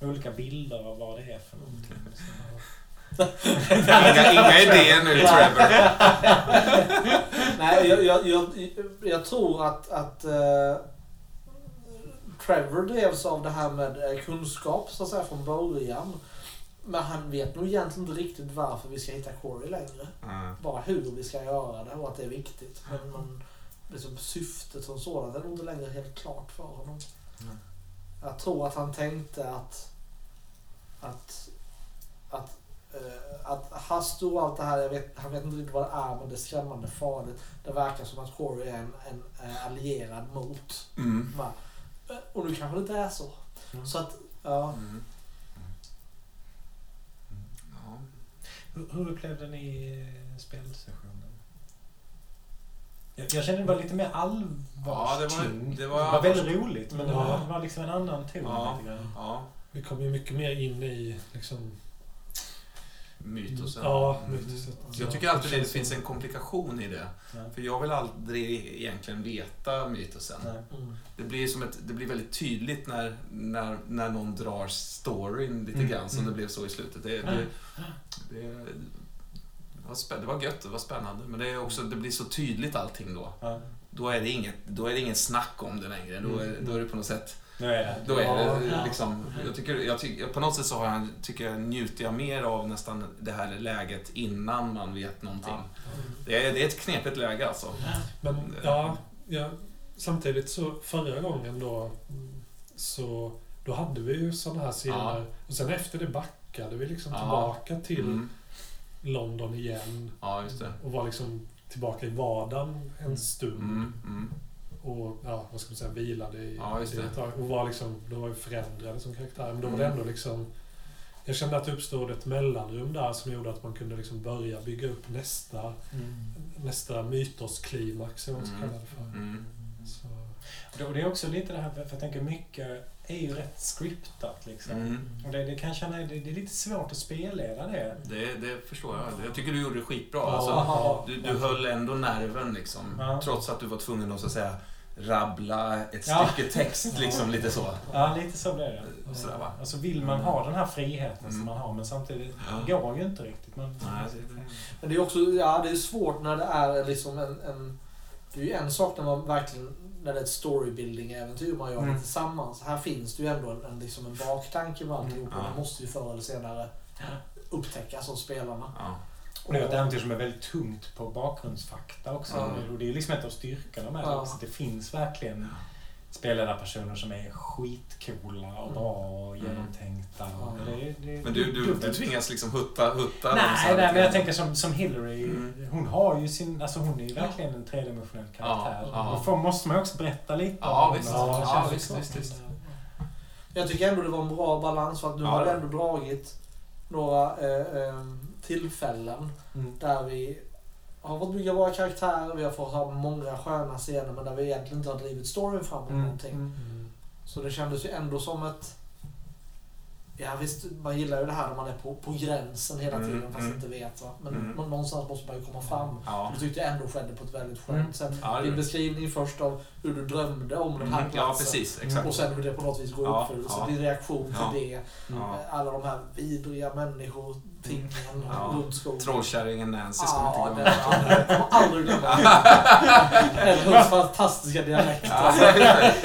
olika bilder av vad det är för någonting. Inga, inga idéer nu, Trevor. *laughs* Nej, jag, jag, jag, jag tror att, att eh, Trevor drevs av det här med eh, kunskap så att säga från början. Men han vet nog egentligen inte riktigt varför vi ska hitta Corey längre. Mm. Bara hur vi ska göra det och att det är viktigt. Men, men liksom syftet som sådant är nog inte längre helt klart för honom. Mm. Jag tror att han tänkte att att att, eh, att Hastu och allt det här, vet, han vet inte riktigt vad det är men det är skrämmande farligt. Det verkar som att Corey är en, en, eh, allierad mot. Mm. Eh, Och nu kanske det inte är så. Mm. Så att, ja. Mm. Hur, upplevde ni eh, spelsessionen? Jag, jag kände det var lite mer Ja, det var, det det var, var väldigt roligt, men det Ja. var, det var liksom en annan ton. Ja. lite grann. Ja, Vi kom ju mycket mer in i liksom... mytosen. Ja, Mm. mytoset. Jag tycker alltid det finns en komplikation i det. Ja. För jag vill aldrig egentligen veta mytosen. Nej. Mm. Det blir, som ett, det blir väldigt tydligt när, när, när någon drar storyn lite Mm, grann som mm. det blev så i slutet. Det, det, det, det, var spä, det var gött, det var spännande. Men det, är också, det blir så tydligt allting då. Ja. Då är det inget, då är det ingen snack om det längre. Då är, Mm. då är det på något sätt Nu är det. Då är det Ja. liksom, jag tycker, jag tycker, på något sätt så har jag, tycker jag, njuter jag mer av nästan det här läget innan man vet någonting. Det, är, det är ett knepigt läge alltså. Men ja, ja, samtidigt så förra gången då mm, så då hade vi ju sådana här scener. Ja. Och sen efter det backade vi liksom Ja. tillbaka till Mm. London igen. Ja, just det. Och var liksom tillbaka i vardagen en stund. Mm, mm. Och ja, vad ska man säga, vilade i Ja, just i det. ett tag. Och var liksom, då var ju förändrade som karaktär. Men då var det Mm. ändå liksom jag kände att det uppstod ett mellanrum där som gjorde att man kunde liksom börja bygga upp nästa, Mm. nästa mytosklimax, eller vad man ska Mm. kalla det för. Mm. Så, Och det- är också lite det här, för jag tänker mycket är ju rätt scriptat liksom. Mm. Och det, det kan känna, det, det är lite svårt att spelleda det. Det, det förstår jag. Jag tycker du gjorde det skitbra. Ja. Alltså, Ja. du, du höll ändå nerven liksom. Ja. Trots att du var tvungen att så att säga rabbla ett Ja. stycke text liksom lite så. Ja, lite så blir det. Sådär, va? Alltså vill man ha den här friheten som Mm. man har, men samtidigt Ja. går ju inte riktigt. Man, Nej, det- Men det är också ja, det är svårt när det är liksom en, en... Det är ju en sak när man verkligen... När det är ett storybuilding-äventyr man gör Mm. det tillsammans. Här finns det ju ändå en, en, liksom en baktanke med alltihop. Ja. Och det måste ju förr eller senare upptäckas av spelarna. Ja. Och det är ett äventyr som är väldigt tungt på bakgrundsfakta också. Mm. Och det är ju liksom ett av styrkorna med det Ja. också. Det finns verkligen spelledarpersoner som är skitcoola och bra och Mm. genomtänkta. Ja. Och det, det, Men du, du, du tvingas liksom hutta, hutta Nej, nej, men jag tänker som, som Hillary. Mm. Hon har ju sin... Alltså hon är ju verkligen en tredimensionell karaktär. Ja, ja. Får, måste man också berätta lite Ja, om visst. Ja, känns visst, visst, visst. Jag tycker ändå det var en bra balans för att nu Ja, har ändå dragit några eh, eh, tillfällen Mm. där vi har fått bygga våra karaktärer, vi har fått ha många sköna scener men där vi egentligen inte har drivit storyn framåt Mm. någonting. mm. Så det kändes ju ändå som ett... Ja visst, man gillar ju det här när man är på, på gränsen hela Mm, tiden fast mm. inte vet. Va? Men Mm. nå- någonstans måste man ju komma fram. Ja. Det tyckte jag ändå skedde på ett väldigt skönt Mm. sätt. Ja, Din beskrivning först av hur du drömde om den här Mm, platsen. ja, precis. Och sen hur det på något vis går i Ja, uppfyllelse. ja. Din reaktion till det. Alla de här vidriga Ja. Trollkärringen Nancy ska Ja, man det, inte ja, glömma. jag kommer aldrig glömma. *laughs* Eller hennes fantastiska dialekt.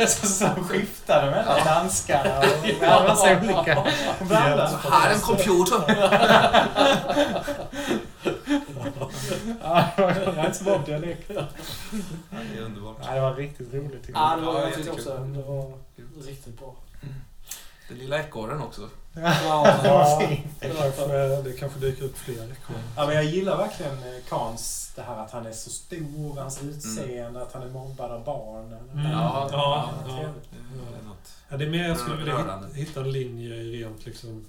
Så, som skiftade mellan danskarna och *laughs* ja, massa olika. Här är en computer! Ja, jag har inte bra dialekt. Det är underbart. Nej, det var riktigt roligt Ja, det var, Ja, jag tyckte också det var riktigt bra. Den lilla ekorren också. Ja, fint. Det, kanske, det kanske dyker upp fler ekor. Ja, men jag gillar verkligen eh, Kans, det här att han är så stor, hans utseende, att han är mobbad av barn. Mm. Ja, ja, ja. ja. Det är något. Ja, det är mer jag skulle vilja Rörande. hitta, hitta en linje i rent liksom,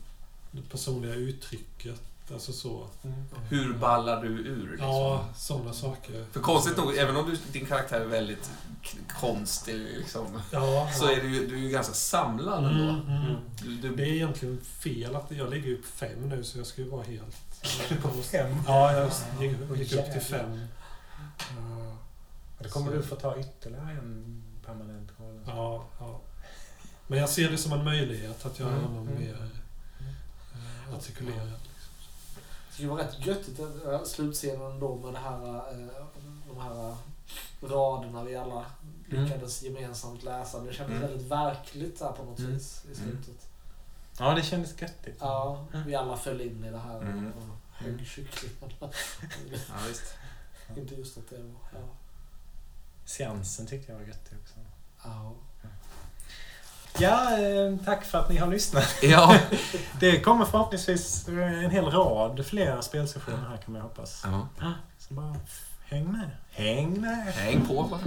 det personliga uttrycket. Alltså så. Mm. Hur ballar du ur liksom? Ja, sådana saker. För konstigt nog, även om du, din karaktär är väldigt konstig liksom, Ja, så är du, ju- du är ju ganska samlad ändå. Mm, mm. Du, Det du, är egentligen fel att jag ligger ju på fem nu så jag ska ju vara helt... Fem. Ja, jag gick, gick upp till fem. Ja, Då kommer du få ta ytterligare en permanent roll. Ja, ja. Men jag ser det som en möjlighet att göra Mm, honom mm. mer eh, artikulerad. Det var rätt göttigt äh, slutscenen då med det här, äh, de här raderna vi alla Mm. lyckades gemensamt läsa. Det kändes Mm. väldigt verkligt där på något Mm. vis i slutet. Ja, det kändes göttigt. Ja, vi alla föll in i det här Mm. och högg kycklingarna. ja, visst. *laughs* Inte just att det var... Ja. Seansen tyckte jag var göttig också. Ja. Ja, eh, tack för att ni har lyssnat. Ja. *laughs* Det kommer förhoppningsvis eh, en hel rad fler spelsessioner här kan man hoppas. ja. Så bara häng med. Häng med! Häng på bara.